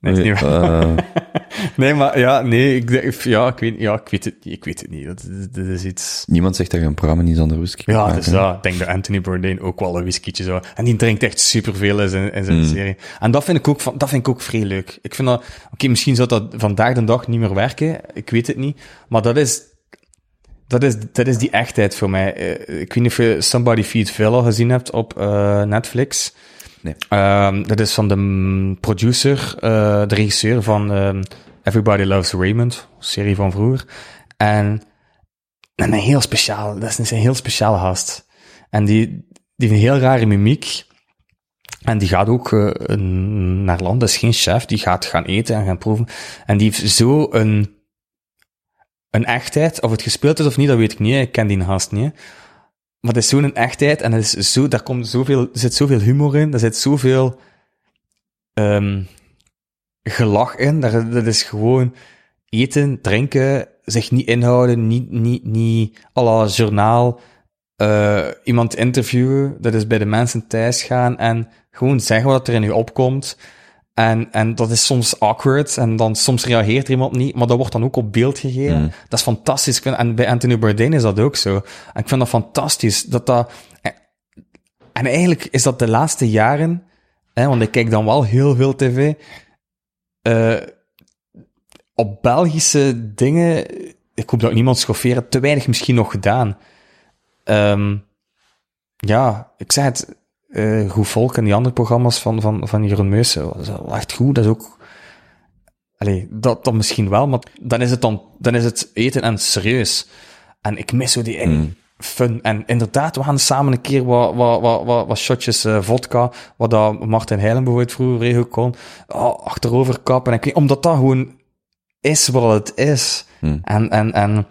Nee, is niet waar. Eh, nee, maar ja, nee, ik, ja, ik, weet, ja, ik weet het niet. Ik weet het niet. Dat, dat, dat is iets... niemand zegt dat je een programma niet zonder whisky Ja, maken, dus dat. Ik denk dat Anthony Bourdain ook wel een whiskietje zou... En die drinkt echt superveel in zijn, in zijn Mm. serie. En dat vind ik ook, van, dat vind ik ook vrij leuk. Ik vind dat... Oké, misschien zou dat vandaag de dag niet meer werken. Ik weet het niet. Maar dat is... Dat is, dat is die echtheid voor mij. Eh, Ik weet niet of je Somebody Feed Phil al gezien hebt op eh, Netflix. Nee. Ehm, dat is van de producer, eh, de regisseur van ehm, Everybody Loves Raymond, serie van vroeger. En, en een heel speciaal, dat is een heel speciale gast. En die, die heeft een heel rare mimiek. En die gaat ook eh, naar land, dat is geen chef, die gaat gaan eten en gaan proeven. En die heeft zo een, een echtheid, of het gespeeld is of niet, dat weet ik niet, ik ken die gast niet. Maar het is zo'n echtheid en het is zo, daar komt zoveel, er zit zoveel humor in, er zit zoveel ehm gelach in. Daar, dat is gewoon eten, drinken, zich niet inhouden, niet, niet, niet à la journaal eh, iemand interviewen. Dat is bij de mensen thuis gaan en gewoon zeggen wat er in je opkomt. En, en dat is soms awkward en dan soms reageert er iemand niet, maar dat wordt dan ook op beeld gegeven. Mm. Dat is fantastisch. Ik vind, en bij Anthony Bourdain is dat ook zo. En ik vind dat fantastisch. Dat dat, en eigenlijk is dat de laatste jaren, hè, want ik kijk dan wel heel veel tv, eh, op Belgische dingen, ik hoop dat niemand schofferen, te weinig misschien nog gedaan. Ehm, ja, ik zei het, eh Goed Volk en die andere programma's van, van, van Jeroen Meussen, dat is wel echt goed, dat is ook... Allee, dat, dat misschien wel, maar dan is het dan, dan is het eten en serieus. En ik mis zo die Mm. Fun. En inderdaad, we gaan samen een keer wat, wat, wat, wat, wat shotjes eh, vodka, wat dat Martin Heilen bijvoorbeeld vroeger regel kon, oh, achterover kappen. En ik weet, omdat dat gewoon is wat het is. Mm. En, en, en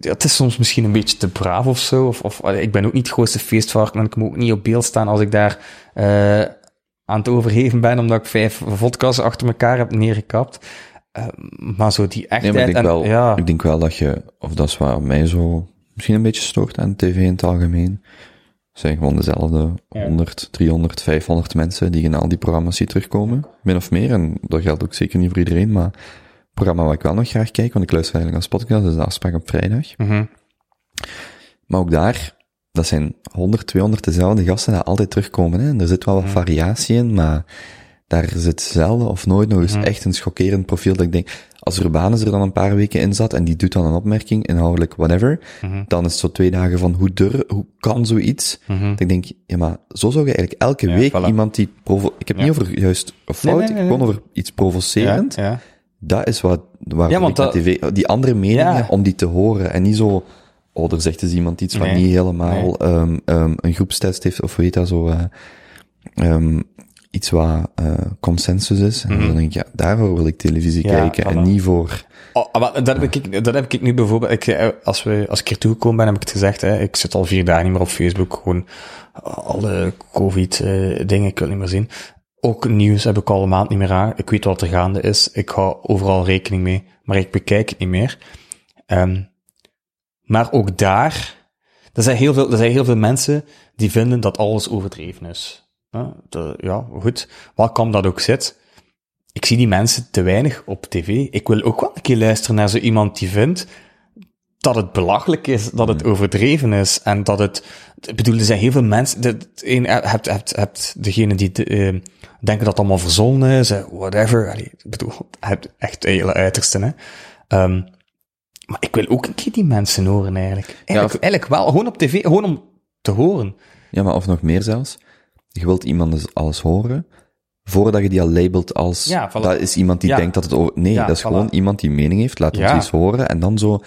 ja, het is soms misschien een beetje te braaf of zo. Of, ik ben ook niet het grootste feestvark en ik moet ook niet op beeld staan als ik daar eh, aan het overgeven ben, omdat ik vijf vodka's achter elkaar heb neergekapt. Eh, maar zo die echtheid maar ik denk, en, wel, ja, ik denk wel dat je, of dat is wat mij zo misschien een beetje stoort aan tv in het algemeen. Het zijn gewoon dezelfde Ja. 100, 300, 500 mensen die in al die programma's ziet terugkomen. Min of meer, en dat geldt ook zeker niet voor iedereen, maar het programma wat ik wel nog graag kijk, want ik luister eigenlijk als podcast, is de afspraak op vrijdag. mhm. Maar ook daar, dat zijn 100, 200 dezelfde gasten die altijd terugkomen. Hè? En er zit wel wat Mhm. variatie in, maar daar zit zelden of nooit nog eens Mhm. echt een schokkerend profiel dat ik denk, als Urbanus er dan een paar weken in zat en die doet dan een opmerking, inhoudelijk whatever, Mhm. dan is het zo twee dagen van hoe dur, hoe kan zoiets? Dat ik denk, ja maar zo zou je eigenlijk elke Ja, week voilà. iemand die provo ik heb Ja. niet over juist of Nee, fout, nee, nee, gewoon over iets provocerend. Ja. Dat is wat, waar Ja, ik dat- tv, die andere meningen, om die te horen. En niet zo, oh, er zegt dus iemand iets wat niet helemaal ehm, ehm, een groepstest heeft, of heet dat zo, eh, ehm, iets wat eh, consensus is. En Mhm. dan denk ik, ja, daarvoor wil ik televisie Ja, kijken, en niet voor... Oh, maar dat heb ik, dat heb ik nu bijvoorbeeld, ik, eh, als, we, als ik hier toegekomen ben, heb ik het gezegd, hè, ik zit al vier dagen niet meer op Facebook, gewoon alle covid-dingen, ik wil niet meer zien. Ook nieuws heb ik al een maand niet meer aan. Ik weet wat er gaande is. Ik hou overal rekening mee, maar ik bekijk het niet meer. Ehm, maar ook daar, er zijn, heel veel, er zijn heel veel mensen die vinden dat alles overdreven is. Ja, de- ja goed, wat kan dat ook zit. ik zie die mensen te weinig op tv. Ik wil ook wel een keer luisteren naar zo iemand die vindt dat het belachelijk is, dat het overdreven is en dat het, ik bedoel, er zijn heel veel mensen, dat, een, hebt, hebt, hebt degene die uh, denken dat het allemaal verzonnen is, whatever, Allee, ik bedoel, het echt hele uiterste, hè. Um, maar ik wil ook een keer die mensen horen eigenlijk. Eigenlijk, ja, of, eigenlijk wel, gewoon op tv, gewoon om te horen. Ja, maar of nog meer zelfs. Je wilt iemand dus alles horen, voordat je die al labelt als, ja, dat is iemand die denkt dat het over, nee, dat is gewoon iemand die mening heeft, laat ons eens horen, en dan zo,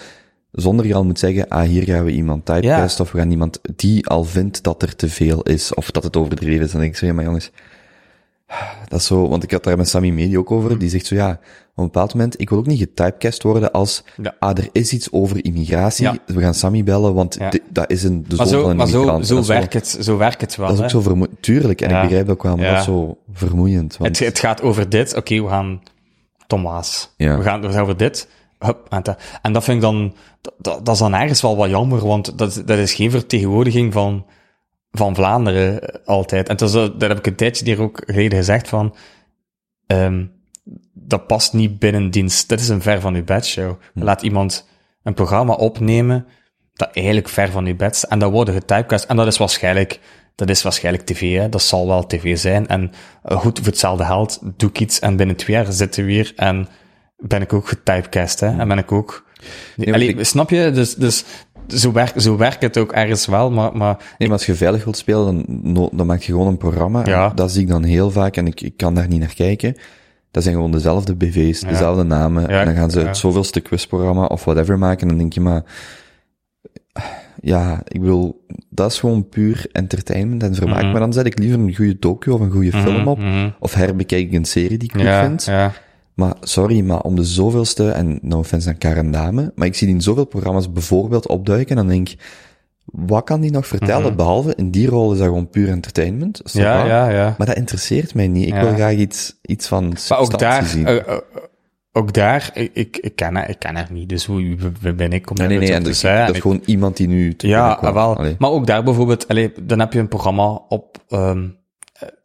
zonder je al moet zeggen, ah, hier gaan we iemand typecasten, of we gaan iemand die al vindt dat er te veel is, of dat het overdreven is. Dan denk ik zo, ja, maar jongens, dat is zo, want ik had daar met Sammy Medi ook over, die zegt zo, ja, op een bepaald moment, ik wil ook niet getypecast worden als, ah, er is iets over immigratie, we gaan Sammy bellen, want dat is een, de zoon van een maar immigrant. Zo, zo, werkt het, zo werkt het wel. Dat is ook zo vermoeiend. Tuurlijk, en ik begrijp dat ook wel, maar dat is zo vermoeiend. Want... Het, het gaat over dit, oké, we gaan Thomas. We gaan, we gaan over dit. Hup, en, dat, en dat vind ik dan, dat, dat is dan ergens wel wat jammer, want dat, dat is geen vertegenwoordiging van, van Vlaanderen altijd. En dat, dat heb ik een tijdje hier ook geleden gezegd van, um, dat past niet binnen dienst. Dit is een ver van uw bed show. Hm. Laat iemand een programma opnemen dat eigenlijk ver van uw bed is. En dat worden getypecast. En dat is waarschijnlijk, dat is waarschijnlijk tv, hè. Dat zal wel tv zijn. En uh, goed, voor hetzelfde geld doe ik iets en binnen twee jaar zitten we weer en ben ik ook getypecast, hè. En ben ik ook... Nee, Allee, snap je? Dus, dus zo, werkt zo werkt het ook ergens wel, maar... maar nee, maar als je veilig wilt spelen, dan, dan maak je gewoon een programma. Ja. dat zie ik dan heel vaak en ik, ik kan daar niet naar kijken. Dat zijn gewoon dezelfde BV's, dezelfde namen. en dan gaan ze het zoveelste quizprogramma of whatever maken. En dan denk je maar, ja, ik wil, dat is gewoon puur entertainment en vermaak. Mhm. Maar dan zet ik liever een goede docu of een goede mhm, film op. Mhm. Of herbekijk ik een serie die ik goed vind. Maar sorry, maar om de zoveelste, en no offense aan Karen Dame, maar ik zie die in zoveel programma's bijvoorbeeld opduiken en dan denk ik, wat kan die nog vertellen? Mhm. Behalve in die rol is dat gewoon puur entertainment. Ja, ja, ja. Maar dat interesseert mij niet. Ik wil graag iets, iets van maar ook daar, zien. Uh, uh, ook daar, ik, ik, ken, ik ken haar niet, dus hoe ben ik om nee, nee, nee, en dus, Dat is gewoon iemand die nu te Ja, wel. Maar ook daar bijvoorbeeld, allee, dan heb je een programma op, um,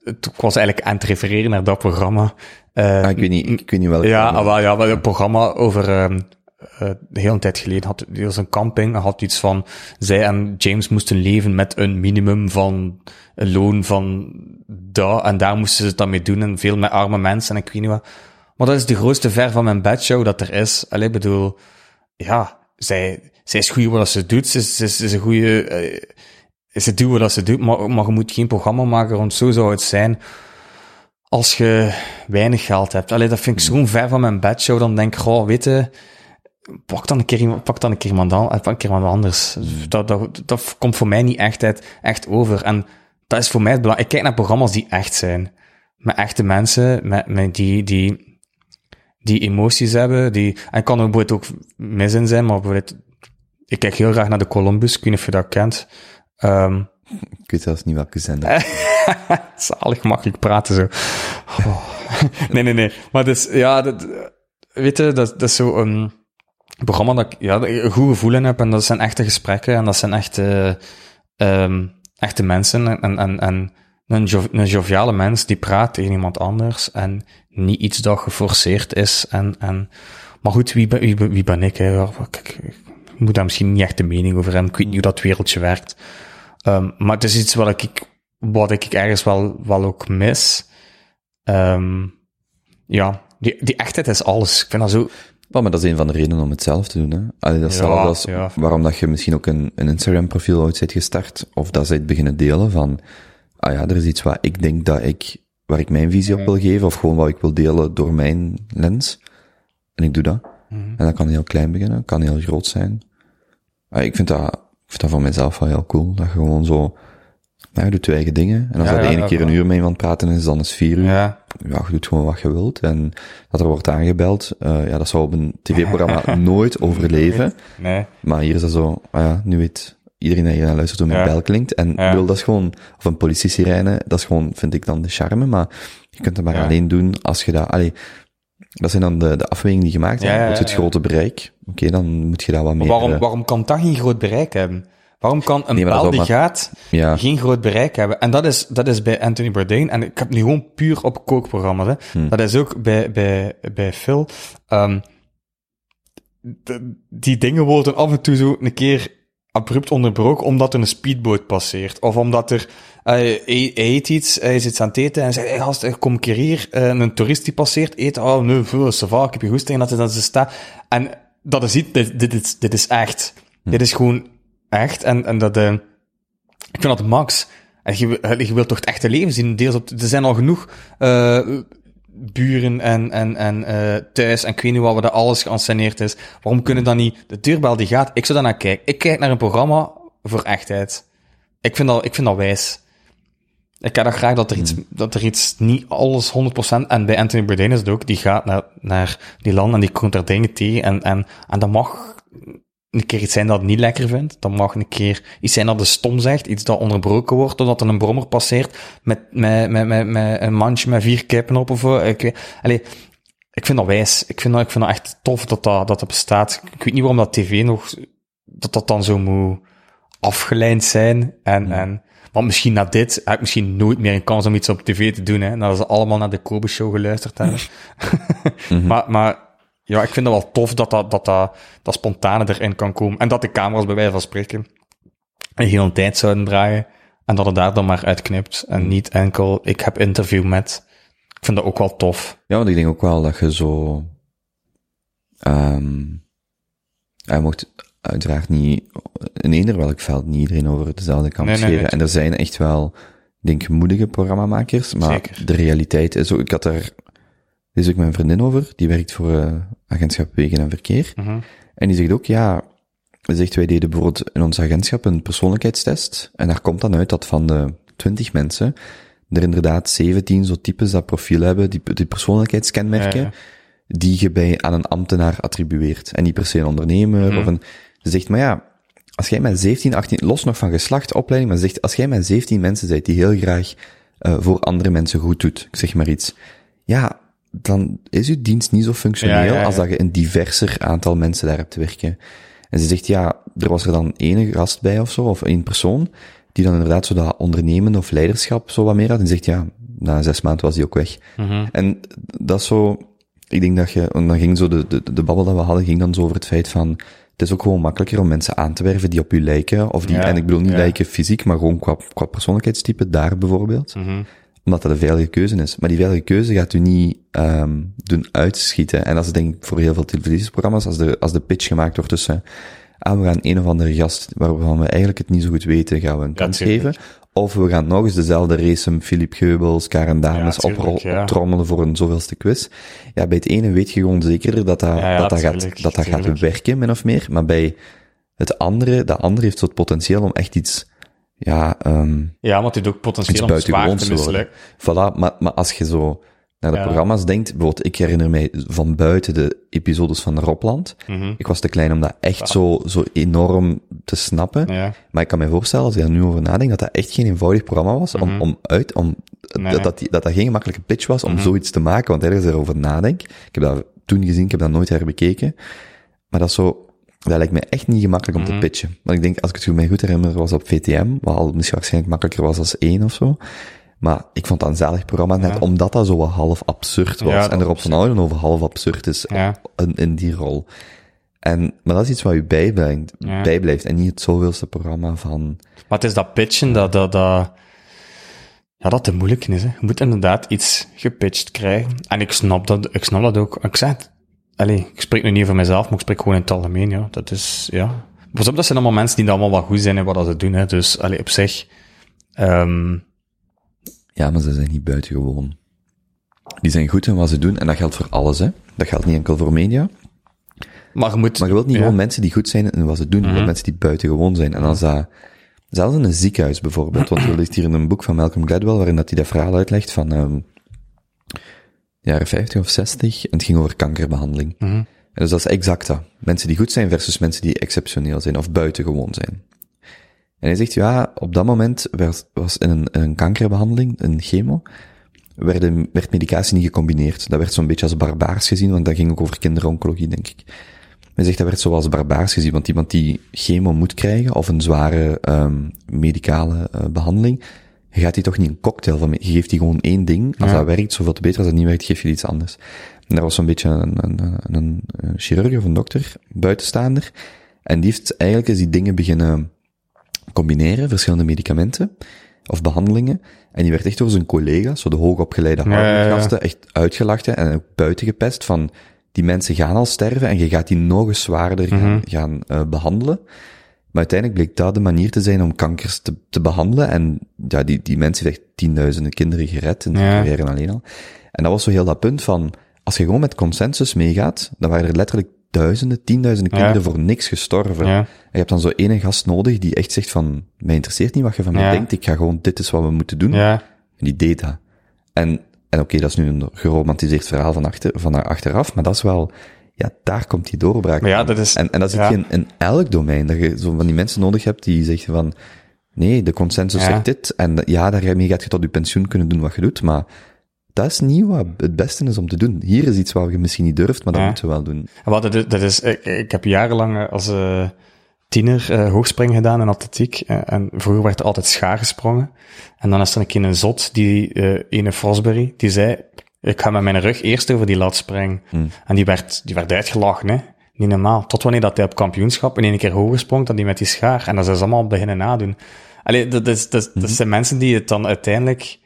ik was eigenlijk aan het refereren naar dat programma. Uh, ah, ik weet niet, ik weet niet welk. Ja, wel, ja, een programma over, um, uh, de hele tijd geleden had hij was een camping had iets van zij en James moesten leven met een minimum van een loon van daar en daar moesten ze het dan mee doen en veel met arme mensen en ik weet niet wat. Maar dat is de grootste ver van mijn bedshow dat er is. Allee, bedoel, ja, zij, zij is goed wat ze doet, ze, ze, ze is een goede, uh, ze doet wat ze doet, maar, maar je moet geen programma maken, want zo zou het zijn als je weinig geld hebt. Allee, dat vind ik zo'n ver van mijn bedshow, dan denk ik, goh, weet pak dan een keer, pak dan een keer iemand, an, pak een keer iemand anders. Dat, dat, dat komt voor mij niet echt, uit, echt over. En dat is voor mij het belangrijk. Ik kijk naar programma's die echt zijn. Met echte mensen, met, met die, die, die emoties hebben. Die, en kan er bijvoorbeeld ook mis in zijn, maar ik kijk heel graag naar de Columbus. Ik weet niet of je dat kent. Um, ik weet zelfs niet welke zender. Zalig makkelijk praten zo. Oh. nee, nee, nee. Maar dus, ja, dat, weet je, dat, dat is zo, um, programma dat ik ja, een goed gevoel in heb. En dat zijn echte gesprekken en dat zijn echte, um, echte mensen. En, en, en een, jo een joviale mens die praat tegen iemand anders. En niet iets dat geforceerd is. En, en, maar goed, wie, ben, wie, wie ben ik? Hè? Ik, ik, moet daar misschien niet echt de mening over hebben. Ik weet niet hoe dat wereldje werkt. Um, maar het is iets wat ik, wat ik ergens wel, wel ook mis. Um, ja, die, die echtheid is alles. Ik vind dat zo maar, maar dat is een van de redenen om het zelf te doen. Hè? Allee, dat is ja, als ja. waarom dat je misschien ook een, een Instagram-profiel ooit bent gestart, of dat ze het beginnen delen van, ah ja, er is iets wat ik denk dat ik, waar ik mijn visie op wil geven, of gewoon wat ik wil delen door mijn lens. En ik doe dat. Mm -hmm. En dat kan heel klein beginnen, kan heel groot zijn. Ah, ik vind dat, vind dat van mezelf wel heel cool, dat je gewoon zo, ja, je doet je eigen dingen. En als ja, dat de ene keer een uur met iemand praten is, dan is vier uur. Ja. ja, je doet gewoon wat je wilt. En dat er wordt aangebeld, uh, ja, dat zou op een tv-programma nooit overleven. Nee. Maar hier is dat zo, ah ja, nu weet iedereen dat je naar luistert hoe mijn bel klinkt. En wil dat is gewoon, of een politie-sirene, dat is gewoon, vind ik dan de charme. Maar je kunt het maar alleen doen als je dat, allee, dat zijn dan de, de afwegingen die gemaakt zijn. Ja, ja, het grote bereik. Oké, okay, dan moet je dat wat meer... waarom, waarom kan dat geen groot bereik hebben? Waarom kan een Nee, die gaat geen groot bereik hebben? En dat is, dat is bij Anthony Bourdain. En ik heb nu gewoon puur op kookprogramma's. Hè. Hmm. Dat is ook bij, bij, bij Phil. Ehm, de- die dingen worden af en toe zo een keer abrupt onderbroken omdat er een speedboot passeert. Of omdat er, eh, hij, hij eet iets, hij zit aan het eten en zegt, hey gast, eh, kom een keer hier, Eh, een toerist die passeert, eet, oh nee, veel, ça va, ik heb je goesting, dat is dat ze staat. En dat is niet, dit, dit, is, dit is echt. Dit is gewoon echt. En, en dat, eh, ik vind dat max. En je, wil- je wilt toch het echte leven zien, deels op, er zijn al genoeg, eh, buren en, en, en eh, thuis en ik weet niet wat, dat alles geanceneerd is. Waarom kunnen dan niet, de deurbel die gaat, ik zou daar naar kijken. Ik kijk naar een programma voor echtheid. Ik vind dat, ik vind dat wijs. Ik heb dat graag dat er iets, dat er iets niet alles 100%, en bij Anthony Bourdain is het ook, die gaat naar, naar die land en die komt daar dingen tegen en, en, en dat mag een keer iets zijn dat het niet lekker vindt. Dat mag een keer iets zijn dat de stom zegt, iets dat onderbroken wordt doordat er een brommer passeert met, met, met, met, met een mandje met vier kippen op of zo. Ik weet, allee, ik vind dat wijs. Ik vind dat, ik vind dat echt tof dat dat, dat, dat bestaat. Ik weet niet waarom dat tv nog, dat dat dan zo moet afgeleid zijn. En, en, want misschien na dit heb ik misschien nooit meer een kans om iets op tv te doen, hè. Nadat ze allemaal naar de Kobe Show geluisterd hebben. maar, maar, ja, ik vind het wel tof dat dat, dat, dat, dat spontane erin kan komen. En dat de camera's bij wijze van spreken een hele tijd zouden draaien. En dat het daar dan maar uitknipt. En niet enkel, ik heb interview met. Ik vind dat ook wel tof. Ja, want ik denk ook wel dat je zo... ehm hij mocht uiteraard niet, in eender welk veld, niet iedereen over dezelfde kam Nee, scheren. nee. En er zijn echt wel, ik denk, moedige programmamakers, maar Zeker. de realiteit is ook, ik had dit is ook mijn vriendin over, die werkt voor eh, agentschap Wegen en Verkeer. Mhm. En die zegt ook, ja, ze zegt, wij deden bijvoorbeeld in ons agentschap een persoonlijkheidstest. En daar komt dan uit dat van de 20 mensen, er inderdaad 17 zo types dat profiel hebben, die, die persoonlijkheidskenmerken, Ja, ja. die je bij aan een ambtenaar attribueert. En niet per se een ondernemer Mhm. of een, ze zegt, maar ja, als jij met 17, 18, los nog van geslacht, opleiding, maar ze zegt, als jij met 17 mensen bent die heel graag eh, voor andere mensen goed doet, ik zeg maar iets, ja, dan is uw dienst niet zo functioneel Ja, ja, ja. als dat je een diverser aantal mensen daar hebt te werken. En ze zegt, ja, er was er dan ene gast bij of zo, of één persoon, die dan inderdaad zo dat ondernemen of leiderschap zo wat meer had. En zegt, ja, na zes maanden was die ook weg. Mhm. En dat is zo, ik denk dat je, en dan ging zo de, de, de babbel dat we hadden, ging dan zo over het feit van, het is ook gewoon makkelijker om mensen aan te werven die op u lijken, of die, en ik bedoel niet lijken fysiek, maar gewoon qua, qua persoonlijkheidstype, daar bijvoorbeeld Mhm. Omdat dat een veilige keuze is. Maar die veilige keuze gaat u niet um, doen uitschieten. En dat is denk ik voor heel veel televisieprogramma's, als de, als de pitch gemaakt wordt tussen, ah, we gaan een of andere gast, waarvan we eigenlijk het niet zo goed weten, gaan we een kans geven. Of we gaan nog eens dezelfde race, Philippe Geubels, Karen Dames, Ja, tuurlijk, ja. optrommelen voor een zoveelste quiz. Ja, bij het ene weet je gewoon zeker dat dat, Ja, dat, dat, tuurlijk, gaat, dat, dat gaat werken, min of meer. Maar bij het andere, dat andere heeft zo het potentieel om echt iets, ja, um, Ja, want dit ook iets potentieel om zwaar te. Voilà, maar, maar als je zo naar de Ja. programma's denkt, bijvoorbeeld, ik herinner mij van buiten de episodes van Robland. Mhm. Ik was te klein om dat echt zo, zo enorm te snappen. Ja. Maar ik kan me voorstellen, als ik er nu over nadenk, dat dat echt geen eenvoudig programma was om, Mhm. om uit, om, Nee. dat, dat, die- dat dat geen gemakkelijke pitch was om Mhm. zoiets te maken, want ergens erover nadenk. Ik heb dat toen gezien, ik heb dat nooit herbekeken. Maar dat is zo, dat lijkt me echt niet gemakkelijk om Mhm. te pitchen. Want ik denk, als ik het mij goed herinner, was op VTM, wat al misschien waarschijnlijk makkelijker was als één of zo. Maar ik vond dat een zalig programma, net Ja. omdat dat zo wat half absurd was. Ja, en is van Ouden over half absurd is Ja. in, in die rol. En, maar dat is iets wat u bijblijft, bijblijft en niet het zoveelste programma van... Maar het is dat pitchen dat, dat, dat, ja, dat te moeilijk is. Hè. Je moet inderdaad iets gepitcht krijgen. En ik snap dat, ik snap dat ook. Ik zeg het. Allee, ik spreek nu niet over mezelf, maar ik spreek gewoon in het algemeen, ja. Dat is, ja. Pas op, dat zijn allemaal mensen die allemaal wat goed zijn in wat ze doen, hè. Dus, allee, op zich, ehm Ja, maar ze zijn niet buitengewoon. Die zijn goed in wat ze doen en dat geldt voor alles, hè. Dat geldt niet enkel voor media. maar je moet... Maar je wilt niet ja. gewoon mensen die goed zijn in wat ze doen. Je wilt Mhm. mensen die buitengewoon zijn. En als dat... Zelfs in een ziekenhuis bijvoorbeeld. Want je leest hier in een boek van Malcolm Gladwell, waarin dat hij dat verhaal uitlegt van... ehm jaren 50 of 60. En het ging over kankerbehandeling. Mhm. En dus dat is exact dat. Mensen die goed zijn versus mensen die exceptioneel zijn of buitengewoon zijn. En hij zegt, ja, op dat moment werd, was in een, in een kankerbehandeling, een chemo, werden, werd medicatie niet gecombineerd. Dat werd zo'n beetje als barbaars gezien, want dat ging ook over kinderoncologie, denk ik. Men zegt dat werd zoals barbaars gezien, want iemand die chemo moet krijgen, of een zware um, medicale uh, behandeling, je gaat die toch niet een cocktail van, je geeft die gewoon één ding. Als Ja. dat werkt, zoveel te beter. Als dat niet werkt, geef je iets anders. En daar was zo'n beetje een, een, een, een chirurg of een dokter, buitenstaander. En die heeft eigenlijk eens die dingen beginnen combineren, verschillende medicamenten of behandelingen. En die werd echt door zijn collega's, zo de hoogopgeleide. Harvard-gasten, echt uitgelachen en ook buiten gepest van, die mensen gaan al sterven en je gaat die nog eens zwaarder gaan, Mhm. gaan uh, behandelen. Maar uiteindelijk bleek dat de manier te zijn om kankers te, te behandelen. En ja, die, die mensen heeft echt tienduizenden kinderen gered in Ja. carrière alleen al. En dat was zo heel dat punt van, als je gewoon met consensus meegaat, dan waren er letterlijk duizenden, tienduizenden Ja. kinderen voor niks gestorven. Ja. En je hebt dan zo ene gast nodig die echt zegt van, mij interesseert niet wat je van mij denkt, ik ga gewoon, dit is wat we moeten doen. Ja. En die deed dat. En, en oké, dat is nu een geromantiseerd verhaal van, achter, van achteraf, maar dat is wel, ja, daar komt die doorbraak Maar ja, dat is- En, en dat zit ja. je in, in elk domein, dat je zo van die mensen nodig hebt die zeggen van, nee, de consensus Ja. zegt dit, en ja, daarmee gaat je tot je pensioen kunnen doen wat je doet, maar dat is niet wat het beste is om te doen. Hier is iets wat je misschien niet durft, maar dat moeten we wel doen. En Wat, dat, is- dat is, ik, ik heb jarenlang eh, als eh, tiener eh hoogspringen gedaan in atletiek. en vroeger werd er altijd schaar gesprongen. En dan is er een keer een zot, die eh ene Frosbury, die zei, ik ga met mijn rug eerst over die lat springen. En die werd, die werd uitgelachen, hè. Niet normaal. Tot wanneer dat hij op kampioenschap in één keer hoger sprong dan die met die schaar. En dat zijn ze allemaal beginnen nadoen. Allee, dat, is, dat, dat zijn mensen die het dan uiteindelijk...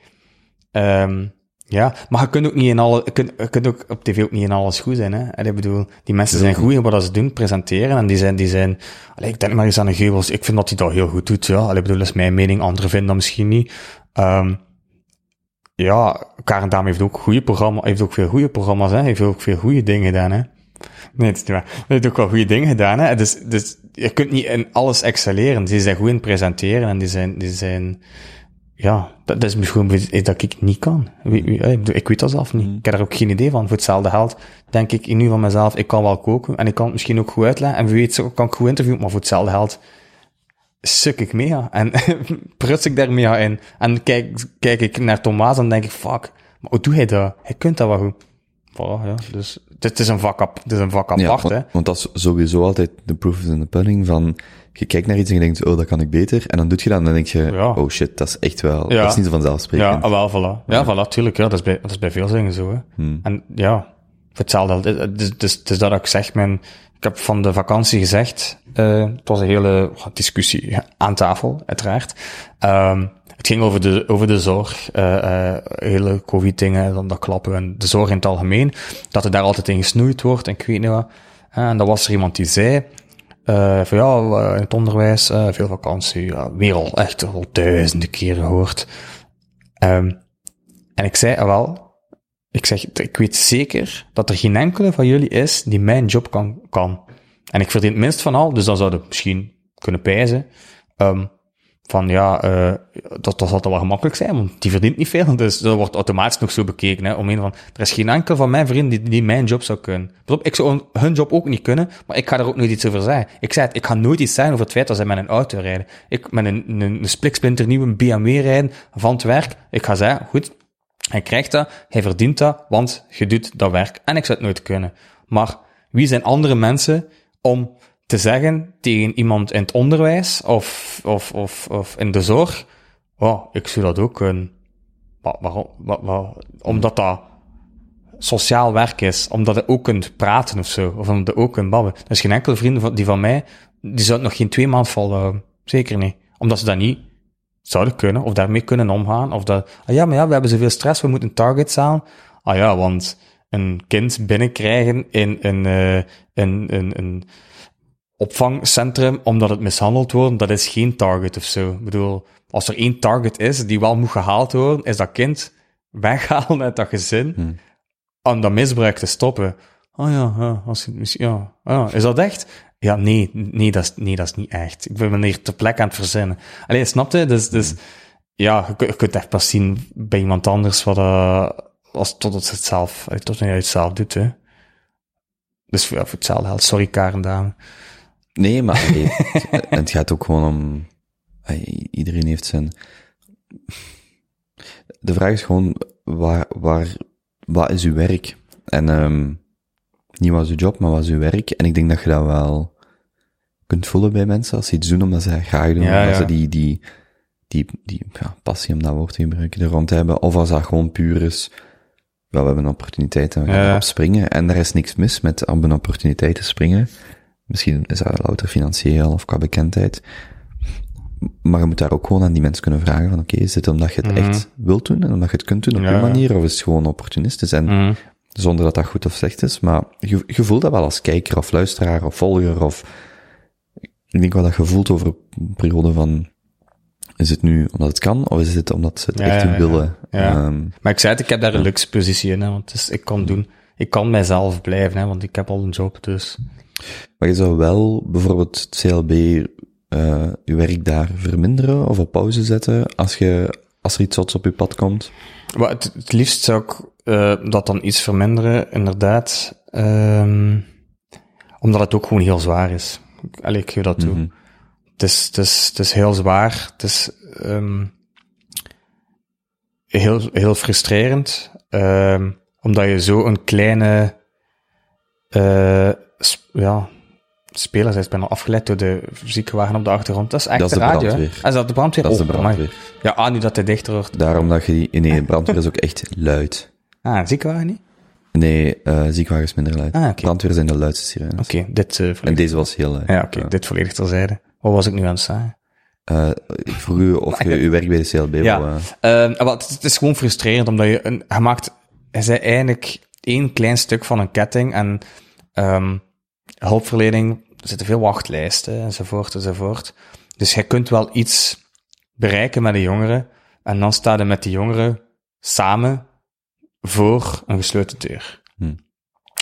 ehm ja, maar je kunt ook niet in alle, je kunt, je kunt ook op tv ook niet in alles goed zijn, hè. En ik bedoel, die mensen zijn goed in wat ze doen, presenteren, en die zijn, die zijn, allee, ik denk maar eens aan een Geubels, ik vind dat hij dat heel goed doet, ja. Allee, ik bedoel, dat is mijn mening, anderen vinden dat misschien niet. Ehm ja, Karen Dame heeft ook goede programma's, heeft ook veel goede programma's, hè. Heeft ook veel goede dingen gedaan, hè. Nee, het is niet waar. Hij heeft ook wel goede dingen gedaan, hè. Dus, dus, je kunt niet in alles excelleren. Die zijn goed in presenteren, en die zijn, die zijn, ja, dat, dat is misschien iets dat ik niet kan. Wie- Ik, weet dat zelf niet. Ik heb daar ook geen idee van. Voor hetzelfde geld denk ik nu van mezelf, ik kan wel koken en ik kan het misschien ook goed uitleggen. En wie weet kan ik goed interviewen, maar voor hetzelfde geld suk ik mega. En pruts ik daar mega in. En kijk, kijk ik naar Thomas en denk ik, fuck, maar hoe doe hij dat? Hij kunt dat wel goed. Voilà, ja. Dus dit is een vak, dit is een vak apart, want, hè. want dat is sowieso altijd de proof is in the pudding van, je kijkt naar iets en je denkt, oh, dat kan ik beter. En dan doe je dat en dan denk je, Ja. oh shit, dat is echt wel, Ja. dat is niet zo vanzelfsprekend. Ja, ah, wel, voilà. Ja, voilà, tuurlijk. Ja, dat is bij, dat is bij veel dingen zo, hè. Hmm. En ja, voor hetzelfde. Is, het is dat ik zeg, mijn, ik heb van de vakantie gezegd, eh het was een hele discussie aan tafel, uiteraard. Ehm het ging over de, over de zorg, eh eh hele covid-dingen, dan dat klappen en de zorg in het algemeen, dat er daar altijd in gesnoeid wordt en ik weet niet wat. En dan was er iemand die zei, van ja, in het onderwijs, veel vakantie, ja, weer al echt al duizenden keren gehoord. Ehm en ik zei, ah, wel, ik zeg, ik weet zeker dat er geen enkele van jullie is die mijn job kan. kan. En ik verdien het minst van al, dus dan zouden misschien kunnen pijzen. ehm, van ja, eh dat, dat zal wel gemakkelijk zijn, want die verdient niet veel. Dus dat wordt automatisch nog zo bekeken. Hè, om een van, er is geen enkel van mijn vrienden die, die mijn job zou kunnen. Ik zou hun job ook niet kunnen, maar ik ga er ook nooit iets over zeggen. Ik zei het, ik ga nooit iets zeggen over het feit dat zij met een auto rijden. Ik met een, een, een nieuwe BMW rijden van het werk. Ik ga zeggen, goed, hij krijgt dat, hij verdient dat, want je doet dat werk. En ik zou het nooit kunnen. Maar wie zijn andere mensen om te zeggen tegen iemand in het onderwijs of, of, of, of in de zorg, oh, ik zou dat ook kunnen. Wa- Waarom? Wa- wa- Omdat dat sociaal werk is, omdat je ook kunt praten of zo, of omdat je ook kunt babbelen. Er is geen enkele vriend die van mij, die zou het nog geen twee maanden volhouden. Zeker niet. Omdat ze dat niet zouden kunnen, of daarmee kunnen omgaan, of dat, ah ja, maar ja, we hebben zoveel stress, we moeten targets aan. Ah ja, want een kind binnenkrijgen in een, eh, een, een, een opvangcentrum omdat het mishandeld wordt, dat is geen target of zo. Ik bedoel, als er één target is die wel moet gehaald worden, is dat kind weghalen uit dat gezin om dat misbruik te stoppen. Oh ja, als ja, ja, is dat echt? Ja, nee, nee, dat is, nee, dat is niet echt. Ik ben hier ter plekke aan het verzinnen. Allee, snap je? Dus, dus ja, je, kun- je kunt echt pas zien bij iemand anders wat, uh, als totdat het zelf, allee, tot het zelf doet, hè. Dus ja, voor hetzelfde geld, sorry Karen Dame. Nee, maar allee, het- het gaat ook gewoon om, iedereen heeft zijn, de vraag is gewoon, waar, waar, wat is uw werk? En, um, niet wat is uw job, maar wat is uw werk. En ik denk dat je dat wel kunt voelen bij mensen als ze iets doen omdat ze dat graag doen. Ja, als ze die, die, die, die ja, passie om dat woord te gebruiken er rond hebben. Of als dat gewoon puur is, wel, we hebben een opportuniteit en we gaan erop springen. En er is niks mis met op een opportuniteit te springen. Misschien is dat louter financieel of qua bekendheid. Maar je moet daar ook gewoon aan die mensen kunnen vragen van, oké, is dit omdat je het Mhm. echt wilt doen en omdat je het kunt doen op Ja, je manier, of is het gewoon opportunistisch? En Mhm. zonder dat dat goed of slecht is, maar je, je voelt dat wel als kijker of luisteraar of volger of, ik denk wel dat je voelt over een periode van, is het nu omdat het kan, of is het omdat ze het Ja, echt ja, willen? Ja. Ehm, Maar ik zei het, ik heb daar een luxe positie in, hè, want dus ik kan doen, ik kan mijzelf blijven, hè, want ik heb al een job, dus. maar je zou wel bijvoorbeeld het CLB, eh je werk daar verminderen of op pauze zetten als je, als er iets zots op je pad komt. Maar het, het liefst zou ik eh, dat dan iets verminderen, inderdaad. Ehm, omdat het ook gewoon heel zwaar is. Allee, ik geef dat toe. Mhm. Het, is, het, is, het is heel zwaar. Het is ehm, heel, heel frustrerend. ehm, omdat je zo een kleine eh, sp- ja, speler is bijna afgeleid door de ziekenwagen op de achtergrond. Dat is echt Dat is de radio. brandweer. Is dat de brandweer? Dat is de Oh, brandweer. Ja, ah, nu dat hij dichter wordt. Daarom dat je die, nee, brandweer is ook echt luid. Ah, een ziekenwagen niet? Nee, eh ziekenwagen is minder luid. Ah. Brandweer zijn de luidste sirenes. Oké, dit eh, En volledig. deze was heel luid. Ja, oké, dit volledig terzijde. Wat was ik nu aan het zeggen? Eh, ik vroeg u of je uw werk bij de CLB Ja. eh, Ehm, maar het, het is gewoon frustrerend, omdat je, een, je maakt, hij zei eigenlijk één klein stuk van een ketting en ehm, hulpverlening, er zitten veel wachtlijsten enzovoort enzovoort. Dus je kunt wel iets bereiken met de jongeren en dan sta je met die jongeren samen voor een gesloten deur. Hmm.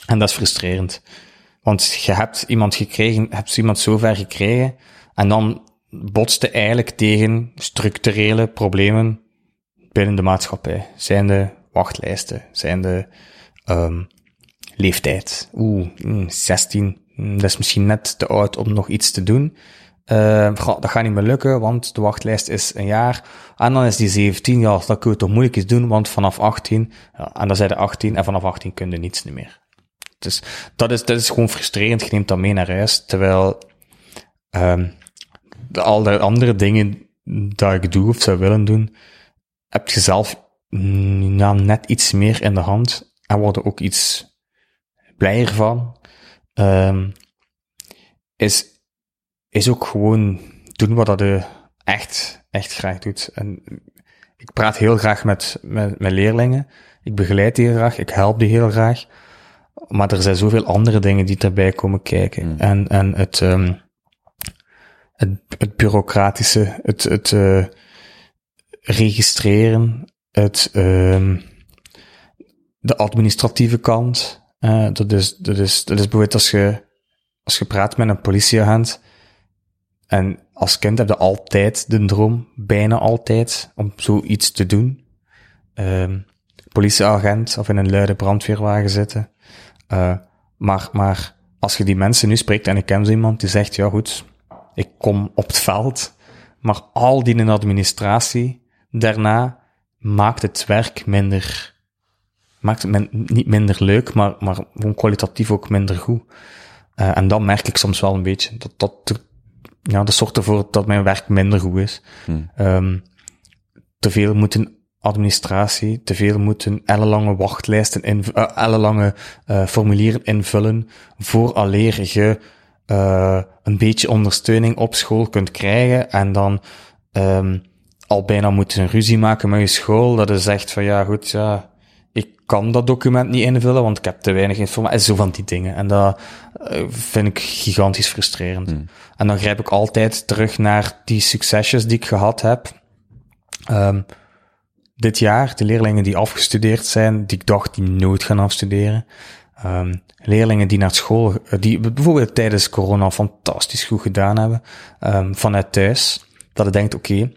En dat is frustrerend. Want je hebt iemand gekregen, hebt iemand zover gekregen en dan botste eigenlijk tegen structurele problemen binnen de maatschappij. Zijn de wachtlijsten, zijn de ehm, leeftijd. Oeh, mm, 16, mm, dat is misschien net te oud om nog iets te doen. Goh, dat gaat niet meer lukken, want de wachtlijst is een jaar. En dan is die 17, ja, dat kun je toch moeilijk eens doen, want vanaf 18, ja, en dan zijn de 18, en vanaf 18 kun je niets niet meer. Dus dat is, dat is gewoon frustrerend, je neemt dat mee naar huis, terwijl ehm, de, al de andere dingen dat ik doe of zou willen doen, heb je zelf ja, net iets meer in de hand en word er ook iets blijer van. Ehm, is, is ook gewoon doen wat dat je echt, echt graag doet. En ik praat heel graag met, met, met leerlingen. Ik begeleid die heel graag, ik help die heel graag. Maar er zijn zoveel andere dingen die erbij komen kijken. Mm. En, en het, ehm, het, het bureaucratische, het, het eh, registreren, het, ehm, de administratieve kant. eh, dat, is, dat, is, dat is bijvoorbeeld als je, als je praat met een politieagent en als kind heb je altijd de droom, bijna altijd, om zoiets te doen. Ehm, politieagent of in een luide brandweerwagen zitten. Eh, maar, maar als je die mensen nu spreekt en ik ken zo iemand die zegt, ja goed, ik kom op het veld, maar al die in administratie daarna maakt het werk minder, maakt het niet minder leuk, maar, maar gewoon kwalitatief ook minder goed. Eh, en dat merk ik soms wel een beetje. Dat, dat, ja, dat zorgt ervoor dat mijn werk minder goed is. Hmm. Ehm, te veel moeten administratie, te veel moeten ellenlange wachtlijsten, in, eh, ellenlange eh, formulieren invullen, vooraleer je eh, een beetje ondersteuning op school kunt krijgen en dan ehm, al bijna moeten een ruzie maken met je school, dat je zegt van ja goed, ja, kan dat document niet invullen, want ik heb te weinig informatie, zo van die dingen. En dat eh, vind ik gigantisch frustrerend. Hmm. En dan grijp ik altijd terug naar die succesjes die ik gehad heb. Ehm, dit jaar, de leerlingen die afgestudeerd zijn, die ik dacht die nooit gaan afstuderen. Ehm, leerlingen die naar school, eh, die bijvoorbeeld tijdens corona fantastisch goed gedaan hebben, ehm, vanuit thuis. Dat je denkt, oké,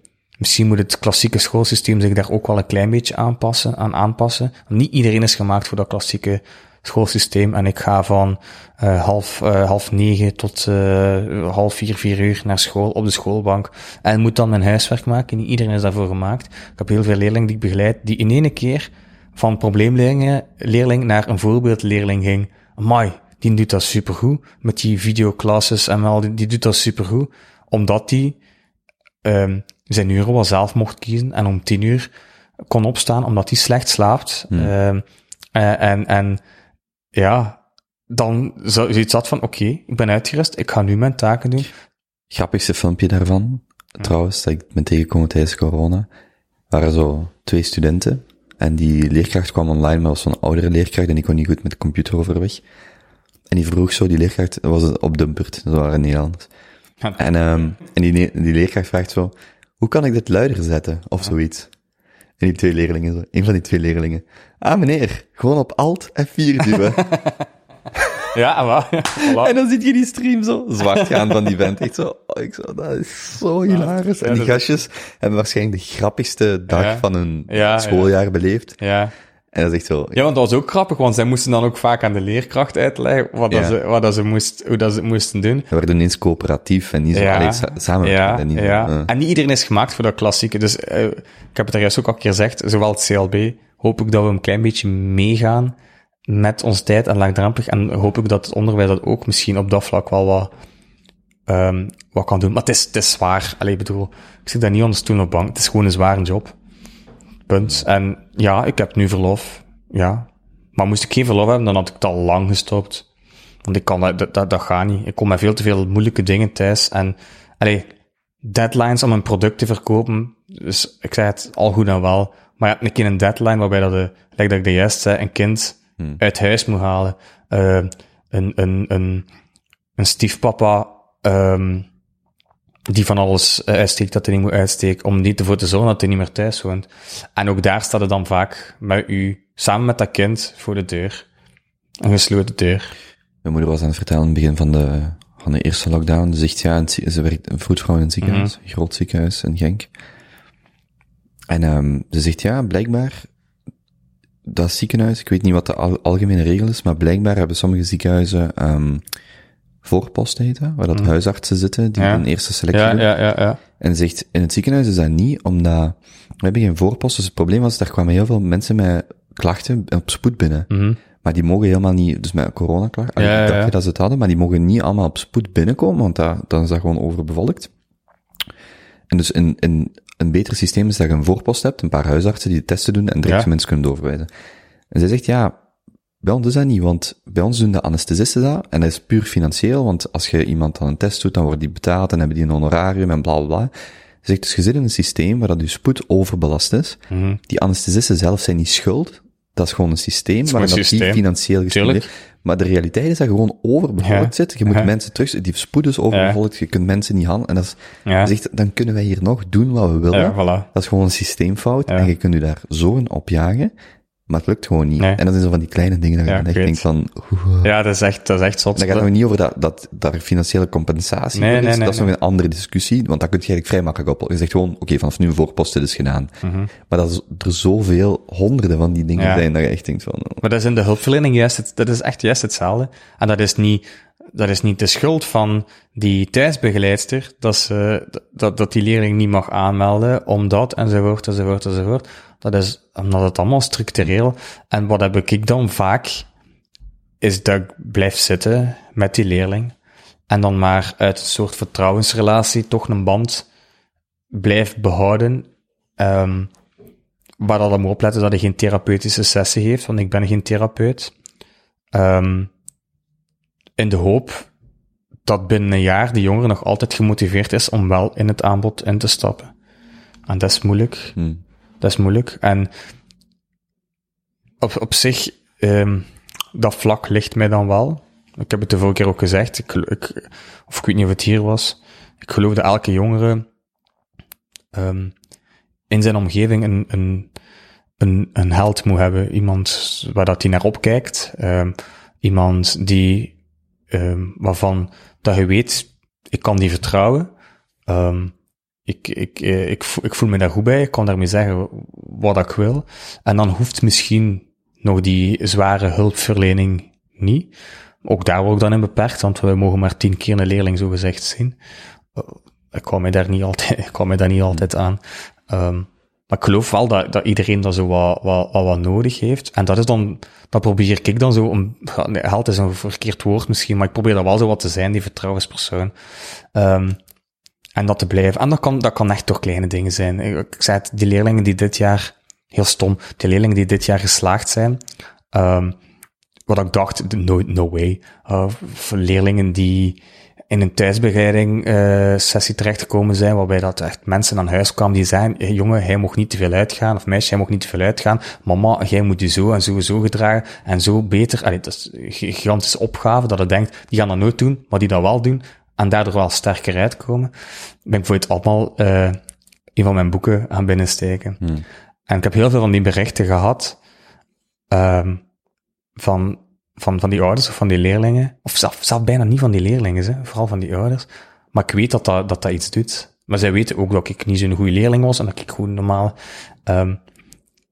misschien moet het klassieke schoolsysteem zich daar ook wel een klein beetje aanpassen, aan aanpassen. Niet iedereen is gemaakt voor dat klassieke schoolsysteem en ik ga van eh, half, eh, half negen tot eh, half vier, vier uur naar school op de schoolbank en moet dan mijn huiswerk maken. Niet iedereen is daarvoor gemaakt. Ik heb heel veel leerlingen die ik begeleid, die in ene keer van probleemleerling leerling naar een voorbeeldleerling ging. Amai, die doet dat supergoed. Met die videoclasses en al, die, die doet dat supergoed. Omdat die ehm zijn uren wel zelf mocht kiezen en om tien uur kon opstaan omdat hij slecht slaapt. Ehm, en, en, en ja, dan zo- zoiets had van, oké, ik ben uitgerust, ik ga nu mijn taken doen. Grappigste filmpje daarvan, trouwens, dat ik ben tegengekomen tijdens corona, waren zo twee studenten. En die leerkracht kwam online, maar was zo'n oudere leerkracht en die kon niet goed met de computer overweg. En die vroeg zo, die leerkracht, dat was op Dumpert, zo waren Nederlanders. En, ehm en die, die leerkracht vraagt zo, hoe kan ik dit luider zetten? Of zoiets. En die twee leerlingen, zo, een van die twee leerlingen. Ah meneer, gewoon op Alt F4 duwen. Ja, maar, voilà. En dan zit je die stream zo zwart gaan van die vent. Echt zo, oh, ik zo, dat is zo hilarisch. En die gastjes hebben waarschijnlijk de grappigste dag Ja. van hun Ja, schooljaar beleefd. Ja. En dat is echt zo, ja, want dat was ook grappig, want zij moesten dan ook vaak aan de leerkracht uitleggen wat, dat ze, wat dat ze moest, hoe dat ze het moesten doen. we werden ineens coöperatief en niet zo, Ja. sa- samen. Ja, en niet ja. En niet iedereen is gemaakt voor dat klassieke. Dus eh, ik heb het daar juist ook al een keer gezegd, zowel het CLB, hoop ik dat we een klein beetje meegaan met onze tijd en laagdrempelig. En hoop ik dat het onderwijs dat ook misschien op dat vlak wel wat, ehm, wat kan doen. Maar het is, het is zwaar. Allee, ik bedoel, ik zit daar niet onder stoel op bank. Het is gewoon een zware job. Punt. En ja, ik heb nu verlof. Ja. Maar moest ik geen verlof hebben, dan had ik het al lang gestopt. Want ik kan dat, dat, dat, gaat niet. Ik kom met veel te veel moeilijke dingen thuis. En, allee, deadlines om een product te verkopen. Dus ik zei het al goed en wel. Maar je hebt een keer een deadline waarbij dat, de, like dat ik de juist zei, een kind uit huis moet halen. Eh, een, een, een, een stiefpapa, ehm, die van alles eh, uitsteekt dat hij niet moet uitsteken, om niet ervoor te zorgen dat hij niet meer thuis woont. En ook daar staat het dan vaak met u, samen met dat kind, voor de deur. Een gesloten deur. Mijn moeder was aan het vertellen in het begin van de, van de eerste lockdown. Ze zegt, ja, het ze werkt een vroedvrouw in een ziekenhuis, een groot ziekenhuis in Genk. En ehm ze zegt, ja, blijkbaar, dat ziekenhuis, ik weet niet wat de al- algemene regel is, maar blijkbaar hebben sommige ziekenhuizen ehm voorposten heten, waar dat huisartsen zitten, die Ja. een eerste selectie Ja, doen. ja, ja, ja. En zegt, in het ziekenhuis is dat niet, omdat we hebben geen voorpost. Dus het probleem was, daar kwamen heel veel mensen met klachten op spoed binnen. Mhm. Maar die mogen helemaal niet, dus met coronaklachten, Ja, ik dacht dat ze het hadden, maar die mogen niet allemaal op spoed binnenkomen, want dat, dan is dat gewoon overbevolkt. En dus in, in een beter systeem is dat je een voorpost hebt, een paar huisartsen die de testen doen en direct mensen kunnen doorverwijzen. En zij zegt, ja, bij ons is dat niet, want bij ons doen de anesthesisten dat, en dat is puur financieel, want als je iemand dan een test doet, dan wordt die betaald en hebben die een honorarium en bla bla bla. Ze zegt, dus je zit in een systeem waar dat je spoed overbelast is. Mhm. Die anesthesisten zelf zijn niet schuld. Dat is gewoon een systeem waar dat die financieel gestimuleerd. Maar de realiteit is dat je gewoon overbevolkt Ja. zit. Je moet Ja. mensen terug, die spoed is overbevolkt, je kunt mensen niet handelen. En dat is, Ja. ze zegt, dan kunnen wij hier nog doen wat we willen. Ja, voilà. Dat is gewoon een systeemfout. En je kunt je daar zo'n op jagen, maar het lukt gewoon niet. Nee. En dat zijn zo van die kleine dingen dat je Ja, echt denkt van, oeh. Ja, dat is echt, dat is echt zot. Dan gaat het nog niet over dat, dat, daar financiële compensatie Nee, is. nee, nee, dat is nog een andere discussie, want dat kun je eigenlijk vrij makkelijk oplossen. Je zegt gewoon, oké, vanaf nu een voorpost, dit is gedaan. Maar dat is, er zoveel, honderden van die dingen Mhm. Ja. zijn, dat je echt denkt van, oh, Maar dat is in de hulpverlening juist, het, dat is echt juist hetzelfde. En dat is niet, dat is niet de schuld van die thuisbegeleidster, dat, ze, dat, dat die leerling niet mag aanmelden, omdat, enzovoort, enzovoort, enzovoort. Dat is omdat het allemaal structureel. En wat heb ik dan vaak, is dat ik blijf zitten met die leerling. En dan maar uit een soort vertrouwensrelatie toch een band blijft behouden. ehm, waar dat om opletten dat hij geen therapeutische sessie heeft, want ik ben geen therapeut. Ehm, in de hoop dat binnen een jaar de jongere nog altijd gemotiveerd is om wel in het aanbod in te stappen. En dat is moeilijk. hm. Dat is moeilijk. En op, op zich, ehm, dat vlak ligt mij dan wel. Ik heb het de vorige keer ook gezegd, ik, ik, of ik weet niet of het hier was. Ik geloof dat elke jongere ehm, in zijn omgeving een, een, een, een held moet hebben. Iemand waar dat hij naar opkijkt. ehm, iemand die, ehm, waarvan dat je weet, ik kan die vertrouwen. Ehm, ik, ik, eh, ik, ik voel me daar goed bij, ik kan daarmee zeggen wat ik wil. En dan hoeft misschien nog die zware hulpverlening niet. Ook daar word ik dan in beperkt, want we mogen maar tien keer een leerling zo gezegd zien. Eh, Ik kwam mij daar niet altijd, ik kwam mij daar niet altijd aan. Ehm, Maar ik geloof wel dat, dat iedereen dat zo wat, wat, wat, nodig heeft. En dat is dan, dat probeer ik dan zo, om, held is een verkeerd woord misschien, maar ik probeer dat wel zo wat te zijn, die vertrouwenspersoon. Um, en dat te blijven. En dat kan, dat kan echt toch kleine dingen zijn. Ik zei het, die leerlingen die dit jaar, heel stom, die leerlingen die dit jaar geslaagd zijn, um, wat ik dacht, no, no way. Uh, leerlingen die in een thuisbegeleiding uh, sessie terechtgekomen zijn, waarbij dat echt mensen aan huis kwamen die zeiden, jongen, hij mocht niet te veel uitgaan, of meisje, hij mocht niet te veel uitgaan, mama, jij moet je zo en zo en zo gedragen, en zo beter. Allee, dat is een gigantische opgave, dat je denkt, die gaan dat nooit doen, maar die dat wel doen, en daardoor wel sterker uitkomen. Ben ik voor het allemaal uh, een van mijn boeken gaan binnensteken. Hmm. En ik heb heel veel van die berichten gehad, um, van van, van die ouders of van die leerlingen. Of zelf, zelf bijna niet van die leerlingen, hè, vooral van die ouders. Maar ik weet dat dat, dat, dat iets doet. Maar zij weten ook dat ik niet zo'n goede leerling was en dat ik gewoon normaal um,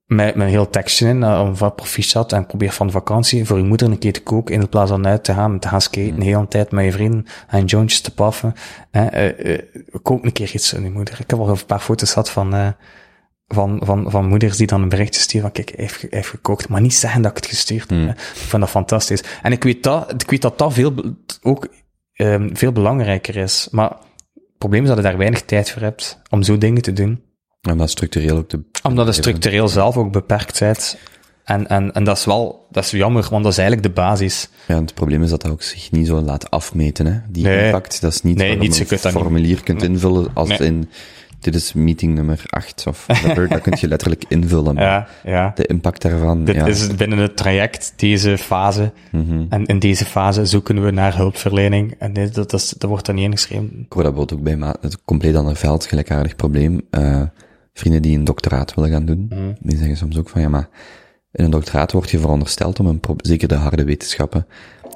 met, een heel tekstje in, uh, van proficiat en probeer van vakantie voor je moeder een keer te koken in plaats van uit te gaan, te gaan skaten, de hele tijd met je vrienden en jointjes te paffen. Uh, uh, kook een keer iets aan je moeder. Ik heb al een paar foto's gehad van, van, van, van moeders die dan een berichtje sturen van, kijk, hij heeft, hij heeft gekookt, maar niet zeggen dat ik het gestuurd heb. Hmm. Ik vind dat fantastisch. En ik weet dat, ik weet dat dat veel, ook um, veel belangrijker is. Maar het probleem is dat je daar weinig tijd voor hebt om zo dingen te doen. Omdat structureel ook de... Omdat je structureel zelf ook beperkt bent. En, en, en dat is wel, dat is jammer, want dat is eigenlijk de basis. Ja, het probleem is dat dat ook zich niet zo laat afmeten, hè. Die nee, impact, dat is niet nee, niet, je een formulier kunt invullen als nee. in dit is meeting nummer 8 of whatever, dat kun je letterlijk invullen. Ja, ja. De impact daarvan. Dit ja. is binnen het traject, deze fase. Mm -hmm. En in deze fase zoeken we naar hulpverlening. En dit, dat, dat, dat wordt dan niet ingeschreven. Ik hoor dat bijvoorbeeld ook bij ma het compleet ander veld, gelijkaardig probleem. Uh, vrienden die een doctoraat willen gaan doen, mm. die zeggen soms ook van ja, maar in een doctoraat word je verondersteld om een zeker de harde wetenschappen,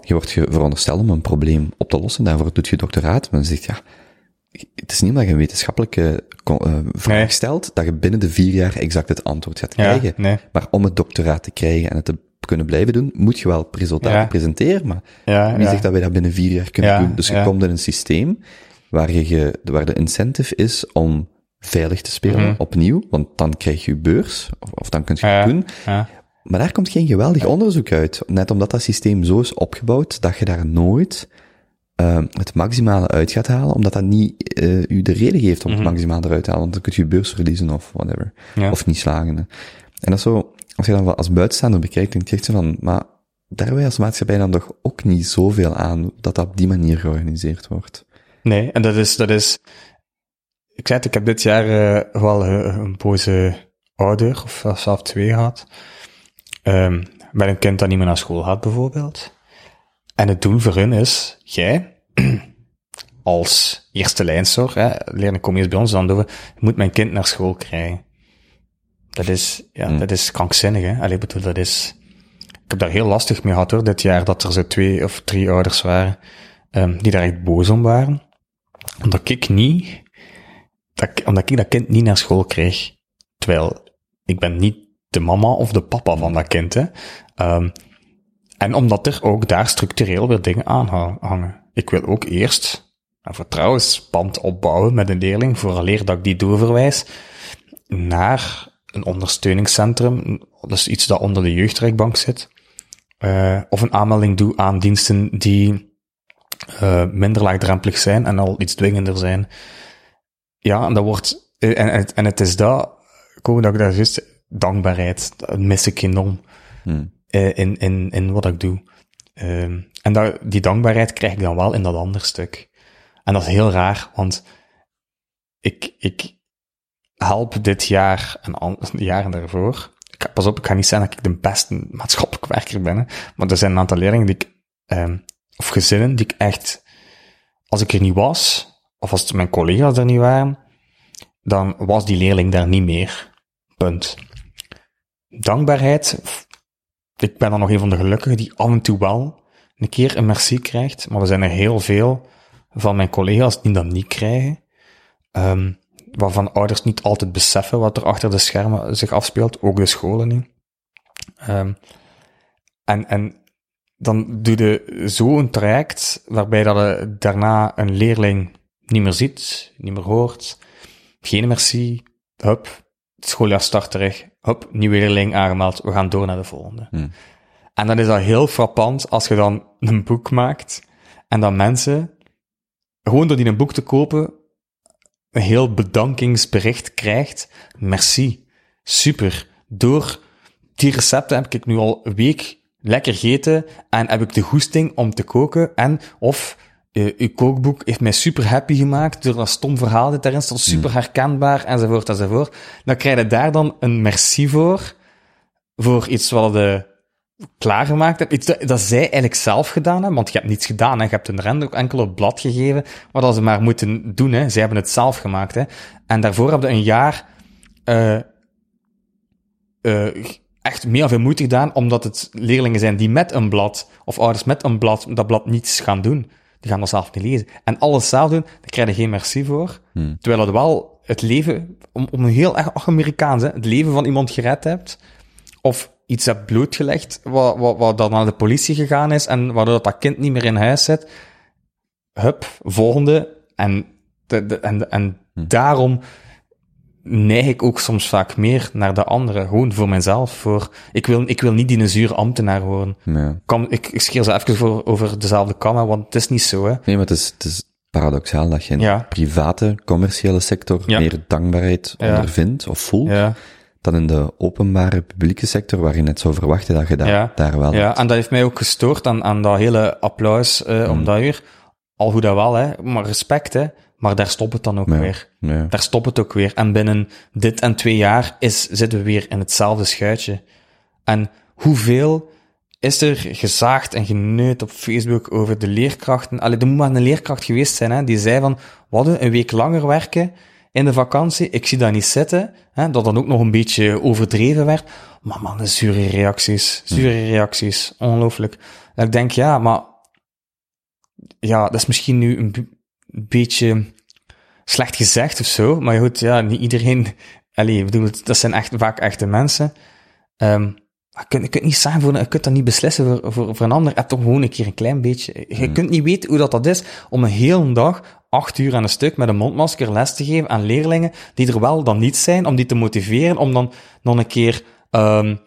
je wordt je verondersteld om een probleem op te lossen. Daarvoor doet je doctoraat. Maar dan zegt ja, het is niet omdat je een wetenschappelijke uh, vraag nee. stelt, dat je binnen de vier jaar exact het antwoord gaat krijgen. Ja, nee. Maar om het doctoraat te krijgen en het te kunnen blijven doen, moet je wel resultaten ja. presenteren. Maar ja, wie zegt dat wij dat binnen vier jaar kunnen doen? Dus je komt in een systeem waar, je, waar de incentive is om veilig te spelen, mm -hmm. opnieuw, want dan krijg je beurs, of, of dan kun je het doen. Maar daar komt geen geweldig onderzoek uit. Net omdat dat systeem zo is opgebouwd, dat je daar nooit uh, het maximale uit gaat halen, omdat dat niet uh, u de reden geeft om mm -hmm. het mhm. maximale eruit te halen, want dan kunt je beurs verliezen of whatever. Ja. Of niet slagen. En dat is zo, als je dan als buitenstaander bekijkt, denk je echt zo van, maar daar wij als maatschappij dan toch ook niet zoveel aan, dat dat op die manier georganiseerd wordt. Nee, en dat is, dat is, ik zei het, ik heb dit jaar uh, wel een boze ouder, of zelfs twee gehad, um, met een kind dat niet meer naar school gaat bijvoorbeeld. En het doel voor hun is, jij, als eerste lijnzorg, hè, leerling kom eerst bij ons dan doen, moet mijn kind naar school krijgen. Dat is, ja, mm. dat is krankzinnig, hè. Allee, bedoel, dat is, ik heb daar heel lastig mee gehad hoor, dit jaar, dat er zo twee of drie ouders waren, um, die daar echt boos om waren. Omdat ik niet, dat, omdat ik dat kind niet naar school kreeg. Terwijl, ik ben niet de mama of de papa van dat kind, hè. Um, en omdat er ook daar structureel weer dingen aan hangen. Ik wil ook eerst een vertrouwensband opbouwen met een leerling, vooraleer dat ik die doorverwijs naar een ondersteuningscentrum, dus iets dat onder de jeugdrijkbank zit, uh, of een aanmelding doe aan diensten die uh, minder laagdrempelig zijn en al iets dwingender zijn. Ja, en dat wordt, en, en, en het is dat, komen dat ik daar juist, dankbaarheid, dat mis ik enorm. Hmm uh, in, in, in wat ik doe. Um, en dat, die dankbaarheid krijg ik dan wel in dat andere stuk. En dat is heel raar, want ik, ik help dit jaar en jaren daarvoor. Ik, pas op, ik ga niet zeggen dat ik de beste maatschappelijk werker ben, maar er zijn een aantal leerlingen die ik, um, of gezinnen die ik echt, als ik er niet was, of als mijn collega's er niet waren, dan was die leerling daar niet meer. Punt. Dankbaarheid ik ben dan nog een van de gelukkigen die af en toe wel een keer een merci krijgt, maar er zijn er heel veel van mijn collega's die dat niet krijgen, um, waarvan ouders niet altijd beseffen wat er achter de schermen zich afspeelt, ook de scholen niet. Um, en, en dan doe je zo'n traject waarbij dat je daarna een leerling niet meer ziet, niet meer hoort, geen merci, hup, het schooljaar start terug. Hop, nieuwe leerling aangemeld. We gaan door naar de volgende. Hmm. En dan is dat heel frappant als je dan een boek maakt en dan mensen, gewoon door die een boek te kopen, een heel bedankingsbericht krijgt. Merci. Super. Door die recepten heb ik nu al een week lekker gegeten en heb ik de goesting om te koken en of uh, uw kookboek heeft mij super happy gemaakt door dat stom verhaal dat daarin staat, super herkenbaar, enzovoort, enzovoort. Dan krijg je daar dan een merci voor, voor iets wat de klaargemaakt hebt. Iets dat, dat zij eigenlijk zelf gedaan hebben, want je hebt niets gedaan, hè. je hebt een rend ook enkel op blad gegeven, wat ze maar moeten doen, hè. zij hebben het zelf gemaakt. Hè. En daarvoor hebben ze een jaar uh, uh, echt meer veel moeite gedaan, omdat het leerlingen zijn die met een blad, of ouders met een blad, dat blad niets gaan doen. Die gaan dat zelf niet lezen. En alles zelf doen, daar krijg je geen merci voor. Hmm. Terwijl het wel het leven, om, om een heel erg Amerikaans, hè, het leven van iemand gered hebt, of iets hebt blootgelegd, wat, wat, wat dan naar de politie gegaan is, en waardoor dat kind niet meer in huis zit. Hup, volgende. En, de, de, en, en Hmm. daarom neig ik ook soms vaak meer naar de anderen. Gewoon voor mezelf. Voor, ik, wil, ik wil niet die een zure ambtenaar worden. Ja. Kan, ik, ik scheer ze even voor, over dezelfde kam, hè, want het is niet zo. Hè. Nee, maar het is, het is paradoxaal dat je in Ja. de private, commerciële sector Ja. meer dankbaarheid ondervindt of voelt, dan in de openbare publieke sector, waar je net zou verwachten dat je daar, daar wel... ja, en dat heeft mij ook gestoord aan, aan dat hele applaus eh, om dat uur. Al hoe dat wel, hè. maar respect, hè. Maar daar stopt het dan ook Ja. weer. Ja. Daar stopt het ook weer. En binnen dit en twee jaar is, zitten we weer in hetzelfde schuitje. En hoeveel is er gezaagd en geneut op Facebook over de leerkrachten? Allee, er moet maar een leerkracht geweest zijn, hè, die zei van, wat een week langer werken in de vakantie, ik zie dat niet zitten, hè, dat dan ook nog een beetje overdreven werd. Maar man, de zure reacties, zure reacties, ongelooflijk. En ik denk, ja, maar, ja, dat is misschien nu een beetje slecht gezegd of zo, maar goed, ja, niet iedereen, allee, ik bedoel, dat zijn echt, vaak echte mensen. Ehm, je kunt, je kunt niet zeggen voor, je kunt dat niet beslissen voor, voor, voor een ander. Heb toch gewoon een keer een klein beetje. Je kunt niet weten hoe dat, dat is om een hele dag, acht uur aan een stuk, met een mondmasker les te geven aan leerlingen die er wel dan niet zijn, om die te motiveren, om dan nog een keer, um,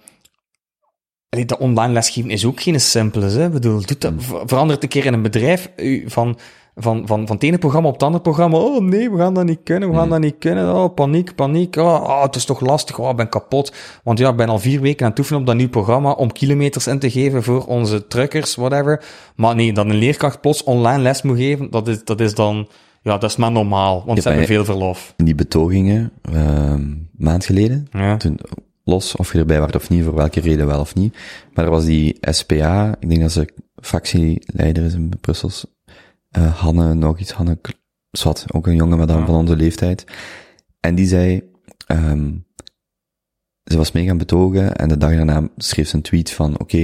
dat online lesgeven is ook geen simpele, hè. Ik bedoel, doe dat, ver- verander het een keer in een bedrijf, van, van, van, van het ene programma op het andere programma. Oh nee, we gaan dat niet kunnen, we gaan dat niet kunnen. Oh, paniek, paniek. Oh, oh, het is toch lastig. Oh, ik ben kapot. Want ja, ik ben al vier weken aan het oefenen op dat nieuw programma om kilometers in te geven voor onze truckers, whatever. Maar nee, dat een leerkracht plots online les moet geven, dat is, dat is dan, ja, dat is maar normaal, want ze maar hebben veel verlof. In die betogingen, ehm maand geleden, Ja. toen, los of je erbij was of niet, voor welke reden wel of niet, maar er was die SPA, ik denk dat ze fractieleider is in Brussels, eh Hanne, nog iets, Hanne, zwart, ook een jonge madame Ja. van onze leeftijd, en die zei, ehm ze was mee gaan betogen en de dag daarna schreef ze een tweet van, oké,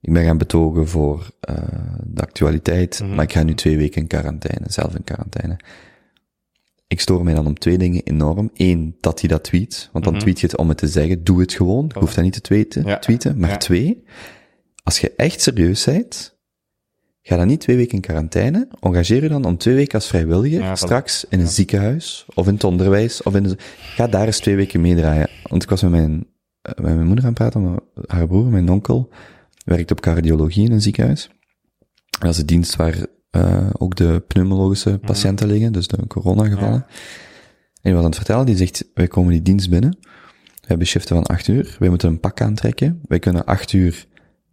ik ben gaan betogen voor eh de actualiteit, Mhm. maar ik ga nu twee weken in quarantaine, zelf in quarantaine. Ik stoor mij dan om twee dingen enorm. Eén, dat hij dat tweet, want dan Mhm. tweet je het om het te zeggen, doe het gewoon, je hoeft dat niet te tweeten, Ja. tweeten. Maar Ja. twee, als je echt serieus bent, ga dan niet twee weken in quarantaine, engageer je dan om twee weken als vrijwilliger, Ja, straks in een ziekenhuis, of in het onderwijs, of in de, ga daar eens twee weken meedraaien. Want ik was met mijn, eh, met mijn moeder aan het praten, maar haar broer, mijn onkel, werkt op cardiologie in een ziekenhuis. En dat is de dienst waar eh, ook de pneumologische patiënten liggen, dus de coronagevallen. En die was aan het vertellen, die zegt, wij komen die dienst binnen, we hebben shiften van acht uur, wij moeten een pak aantrekken, wij kunnen acht uur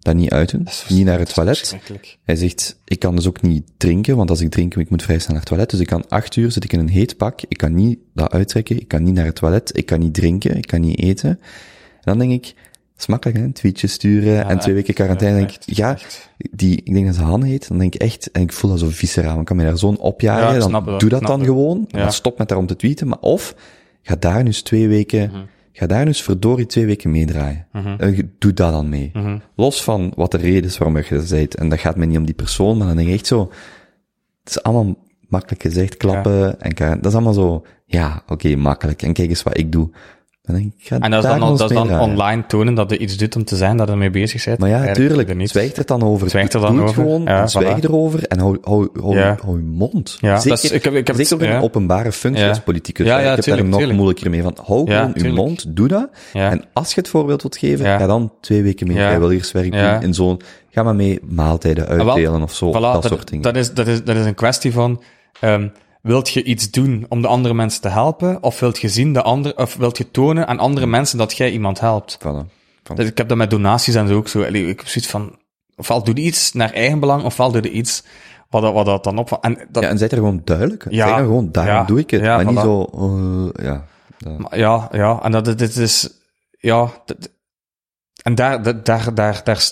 dat niet uiten, niet naar het toilet. Hij zegt, ik kan dus ook niet drinken, want als ik drink, ik moet vrij snel naar het toilet. Dus ik kan acht uur zit ik in een heet pak, ik kan niet dat uittrekken, ik kan niet naar het toilet, ik kan niet drinken, ik kan niet eten. En dan denk ik, het is makkelijk hè, een tweetje sturen en twee weken quarantaine. denk ik, ja, echt. die, ik denk dat ze Hanne heet, dan denk ik echt, en ik voel dat zo visceraal, ik kan me daar zo'n Ja, opjagen, dan doe dat dan gewoon, en Ja. dan stop met daarom te tweeten, maar of, ga daar nu eens twee weken, Mhm. Ga daar eens verdorie twee weken meedraaien. Eh, Doe dat dan mee. Mhm. Los van wat de reden is waarom je dat en dat gaat mij niet om die persoon, maar dan denk ik echt zo, het is allemaal makkelijk gezegd, klappen, en dat is allemaal zo, ja, oké, makkelijk, en kijk eens wat ik doe. Dan denk ik, ik ga En dat is dan, ons dat is mee dan online tonen dat je iets doet om te zijn dat je ermee bezig bent. Maar ja, tuurlijk, er niet. zwijg er dan over. Zwijg er Doe dan het over. gewoon, Ja, zwijg voilà. erover en hou, hou, hou, Ja. hou je mond. Ja, zeker is- ik heb- ik heb het- zeker ja. een openbare functie als politicus. Ik heb daar nog moeilijker mee. Van, hou gewoon je mond, doe dat. En als je het voorbeeld wilt geven, Ja. ga dan twee weken mee vrijwilligerswerk Ja. doen in zo'n, ga maar mee maaltijden wel, uitdelen of zo, Voilà, dat, dat, soort dingen. Dat is, dat, is, dat is een kwestie van, ehm wilt je iets doen om de andere mensen te helpen, of wilt je zien de andere, of wilt je tonen aan andere mensen dat jij iemand helpt? Voilà. Voilà. Dus ik heb dat met donaties en zo ook zo. Ik heb zoiets van, ofwel doe je iets naar eigen belang, ofwel doe je iets wat, dat- wat dat dan op... En dat, Ja, en zijt er gewoon duidelijk. Ja. Zeg gewoon, daarom Ja. doe ik het. Ja, maar niet zo, eh, ja. Maar ja, ja, en dat dit is, ja, en daar, dat- daar, daar, daar,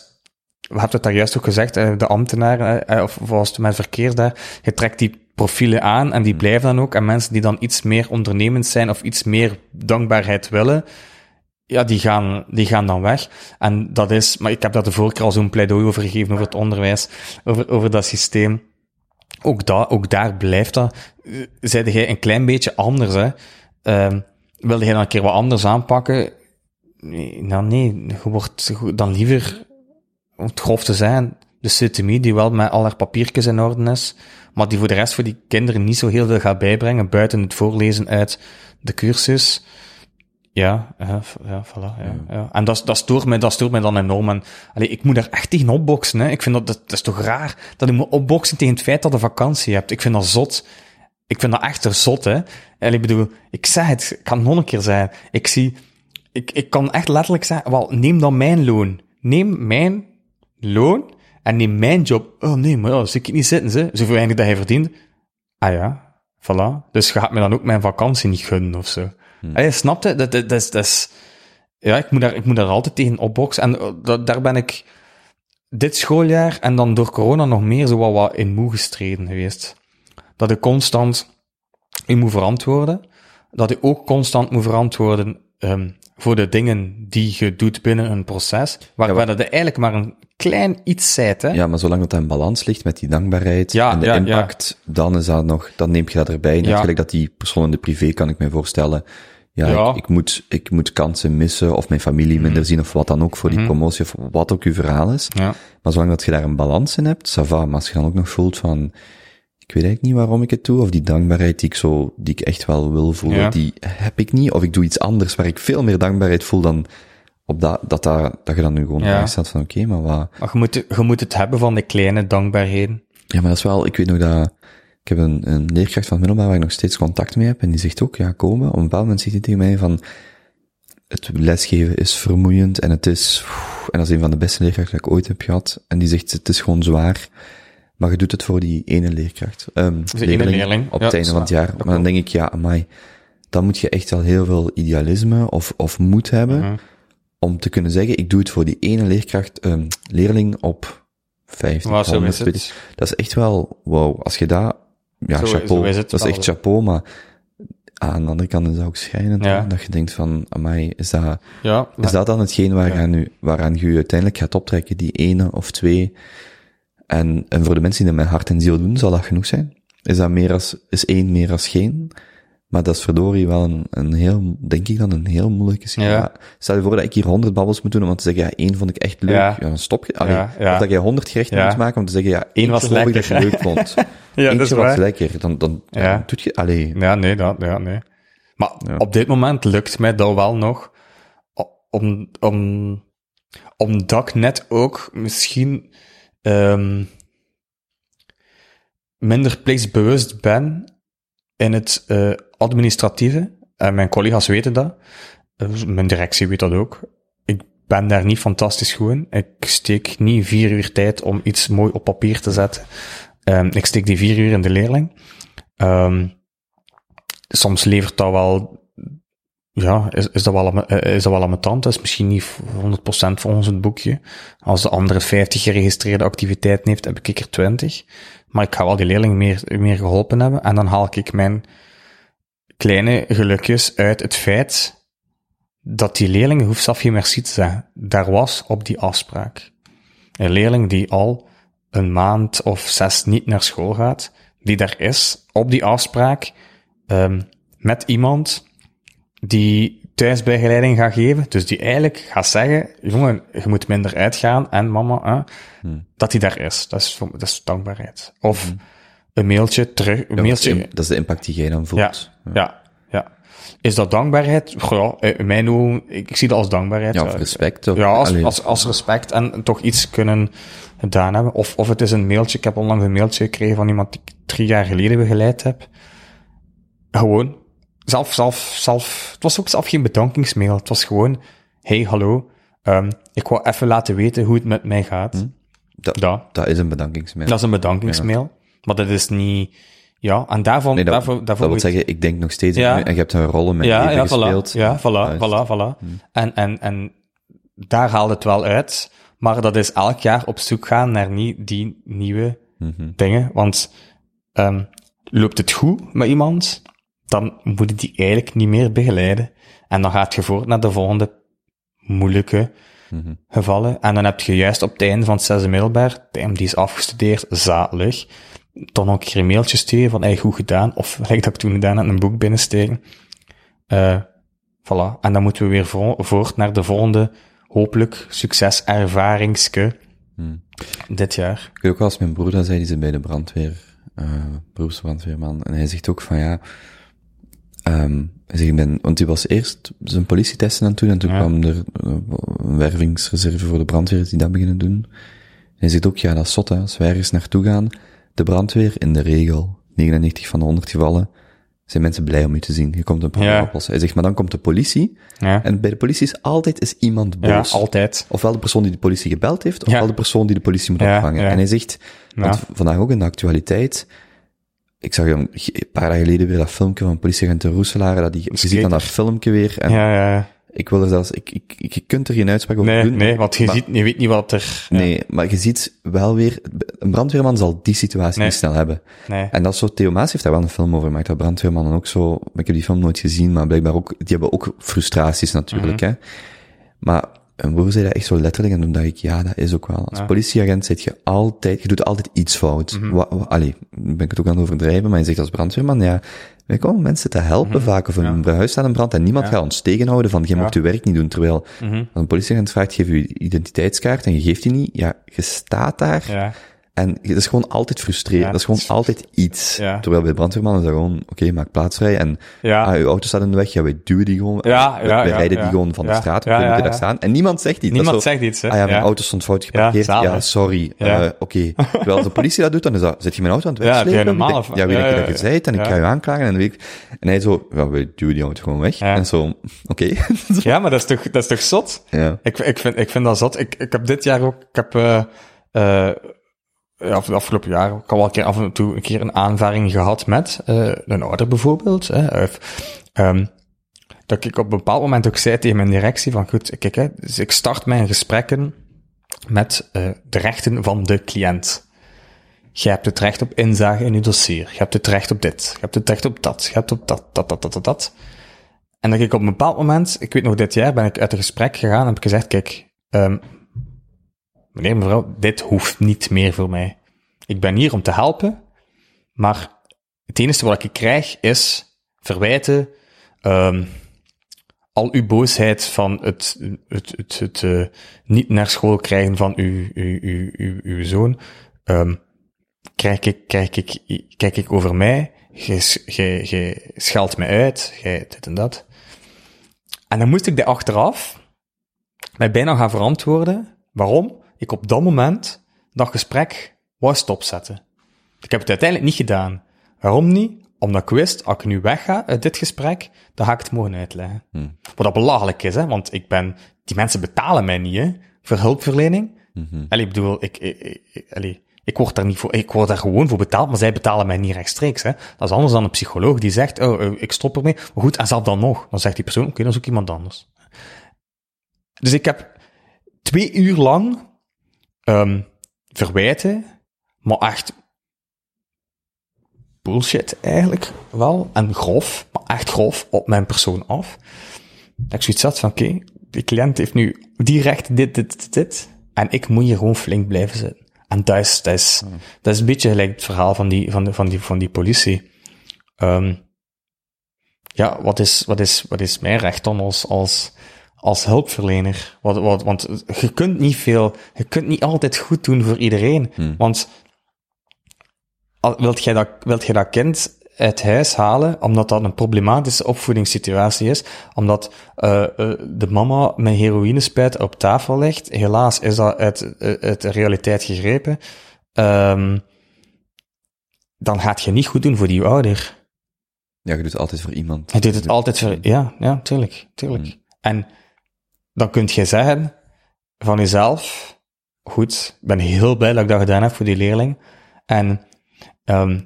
we hebben het daar juist ook gezegd, eh, de ambtenaren, of was het met verkeer daar, je trekt die profielen aan en die blijven dan ook, en mensen die dan iets meer ondernemend zijn of iets meer dankbaarheid willen, ja, die gaan, die gaan dan weg. En dat is, maar ik heb daar de vorige keer al zo'n pleidooi over gegeven, over het onderwijs, over, over dat systeem. Ook, da, ook daar blijft dat. Eh, Zeide jij een klein beetje anders, hè? Ehm wilde jij dan een keer wat anders aanpakken? Nee, nou nee, je wordt dan liever, om het grof te zijn, de CTMI, die wel met al haar papiertjes in orde is, maar die voor de rest voor die kinderen niet zo heel veel gaat bijbrengen, buiten het voorlezen uit de cursus. Ja, ja, ja, voilà, ja, ja. En dat, dat, stoort mij, dat stoort mij dan enorm. En, allee, ik moet daar echt tegen opboksen, hè. Ik vind dat, dat, dat is toch raar, dat ik moet opboksen tegen het feit dat je vakantie hebt. Ik vind dat zot. Ik vind dat echt zot, hè. En ik bedoel, ik zeg het, ik kan het nog een keer zeggen. Ik zie, ik, ik kan echt letterlijk zeggen, wel, neem dan mijn loon. Neem mijn loon en neem mijn job. Oh nee, maar ja, dat zie ik niet zitten, ze. Zoveel weinig dat hij verdient. Ah ja, voilà. Dus je gaat me dan ook mijn vakantie niet gunnen of zo. Hmm. Ah, je snapt het? Dat, dat, dat, is, dat is... Ja, ik moet, daar, ik moet daar altijd tegen opboksen. En eh, dat, daar ben ik dit schooljaar en dan door corona nog meer zo wat, wat in moe gestreden geweest. Dat ik constant u moet verantwoorden. Dat ik ook constant moet verantwoorden ehm, voor de dingen die je doet binnen een proces. Waarbij Ja, dat je eigenlijk maar een klein iets zijt, hè. Ja, maar zolang dat in balans ligt met die dankbaarheid Ja, en de ja, impact, dan is dat nog, dan neem je dat erbij. Net gelijk dat die persoon in de privé, kan ik me voorstellen. Ja. Mhm. Ik, ik, moet, ik moet kansen missen, of mijn familie minder zien, of wat dan ook voor die promotie, of wat ook uw verhaal is. Ja. Maar zolang dat je daar een balans in hebt, ça va. Maar als je dan ook nog voelt van, ik weet eigenlijk niet waarom ik het doe, of die dankbaarheid die ik zo, die ik echt wel wil voelen, Ja. die heb ik niet. Of ik doe iets anders waar ik veel meer dankbaarheid voel dan op dat, dat, dat, dat je dan nu gewoon Ja. ja. staat van, oké, maar wat, Maar je moet, je moet het hebben van de kleine dankbaarheden. ja, maar dat is wel, ik weet nog dat, ik heb een, een leerkracht van het middelbaar waar ik nog steeds contact mee heb, en die zegt ook, ja, komen, op een bepaald moment zegt hij tegen mij van, het lesgeven is vermoeiend, en het is, en dat is een van de beste leerkrachten die ik ooit heb gehad, en die zegt, het is gewoon zwaar, maar je doet het voor die ene leerkracht, um, de ene leerling. op Ja, het einde van het jaar. Maar dan denk ik, ja, amai, dan moet je echt wel heel veel idealisme of, of moed hebben, Mhm. om te kunnen zeggen, ik doe het voor die ene leerkracht, um, leerling op 50, Maar zo 100, is weet ik. het. Dat is echt wel, wow, als je dat, ja, Zo- chapeau, zo dat is echt chapeau, maar aan de andere kant is dat ook schijnend, Ja. dat je denkt van, amai, is dat, Ja, is dat dan hetgeen waaraan, u, waaraan je uiteindelijk gaat optrekken, die ene of twee? En, en voor de mensen die dat met hart en ziel doen, zal dat genoeg zijn? Is dat meer als, is één meer als geen? Maar dat is verdorie wel een, een heel, denk ik dan, een heel moeilijke situatie. Ja. Stel je voor dat ik hier honderd babbels moet doen om te zeggen, ja, één vond ik echt leuk. Ja. Ja, dan stop je. Allee. Of dat jij honderd gerechten moet maken om te zeggen, ja, Eén was lekker, dat je leuk vond. Ja, dat is was lekker. Dan, dan, doet je, allee. Ja, nee, dat, ja, nee. Maar op dit moment lukt mij dat wel nog, om, om, omdat ik net ook misschien ehm minder plichtsbewust ben in het eh, administratieve. En mijn collega's weten dat. Eh, mijn directie weet dat ook. Ik ben daar niet fantastisch goed in. Ik steek niet vier uur tijd om iets mooi op papier te zetten. Ehm, ik steek die vier uur in de leerling. Ehm, soms levert dat wel, ja, is, is dat wel, eh, is dat wel ambetant. Dat is misschien niet 100% volgens het boekje. Als de andere 50 geregistreerde activiteiten heeft, heb ik er 20. Maar ik ga wel die leerling meer, meer geholpen hebben. En dan haal ik mijn kleine gelukjes uit het feit dat die leerling hoeft zelf geen merci te zeggen. Daar was op die afspraak. Een leerling die al een maand of zes niet naar school gaat, die daar is op die afspraak, ehm, met iemand die thuisbegeleiding gaat geven, dus die eigenlijk gaat zeggen, jongen, je moet minder uitgaan en mama, hè, Hmm. dat die daar is. Dat is, dat is dankbaarheid. Of een mailtje terug, een Ja, dat, is mailtje, de, dat is de impact die jij dan voelt. ja, ja. Is dat dankbaarheid? Ja, in mijn ogen, ik, zie dat als dankbaarheid. Ja, of Eh, respect. Of, ja, als, als, als respect en toch iets kunnen gedaan hebben. Of, of het is een mailtje. Ik heb onlangs een mailtje gekregen van iemand die ik drie jaar geleden begeleid heb. Gewoon. Zelf, zelf, zelf. Het was ook zelf geen bedankingsmail. Het was gewoon, hey, hallo. ehm, ik wou even laten weten hoe het met mij gaat. dat, Dat. dat is een bedankingsmail. Dat is een bedankingsmail. Maar dat is niet... Ja, en daarvan... nee, dat, daarvoor, dat daarvoor wil zeggen, ik denk nog steeds Ja. en je hebt een rol met ja, even ja, gespeeld. voilà. Ja, voilà, voilà, voilà. En, en, en daar haalt het wel uit. Maar dat is elk jaar op zoek gaan naar nie, die nieuwe Mhm. dingen. Want ehm, loopt het goed met iemand, dan moet je die eigenlijk niet meer begeleiden. En dan gaat je voort naar de volgende moeilijke Mhm. gevallen. En dan heb je juist op het einde van het zesde middelbaar, die is afgestudeerd, zalig. Dan nog een mailtje sturen van, hey, goed gedaan. Of, gelijk dat ik toen gedaan heb, een boek binnensteken. Eh voilà. En dan moeten we weer vo- voort naar de volgende, hopelijk, succeservaringske Hmm. dit jaar. Ik weet ook wel als mijn broer dat zei, die zit bij de brandweer, eh beroepsbrandweerman, en hij zegt ook van ja, hij zegt, ik ben, want hij was eerst zijn politietesten aan het doen, en toen Ja. kwam er eh, een wervingsreserve voor de brandweer die dat beginnen doen. En hij zegt ook, ja, dat is zot, hè, als wij ergens naartoe gaan, de brandweer in de regel, 99 van de 100 gevallen, zijn mensen blij om je te zien. Je komt een probleem Ja. oplossen. Hij zegt, maar dan komt de politie, Ja, en bij de politie is altijd is iemand ja boos. altijd. Ofwel de persoon die de politie gebeld heeft, ofwel Ja. de persoon die de politie moet Ja, opvangen. ja. En hij zegt, want vandaag ook in de actualiteit, ik zag een paar dagen geleden weer dat filmpje van politieagent Roeselaar, dat die, je ziet dan dat filmpje weer, en Ja, ja, ja. ik wil er zelfs, ik, ik, ik, je kunt er geen uitspraak over Nee, doen. nee, want je, maar- ziet, je weet niet wat er... ja, Nee, maar je ziet wel weer, een brandweerman zal die situatie Nee. niet snel hebben. nee. En dat zo, Theo Maas heeft daar wel een film over gemaakt, dat brandweermannen ook zo, ik heb die film nooit gezien, maar blijkbaar ook, die hebben ook frustraties natuurlijk, Mhm. hè. Maar een broer zei dat echt zo letterlijk, en toen dacht ik, ja, dat is ook wel. Als Ja. politieagent zit je altijd, je doet altijd iets fout. Mhm. Wa- wa- allee, ben ik het ook aan het overdrijven, maar je zegt als brandweerman, ja, wij komen mensen te helpen vaak, of een huis staat in brand, en niemand Mhm. Ja. gaat ons tegenhouden van, je Ja. mocht je werk niet doen, terwijl Mhm. als een politieagent vraagt, geef je identiteitskaart, en je geeft die niet, ja, je staat daar, Ja, en het is gewoon altijd frustrerend. Ja, dat is gewoon altijd iets. Ja. Terwijl bij de brandweerman is dat gewoon, oké, maak plaats vrij. En ja. ah, uw auto staat in de weg, ja, wij duwen die gewoon. Ja, wij, ja, wij ja, rijden ja. die gewoon van de Ja, straat, ja, we moeten ja, daar ja. staan. En niemand zegt iets. Niemand dat zo, zegt iets, hè. Ah ja, mijn ja. auto stond fout geparkeerd. Ja, Ja, sorry. Ja. Eh, oké. Terwijl als de politie dat doet, dan is dat, zet je mijn auto aan het Ja, wegslepen? normaal Ik- of- ja, weet ja, ik ja, dat je ja. het zei, en ik Ja. ga je aanklagen. En, weet ik, en hij zo, ja, wij duwen die auto gewoon weg. Ja. En zo, oké. Ja, maar dat is toch, dat is toch zot? ja. Ik, ik, vind, ik vind dat zot. Ik, ik heb dit jaar ook, ik heb, eh eh ja, de afgelopen jaar ook al wel een keer af en toe een keer een aanvaring gehad met eh een ouder bijvoorbeeld. Hè, of, ehm, dat ik op een bepaald moment ook zei tegen mijn directie van goed, kijk, hè, dus ik start mijn gesprekken met eh de rechten van de cliënt. Je hebt het recht op inzage in je dossier. Je hebt het recht op dit. Je hebt het recht op dat. Je hebt op dat, dat, dat, dat, dat, dat. En dat ik op een bepaald moment, ik weet nog dit jaar, ben ik uit een gesprek gegaan en heb ik gezegd, kijk, ehm meneer, mevrouw, dit hoeft niet meer voor mij. Ik ben hier om te helpen, maar het enige wat ik krijg is verwijten, ehm al uw boosheid van het, het, het, het eh, niet naar school krijgen van uw, uw, uw, uw, zoon, ehm krijg, ik, krijg, ik, kijk ik over mij, je scheldt mij uit, jij dit en dat. En dan moest ik de achteraf mij bijna gaan verantwoorden waarom ik op dat moment dat gesprek wou stopzetten. Ik heb het uiteindelijk niet gedaan. Waarom niet? Omdat ik wist, als ik nu wegga uit dit gesprek, dan ga ik het mogen uitleggen. Hmm. Wat dat belachelijk is, hè, want ik ben, die mensen betalen mij niet, hè, voor hulpverlening. Mhm. Allee, ik bedoel, ik, ik, ik, allee, ik word daar niet voor, ik word daar gewoon voor betaald, maar zij betalen mij niet rechtstreeks, hè. Dat is anders dan een psycholoog die zegt, oh, eh, ik stop ermee. Maar goed, en zelf dan nog. Dan zegt die persoon, oké, dan zoek iemand anders. Dus ik heb twee uur lang ehm verwijten, maar echt bullshit eigenlijk wel. En grof, maar echt grof op mijn persoon af. Dat ik zoiets had van, oké, die cliënt heeft nu direct dit, dit, dit, dit. En ik moet hier gewoon flink blijven zitten. En dat is, dat is, dat is een beetje gelijk het verhaal van die, van de, van die, van die politie. Ehm ja, wat is, wat is, wat is mijn recht dan als, als, als hulpverlener? Wat, wat, want je kunt niet veel, je kunt niet altijd goed doen voor iedereen. Want al- wilt jij dat, wilt jij dat kind uit huis halen, omdat dat een problematische opvoedingssituatie is, omdat eh, eh, de mama met heroïne spuit op tafel ligt. Helaas is dat uit, eh, uit de realiteit gegrepen. Ehm, dan gaat je niet goed doen voor die ouder. Ja, je doet het altijd voor iemand. Je doet het altijd voor... Ja, ja, tuurlijk, tuurlijk. En dan kun je zeggen van jezelf, goed, ik ben heel blij dat ik dat gedaan heb voor die leerling. En ehm,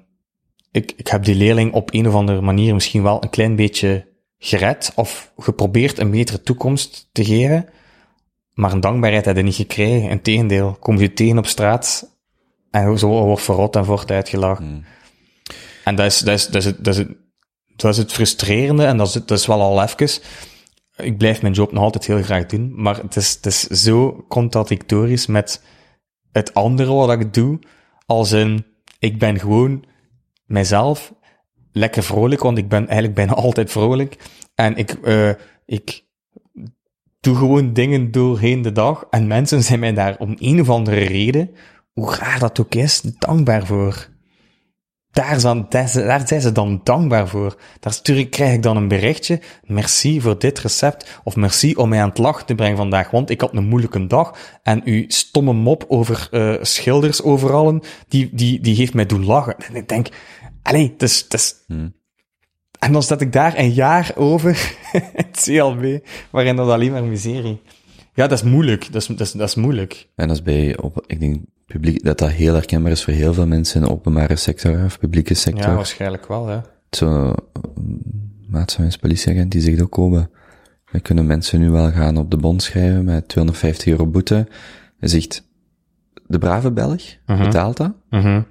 ik, ik heb die leerling op een of andere manier misschien wel een klein beetje gered of geprobeerd een betere toekomst te geven. Maar een dankbaarheid heb je niet gekregen. Integendeel, kom je tegen op straat en zo wordt verrot en wordt uitgelachen. En dat is, dat, is, dat, is het, dat, is het, dat is het frustrerende en dat is, dat is wel al even. Ik blijf mijn job nog altijd heel graag doen, maar het is, het is zo contradictorisch met het andere wat ik doe, als in, ik ben gewoon mijzelf, lekker vrolijk, want ik ben eigenlijk bijna altijd vrolijk. En ik, eh, ik doe gewoon dingen doorheen de dag en mensen zijn mij daar om een of andere reden, hoe raar dat ook is, dankbaar voor. Daar zijn, daar, zijn- daar zijn ze dan dankbaar voor. Daar stuur ik, krijg ik dan een berichtje. Merci voor dit recept. Of merci om mij aan het lachen te brengen vandaag. Want ik had een moeilijke dag. En uw stomme mop over eh, schilders overal, die, die, die heeft mij doen lachen. En ik denk, allee, het is, het is... En dan zat ik daar een jaar over, het CLB, waarin dat alleen maar miserie. Ja, dat is moeilijk. Dat is, dat is, dat is moeilijk. En dat is bij, op, ik denk, publiek, dat dat heel herkenbaar is voor heel veel mensen in de openbare sector of publieke sector. Ja, waarschijnlijk wel, hè. Zo, maat van eens politieagent, die zegt ook, oh, we kunnen mensen nu wel gaan op de bond schrijven met 250 euro boete. Hij zegt, de brave Belg betaalt dat. Mhm.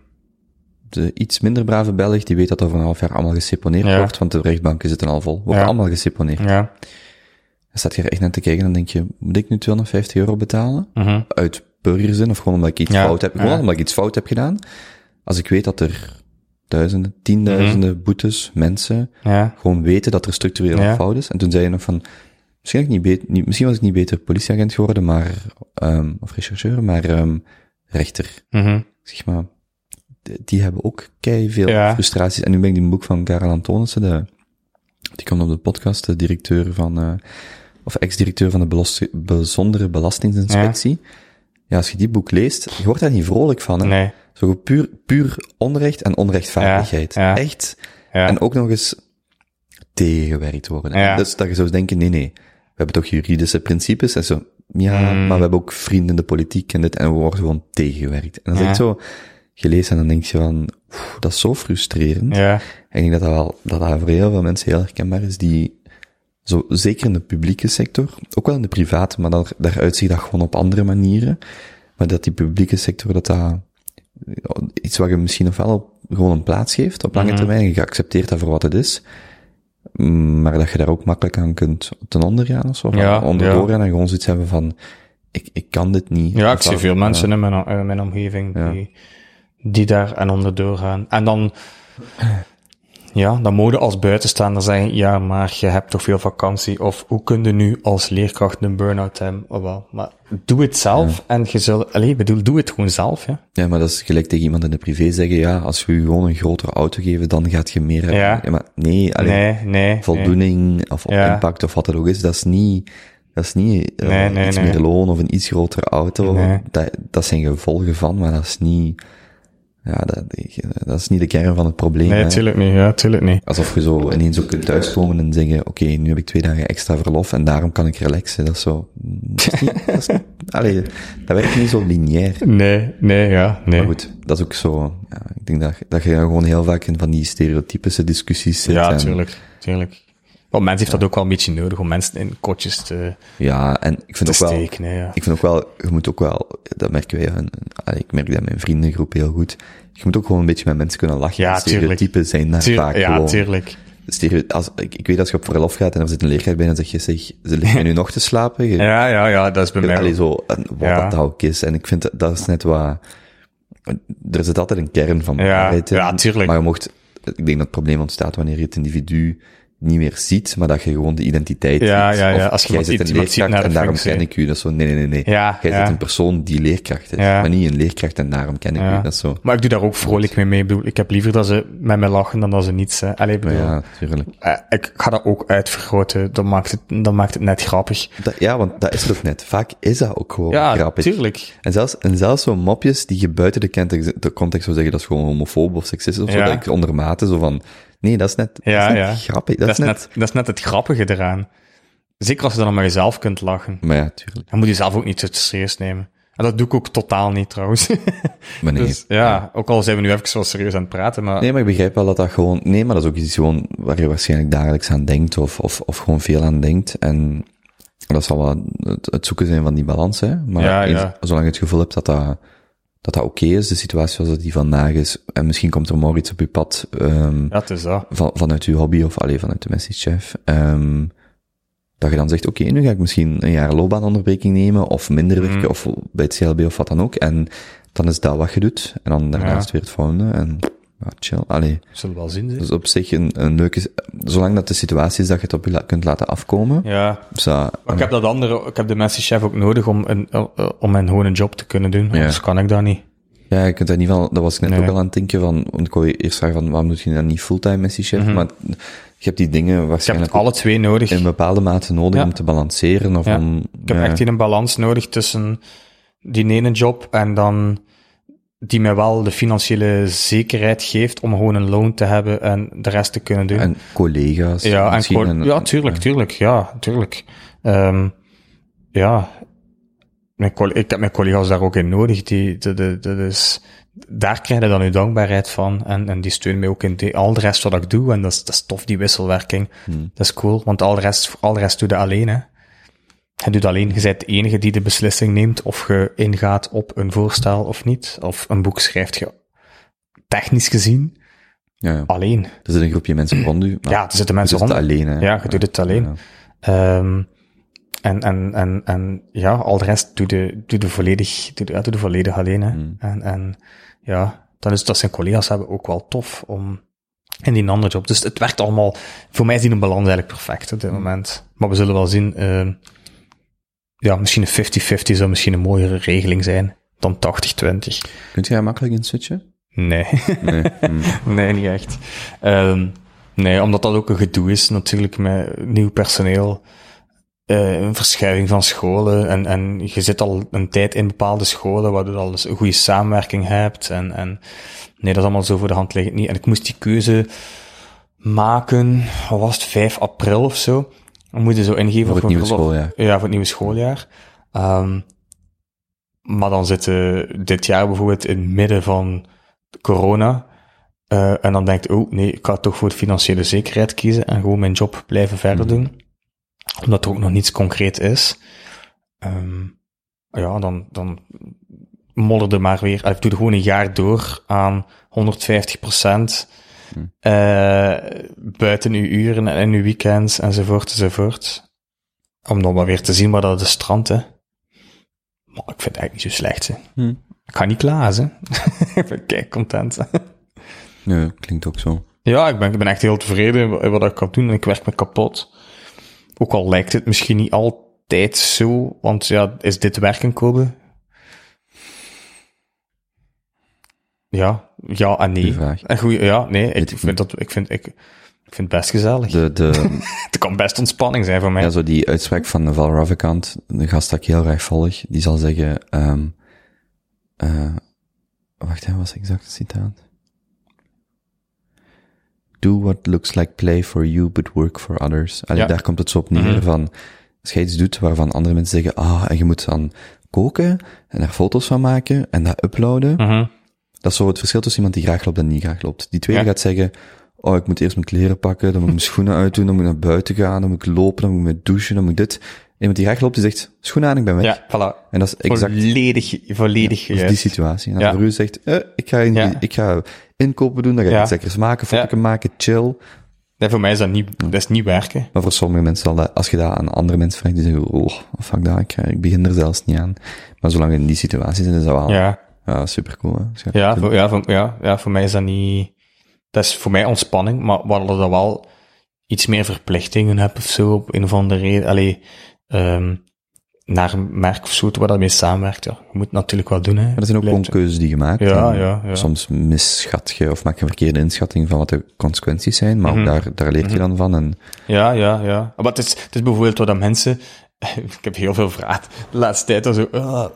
De iets minder brave Belg, die weet dat over een half jaar allemaal geseponeerd Ja. wordt, want de rechtbanken zitten al vol. Wordt Ja. allemaal geseponeerd. Ja. Dan staat je er echt naar te kijken en dan denk je, moet ik nu 250 euro betalen? Mhm. Uit burgerzin of gewoon omdat ik iets Ja. fout heb, gewoon Ja. omdat ik iets fout heb gedaan. Als ik weet dat er duizenden, tienduizenden Mhm. boetes, mensen, Ja. gewoon weten dat er structureel fout is. En toen zei je nog van, misschien, ik niet beter, niet, misschien was ik niet beter politieagent geworden, maar, ehm of rechercheur, maar ehm rechter. Mhm. Zeg maar, die, hebben ook kei veel frustraties. En nu ben ik die een boek van Karel Antonissen, de, die komt op de podcast, de directeur van, eh, of ex-directeur van de bijzondere belastingsinspectie. Ja. Als je die boek leest, je wordt daar niet vrolijk van, hè. Nee. Zo puur, puur onrecht en onrechtvaardigheid. Ja, ja. Echt. Ja. En ook nog eens tegengewerkt worden. Ja. Dus dat je zou denken, nee, nee, we hebben toch juridische principes en zo. Ja, Mm. maar we hebben ook vrienden in de politiek en dit, en we worden gewoon tegengewerkt. En dan is Ja. het zo gelezen en dan denk je van, oef, dat is zo frustrerend. Ja. En ik denk dat dat wel, dat dat voor heel veel mensen heel herkenbaar is, die, zo, zeker in de publieke sector, ook wel in de private, maar daar, daaruit zie je dat gewoon op andere manieren. Maar dat die publieke sector, dat dat, iets wat je misschien nog wel op, gewoon een plaats geeft op lange Mhm. termijn, je accepteert dat voor wat het is, Mm, maar dat je daar ook makkelijk aan kunt ten onder gaan of zo, Ja, onderdoor ja. gaan en gewoon zoiets hebben van, ik, ik kan dit niet. Ja, ik zie veel mensen in mijn, in mijn omgeving Ja. die, die daar en onderdoor gaan. En dan, ja, dan je als buitenstaander zeggen, ja, maar je hebt toch veel vakantie, of hoe kun je nu als leerkracht een burn-out hebben? Oh, wel. Maar doe het zelf, en je zult, allee, bedoel, doe het gewoon zelf, ja. Ja, maar dat is gelijk tegen iemand in de privé zeggen, ja, als we je gewoon een grotere auto geven, dan gaat je meer hebben. Ja. maar nee, alleen, Nee, nee. voldoening of Ja. impact of wat het ook is, dat is niet, dat is niet eh, Nee, nee, iets meer loon of een iets grotere auto. Dat, dat zijn gevolgen van, maar dat is niet, ja, dat, dat is niet de kern van het probleem. Nee, hè. tuurlijk niet, ja, tuurlijk niet. Alsof je zo ineens ook kunt thuiskomen en zeggen, oké, nu heb ik twee dagen extra verlof en daarom kan ik relaxen. Dat is zo, dat is niet, dat is allee, dat werkt niet zo lineair. Nee, nee, ja, nee. Maar goed, dat is ook zo, ja, ik denk dat, dat je gewoon heel vaak in van die stereotypische discussies zit. Ja, tuurlijk, tuurlijk. Want mensen heeft dat ook wel een beetje nodig om mensen in kotjes te, Ja, en ik vind ook wel, steken, hè, ja. ik vind ook wel, je moet ook wel, dat merken wij, en, allee, ik merk dat in mijn vriendengroep heel goed, je moet ook gewoon een beetje met mensen kunnen lachen. Ja, Stereotypen zijn daar Tuur- vaak ja, gewoon. tuurlijk. Stereo, als, ik, ik weet als je op verlof gaat en er zit een leerkracht bij en dan zeg je, zeg, ze liggen nu nog te slapen. Je, Ja, ja, ja, dat is bij mij Allee, zo, en wat Ja. dat ook is. En ik vind dat, dat is net wat, er zit altijd een kern van Ja, waarheid in. ja, tuurlijk. Maar je mocht, ik denk dat het probleem ontstaat wanneer je het individu niet meer ziet, maar dat je gewoon de identiteit Ja, ziet. ja, ja. Of Als je jij zit een leerkracht en daarom functie. ken ik u. Dat is zo, nee, nee, nee, nee. Ja, Jij ja. zit een persoon die leerkracht is, Ja. maar niet een leerkracht en daarom ken ik Ja. u. Dat is zo. Maar ik doe daar ook vrolijk mee mee. Ik bedoel, ik heb liever dat ze met mij lachen dan dat ze niets. Hè. Allee, bedoel, ja, tuurlijk. eh, ik ga dat ook uitvergroten. Dat maakt het, dat maakt het net grappig. Dat, ja, want dat is het ook net. Vaak is dat ook gewoon Ja, grappig. tuurlijk. En zelfs, en zelfs zo'n mopjes die je buiten de context, de context zou zeggen, dat is gewoon homofoob of seksistisch of zo, Ja. dat ik ondermate zo van, nee, dat is net, Ja, dat is net ja. grappig. Dat, Dat is, net, dat is net het grappige eraan. Zeker als je dan met jezelf kunt lachen. Maar ja, tuurlijk. Dan moet je zelf ook niet te serieus nemen. En dat doe ik ook totaal niet trouwens. Maar nee. dus ja, ook al zijn we nu even zo serieus aan het praten, maar Nee, maar ik begrijp wel dat dat gewoon, nee, maar dat is ook iets gewoon waar je waarschijnlijk dagelijks aan denkt of, of, of gewoon veel aan denkt. En dat zal wel het, het zoeken zijn van die balans, hè. Maar Ja, eens- ja. zolang je het gevoel hebt dat dat, dat, dat oké is, de situatie zoals dat die vandaag is, en misschien komt er morgen iets op je pad, ehm, ja, het is dat. van, vanuit je hobby of alleen vanuit de messagechef, ehm dat je dan zegt, oké, nu ga ik misschien een jaar loopbaanonderbreking nemen, of minder werken, Mhm. of bij het CLB of wat dan ook, en dan is dat wat je doet, en dan daarnaast weer het volgende, en ja, chill, allee. Zullen we wel zien, zeg. Dus op zich een, een leuke, zolang dat de situatie is dat je het op je la- kunt laten afkomen, Ja, is dat, maar ik heb dat andere, ik heb de messagechef ook nodig om een, eh, eh, om mijn gewoon een job te kunnen doen. Anders kan ik dat niet. ja, je kunt dat niet van, dat was ik net Nee. ook al aan het denken van, want ik wou je eerst vragen van, waarom doe je dan niet fulltime messiechef, Mhm. maar je hebt die dingen Ik heb waarschijnlijk het alle twee nodig. in bepaalde mate nodig Ja. om te balanceren, of Ja. om, Ik heb echt hier een balans nodig tussen die ene job en dan die mij wel de financiële zekerheid geeft om gewoon een loon te hebben en de rest te kunnen doen. en collega's. ja, en een- ja, tuurlijk, tuurlijk, ja, tuurlijk. Ehm, ja, mijn coll- ik heb mijn collega's daar ook in nodig. Die, de, de, de, dus, daar krijg je dan uw dankbaarheid van. En, en die steunen mij ook in de, al de rest wat ik doe. En dat is, dat is tof, die wisselwerking. Hmm. Dat is cool, want al de rest, al de rest doe je alleen, hè. Je doet alleen, je bent de enige die de beslissing neemt of je ingaat op een voorstel of niet. Of een boek schrijft je technisch gezien Ja, ja. alleen. er zit een groepje mensen rond u, maar Ja, er zitten je mensen doet het rond. alleen, hè. Ja, je doet het alleen. Ehm, en, en, en, en ja, al de rest doe je, doe je volledig, doe je, ja, doe je volledig alleen. Hè. Hmm. En, en ja, dan is dat zijn collega's hebben ook wel tof om in die andere job. Dus het werkt allemaal, voor mij is die een balans eigenlijk perfect op dit Hmm. moment. Maar we zullen wel zien, ehm, ja, misschien een 50-50 zou misschien een mooiere regeling zijn dan 80-20. Kunt je daar makkelijk in switchen? Nee. Nee. Hmm. Nee, niet echt. Ehm, nee, omdat dat ook een gedoe is natuurlijk met nieuw personeel. eh, een verschuiving van scholen. En, en je zit al een tijd in bepaalde scholen waar je al eens een goede samenwerking hebt. En, en nee, dat is allemaal zo voor de hand liggend niet. En ik moest die keuze maken, was het, 5 april of zo. Moet je zo ingeven Voor het nieuwe schooljaar. Ja, voor het nieuwe schooljaar. Ehm, maar dan zitten dit jaar bijvoorbeeld in het midden van corona. Eh, en dan denkt, oh nee, ik ga toch voor de financiële zekerheid kiezen en gewoon mijn job blijven verder Mhm. doen. Omdat er ook nog niets concreet is. Ehm, ja, dan, dan modderde maar weer, of doe er gewoon een jaar door aan 150 Mhm. eh, buiten uw uren en uw weekends enzovoort enzovoort. Om dan maar weer te zien waar dat is strand, hè. Maar ik vind het eigenlijk niet zo slecht, hè. Hmm. Ik ga niet klazen. ik ben kei content. Nee, klinkt ook zo. Ja, ik ben, ik ben echt heel tevreden in wat ik kan doen en ik werk me kapot. Ook al lijkt het misschien niet altijd zo, want ja, is dit werken, Kobe? Ja, ja en nee. Goeie vraag. En goeie, ja, nee, ik vind, dat, ik, vind, ik, ik vind het best gezellig. De, de, Het kan best ontspanning zijn voor mij. ja, zo die uitspraak van Val Ravikant, de gast dat ik heel graag volg, die zal zeggen, ehm eh wacht, hè, wat was exact het citaat? Do what looks like play for you, but work for others. Allee, Ja. daar komt het zo op neer Mhm. van, als jij iets doet waarvan andere mensen zeggen, ah, en je moet dan koken en daar foto's van maken en dat uploaden, Mhm. Dat is zo het verschil tussen iemand die graag loopt en niet graag loopt. Die tweede Ja. gaat zeggen, oh, ik moet eerst mijn kleren pakken, dan moet ik mijn schoenen uitdoen, dan moet ik naar buiten gaan, dan moet ik lopen, dan moet ik me douchen, dan moet ik dit. Iemand die graag loopt, die zegt, schoenen aan, ik ben weg. Ja, voilà. En dat is exact Volledig, volledig of die situatie. En Ja. dan voor u zegt, eh, ik ga, in, Ja. ik ga inkopen doen, dan ga ik Ja. iets lekkers maken, foto's maken, chill. Nee, voor mij is dat niet, dat is niet werken. Maar voor sommige mensen zal dat, als je dat aan andere mensen vraagt, die zeggen, oh, fuck dat, ik, ik begin er zelfs niet aan. Maar zolang je in die situatie zit, is dat wel, ja, Ja, super cool. Hè? Ja, ja, voor, ja, voor, ja, ja, voor mij is dat niet, dat is voor mij ontspanning, maar wat er dan wel, iets meer verplichtingen hebt of zo, op een of andere reden. Allee, ehm naar een merk of zo, waar dat mee samenwerkt. Ja, je moet het natuurlijk wel doen. Hè. Maar er zijn ook gewoon keuzes die je maakt. Ja, ja, ja. Soms misschat je of maak je een verkeerde inschatting van wat de consequenties zijn, maar Mhm. ook daar, daar leer je dan van. En Ja, ja, ja. Maar het is, het is bijvoorbeeld wat dat mensen... Ik heb heel veel vragen de laatste tijd. Zo,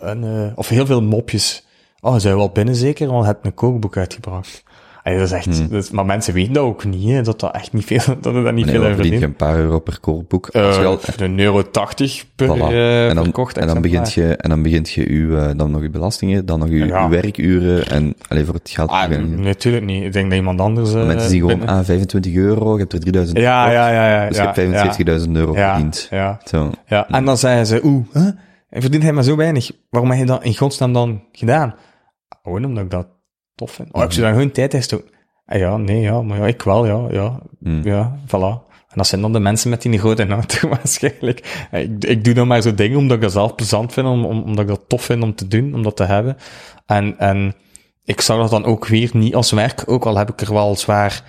en, eh, of heel veel mopjes. Oh, zijn we wel binnen zeker? Want je hebt een kookboek uitgebracht. Allee, dat is echt... Hmm. dat is- maar mensen weten dat ook niet, hè, dat dat echt niet veel... Dat er daar niet veel aan verdient. een paar euro per koopboek. Als je Eh, al- een euro 80 per Voilà. eh, en dan, verkocht en dan begint je, en dan begint je uw, eh, dan nog je belastingen, dan nog je, Ja. uw werkuren en, alleen voor het geld. Ah, natuurlijk niet. Ik denk dat iemand anders... eh, Mensen zien gewoon, ah, 25 euro, je hebt er 3000 Ja, verkocht, ja, ja, ja. Dus ja, je hebt 75.000 euro ja, verdiend. Ja, Zo. ja. En dan zeggen ze, oeh, huh? En verdient hij maar zo weinig. Waarom heb je dat in godsnaam dan gedaan? Gewoon omdat ik dat tof vind. Oh, ik zou dan gewoon tijd stoken. Ah ja, nee, ja, maar ja, ik wel, ja, ja. Mm. Ja, voilà. En dat zijn dan de mensen met die grote auto waarschijnlijk. Eh, Ik, ik doe dan maar zo dingen omdat ik dat zelf plezant vind, om, om, omdat ik dat tof vind om te doen, om dat te hebben. En, en ik zag dat dan ook weer niet als werk, ook al heb ik er wel zwaar,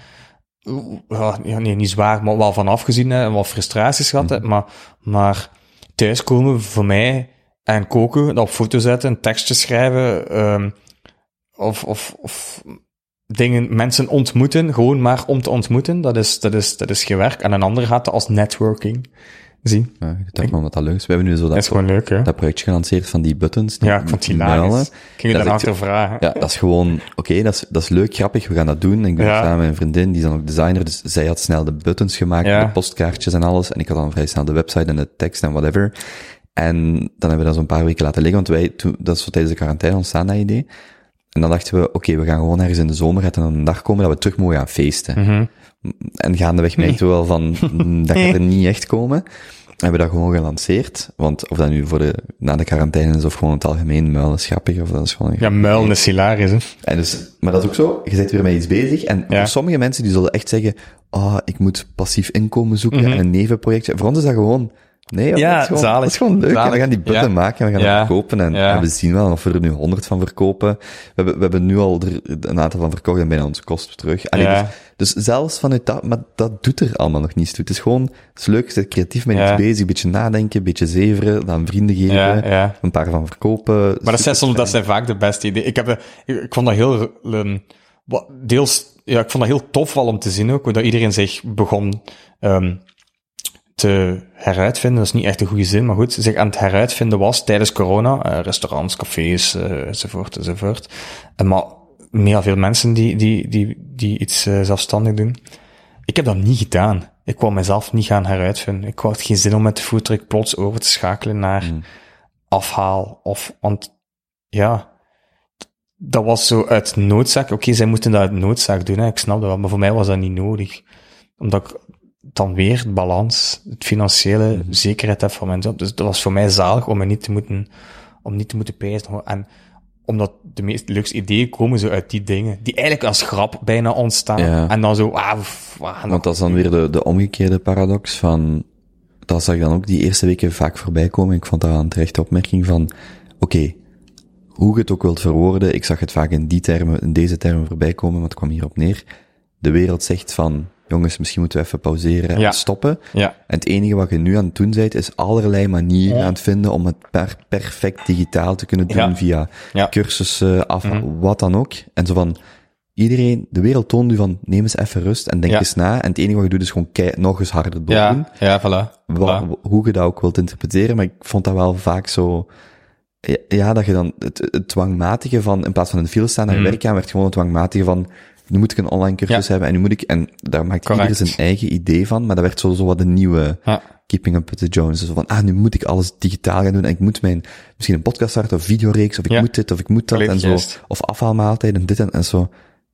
ja, nee, niet zwaar, maar wel van afgezien hè, en wat frustraties gehad. hè. Maar, maar thuiskomen voor mij en koken, dat op foto zetten, een tekstje schrijven, ehm, of, of, of dingen, mensen ontmoeten, gewoon maar om te ontmoeten, dat is, dat is, dat is geen werk. En een ander gaat dat als networking zien. Ja, ik dacht maar wat dat leuk is. We hebben nu zo Dat dat, gewoon leuk, hè? dat projectje gelanceerd van die buttons. Die Ja, ik vond muilen. hilarisch. Ik ging je Dat daarachter vragen. Ja, dat is gewoon, oké, dat, is, dat is leuk, grappig, we gaan dat doen. Ik ben Ja. samen met een vriendin, die is dan ook designer, dus zij had snel de buttons gemaakt, Ja. de postkaartjes en alles, en ik had dan vrij snel de website en de tekst en whatever. En dan hebben we dat zo'n paar weken laten liggen, want wij, toen, dat is zo tijdens de quarantaine ontstaan, dat idee. En dan dachten we, oké, we gaan gewoon ergens in de zomer, gaat er dan een dag komen dat we terug mogen gaan feesten. Mhm. En gaandeweg merkten we wel van, mm, dat gaat er niet echt komen. Hebben we dat gewoon gelanceerd. Want of dat nu voor de, na de quarantaine is of gewoon het algemeen, muil is grappig, of dat is gewoon... Ja, muilen is hilarisch, hè? En dus, maar dat is ook zo, je bent weer met iets bezig. En Ja. voor sommige mensen die zullen echt zeggen, ah, ik moet passief inkomen zoeken Mhm. en een nevenprojectje. Voor ons is dat gewoon, nee, Ja, dat, is gewoon, zalig. dat is gewoon leuk. En we gaan die button Ja. maken en we gaan Ja. dat verkopen. En, Ja. en we zien wel of we er nu honderd van verkopen. We hebben, we hebben nu al er een aantal van verkocht en bijna onze kosten terug. Allee, Ja. dus, dus zelfs vanuit dat, maar dat doet er allemaal nog niets toe. Het is gewoon, het is leuk, je bent creatief met Ja. iets bezig, een beetje nadenken, een beetje zeveren, dan vrienden geven, Ja, ja. een paar van verkopen. Maar dat zijn, soms, dat zijn vaak de beste ideeën. Ik, heb, eh, ik, ik vond dat heel, ehm, wat, deels, ja, ik vond dat heel tof wel om te zien ook, hoe dat iedereen zich begon ehm, te heruitvinden. Dat is niet echt een goede zin, maar goed, zich aan het heruitvinden was tijdens corona. eh, restaurants, cafés, eh, enzovoort, enzovoort. En maar meer veel mensen die, die, die, die iets eh, zelfstandig doen. Ik heb dat niet gedaan. Ik wou mezelf niet gaan heruitvinden. Ik had geen zin om met de foodtruck plots over te schakelen naar Mm. afhaal. Of, want, ja, dat was zo uit noodzaak. Oké, zij moeten dat uit noodzaak doen, hè. ik snap dat wel, maar voor mij was dat niet nodig. Omdat ik dan weer het balans, het financiële Mhm. zekerheid heb van mijn job. Dus dat was voor mij zalig om me niet te moeten, om niet te moeten pijzen. En omdat de meest leukste ideeën komen zo uit die dingen, die eigenlijk als grap bijna ontstaan. Ja. En dan zo, ah, we gaan Want dat is dan weer de, de omgekeerde paradox van, dat zag ik dan ook die eerste weken vaak voorbij komen. Ik vond dat een terechte opmerking van, oké, hoe je het ook wilt verwoorden, ik zag het vaak in die termen, in deze termen voorbij komen, maar het kwam hierop neer. De wereld zegt van, jongens, misschien moeten we even pauzeren Ja. en stoppen. Ja, En het enige wat je nu aan het doen bent, is allerlei manieren Ja. aan het vinden om het per perfect digitaal te kunnen doen via cursussen, af, Mhm. wat dan ook. En zo van, iedereen, de wereld toont u van, neem eens even rust en denk eens na. En het enige wat je doet is gewoon kei, nog eens harder doordoen. ja, ja, voilà. Hoe je dat ook wilt interpreteren, maar ik vond dat wel vaak zo, ja, dat je dan het, het dwangmatige van, in plaats van de file staan naar Mhm. werk gaan, werd gewoon het dwangmatige van, nu moet ik een online cursus Ja. hebben en nu moet ik, en daar maakt Correct. iedereen zijn eigen idee van, maar dat werd zo, zo wat de nieuwe Ja. Keeping Up with the Joneses. Zo van, ah, nu moet ik alles digitaal gaan doen en ik moet mijn, misschien een podcast starten of videoreeks, of ik Ja. moet dit, of ik moet dat, en zo, juist. of afhaalmaaltijden en dit en, en zo.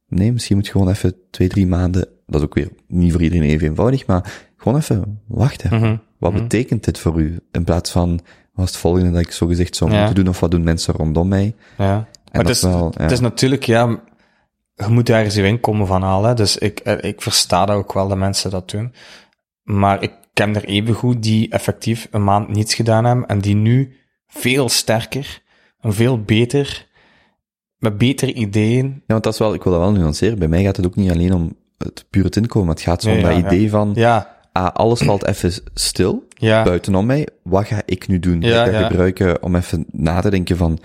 Nee, misschien moet je gewoon even twee, drie maanden, dat is ook weer niet voor iedereen even eenvoudig, maar gewoon even wachten. Mhm. Wat Mhm. betekent dit voor u? In plaats van, wat is het volgende dat ik zo gezegd zou moeten doen, of wat doen mensen rondom mij? Ja. En Maar dat het is wel, het is natuurlijk, ja, je moet ergens je inkomen van halen. Dus ik, eh, ik versta dat ook wel, dat mensen dat doen. Maar ik ken er evengoed die effectief een maand niets gedaan hebben en die nu veel sterker en veel beter, met betere ideeën. Ja, want dat is wel, ik wil dat wel nuanceren. Bij mij gaat het ook niet alleen om het puur het inkomen, het gaat zo Nee, om ja, dat ja. idee van, Ja, ah, alles valt even stil Ja. buitenom mij. Wat ga ik nu doen? Ja, ga ik ja. gebruiken om even na te denken van,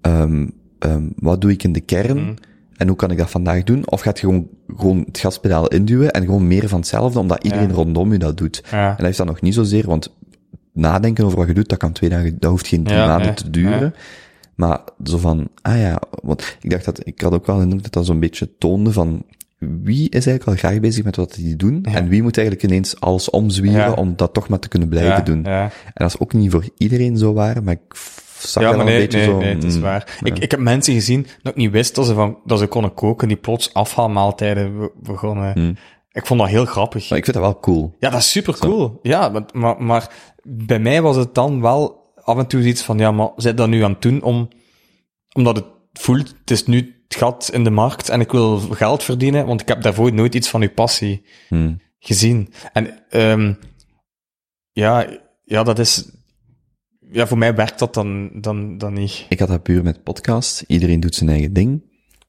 ehm, ehm, wat doe ik in de kern? Mhm. En hoe kan ik dat vandaag doen? Of gaat je gewoon, gewoon het gaspedaal induwen en gewoon meer van hetzelfde, omdat iedereen Ja. rondom je dat doet? Ja. En dat is dan nog niet zozeer, want nadenken over wat je doet, dat kan twee dagen, dat hoeft geen drie Ja, maanden te duren. Maar zo van, ah ja, want ik dacht dat, ik had ook wel indruk dat dat zo'n beetje toonde van, wie is eigenlijk wel graag bezig met wat die doen? En wie moet eigenlijk ineens alles omzwieren om dat toch maar te kunnen blijven doen? En dat is ook niet voor iedereen zo waar, maar ik zag Ja, maar een nee, beetje nee, zo... nee, het is mm, waar. ja. Ik, ik heb mensen gezien dat ik niet wist dat ze, van, dat ze konden koken, die plots afhaalmaaltijden be- begonnen. Hmm. Ik vond dat heel grappig. Maar ik vind dat wel cool. Ja, dat is super cool. Ja, maar, maar, maar bij mij was het dan wel af en toe iets van, ja, maar zit dat nu aan het doen om, omdat het voelt, het is nu het gat in de markt en ik wil geld verdienen, want ik heb daarvoor nooit iets van uw passie Hmm. gezien. En, ehm ja, ja, dat is, ja, voor mij werkt dat dan, dan, dan niet. Ik had dat puur met podcast. Iedereen doet zijn eigen ding.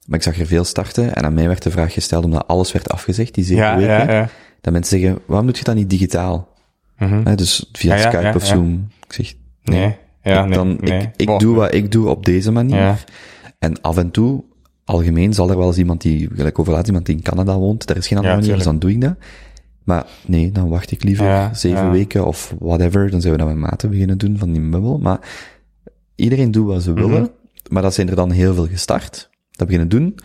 Maar ik zag er veel starten en aan mij werd de vraag gesteld, omdat alles werd afgezegd, die zeven Ja, weken, ja, ja. dat mensen zeggen, waarom doe je dat niet digitaal? Hè, dus via Skype of. Zoom. Ik zeg, nee. Nee, ja, nee, dan, nee. ik, ik doe wat ik doe op deze manier. En af en toe, algemeen, zal er wel eens iemand die, gelijk overlaat iemand die in Canada woont, daar is geen andere manier, dus dan doe ik dat. Maar nee, dan wacht ik liever Ja, zeven ja. weken of whatever, dan zijn we dat met maten beginnen doen van die bubbel. Maar iedereen doet wat ze Mhm. willen, maar dat zijn er dan heel veel gestart. Dat beginnen doen.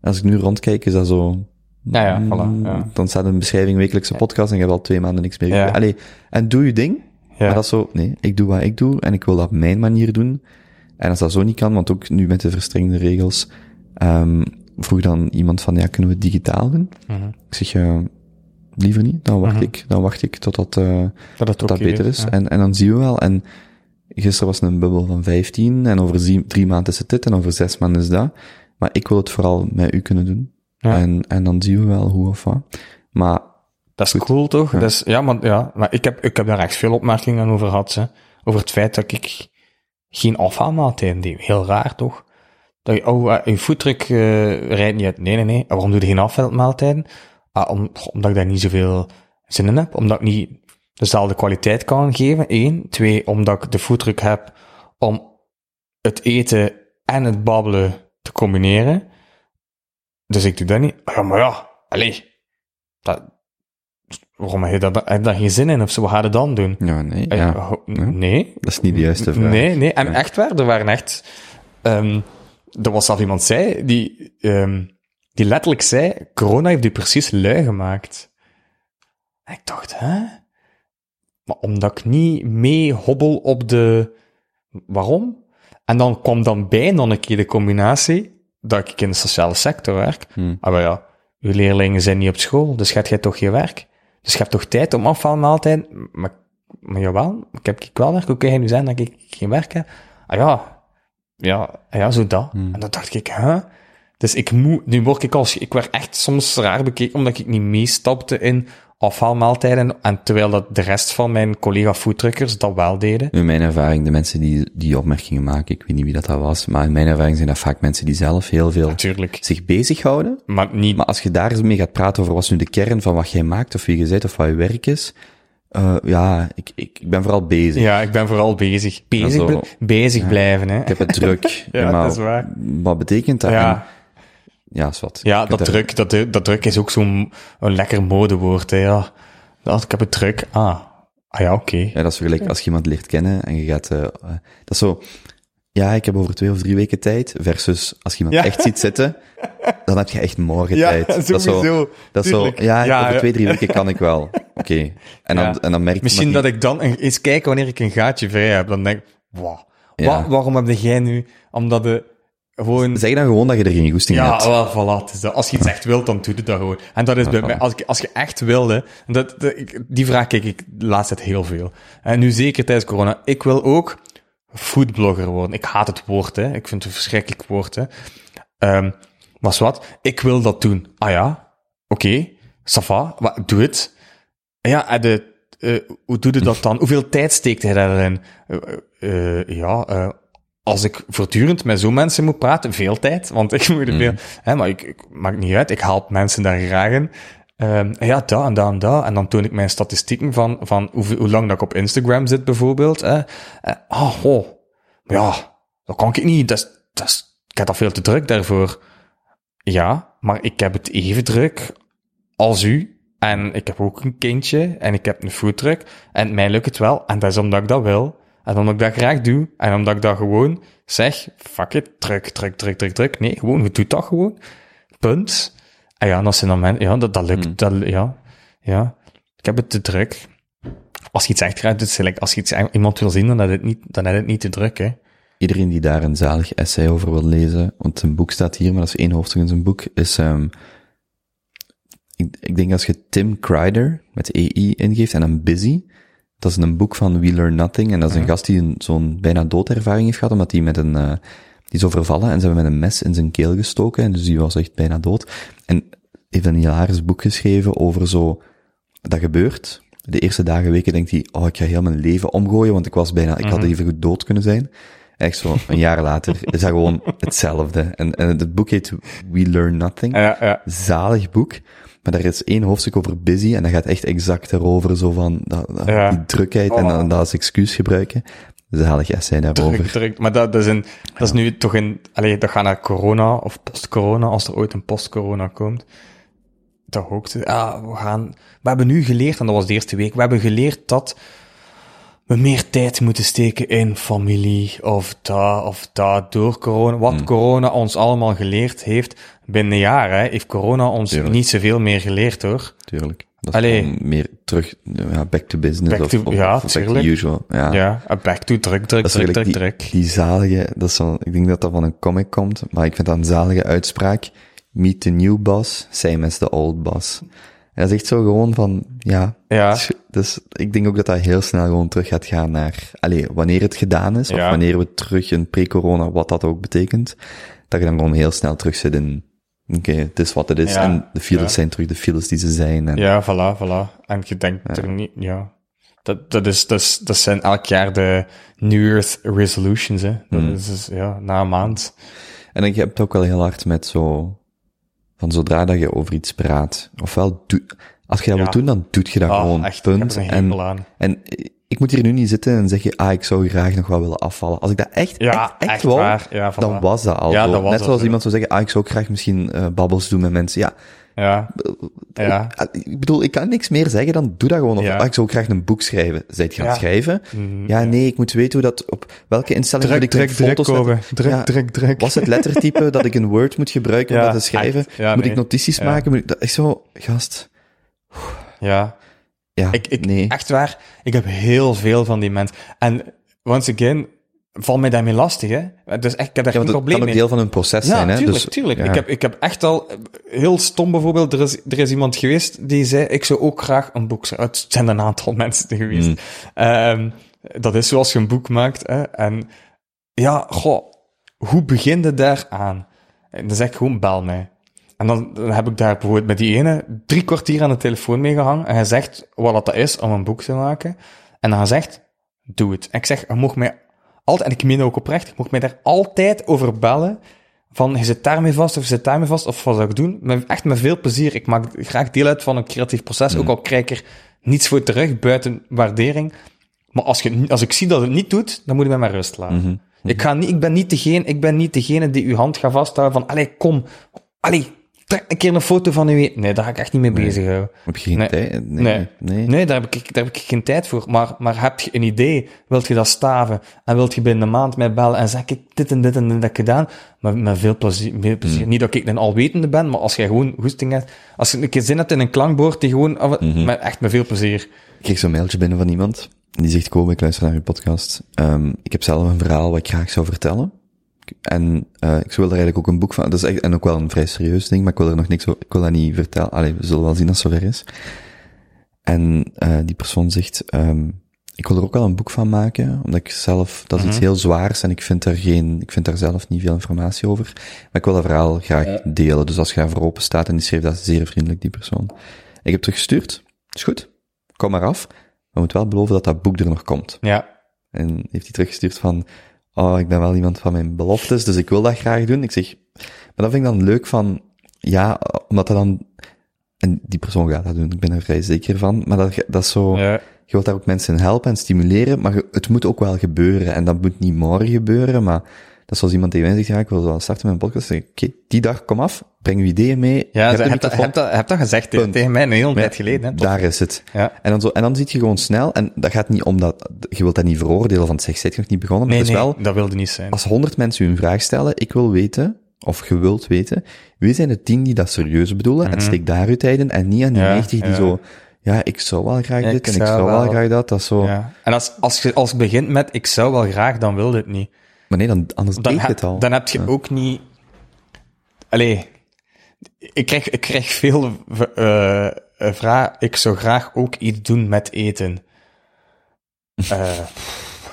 Als ik nu rondkijk, is dat zo... Ja, ja, mm, voilà, ja. Dan staat een beschrijving wekelijkse podcast en je hebt al twee maanden niks meer. Ja. Allee, en doe je ding, Ja. maar dat is zo, nee, ik doe wat ik doe en ik wil dat op mijn manier doen. En als dat zo niet kan, want ook nu met de verstrengde regels, ehm vroeg dan iemand van, ja, kunnen we het digitaal doen? Mhm. Ik zeg, ja, liever niet, dan wacht ik, dan wacht ik totdat, eh Dat het tot dat beter is. ja. En, en dan zien we wel, en gisteren was een bubbel van 15, en over drie maanden is het dit, en over zes maanden is dat. Maar ik wil het vooral met u kunnen doen. Ja. En, en dan zien we wel hoe of wat. Maar, Dat is cool, toch? Ja. Dat is, ja, maar, ja, maar ik, heb, ik heb daar echt veel opmerkingen over gehad. Hè. Over het feit dat ik geen afhaalmaaltijden deed. Heel raar, toch? Dat je, oh, eh, je voetdruk eh, rijdt niet uit. Nee, nee, nee. Waarom doe je geen afhaalmaaltijden? Ah, om, omdat ik daar niet zoveel zin in heb. Omdat ik niet dezelfde kwaliteit kan geven. Eén. Twee, omdat ik de voetdruk heb om het eten en het babbelen te combineren. Dus ik doe dat niet. Ja, maar ja, allee. Dat, waarom heb je, dat, heb je daar geen zin in of zo? Wat ga je dan doen? ja, nee, Eh, ja. Nee. Dat is niet de juiste vraag. Nee, nee. En Ja. echt waar, er waren echt... ehm er was zelf iemand zei, die, ehm, die letterlijk zei, corona heeft u precies lui gemaakt. En ik dacht, hè? Maar omdat ik niet mee hobbel op de... Waarom? En dan kwam dan bij nog een keer de combinatie dat ik in de sociale sector werk. Hmm. Ah, maar ja, uw leerlingen zijn niet op school, dus gaat jij toch je werk? Dus je hebt toch tijd om afvalmaaltijd? Maar, maar jawel, ik heb ik wel werk. Hoe kun je nu zijn dat ik geen werk heb? Ah ja, ja, ah ja zo dat. En dan dacht ik, hè? Dus ik moet, nu word ik als, ik werd echt soms raar bekeken omdat ik niet meestapte in afhaalmaaltijden. En terwijl dat de rest van mijn collega foodtruckers dat wel deden. In mijn ervaring, de mensen die die opmerkingen maken, ik weet niet wie dat, dat was, maar in mijn ervaring zijn dat vaak mensen die zelf heel veel Natuurlijk. zich bezighouden. Maar niet, Maar als je daar eens mee gaat praten over wat is nu de kern van wat jij maakt, of wie je bent, of wat je werk is, eh, ja, ik, ik, ik ben vooral bezig. ja, ik ben vooral bezig. Bezig, zo- bl- bezig blijven, hè. Ik heb het druk. Ja, maar dat is waar. Wat betekent dat? Ja. Ja, is wat. Ja, dat druk, dat, dat druk is ook zo'n een lekker modewoord. Hè, ja. Dat, ik heb het druk. Ah, ah ja, oké. Ja, dat is vergelijk als je iemand leert kennen en je gaat, eh, eh, dat is zo, ja, ik heb over twee of drie weken tijd, versus als je iemand Ja. echt ziet zitten, dan heb je echt morgen Ja, tijd. Dat is zo, dat is zo, ja, Ja, over twee, drie weken kan ik wel. Oké. En dan, en dan merk je Misschien dat ik dan een- eens kijken wanneer ik een gaatje vrij heb. Dan denk ik, wow, Ja. wa- waarom heb jij nu? Omdat de gewoon... Zeg dan gewoon dat je er geen goesting Ja, hebt. wel, voilà. dat. Als je iets echt wilt, dan doe je dat gewoon. En dat is bij mij, als, ik, als je echt wilde, dat, die vraag kijk ik de laatste tijd heel veel. En nu zeker tijdens corona. Ik wil ook foodblogger worden. Ik haat het woord, hè. Ik vind het een verschrikkelijk woord, hè. Ehm maar wat? Ik wil dat doen. Ah ja? Oké. va. Wat, doe het. Ja, en de, eh, hoe doe je dat dan? Hoeveel tijd steekt hij daarin? Eh, eh, ja, als ik voortdurend met zo'n mensen moet praten, veel tijd, want ik moet er veel, hè, maar ik, ik maakt niet uit, ik haal mensen daar graag in. Ehm, ja, dat en dat en dat. En dan toon ik mijn statistieken van, van hoe, hoe lang dat ik op Instagram zit, bijvoorbeeld. Hè. Oh, ja, dat kan ik niet. Dat is, dat is, ik heb dat veel te druk daarvoor. Ja, maar ik heb het even druk als u. En ik heb ook een kindje en ik heb een foodtruck. En mij lukt het wel. En dat is omdat ik dat wil. En omdat ik dat graag doe. En omdat ik dat gewoon zeg, fuck it, druk, druk, druk, druk, druk. Nee, gewoon, je doet dat gewoon. Punt. En ja, en als ze dan men, ja, dat, dat lukt, Hmm. dat, ja, ja. Ik heb het te druk. Als je iets echt graag doet, select, als je iets, iemand wil zien, dan heb je het niet, dan heb je het niet te druk, hè. Iedereen die daar een zalig essay over wil lezen, want een boek staat hier, maar dat is één hoofdstuk in zijn boek, is, um, ik, ik denk als je Tim Kreider met EI ingeeft en dan Busy, dat is een boek van We Learn Nothing, en dat is een gast die een, zo'n bijna doodervaring heeft gehad, omdat hij met een, uh, die is overvallen en ze hebben met een mes in zijn keel gestoken, en dus die was echt bijna dood. En heeft een hilarisch boek geschreven over zo, dat gebeurt. De eerste dagen, weken denkt hij, oh, ik ga heel mijn leven omgooien, want ik was bijna, ik had even goed dood kunnen zijn. Echt zo, een jaar later is dat gewoon hetzelfde. En, en het boek heet We Learn Nothing. Ja, ja. Zalig boek. Maar daar is één hoofdstuk over busy en dat gaat echt exact erover, zo van dat, dat, Ja. die drukheid en Oh. dan dat als excuus gebruiken. Zalig essay daarover. Druk, druk. Maar dat, dat is, een, dat is nu toch een, allee, dat gaat naar corona of post-corona, als er ooit een post-corona komt. Toch ook, te- ah, we gaan, we hebben nu geleerd, en dat was de eerste week, we hebben geleerd dat we meer tijd moeten steken in familie, of dat, of dat, door corona. Wat corona ons allemaal geleerd heeft, binnen een jaar, hè, heeft corona ons Tuurlijk. niet zoveel meer geleerd, hoor. Tuurlijk. Dat is Allee. meer terug, ja, back to business. Back of, to- of, ja, of back to usual. Ja. Ja, back to druk, druk, druk, druk, die, druk. die zalige, dat is zo, ik denk dat dat van een comic komt, maar ik vind dat een zalige uitspraak. Meet the new boss, same as the old boss. En dat is echt zo gewoon van, ja. Ja. Dus ik denk ook dat dat heel snel gewoon terug gaat gaan naar, allee, wanneer het gedaan is, of wanneer we terug in pre-corona, wat dat ook betekent, dat je dan gewoon heel snel terug zit in, oké, het is wat het is, Ja. en de files Ja. zijn terug de files die ze zijn. En, Ja, voilà, voilà. En je denkt er niet, ja. Dat, dat, is, dat, is, dat zijn elk jaar de New Year's resolutions, hè. Dat Hmm. is dus, ja, na een maand. En ik heb het ook wel heel hard met zo, van zodra dat je over iets praat, ofwel doe, als je dat Ja. wilt doen, dan doet je dat Ah, gewoon, echt, punt. een En, aan. en ik moet hier nu niet zitten en zeggen, ah, ik zou graag nog wel willen afvallen. Als ik dat echt, Ja, echt, echt, echt wou, waar. Ja, voilà. dan was dat al Ja, zo. dat was Net zoals zo. iemand zou zeggen, ah, ik zou ook graag misschien eh babbels doen met mensen. Ja, Ja. Ja. ah, ik bedoel, ik kan niks meer zeggen, dan doe dat gewoon. Of, Ja. ah, ik zou ook graag een boek schrijven. Zijt je aan het Ja. schrijven? Mm, Ja, nee, ik moet weten hoe dat, op welke instelling Druk, moet ik druk, mijn druk, foto's. Druk, druk, druk. Was het lettertype dat ik een Word moet gebruiken om dat te schrijven? moet nee. ik notities maken? Moet ik dat, ik zo, gast, Ja. Ja, Ik, ik, nee. echt waar, ik heb heel veel van die mensen. En, once again, valt mij daarmee lastig, hè. Dus echt, ik heb daar Ja, geen probleem kan ook mee. deel van hun proces Ja, zijn, hè? tuurlijk, dus, tuurlijk. ja. Ik, heb, ik heb echt al, heel stom bijvoorbeeld, er is, er is iemand geweest die zei, ik zou ook graag een boek schrijven. Het zijn een aantal mensen geweest. Mm. Ehm, dat is zoals je een boek maakt, hè. En ja, goh, hoe begin je daar aan? En dan zeg ik gewoon, bel mij. En dan, dan heb ik daar bijvoorbeeld met die ene drie kwartier aan de telefoon mee gehangen. En hij zegt wat dat is om een boek te maken. En dan hij zegt, doe het. En ik zeg, je mocht mij altijd, en ik meen ook oprecht, je mocht mij daar altijd over bellen. Van, je zit daarmee vast, of je zit daarmee vast, of wat zou ik doen? Met, echt met veel plezier. Ik maak graag deel uit van een creatief proces, ook al krijg ik er niets voor terug, buiten waardering. Maar als, je, als ik zie dat het niet doet, dan moet je mij maar rust laten. Ik, ga niet, ik, ben niet degene, ik ben niet degene die uw hand gaat vasthouden van, allee, kom, allee, trek een keer een foto van u. Nee, daar ga ik echt niet mee bezighouden. Heb je geen Nee. tijd? Nee. Nee. nee. Nee, daar, heb ik, daar heb ik geen tijd voor. Maar, maar heb je een idee? Wilt je dat staven? En wilt je binnen een maand mij bellen en zeg ik dit en dit en dit heb ik gedaan? Maar met veel plezier. Veel plezier. Mm. Niet dat ik een alwetende ben, maar als jij gewoon goesting hebt, als je een keer zin hebt in een klankbord, die gewoon, Mhm. met, echt met veel plezier. Ik kreeg zo'n mailtje binnen van iemand. Die zegt, Kobe, ik luister naar je podcast. Ehm, ik heb zelf een verhaal wat ik graag zou vertellen. En eh ik wil er eigenlijk ook een boek van... Dat is echt, en ook wel een vrij serieus ding, maar ik wil er nog niks over... Ik wil dat niet vertellen. Allee, we zullen wel zien als het zover is. En eh die persoon zegt... ehm ik wil er ook wel een boek van maken, omdat ik zelf... Dat is iets heel zwaars en ik vind daar geen... Ik vind daar zelf niet veel informatie over. Maar ik wil dat verhaal graag delen. Dus als je daarvoor open staat, en die schreef dat zeer vriendelijk, die persoon. Ik heb teruggestuurd. Is goed. Kom maar af. Maar moet wel beloven dat dat boek er nog komt. Ja. En heeft hij teruggestuurd van, oh, ik ben wel iemand van mijn beloftes, dus ik wil dat graag doen. Ik zeg, maar dat vind ik dan leuk van, ja, omdat dat dan, En die persoon gaat dat doen, ik ben er vrij zeker van. Maar dat, dat is zo, Ja. je wilt daar ook mensen in helpen en stimuleren, maar het moet ook wel gebeuren. En dat moet niet morgen gebeuren, maar dat is zoals iemand tegen mij zegt, ja, ik wil wel starten met een podcast. Oké, die dag, kom af, breng je ideeën mee. Ja, de hebt, dat, heb dat, heb dat gezegd tegen- Punt. tegen mij een hele tijd geleden. Hè? Daar is het. Ja. En dan, zo, en dan zie je gewoon snel, en dat gaat niet om dat, je wilt dat niet veroordelen, van zeg, zit nog niet begonnen, maar Nee, is nee, wel, dat wilde niet zijn. als honderd mensen u een vraag stellen, ik wil weten, of je wilt weten, wie zijn de tien die dat serieus bedoelen, en steek daar uw tijd in, en niet aan die Mhm. Ja, 90 die ja. zo, ja, ik zou wel graag dit, ik en ik zou wel wel- graag dat, dat is zo. Ja. En als, als je als je begint met, ik zou wel graag, dan wilde het niet. Maar nee, dan, anders Dan, deed het al. dan heb je ook niet... Allee, ik krijg, ik krijg veel eh vragen. Ik zou graag ook iets doen met eten. Eh,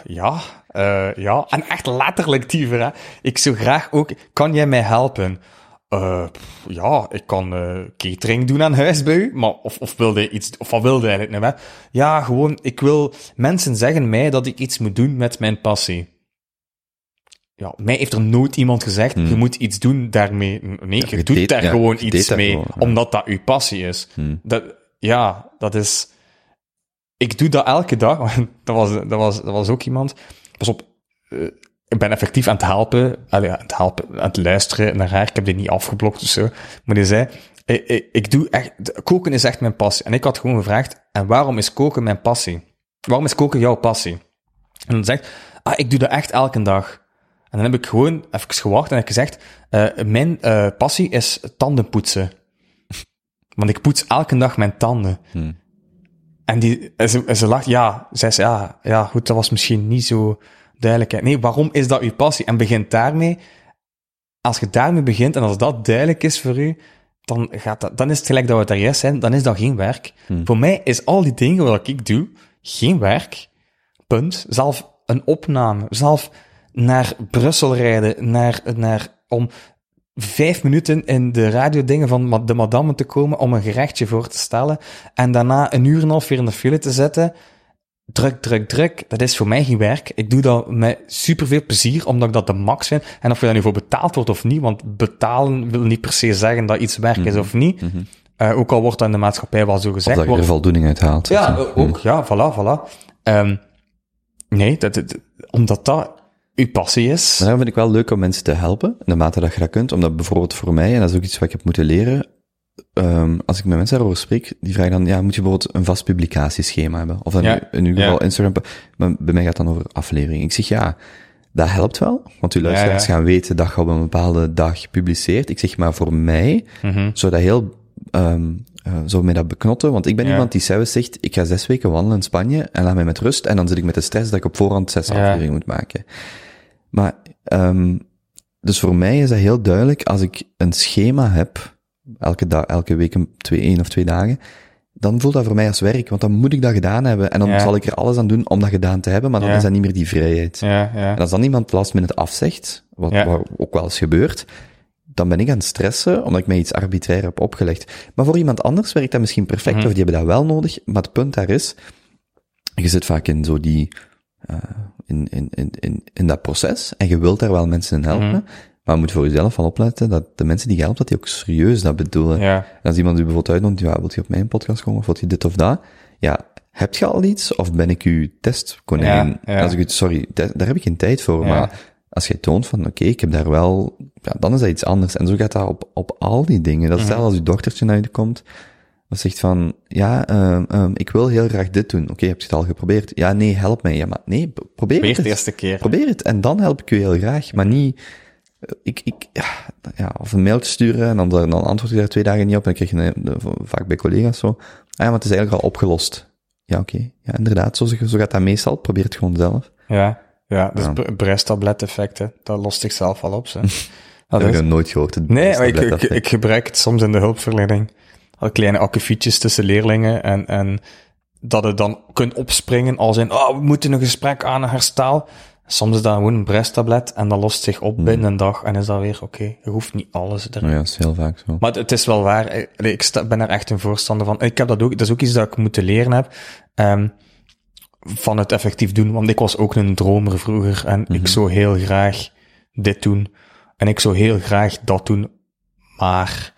ja, eh, ja. En echt letterlijk die vraag. Ik zou graag ook... Kan jij mij helpen? Eh, ja, ik kan eh, catering doen aan huis bij u, maar of, of wilde iets, of wat wilde je eigenlijk nou? hè? Ja, gewoon, ik wil, mensen zeggen mij dat ik iets moet doen met mijn passie. Ja, mij heeft er nooit iemand gezegd, je moet iets doen daarmee. Nee, je, Hmm. je doet deed- daar ja, gewoon iets mee, gewoon, ja. omdat dat uw passie is. Hmm. Dat, ja, dat is... Ik doe dat elke dag. dat, was, dat, was, dat was ook iemand... Pas op, eh, ik ben effectief aan het helpen, allee, aan het helpen, aan het luisteren naar haar. Ik heb dit niet afgeblokt of zo. Maar die zei, ik, ik, ik doe echt, koken is echt mijn passie. En ik had gewoon gevraagd, en waarom is koken mijn passie? Waarom is koken jouw passie? En dan zegt, ah, ik doe dat echt elke dag. En dan heb ik gewoon even gewacht en heb ik gezegd, eh, mijn eh, passie is tanden poetsen. Want ik poets elke dag mijn tanden. Hmm. En, die, en ze, en ze lacht, ja, zei ze, ja, ja, goed, dat was misschien niet zo duidelijk. Nee, waarom is dat uw passie? En begint daarmee, als je daarmee begint en als dat duidelijk is voor u, dan, gaat dat, dan is het gelijk dat we het daar juist zijn, dan is dat geen werk. Voor mij is al die dingen wat ik doe, geen werk. Punt. Zelf een opname, zelf naar Brussel rijden, naar, naar, om vijf minuten in de radiodingen van de madame te komen om een gerechtje voor te stellen en daarna een uur en een half weer in de file te zetten. Druk, druk, druk. Dat is voor mij geen werk. Ik doe dat met superveel plezier, omdat ik dat de max vind. En of je daar nu voor betaald wordt of niet, want betalen wil niet per se zeggen dat iets werk is of niet. Eh, ook al wordt dat in de maatschappij wel zo Of gezegd. dat je er voldoening uit haalt. ja, eh, ook, ja, voilà, voilà. Ehm, nee, dat, dat- omdat dat uw passie is. Maar daarom vind ik wel leuk om mensen te helpen, in de mate dat je dat kunt, omdat bijvoorbeeld voor mij, en dat is ook iets wat ik heb moeten leren, ehm, als ik met mensen daarover spreek, die vragen dan, ja, moet je bijvoorbeeld een vast publicatieschema hebben? Of dan Ja, in uw geval ja. Instagram, maar bij mij gaat het dan over aflevering. Ik zeg, ja, dat helpt wel, want uw luisteraars ja. gaan weten dat je op een bepaalde dag publiceert. Ik zeg, maar voor mij Mhm. zou dat heel, ehm eh, zou mij dat beknotten, want ik ben Ja. iemand die zelfs zegt, ik ga zes weken wandelen in Spanje en laat mij met rust, en dan zit ik met de stress dat ik op voorhand zes Ja. afleveringen moet maken. Maar, ehm dus voor mij is dat heel duidelijk, als ik een schema heb, elke dag, elke week een, twee, één of twee dagen, dan voelt dat voor mij als werk, want dan moet ik dat gedaan hebben, en dan Ja. zal ik er alles aan doen om dat gedaan te hebben, maar dan Ja. is dat niet meer die vrijheid. Ja, ja. En als dan iemand last minute afzegt, wat, Ja. wat ook wel eens gebeurt, dan ben ik aan het stressen, omdat ik mij iets arbitrair heb opgelegd. Maar voor iemand anders werkt dat misschien perfect, Mhm. of die hebben dat wel nodig, maar het punt daar is, je zit vaak in zo die, eh, in, in, in, in, in dat proces, en je wilt daar wel mensen in helpen, Mhm. maar je moet voor jezelf wel opletten dat de mensen die je helpt, dat die ook serieus dat bedoelen. Ja. Als iemand u bijvoorbeeld uitnodigt, ja, wilt je op mijn podcast komen, of wilt je dit of dat? Ja, heb je al iets, of ben ik uw testkonijn? Ja, ja. Als ik het, sorry, da- daar heb ik geen tijd voor, maar als jij toont van, oké, ik heb daar wel, ja, dan is dat iets anders. En zo gaat dat op, op al die dingen. Dat is Mhm. stel als uw dochtertje naar je komt, dat zegt van, ja, ehm, ehm, ik wil heel graag dit doen. Oké, heb je het al geprobeerd? Ja, nee, help mij. Ja, maar nee, probeer Weer het de eerste keer. Probeer het, en dan help ik u heel graag, maar niet, eh, ik, ik, ja, of een mailtje sturen, en dan, dan antwoord je daar twee dagen niet op, en dan krijg je een, een- vaak bij collega's zo, ah ja, maar het is eigenlijk al opgelost. Ja, oké. Ja, inderdaad, zo, zo gaat dat meestal. Probeer het gewoon zelf. Ja, ja. Dus Ja. bresttablet-effect, hè. Dat lost zichzelf al op. Dat Dat heb ik nog nooit gehoord. het Nee, maar ik, ik, gebruik het soms in de hulpverlening. Al kleine akkefietjes tussen leerlingen en, en dat het dan kunt opspringen als in, oh, we moeten een gesprek aan een herstel. Soms is dat gewoon een bresttablet en dat lost zich op binnen een dag en is dat weer oké. Je hoeft niet alles erin. Ja, dat is heel vaak zo. Maar het, het is wel waar. eh, Ik sta- ben er echt een voorstander van. Ik heb dat ook, dat is ook iets dat ik moeten leren heb. ehm, van het effectief doen. Want ik was ook een dromer vroeger en ik zou heel graag dit doen. En ik zou heel graag dat doen. Maar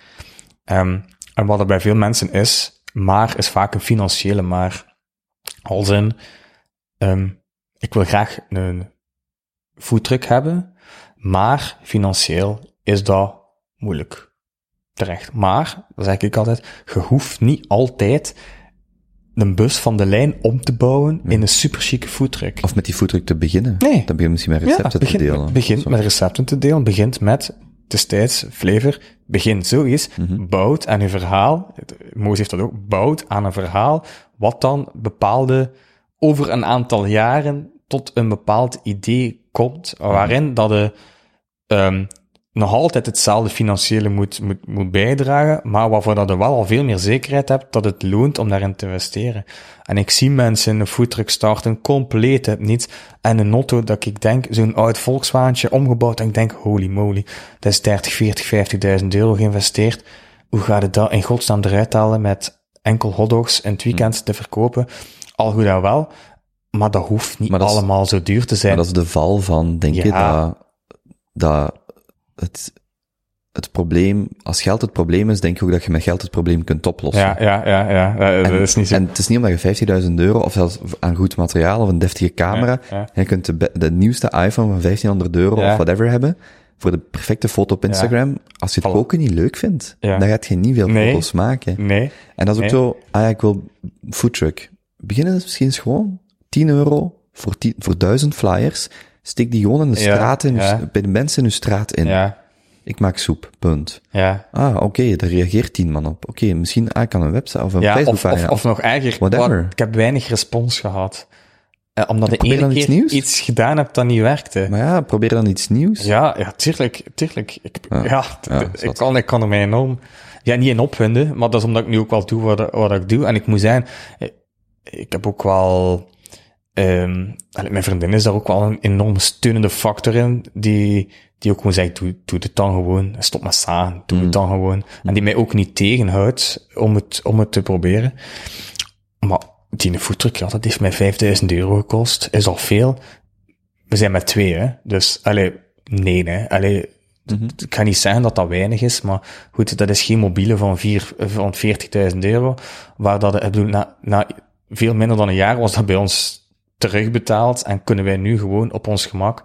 ehm, En wat er bij veel mensen is, maar is vaak een financiële maar. Als in, ehm, ik wil graag een foodtruck hebben, maar financieel is dat moeilijk. Terecht. Maar, dat zeg ik altijd, je hoeft niet altijd een bus van de lijn om te bouwen in een super chique foodtruck. Of met die foodtruck te beginnen. Nee. Dan begin je misschien met recepten te delen. Begint Zo. met recepten te delen, begint met destijds flavor, begint zoiets, Mhm. bouwt aan een verhaal, Moos heeft dat ook, bouwt aan een verhaal, wat dan bepaalde, over een aantal jaren tot een bepaald idee komt, waarin dat de, ehm, nog altijd hetzelfde financiële moet, moet, moet bijdragen, maar waarvoor dat je wel al veel meer zekerheid hebt dat het loont om daarin te investeren. En ik zie mensen een foodtruck starten, compleet het niet. En een auto dat ik denk, zo'n oud Volkswagentje omgebouwd, en ik denk, holy moly, dat is 30, 40, 50.000 euro geïnvesteerd. Hoe gaat het dat in godsnaam eruit halen met enkel hotdogs in het weekend te verkopen? Al goed en wel, maar dat hoeft niet is- allemaal zo duur te zijn. Maar dat is de val van, denk je, Ja. dat, dat het, het probleem, als geld het probleem is, denk je ook dat je met geld het probleem kunt oplossen. ja, ja, ja, ja, eh, dat En, is niet zo. en het is niet omdat je 15.000 euro of zelfs aan goed materiaal of een deftige camera, Ja, ja. en je kunt de, de nieuwste iPhone van 1500 euro Ja. of whatever hebben, voor de perfecte foto op Instagram. Als je het koken niet leuk vindt, dan gaat je niet veel Nee. foto's maken. Nee, En dat is ook Nee. zo, ah ja, ik wil foodtruck. Beginnen is misschien eens gewoon 10 euro voor, 10, voor 1000 flyers. Steek die gewoon in de Ja, straat, in uw ja. bij de mensen in uw straat in. ja, Ik maak soep, punt. ja. Ah, oké, daar reageert 10 man op. Oké, misschien ah, ik kan een website of een Ja, of, Facebookpagina. of, of nog erger, Whatever. wat- ik heb weinig respons gehad. Eh, omdat de probeer ene iets keer iets gedaan heb dat niet werkte. Maar ja, probeer dan iets nieuws. Ja, ja, tuurlijk, tuurlijk. Ik, ja, Ja, ja, ik, kan, ik kan er mij enorm, ja, niet in opwinden, maar dat is omdat ik nu ook wel doe wat, wat ik doe. En ik moet zijn, eh, ik heb ook wel, ehm mijn vriendin is daar ook wel een enorme steunende factor in, die, die ook gewoon zegt, doe, doe het dan gewoon, stop met staan, doe het dan gewoon. En die mij ook niet tegenhoudt om het, om het te proberen. Maar die voetdruk, ja, dat heeft mij 5000 euro gekost, is al veel. We zijn met twee, hè. Dus, allee, nee, hè. Allee, ik ga niet zeggen dat dat weinig is, maar goed, dat is geen mobiele van, vier, van 40.000 euro, waar dat, ik bedoel, na, na veel minder dan een jaar was dat bij ons terugbetaald en kunnen wij nu gewoon op ons gemak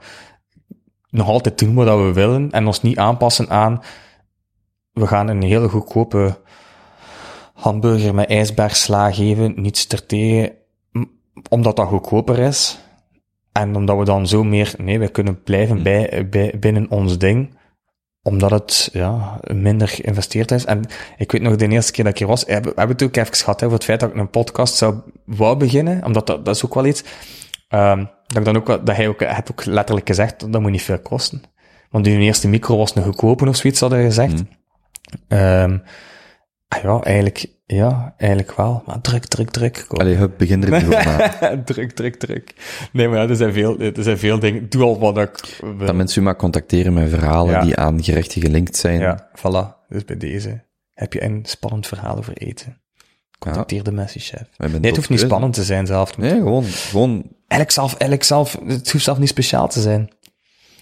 nog altijd doen wat we willen en ons niet aanpassen aan, we gaan een hele goedkope hamburger met ijsbergsla geven, niets ertegen, omdat dat goedkoper is. En omdat we dan zo meer, nee, wij kunnen blijven bij, bij, binnen ons ding, omdat het, ja, minder geïnvesteerd is. En ik weet nog, de eerste keer dat ik hier was, we hebben we het ook even gehad, hè, over het feit dat ik een podcast zou wou beginnen, omdat dat, dat is ook wel iets, ehm, dat ik dan ook, dat hij ook, heeft ook letterlijk gezegd, dat moet niet veel kosten. Want die eerste micro was een goedkope of zoiets, had hij gezegd. Ehm, ah ja, eigenlijk, ja, eigenlijk wel. Maar druk, druk, druk. Kom. Allee, hup, begin er niet over na. druk, druk, druk. Nee, maar ja, er zijn veel, er zijn veel dingen. Doe al wat ik wil. Dat mensen u maar contacteren met verhalen Ja. die aan gerechten gelinkt zijn. Ja, voilà. Dus bij deze. Heb je een spannend verhaal over eten? Contacteer de Messi-chef. hebben Nee, het hoeft niet spannend te zijn zelf. Nee, gewoon, gewoon, Eigenlijk zelf, eigenlijk zelf, het hoeft zelf niet speciaal te zijn.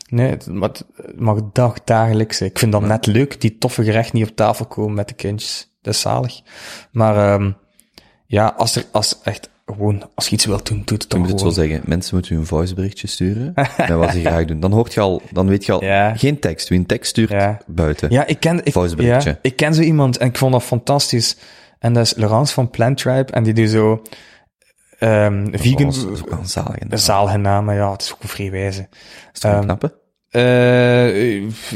Nee, het, maar het mag dag, dagelijks zijn. Ik vind dat net leuk, die toffe gerechten die op tafel komen met de kindjes. Dat is zalig. Maar, ehm ja, als er, als echt, gewoon, als je iets wilt doen, doe het ik dan moet het zo zeggen, mensen moeten een voiceberichtje sturen met wat ze graag doen. Dan hoort je al, dan weet je al, Ja. geen tekst. Wie een tekst stuurt, Ja. buiten. Ja, ik ken, ik, Voiceberichtje. ja, ik ken zo iemand en ik vond dat fantastisch. En dat is Laurence van Plant Tribe en die doet zo, ehm vegan, Dat is ook wel een zalige naam. zaalgenamen, ja, het is ook een vrij wijze. Is knappe? Eh,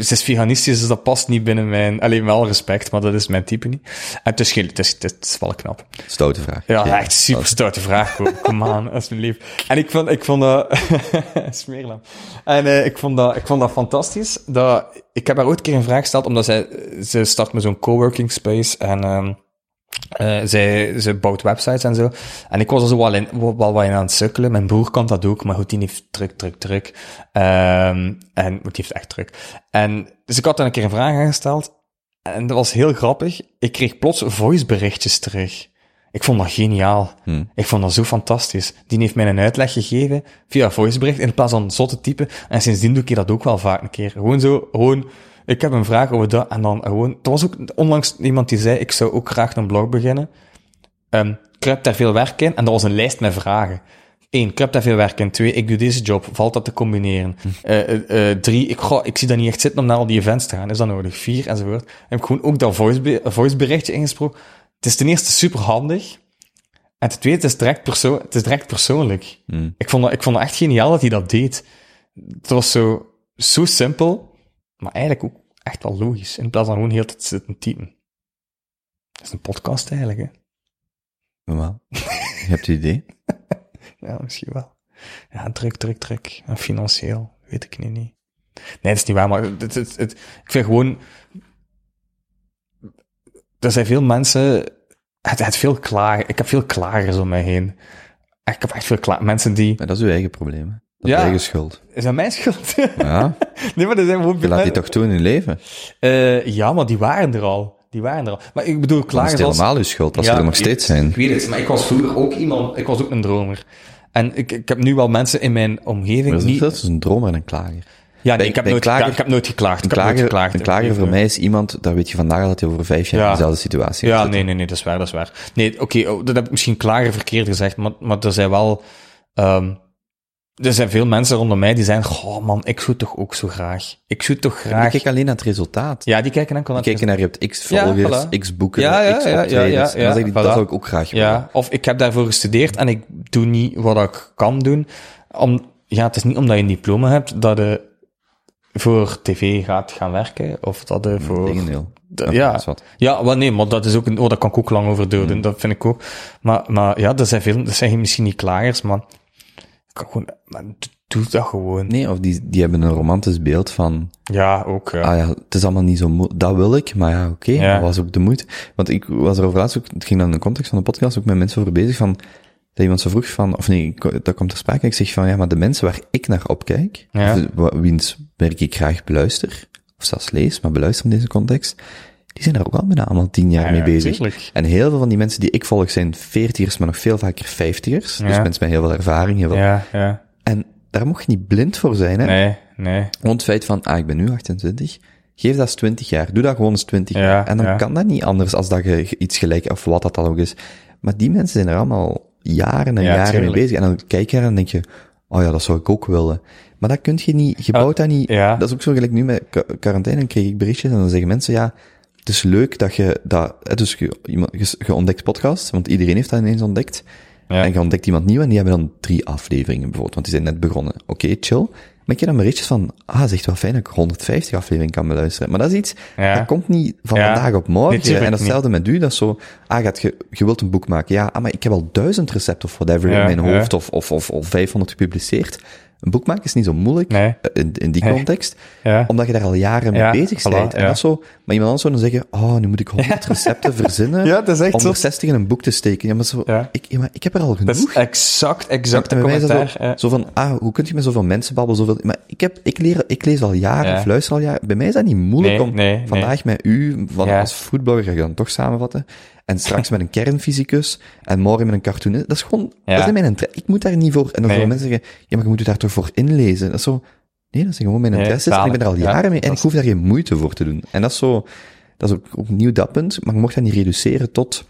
ze is veganistisch, dus dat past niet binnen mijn... Alleen wel respect, maar dat is mijn type niet. En het is, het is, het is wel knap. Stoute vraag. Ja, Oké. echt super stoute vraag. Kom, kom aan, alsjeblieft. En ik vond, ik vond dat... Smeerlam. En eh, ik, vond dat, ik vond dat fantastisch. Dat, ik heb haar ooit een keer een vraag gesteld, omdat zij, ze start met zo'n coworking space en... ehm eh, zij, ze bouwt websites en zo. En ik was er zo wel, in, wel, wel wat in aan het sukkelen. Mijn broer kan dat ook, maar goed, die heeft druk, druk, druk. Ehm en die heeft echt druk. En dus ik had dan een keer een vraag aangesteld. En dat was heel grappig. Ik kreeg plots voiceberichtjes terug. Ik vond dat geniaal. Hmm. Ik vond dat zo fantastisch. Die heeft mij een uitleg gegeven via voicebericht in plaats van zotte typen. En sindsdien doe ik dat ook wel vaak een keer. Gewoon zo, gewoon ik heb een vraag over dat, en dan gewoon, er was ook onlangs iemand die zei, ik zou ook graag een blog beginnen. Um, kruipt daar veel werk in, en dat was een lijst met vragen. Eén, kruipt daar veel werk in. Twee, ik doe deze job, valt dat te combineren? Uh, uh, uh, drie, ik, ga, ik zie dat niet echt zitten om naar al die events te gaan, is dat nodig? Vier, enzovoort. Heb ik gewoon ook dat voice, voiceberichtje ingesproken. Het is ten eerste super handig, en ten tweede, het is direct, perso het is direct persoonlijk. Mm. Ik, vond dat, ik vond het echt geniaal dat hij dat deed. Het was zo, zo simpel, maar eigenlijk ook echt wel logisch. In plaats van gewoon heel te zitten typen. Dat is een podcast eigenlijk, hè? Normaal. Je hebt het idee? ja, misschien wel. Ja, druk, druk, druk. En financieel, weet ik nu niet. Nee, dat is niet waar, maar het, het, het, ik vind gewoon... Er zijn veel mensen... Het, het veel klaar, ik heb veel klagers om mij heen. Ik heb echt veel klaar, mensen die... Maar dat is uw eigen probleem. hè. Dat is Ja. eigen schuld. Is dat mijn schuld? Ja, nee, maar er zijn gewoon... je laat die toch toe in leven. Eh, ja, maar die waren er al. Die waren er al. Maar ik bedoel, Dat is als... helemaal uw schuld, als Ja, ze er nog steeds zijn. Ik weet het, maar ik was vroeger ook iemand... Ik was ook een dromer. En ik, ik heb nu wel mensen in mijn omgeving Maar dat die... is, dat is een dromer en een klager. Ja, nee, bij- ik, heb nooit klager- ik heb nooit geklaagd. Een Ik heb nooit klager, geklaagd. een klager voor mij is iemand, daar weet je vandaag al dat hij over vijf jaar Ja. in dezelfde situatie Ja, nee, nee, nee, dat is waar, dat is waar. Nee, oké, oh, dat heb ik misschien klager verkeerd gezegd, maar, maar er zijn wel... ehm er zijn veel mensen rondom mij die zeggen, goh man, ik zou toch ook zo graag. Ik zou toch graag... Ik kijk alleen naar het resultaat. Ja, die kijken enkel naar Die het kijken naar je hebt x Ja, volgers, voilà. x boeken, Ja, ja, x ja, ja, optredens. ja, En dan ja, zeg ik, voilà. dat zou ik ook graag willen. Ja, of ik heb daarvoor gestudeerd en ik doe niet wat ik kan doen. Om, ja, het is niet omdat je een diploma hebt dat je voor tv gaat gaan werken, of dat je voor... Tegendeel. de- Ja, ja, dat wel nee, maar dat is ook een, oh, daar kan ik ook lang over doden, Mm. dat vind ik ook. Maar, maar ja, dat zijn veel, dat zijn misschien niet klagers, maar kan gewoon, maar doe- dat gewoon. Nee, of die, die hebben een romantisch beeld van, Ja, ook, ja. ah ja, het is allemaal niet zo moeilijk. Dat wil ik, maar ja, oké, Ja. dat was ook de moeite. Want ik was er over laatst ook, het ging dan in de context van de podcast ook met mensen over bezig van, dat iemand zo vroeg van, of nee, dat komt ter sprake, ik zeg van, ja, maar de mensen waar ik naar opkijk, Ja. of wiens werk ik graag beluister, of zelfs lees, maar beluister in deze context, die zijn daar ook al bijna allemaal tien jaar mee bezig. tuurlijk. En heel veel van die mensen die ik volg zijn veertigers, maar nog veel vaker vijftigers. Dus mensen met heel veel ervaring, heel veel. Ja, ja. En daar mocht je niet blind voor zijn, hè. Nee, nee. Gewoon het feit van, ah, ik ben nu 28, geef dat eens 20 jaar. Doe dat gewoon eens 20 Ja, jaar. En dan ja. kan dat niet anders als dat je iets gelijk, of wat dat dan ook is. Maar die mensen zijn er allemaal jaren en Ja, jaren tuurlijk. mee bezig. En dan kijk je er en denk je, oh ja, dat zou ik ook willen. Maar dat kun je niet, je bouwt dat niet. Ah, ja. Dat is ook zo gelijk nu met qua- quarantaine, dan kreeg ik berichtjes en dan zeggen mensen, ja, het is leuk dat je dat, dus je, iemand, je, je ontdekt podcasts, want iedereen heeft dat ineens ontdekt. Ja. En je ontdekt iemand nieuw en die hebben dan drie afleveringen bijvoorbeeld, want die zijn net begonnen. Oké, chill. Maar ik heb dan berichtjes van, ah, het is echt wel fijn dat ik 150 afleveringen kan beluisteren. Maar dat is iets, Ja. dat komt niet van Ja. vandaag op morgen. En datzelfde met u, dat is zo, ah, gaat je, je wilt een boek maken. Ja, ah, maar ik heb al duizend recepten of whatever in mijn hoofd, of, of, of, of 500 gepubliceerd. Een boek maken is niet zo moeilijk, Nee. eh, in, in die Nee. context, Ja. omdat je daar al jaren mee bezig voilà, bent. En dat zo, maar iemand anders zou dan zeggen, oh, nu moet ik 100 recepten verzinnen, Ja, dat is echt om er 60 in een boek te steken. Ja, maar zo. Ik, maar ik heb er al genoeg. Dat is exact, exact En een bij mij is dat commentaar. zo, zo van, ah, hoe kun je met zoveel mensen babbelen, zoveel... Maar ik, heb, ik, leer, ik lees al jaren, Ja. of luister al jaren. Bij mij is dat niet moeilijk Nee, om vandaag met u, van, als voetballer, ga ik dan toch samenvatten, en straks met een kernfysicus, en morgen met een cartoonist. Dat is gewoon, Ja. dat is mijn interesse. Ik moet daar niet voor... En dan Nee. zullen mensen zeggen, ja, maar je moet je daar toch voor inlezen. Dat is zo... Nee, dat zijn gewoon mijn Nee, interesses, en ik ben er al. Ja, jaren mee, en ik is- hoef daar geen moeite voor te doen. En dat is zo... Dat is ook opnieuw dat punt, maar je mocht dat niet reduceren tot...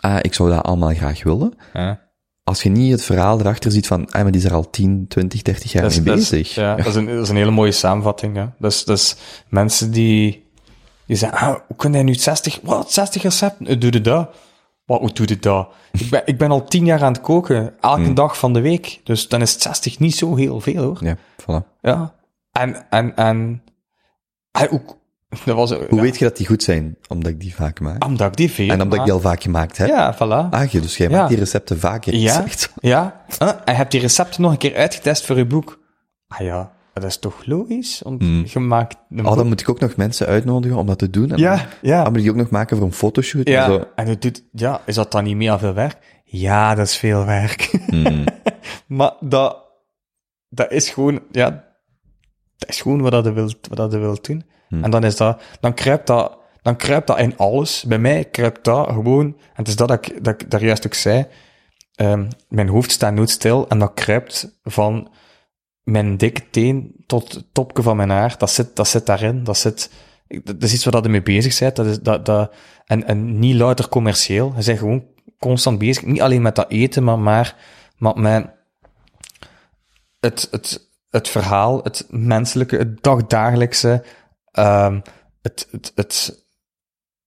Ah, ik zou dat allemaal graag willen Ja. als je niet het verhaal erachter ziet van, ah, maar die is er al 10, 20, 30 jaar Dat is, mee dat is- bezig. ja, dat is, een, dat is een hele mooie samenvatting. Ja. Dat, is, dat is mensen die, die zeggen, ah, hoe kun jij nu 60, wat, 60 recepten? Hoe doe je dat? Wat, hoe doe je dat? Ik ben, ik ben al 10 jaar aan het koken, elke Hmm. dag van de week. Dus dan is het 60 niet zo heel veel, hoor. Ja, voilà. Ja. En, en, en, ook, dat was, Hoe weet je dat die goed zijn? Omdat ik die vaak maak. Omdat ik die veel en omdat ik die al vaak gemaakt heb. Ja, voilà. Ah, je, dus jij Ja. maakt die recepten vaker. Ja, ja. En je hebt die recepten nog een keer uitgetest voor je boek. Ah ja, dat is toch logisch? Want je maakt een Oh, dan moet ik ook nog mensen uitnodigen om dat te doen. En Ja, dan, ja. Dan moet die ook nog maken voor een fotoshoot. Ja, En zo. en het doet, ja, is dat dan niet meer veel werk? Ja, dat is veel werk. Mm. maar dat, dat is gewoon, ja, dat is gewoon wat dat je wilt, wat dat je wilt doen. Hmm. En dan is dat, dan kruipt dat, dan kruipt dat in alles. Bij mij kruipt dat gewoon, en het is dat dat ik, dat ik daar juist ook zei, ehm, mijn hoofd staat nooit stil en dat kruipt van mijn dikke teen tot het topje van mijn haar, dat zit, dat zit daarin. Dat zit, dat is iets waar je mee bezig bent. Dat is, dat, dat, en, en niet louter commercieel. Je bent gewoon constant bezig. Niet alleen met dat eten, maar, maar, maar met het, het, het verhaal, het menselijke, het dagdagelijkse, ehm, het, het, het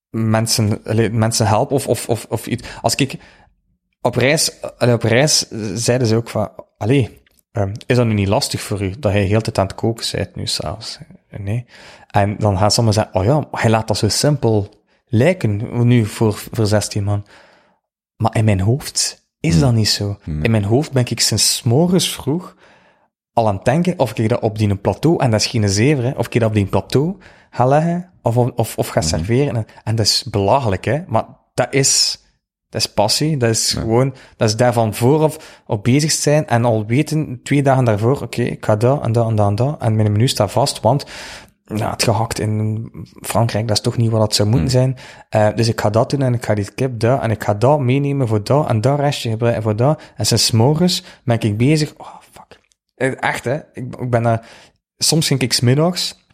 mensen, mensen helpen of, of, of, of iets. Als ik op reis, op reis zeiden ze ook van, allee, ehm, is dat nu niet lastig voor u, dat hij heel de tijd aan het koken bent nu s'avonds? Nee. En dan gaan sommigen zeggen, oh ja, hij laat dat zo simpel lijken, nu voor, voor 16 man. Maar in mijn hoofd is dat niet zo. In mijn hoofd ben ik sinds morgens vroeg al aan het denken of ik dat op die plateau, en dat is geen zever, hè, of ik dat op die plateau ga leggen, of, of, of ga serveren. En, en dat is belachelijk, hè. Maar dat is, dat is passie. Dat is gewoon, dat is daarvan vooraf op bezig zijn en al weten, twee dagen daarvoor, oké, ik ga dat en dat en dat en dat. En mijn menu staat vast, want nou, het gehakt in Frankrijk, dat is toch niet wat het zou moeten zijn. Eh, dus ik ga dat doen en ik ga die kip daar en ik ga dat meenemen voor dat en dat restje gebruiken voor dat. En sinds morgens ben ik bezig. Oh, fuck. Eh, Echt, hè. Ik, ik ben daar... Soms ging ik smiddags,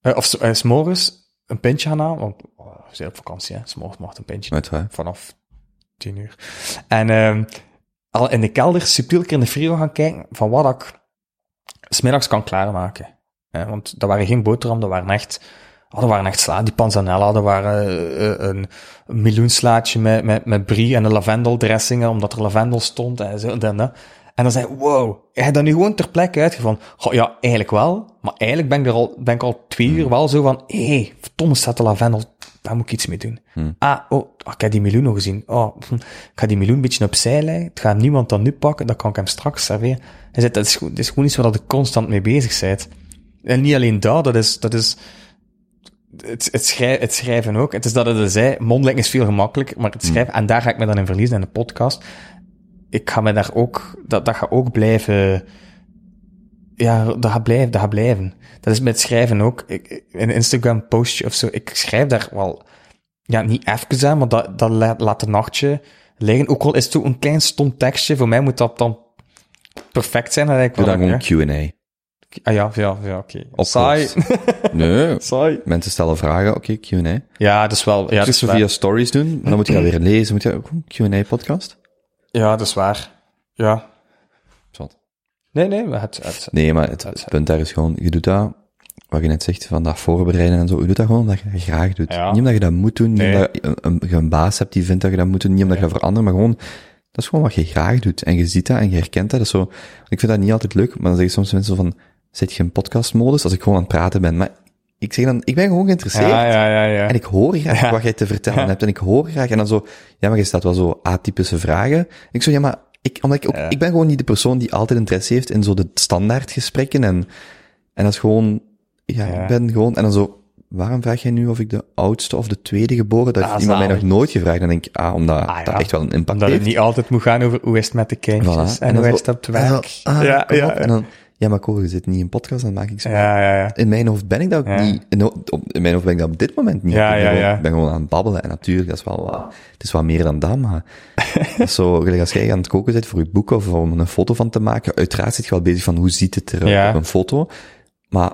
eh, of s- eh, 's morgens, een pintje gaan halen, want oh, we zijn op vakantie, hè. 's morgens mag een pintje vanaf tien uur. En ehm al in de kelder subtiel keer in de frigo gaan kijken van wat ik smiddags kan klaarmaken. Hè, want dat waren geen boterham, dat waren echt, oh, dat waren echt sla, die panzanella, dat waren eh, eh, een, miljoenslaatje met, met, met brie en een lavendeldressingen, omdat er lavendel stond en zo en dat. En dan zei ik, wow, heb je dat nu gewoon ter plekke uitgevonden? Goh, ja, eigenlijk wel, maar eigenlijk ben ik er al, ben ik al twee uur wel zo van, hé, hey, verdomme staat de lavendel, daar moet ik iets mee doen. Ah, oh, ik heb die miljoen nog gezien. Oh, ik ga die miljoen een beetje opzij leggen. Het gaat niemand dan nu pakken, dan kan ik hem straks serveren. Hij zei, dat is, gewoon- dat is gewoon iets waar je constant mee bezig bent. En niet alleen dat, dat is, dat is het, het, schrij, het schrijven ook. Het is dat het zei, mondeling is veel gemakkelijker, maar het schrijven, en daar ga ik me dan in verliezen in de podcast. Ik ga me daar ook, dat, dat gaat ook blijven, ja, dat gaat blijven, dat gaat blijven. Dat is met schrijven ook. Ik, een Instagram postje of zo, ik schrijf daar wel, ja, niet even aan, maar dat, dat laat, laat een nachtje liggen. Ook al is het zo een klein stom tekstje, voor mij moet dat dan perfect zijn. Dan ik Doe dan gewoon. Q&A. Ah ja, ja, ja, oké. Oplost. Saai. Nee, Saai. mensen stellen vragen, oké, Q&A. Ja, dat is wel, ja, Dus waar. via stories doen, maar dan moet je dat weer lezen, moet je ook een Q&A-podcast? Ja, dat is waar. Ja. Nee, nee, maar het, het, Nee, maar het, het punt daar is gewoon, je doet dat, wat je net zegt, van dat voorbereiden en zo, je doet dat gewoon omdat je dat graag doet. Ja. Niet omdat je dat moet doen, niet omdat je een, een, je een baas hebt die vindt dat je dat moet doen, niet omdat je dat voor anderen, maar gewoon, dat is gewoon wat je graag doet. En je ziet dat en je herkent dat. dat is zo, ik vind dat niet altijd leuk, maar dan zeggen soms mensen van, zit je in podcastmodus als ik gewoon aan het praten ben? Maar ik zeg dan, ik ben gewoon geïnteresseerd. ja, ja, ja, ja. En ik hoor graag wat jij te vertellen hebt. En ik hoor graag. En dan zo, ja, maar je staat wel zo atypische vragen. Ik zo, ja, maar ik, omdat ik ook, Ja. ik ben gewoon niet de persoon die altijd interesse heeft in zo de standaard gesprekken. En, en dat is gewoon, ja, Ja. ik ben gewoon, en dan zo, waarom vraag jij nu of ik de oudste of de tweede geboren? Dat heeft Ah, iemand mij nog nooit gevraagd. Dan denk ik, ah, omdat Ah, ja. dat echt wel een impact Omdat het heeft. niet altijd moet gaan over hoe is het met de kindjes Voilà. en, hoe is het op het werk. ah, ja, ja, op. En dan, ja, maar Cole, je zit niet in podcast, dan maak ik zo. ja, ja, ja. In mijn hoofd ben ik dat ook niet. In, op- in mijn hoofd ben ik dat op dit moment niet. Ja, ik ben, ja, gewoon, ja. ben gewoon aan het babbelen. En natuurlijk, dat is wel wat, het is wat meer dan dat, maar zo, gelijk als jij aan het koken bent voor je boek of om een foto van te maken, uiteraard zit je wel bezig van hoe ziet het er Ja. op een foto. Maar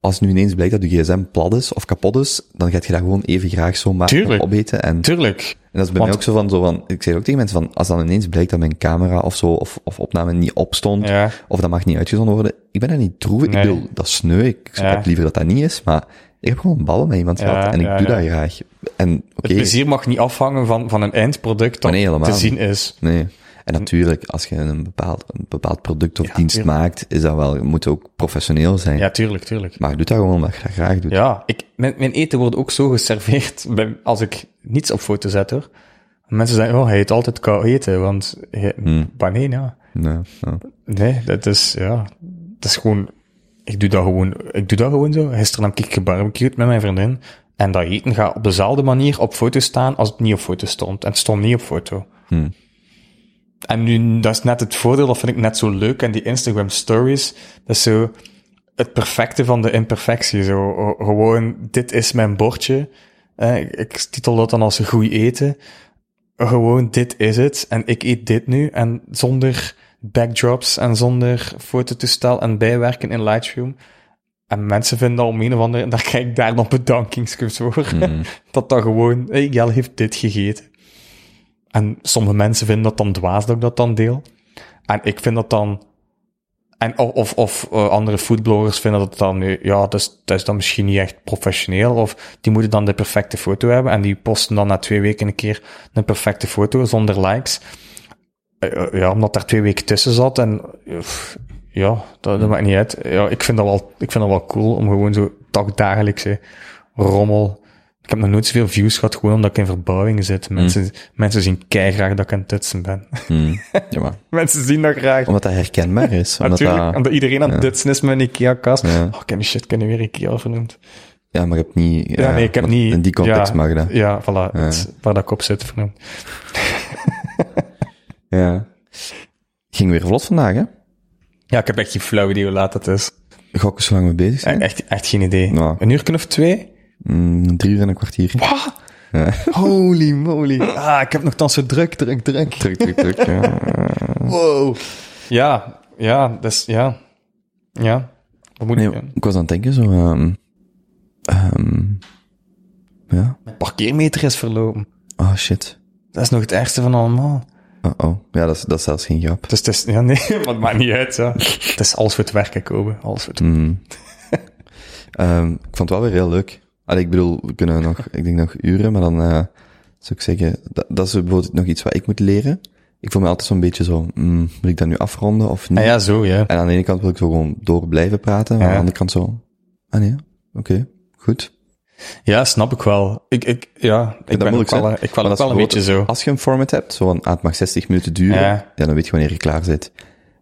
als nu ineens blijkt dat je gsm plat is of kapot is, dan gaat je dat gewoon even graag zo Tuurlijk. opeten. En, en Tuurlijk. dat is bij Want- mij ook zo van, zo van, ik zeg ook tegen mensen van, als dan ineens blijkt dat mijn camera of zo, of, of opname niet opstond, Ja. of dat mag niet uitgezonden worden. Ik ben daar niet droevig. Nee. Ik bedoel, dat sneu. Ik Ja. heb liever dat dat niet is, maar ik heb gewoon ballen met iemand Ja, gehad en ik ja, doe ja. dat graag. En Het plezier mag niet afhangen van, van een eindproduct dat nee, te zien is. nee. En natuurlijk, als je een bepaald, een bepaald product of dienst tuurlijk. maakt, is dat wel, moet ook professioneel zijn. Ja, tuurlijk, tuurlijk. Maar doe dat gewoon omdat je dat graag doet. Ja, ik, mijn, mijn eten wordt ook zo geserveerd bij, als ik niets op foto zet, hoor. Mensen zeggen, oh, hij eet altijd koud eten, want hij, Hmm. maar nee, ja. Nee, ja. Nee, dat is, ja, dat is gewoon, ik doe dat gewoon, ik doe dat gewoon zo. Gisteren heb ik gebarbecued met mijn vriendin. En dat eten gaat op dezelfde manier op foto staan als het niet op foto stond. En het stond niet op foto. Hmm. En nu, dat is net het voordeel, dat vind ik net zo leuk. En die Instagram stories, dat is zo het perfecte van de imperfectie. Zo, gewoon, dit is mijn bordje. Eh, ik- ik titel dat dan als goed eten. Gewoon, dit is het. En ik eet dit nu. En zonder backdrops en zonder fototoestel en bijwerken in Lightroom. En mensen vinden dat om een of andere, en daar krijg ik daar dan bedankingskus voor. Mhm. dat dat gewoon, hey, Jel heeft dit gegeten. En sommige mensen vinden dat dan dwaas dat ik dat dan deel. En ik vind dat dan, en of, of, of eh, andere foodbloggers vinden dat dan, eh, ja, dat is, dat is dan misschien niet echt professioneel. Of die moeten dan de perfecte foto hebben. En die posten dan na twee weken een keer een perfecte foto zonder likes. Eh, eh, ja, omdat daar twee weken tussen zat. En eh, ja, dat, dat maakt niet uit. Ja, ik vind dat wel, ik vind dat wel cool om gewoon zo dagdagelijkse rommel. Ik heb nog nooit zoveel views gehad, gewoon omdat ik in verbouwing zit. Mensen, mensen zien keigraag dat ik aan het ben. Mhm. Ja, maar mensen zien dat graag. omdat dat herkenbaar is. Omdat Natuurlijk, dat, omdat iedereen aan het is met een IKEA-kast. Ja. Oh, ik shit, ik heb nu weer IKEA vernoemd. ja, maar ik heb niet... Ja, nee, ik heb niet... In die context ja, mag dat. Ja, voilà, het- waar dat ik op zit vernoemd. Ja. Ging weer vlot vandaag, hè? Ja, ik heb echt geen flauw idee hoe laat het is. Gokken zo lang mee bezig zijn. Echt, echt geen idee. Nou. Een uur of twee? Mm, drie uur en een kwartier. Wat? Ja. Holy moly. Ah, ik heb nog dan zo druk, druk, druk. Druk, druk, druk. Ja. Wow. Ja, ja, dus ja. Ja. Wat moet Nee, ik... ik was aan het denken, zo... ehm ehm, ja. Mijn parkeermeter is verlopen. Oh, shit. Dat is nog het ergste van allemaal. Oh, oh. Ja, dat is, dat is zelfs geen grap. Dus het is... Ja, nee, maar het maakt niet uit, ja. Het is alles voor het werken, Kobe. Alles voor het Mm. Ehm, ik vond het wel weer heel leuk. Allee, ik bedoel, we kunnen nog, ik denk nog uren, maar dan eh, zou ik zeggen, dat, dat is bijvoorbeeld nog iets wat ik moet leren. Ik voel me altijd zo'n beetje zo, mm, moet ik dat nu afronden of niet? Ah ja, zo, ja. En aan de ene kant wil ik zo gewoon door blijven praten, maar Ja. aan de andere kant zo, ah nee, oké, goed. Ja, snap ik wel. Ik, ik, ja, ik ben ook moeilijk, wel, ik wel, wel een beetje zo. Als je een format hebt, zo van, ah, het mag 60 minuten duren, Ja. ja. dan weet je wanneer je klaar bent.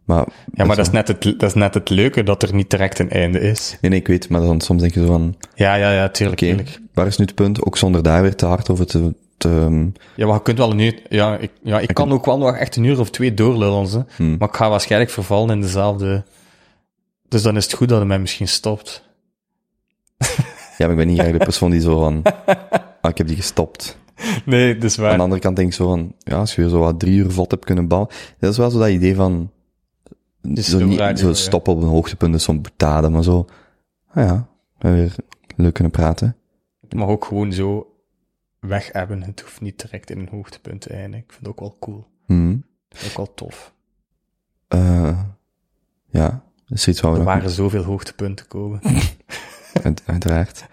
Maar, Ja, maar dat is, net het, dat is net het leuke, dat er niet direct een einde is. Nee, nee, ik weet, maar dan soms denk je zo van, Ja, ja, ja, tuurlijk, oké, tuurlijk. waar is nu het punt? Ook zonder daar weer te hard over te, te Ja, maar je kunt wel een uur... Ja, ik, ja, ik kan ook wel nog echt een uur of twee doorlullen, ze. Hmm. maar ik ga waarschijnlijk vervallen in dezelfde... Dus dan is het goed dat het mij misschien stopt. Ja, maar ik ben niet echt de persoon die zo van, ah, ik heb die gestopt. Nee, dat is Aan waar. de andere kant denk ik zo van, ja, als je weer zo wat drie uur vlot hebt kunnen bouwen. Dat is wel zo dat idee van, zo, slow niet, radio, zo ja. stoppen op een hoogtepunt is zo'n boetade, maar zo, ah ja, we hebben weer leuk kunnen praten. Het mag ook gewoon zo weg hebben. Het hoeft niet direct in een hoogtepunt te eindigen. Ik vind het ook wel cool. Hm. Ook wel tof. Eh, ja, dat is iets wat we Er nog waren zoveel hoogtepunten komen. Uit- uiteraard.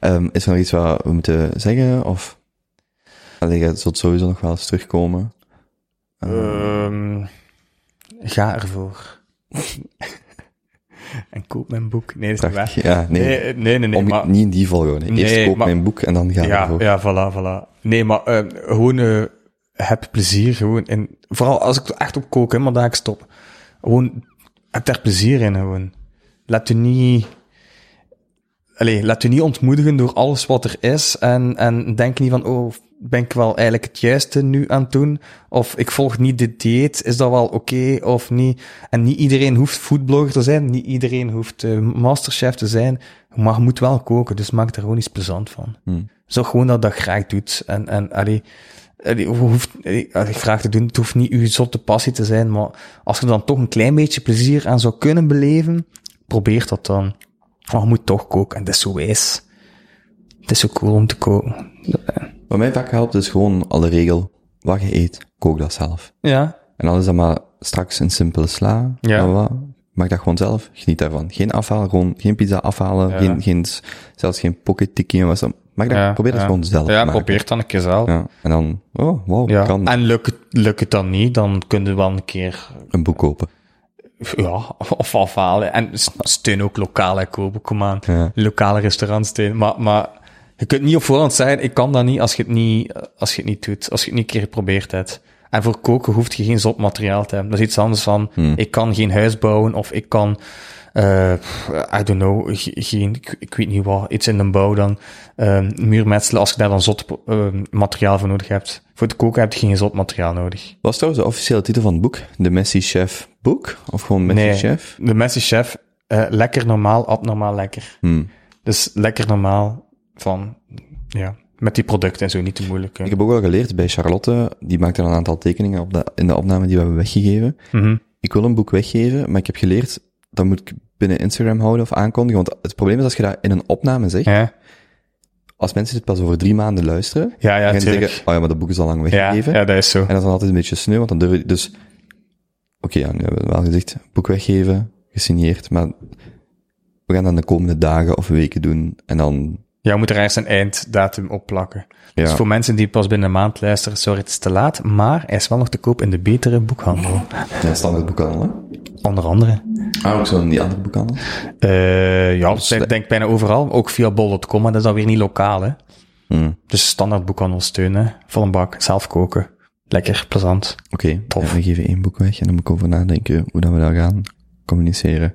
Ehm, is er nog iets wat we moeten zeggen, of? Allee, je zult sowieso nog wel eens terugkomen. Ehm, ga ervoor. en koop mijn boek. Nee, dat is niet waar. Ja, nee. Nee, nee, nee, nee, Om, maar... Niet in die volgorde. Eerst koop maar- mijn boek en dan ga Ja, ervoor. ja, voilà, voilà. Nee, maar eh, gewoon eh, heb plezier. Gewoon in, vooral als ik er echt op kook, hè, maar daar ik stop. Gewoon, heb daar plezier in, gewoon. Laat u niet... Allee, laat u niet ontmoedigen door alles wat er is. En, en denk niet van, oh, ben ik wel eigenlijk het juiste nu aan het doen? Of ik volg niet dit dieet, is dat wel oké of niet? En niet iedereen hoeft foodblogger te zijn. Niet iedereen hoeft eh, masterchef te zijn. Maar je moet wel koken, dus maak er gewoon iets plezant van. Hmm. Zorg gewoon dat dat graag doet. En, en allee, allee, hoeft, allee, graag te doen, het hoeft niet uw zotte passie te zijn, maar als je dan toch een klein beetje plezier aan zou kunnen beleven, probeer dat dan. Maar je moet toch koken, en dat is zo wijs. Het is zo cool om te koken. Wat mij vaak helpt, is gewoon alle regel. Wat je eet, kook dat zelf. Ja, En dan is dat maar straks een simpele sla. Ja. Maak dat gewoon zelf. Geniet daarvan. Geen afhaal, gewoon geen pizza afhalen. Ja. Geen, geen, zelfs geen pocket tikkie en wat. Maak dat, ja, probeer dat ja. gewoon zelf Ja, probeer het dan een keer zelf. Ja. En dan, oh, wow, kan En lukt het, lukt het dan niet, dan kun je wel een keer een boek kopen. Ja, of afhalen. En steun ook lokaal kopen, kom aan. Ja. Lokale restaurants steun. Maar, maar je kunt niet op voorhand zeggen, ik kan dat niet als je het niet, als je het niet doet. Als je het niet een keer geprobeerd hebt. En voor koken hoeft je geen zot materiaal te hebben. Dat is iets anders van, ik kan geen huis bouwen of ik kan, eh, I don't know, ge- geen, ik, weet niet wat, iets in de bouw dan, eh, muurmetselen, als je daar dan zot eh, materiaal voor nodig hebt. Voor het koken heb je geen zot materiaal nodig. Wat is trouwens de officiële titel van het boek? De Messi Chef boek? Of gewoon Messi Nee. Chef? De Messi Chef, eh, lekker normaal, abnormaal lekker. Hmm. Dus lekker normaal van, ja, met die producten en zo, niet te moeilijk. hè. Ik heb ook wel geleerd bij Charlotte, die maakte een aantal tekeningen op de, in de opname die we hebben weggegeven. Mhm. ik wil een boek weggeven, maar ik heb geleerd, dat moet ik binnen Instagram houden of aankondigen. Want het probleem is als je dat in een opname zegt, Ja, als mensen dit pas over drie maanden luisteren, ja, ja gaan ze zeggen, oh ja, maar dat boek is al lang Ja, weggegeven. ja, dat is zo. En dat is dan altijd een beetje sneu, want dan durf je, dus, oké, ja, nu hebben we wel gezegd, boek weggeven, gesigneerd, maar we gaan dan de komende dagen of weken doen, en dan, Ja, we moeten er ergens een einddatum op plakken. ja, Dus voor mensen die pas binnen een maand luisteren, sorry, het is te laat, maar hij is wel nog te koop in de betere boekhandel. ja standaard boekhandel, hè? Onder andere. Ah, ook zo in die andere boekhandel? Eh ja, Dus ik de- denk bijna overal, ook via bol.com, maar dat is dan weer niet lokaal, hè. Hmm, Dus standaard boekhandel steunen, vol een bak, zelf koken. Lekker, plezant. Oké, Tof. ja, we geven één boek weg, en dan moet ik over nadenken hoe dat we dat gaan communiceren.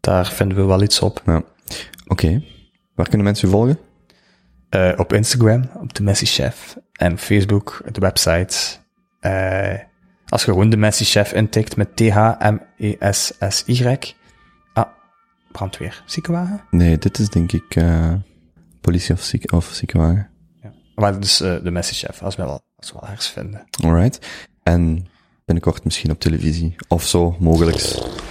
Daar vinden we wel iets op. Ja. Oké, waar kunnen mensen u volgen? Eh, op Instagram, op de Messi Chef. En Facebook, de website. Eh, als je gewoon de Messi Chef intikt met T-H-M-E-S-S-Y. Ah, brandweer. Ziekenwagen? Nee, dit is denk ik, eh, politie of, ziek, of ziekenwagen. Ja. Maar dus eh, de Messi Chef, als we wel, als we wel ergens vinden. Alright. En binnenkort misschien op televisie. Of zo, mogelijk.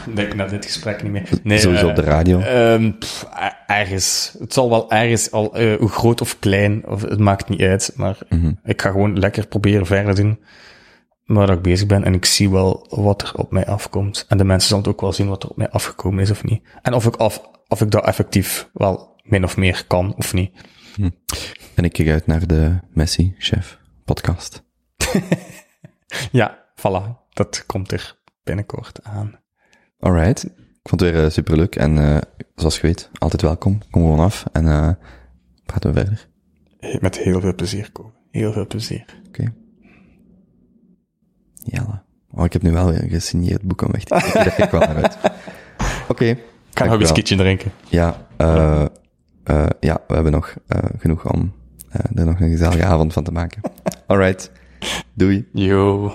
Ik denk na dit gesprek niet meer. Nee, Sowieso eh, op de radio. Ehm, pff, er- ergens. Het zal wel ergens al, eh, hoe groot of klein, of, het maakt niet uit. Maar Mhm. ik ga gewoon lekker proberen verder doen waar ik bezig ben. En ik zie wel wat er op mij afkomt. En de mensen zullen het ook wel zien wat er op mij afgekomen is of niet. En of ik, af, of ik dat effectief wel min of meer kan of niet. En ik kijk uit naar de Messi Chef podcast. Ja, voilà. Dat komt er binnenkort aan. Alright. Ik vond het weer uh, superleuk. En uh, zoals je weet, altijd welkom. Kom gewoon af en uh, praten we verder. Met heel veel plezier komen. Heel veel plezier. Oké. Okay. Jelle. Oh, ik heb nu wel weer een gesigneerd boek weg ik wel naar uit. Oké. Okay. Ik ga nog een skietje drinken. Ja, uh, uh, ja, we hebben nog uh, genoeg om er nog een gezellige avond van te maken. Alright. Doei. Yo.